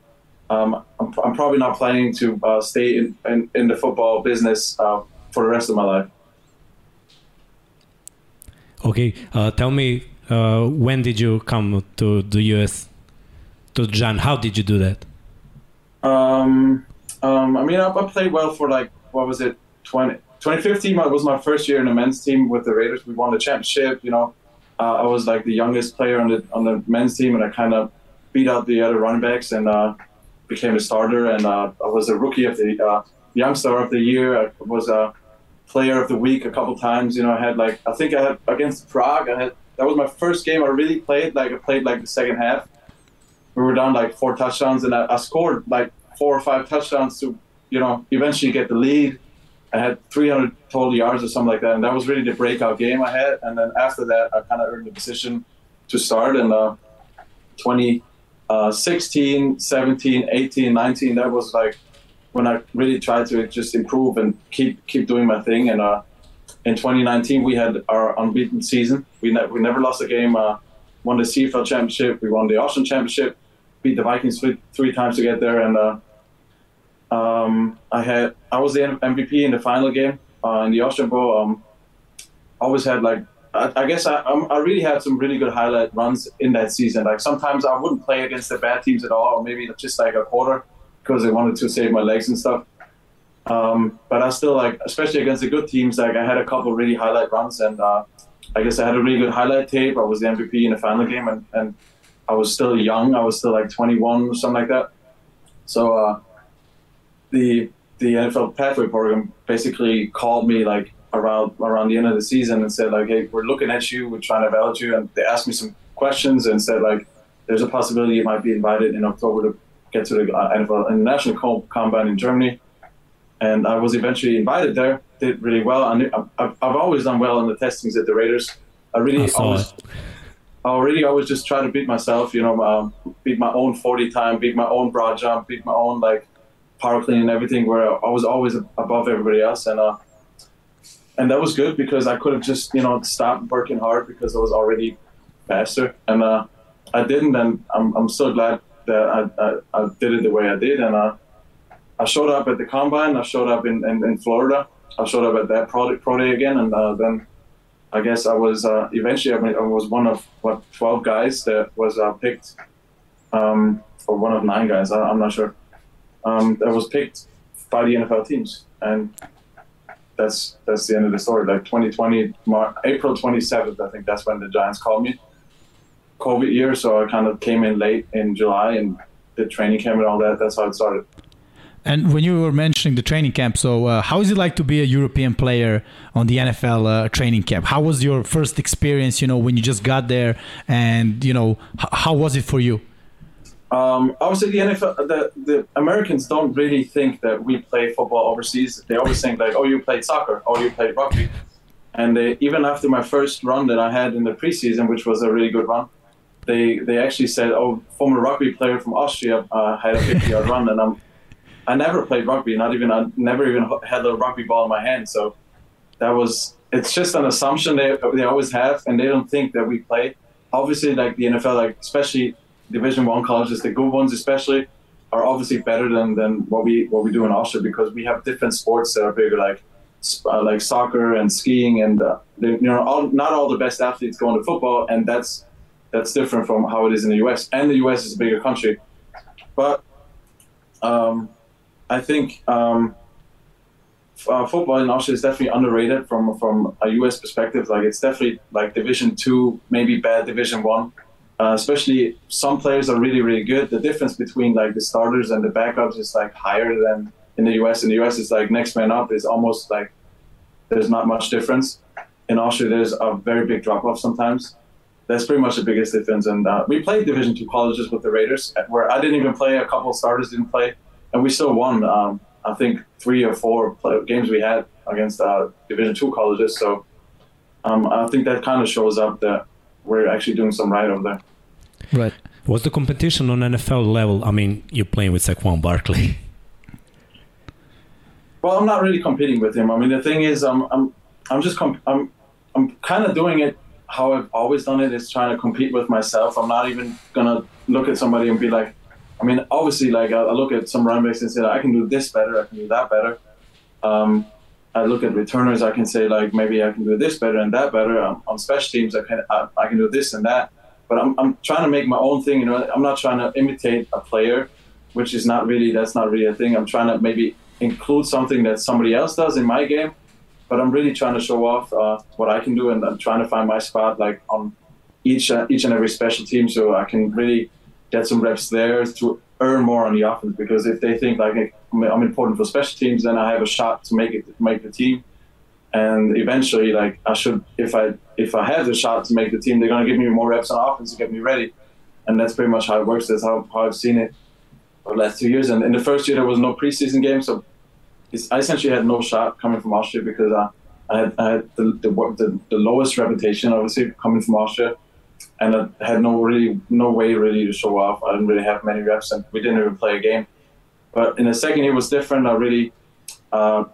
Speaker 4: um, I'm, I'm probably not planning to uh, stay in, in, in the football business uh, for the rest of my life.
Speaker 1: Okay, uh, tell me, uh, when did you come to the US, to Jan? How did you do that?
Speaker 4: Um, um, I mean, I, I played well for like, what was it, 20, 2015 was my first year in the men's team with the Raiders. We won the championship, you know. uh, I was like the youngest player on the on the men's team, and I kind of beat out the other running backs and uh, became a starter. And uh, I was a rookie of the uh, youngster of the year. I was a player of the week a couple times. You know, I had like I think I had against Prague. I had that was my first game I really played. Like I played like the second half. We were down like four touchdowns, and I, I scored like four or five touchdowns to you know eventually get the lead. I had 300 total yards or something like that, and that was really the breakout game I had. And then after that, I kind of earned the position to start. And uh, 2016, uh, 17, 18, 19, that was like when I really tried to just improve and keep keep doing my thing. And uh, in 2019, we had our unbeaten season. We ne- we never lost a game. Uh, won the CFL championship. We won the Austrian championship. Beat the Vikings three, three times to get there, and uh, um, I had I was the MVP in the final game uh, in the Austrian Bowl. Um, always had like I, I guess I, I really had some really good highlight runs in that season. Like sometimes I wouldn't play against the bad teams at all, or maybe just like a quarter because I wanted to save my legs and stuff. Um, but I still like, especially against the good teams, like I had a couple really highlight runs, and uh, I guess I had a really good highlight tape. I was the MVP in the final game, and, and I was still young. I was still like 21 or something like that. So uh, the the NFL pathway program basically called me like around around the end of the season and said like, hey, we're looking at you, we're trying to evaluate you, and they asked me some questions and said like, there's a possibility you might be invited in October to get to the uh, NFL International Combine in Germany, and I was eventually invited there. Did really well, and I've, I've always done well in the testings at the Raiders. I really I always, it. I really always just try to beat myself, you know, um, beat my own 40 time, beat my own broad jump, beat my own like power clean and everything, where I was always above everybody else, and uh, and that was good because I could have just you know stopped working hard because I was already faster, and uh, I didn't, and I'm I'm so glad that I, I, I did it the way I did, and uh, I showed up at the combine, I showed up in, in, in Florida, I showed up at that pro, pro day again, and uh, then I guess I was uh, eventually I, mean, I, was one of what 12 guys that was uh, picked, um, or one of nine guys, I, am not sure um, that was picked by the NFL teams, and that's that's the end of the story. Like 2020, Mar- April 27th, I think that's when the Giants called me. COVID year, so I kind of came in late in July and did training camp and all that. That's how it started.
Speaker 2: And when you were mentioning the training camp, so uh, how is it like to be a European player on the NFL uh, training camp? How was your first experience? You know, when you just got there, and you know, how was it for you?
Speaker 4: Um, obviously, the NFL, the, the Americans don't really think that we play football overseas. They always think like, oh, you played soccer, or you played rugby. And they, even after my first run that I had in the preseason, which was a really good run, they they actually said, oh, former rugby player from Austria uh, had a 50 yard run, and I'm I never played rugby, not even I never even had a rugby ball in my hand. So that was it's just an assumption they they always have, and they don't think that we play. Obviously, like the NFL, like especially Division One colleges, the good ones especially, are obviously better than, than what we what we do in Austria because we have different sports that are bigger, like uh, like soccer and skiing, and uh, they, you know, all, not all the best athletes go into football, and that's that's different from how it is in the U.S. And the U.S. is a bigger country, but um, I think um, uh, football in Austria is definitely underrated from from a U.S. perspective. Like it's definitely like Division Two, maybe bad Division One. Uh, especially some players are really really good. The difference between like the starters and the backups is like higher than in the US. In the US, it's like next man up is almost like there's not much difference. In Austria, there's a very big drop off sometimes. That's pretty much the biggest difference. And uh, we played Division two colleges with the Raiders, where I didn't even play. A couple starters didn't play, and we still won. Um, I think three or four games we had against uh, Division two colleges. So um, I think that kind of shows up that we're actually doing some right over there.
Speaker 2: Right.
Speaker 1: What's the competition on NFL level? I mean, you're playing with Saquon Barkley.
Speaker 4: Well, I'm not really competing with him. I mean, the thing is, I'm I'm I'm just comp- I'm I'm kind of doing it how I've always done it. Is trying to compete with myself. I'm not even gonna look at somebody and be like, I mean, obviously, like I, I look at some running backs and say, I can do this better, I can do that better. Um, I look at returners, I can say like maybe I can do this better and that better. Um, on special teams, I can I, I, can do this and that. But I'm, I'm trying to make my own thing. You know, I'm not trying to imitate a player, which is not really that's not really a thing. I'm trying to maybe include something that somebody else does in my game. But I'm really trying to show off uh, what I can do, and I'm trying to find my spot like on each uh, each and every special team, so I can really get some reps there to earn more on the offense. Because if they think like I'm important for special teams, then I have a shot to make it make the team. And eventually, like I should, if I if I have the shot to make the team, they're gonna give me more reps on offense to get me ready. And that's pretty much how it works. That's how, how I've seen it for the last two years. And in the first year, there was no preseason game, so I essentially had no shot coming from Austria because I, I had, I had the, the, the, the lowest reputation, obviously, coming from Austria and I had no really no way really to show off. I didn't really have many reps, and we didn't even play a game. But in the second year it was different. I really uh,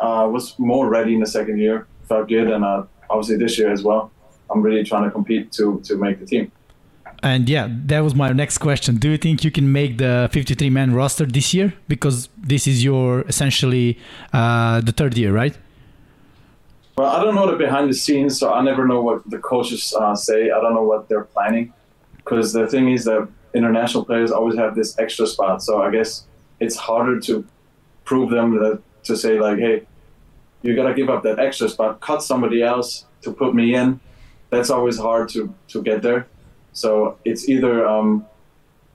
Speaker 4: uh, was more ready in the second year. Felt good, and uh, obviously this year as well. I'm really trying to compete to to make the team.
Speaker 2: And yeah, that was my next question. Do you think you can make the 53 man roster this year? Because this is your essentially uh, the third year, right?
Speaker 4: Well, I don't know the behind the scenes, so I never know what the coaches uh, say. I don't know what they're planning, because the thing is that international players always have this extra spot. So I guess it's harder to prove them that to say like, hey, you gotta give up that extra spot, cut somebody else to put me in. That's always hard to to get there. So it's either um,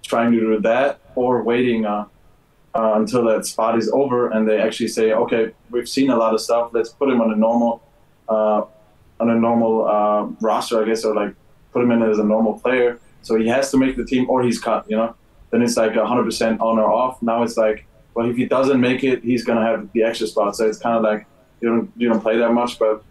Speaker 4: trying to do that or waiting uh, uh, until that spot is over and they actually say, okay, we've seen a lot of stuff. Let's put him on a normal uh, on a normal uh, roster, I guess, or like put him in as a normal player. So he has to make the team or he's cut, you know? Then it's like 100% on or off. Now it's like, well, if he doesn't make it, he's going to have the extra spot. So it's kind of like you don't, you don't play that much, but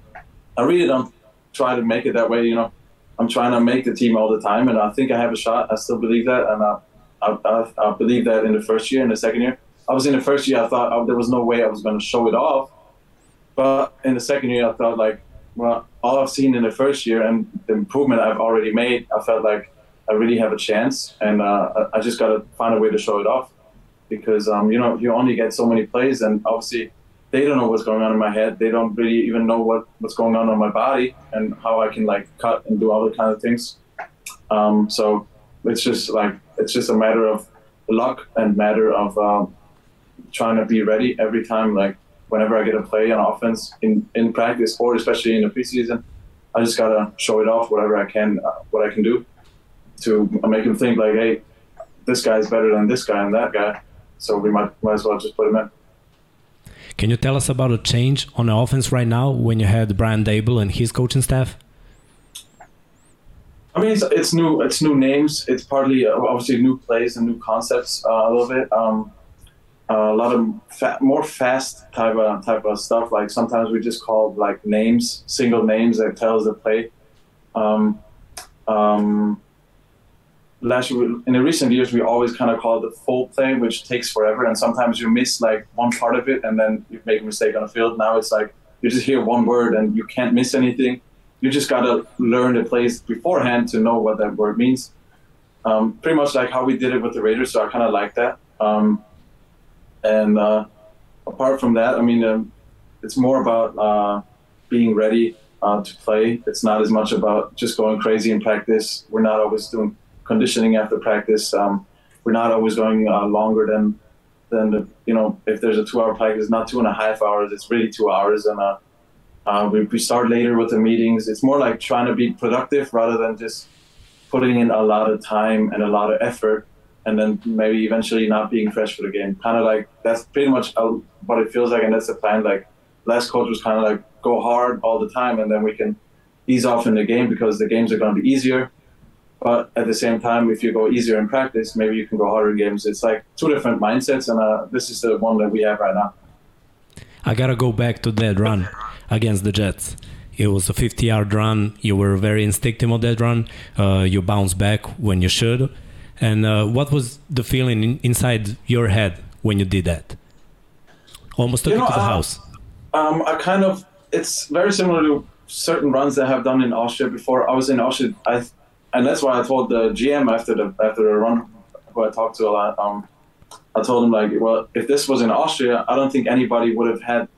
Speaker 4: I really don't try to make it that way, you know? I'm trying to make the team all the time, and I think I have a shot. I still believe that, and I, I, I, I believe that in the first year, in the second year. I was in the first year, I thought oh, there was no way I was going to show it off but in the second year, I felt like, well, all I've seen in the first year and the improvement I've already made, I felt like I really have a chance, and uh, I just got to find a way to show it off because um, you know you only get so many plays, and obviously they don't know what's going on in my head. They don't really even know what, what's going on on my body and how I can like cut and do other kind of things. Um, so it's just like it's just a matter of luck and matter of um, trying to be ready every time. Like whenever I get a play on offense in, in practice or especially in the preseason, I just gotta show it off whatever I can, uh, what I can do to make him think like, hey, this guy's better than this guy and that guy, so we might might as well just put him in.
Speaker 1: Can you tell us about a change on the offense right now when you had Brian Dable and his coaching staff?
Speaker 4: I mean, it's, it's new. It's new names. It's partly uh, obviously new plays and new concepts uh, a little bit. Um, a lot of fa- more fast type of type of stuff. Like sometimes we just call like names, single names that tells the play. Um, um, last year, in the recent years, we always kind of call it the full play, which takes forever, and sometimes you miss like one part of it, and then you make a mistake on the field. Now it's like you just hear one word and you can't miss anything. You just gotta learn the plays beforehand to know what that word means. Um, pretty much like how we did it with the Raiders, so I kind of like that. Um, and uh, apart from that, I mean, um, it's more about uh, being ready uh, to play. It's not as much about just going crazy in practice. We're not always doing conditioning after practice. Um, we're not always going uh, longer than than the, you know if there's a two-hour practice, not two and a half hours. It's really two hours, and uh, uh, we, we start later with the meetings. It's more like trying to be productive rather than just putting in a lot of time and a lot of effort and then maybe eventually not being fresh for the game. Kind of like that's pretty much what it feels like, and that's the plan. Like last coach was kind of like go hard all the time, and then we can ease off in the game because the games are going to be easier. But at the same time, if you go easier in practice, maybe you can go harder in games. It's like two different mindsets, and uh, this is the one that we have right now.
Speaker 1: I gotta go back to that run against the Jets. It was a 50 yard run. You were very instinctive on that run. Uh, you bounced back when you should and uh, what was the feeling in, inside your head when you did that? Almost took you know, to the uh, house.
Speaker 4: Um, I kind of, it's very similar to certain runs that I have done in Austria before. I was in Austria, I, and that's why I told the GM after the after the run, who I talked to a lot. Um, I told him like, well, if this was in Austria, I don't think anybody would have had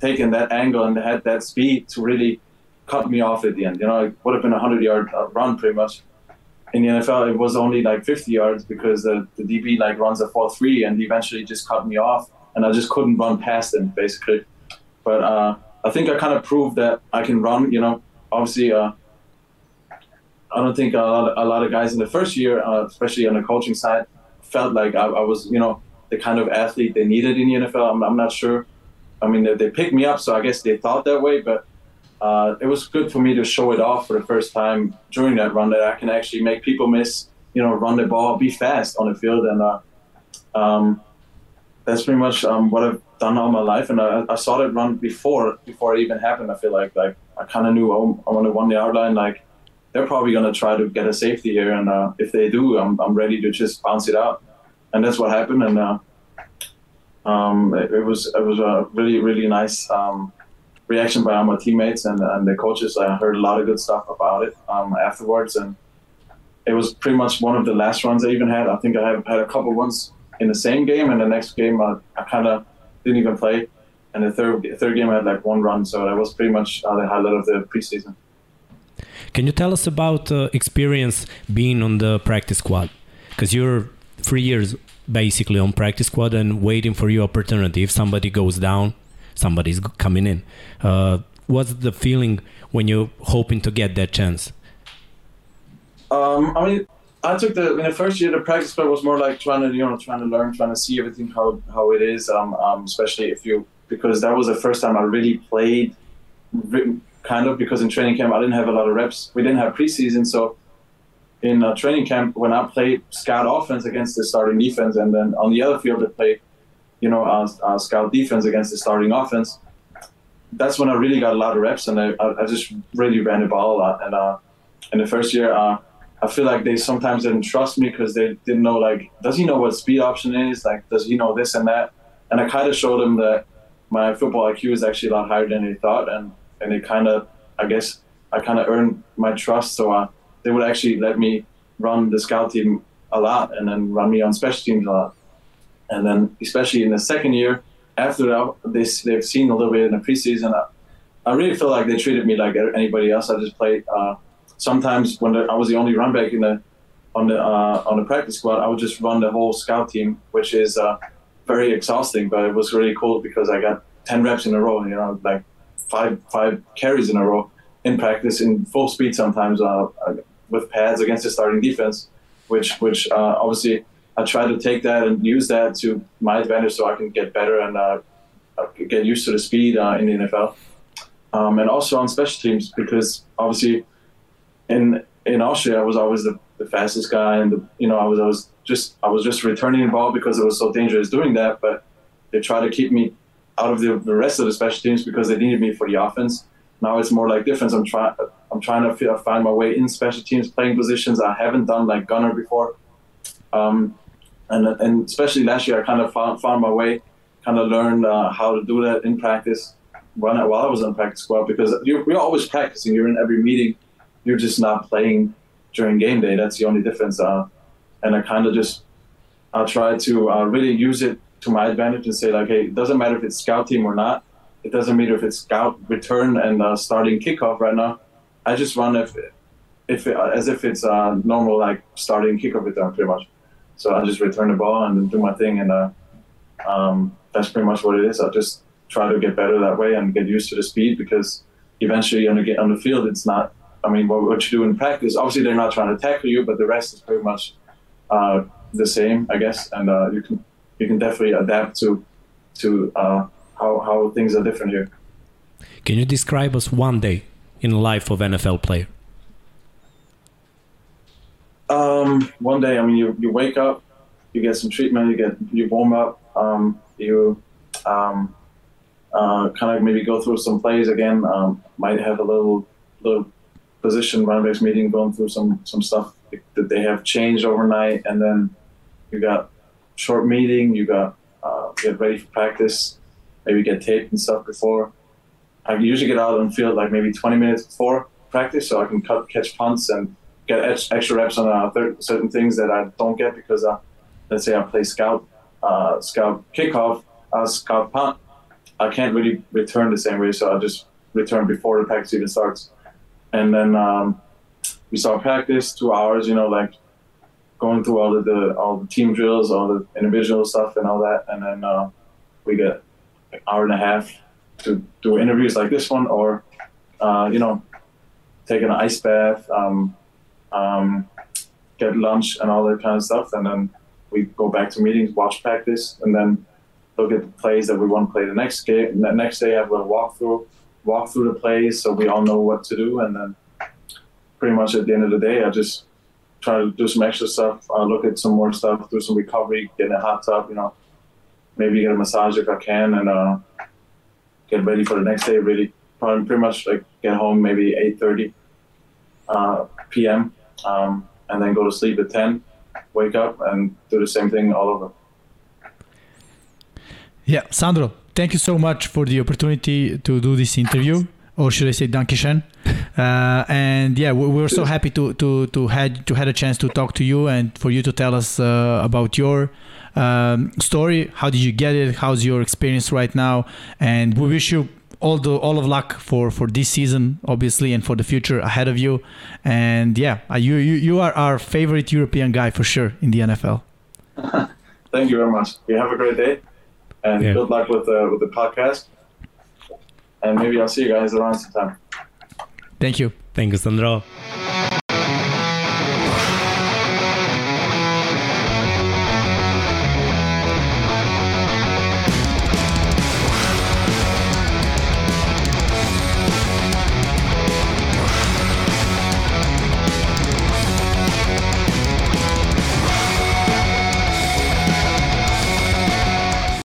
Speaker 4: taken that angle and had that speed to really cut me off at the end. You know, it would have been a hundred yard run pretty much in the NFL, it was only like 50 yards because the, the DB like runs a 4 3 and eventually just cut me off. And I just couldn't run past him, basically. But uh, I think I kind of proved that I can run, you know. Obviously, uh, I don't think a lot, a lot of guys in the first year, uh, especially on the coaching side, felt like I, I, was, you know, the kind of athlete they needed in the NFL. I'm, I'm not sure. I mean, they, they, picked me up, so I guess they thought that way. But uh, it was good for me to show it off for the first time during that run that I can actually make people miss, you know, run the ball, be fast on the field, and uh, um, that's pretty much um, what I've done all my life. And I, I saw that run before before it even happened. I feel like like I kind of knew I want to run the outline. Like they're probably going to try to get a safety here, and uh, if they do, I'm, I'm ready to just bounce it out. And that's what happened. And uh, um, it, it, was it was a really really nice um, reaction by all my teammates and, and the coaches. I heard a lot of good stuff about it um, afterwards, and it was pretty much one of the last runs I even had. I think I have had a couple ones in the same game, and the next game I, I kind of didn't even play. And the third third game I had like one run, so that was pretty much uh, the highlight of the preseason.
Speaker 1: Can you tell us about uh, experience being on the practice squad? Because you're three years basically on practice squad and waiting for your opportunity. If somebody goes down, somebody's coming in. Uh, what's the feeling when you're hoping to get that chance?
Speaker 4: Um, I mean, I took the in the first year the practice squad was more like trying to you know trying to learn, trying to see everything how how it is. Um, um, especially if you because that was the first time I really played kind of because in training camp I didn't have a lot of reps. We didn't have preseason, so in uh, training camp when I played scout offense against the starting defense, and then on the other field I played, you know, uh, scout defense against the starting offense. That's when I really got a lot of reps, and I, I just really ran the ball a lot. And uh, in the first year, uh, I feel like they sometimes didn't trust me because they didn't know like, does he know what speed option is? Like, does he know this and that? And I kind of showed them that my football IQ is actually a lot higher than they thought, and and it kind of, I guess, I kind of earned my trust. So uh, they would actually let me run the scout team a lot, and then run me on special teams a lot. And then, especially in the second year, after that, they, they've seen a little bit in the preseason. I, I really feel like they treated me like anybody else. I just played. Uh, sometimes when the, I was the only run back in the on the uh, on the practice squad, I would just run the whole scout team, which is uh, very exhausting. But it was really cool because I got ten reps in a row. You know, like five five carries in a row in practice in full speed sometimes uh, uh, with pads against the starting defense, which which uh, obviously I try to take that and use that to my advantage so I can get better and uh, uh get used to the speed uh, in the NFL. Um, and also on special teams because obviously in in Austria I was always the, the fastest guy and the, you know I was I was just I was just returning the ball because it was so dangerous doing that, but they try to keep me out of the, the rest of the special teams because they needed me for the offense. Now it's more like difference. I'm trying I'm trying to find my way in special teams, playing positions I haven't done like gunner before. Um, and and especially last year, I kind of found, found my way, kind of learned uh, how to do that in practice when I, while I was on practice squad because you're, you're always practicing. You're in every meeting. You're just not playing during game day. That's the only difference. Uh, and I kind of just I try to uh, really use it to my advantage and say like, hey, it doesn't matter if it's scout team or not. It doesn't matter if it's scout return and uh, starting kickoff right now. I just run if, if it, as if it's a normal like starting kickoff return pretty much. So I just return the ball and do my thing, and uh, um, that's pretty much what it is. I just try to get better that way and get used to the speed because eventually on the get on the field it's not. I mean, what, what you do in practice, obviously they're not trying to tackle you, but the rest is pretty much uh, the same, I guess, and uh, you can you can definitely adapt to to uh, how how things are different here.
Speaker 1: Can you describe us one day in the life of NFL player?
Speaker 4: Um, one day, I mean, you, you wake up, you get some treatment, you get you warm up, um, you um, uh, kind of maybe go through some plays again. Um, might have a little little position running backs meeting, going through some some stuff that they have changed overnight, and then you got short meeting, you got uh, get ready for practice, maybe get taped and stuff before. I usually get out on the field like maybe 20 minutes before practice, so I can cut, catch punts and get extra reps on uh, certain things that I don't get because, uh, let's say I play scout, uh, scout kickoff, uh, scout punt. I can't really return the same way, so I just return before the practice even starts. And then um, we start practice, two hours, you know, like going through all of the all the team drills, all the individual stuff, and all that, and then uh, we get an hour and a half to do interviews like this one, or uh, you know, take an ice bath. Um, um, get lunch and all that kind of stuff, and then we go back to meetings, watch practice, and then look at the plays that we want to play the next game. The next day, have a walkthrough, walk through the plays, so we all know what to do, and then pretty much at the end of the day, I just try to do some extra stuff, uh, look at some more stuff, do some recovery, get in a hot tub, you know, maybe get a massage if I can, and uh, get ready for the next day. Really, probably pretty much like get home maybe 8:30 uh, p.m. Um, and then go to sleep at 10, wake up, and do the same thing all over.
Speaker 2: Yeah, Sandro, thank you so much for the opportunity to do this interview, or should I say, Dankeschön. Uh, and yeah, we, we're so happy to to to had to had a chance to talk to you and for you to tell us uh, about your um, story. How did you get it? How's your experience right now? And we wish you all the all of luck for for this season, obviously, and for the future ahead of you. And yeah, uh, you you you are our favorite European guy for sure in the NFL.
Speaker 4: Thank you very much. You have a great day, and
Speaker 1: Yeah.
Speaker 4: good luck with the with the podcast. And maybe I'll see you guys around sometime.
Speaker 2: Thank you.
Speaker 1: Thank you, Sandro.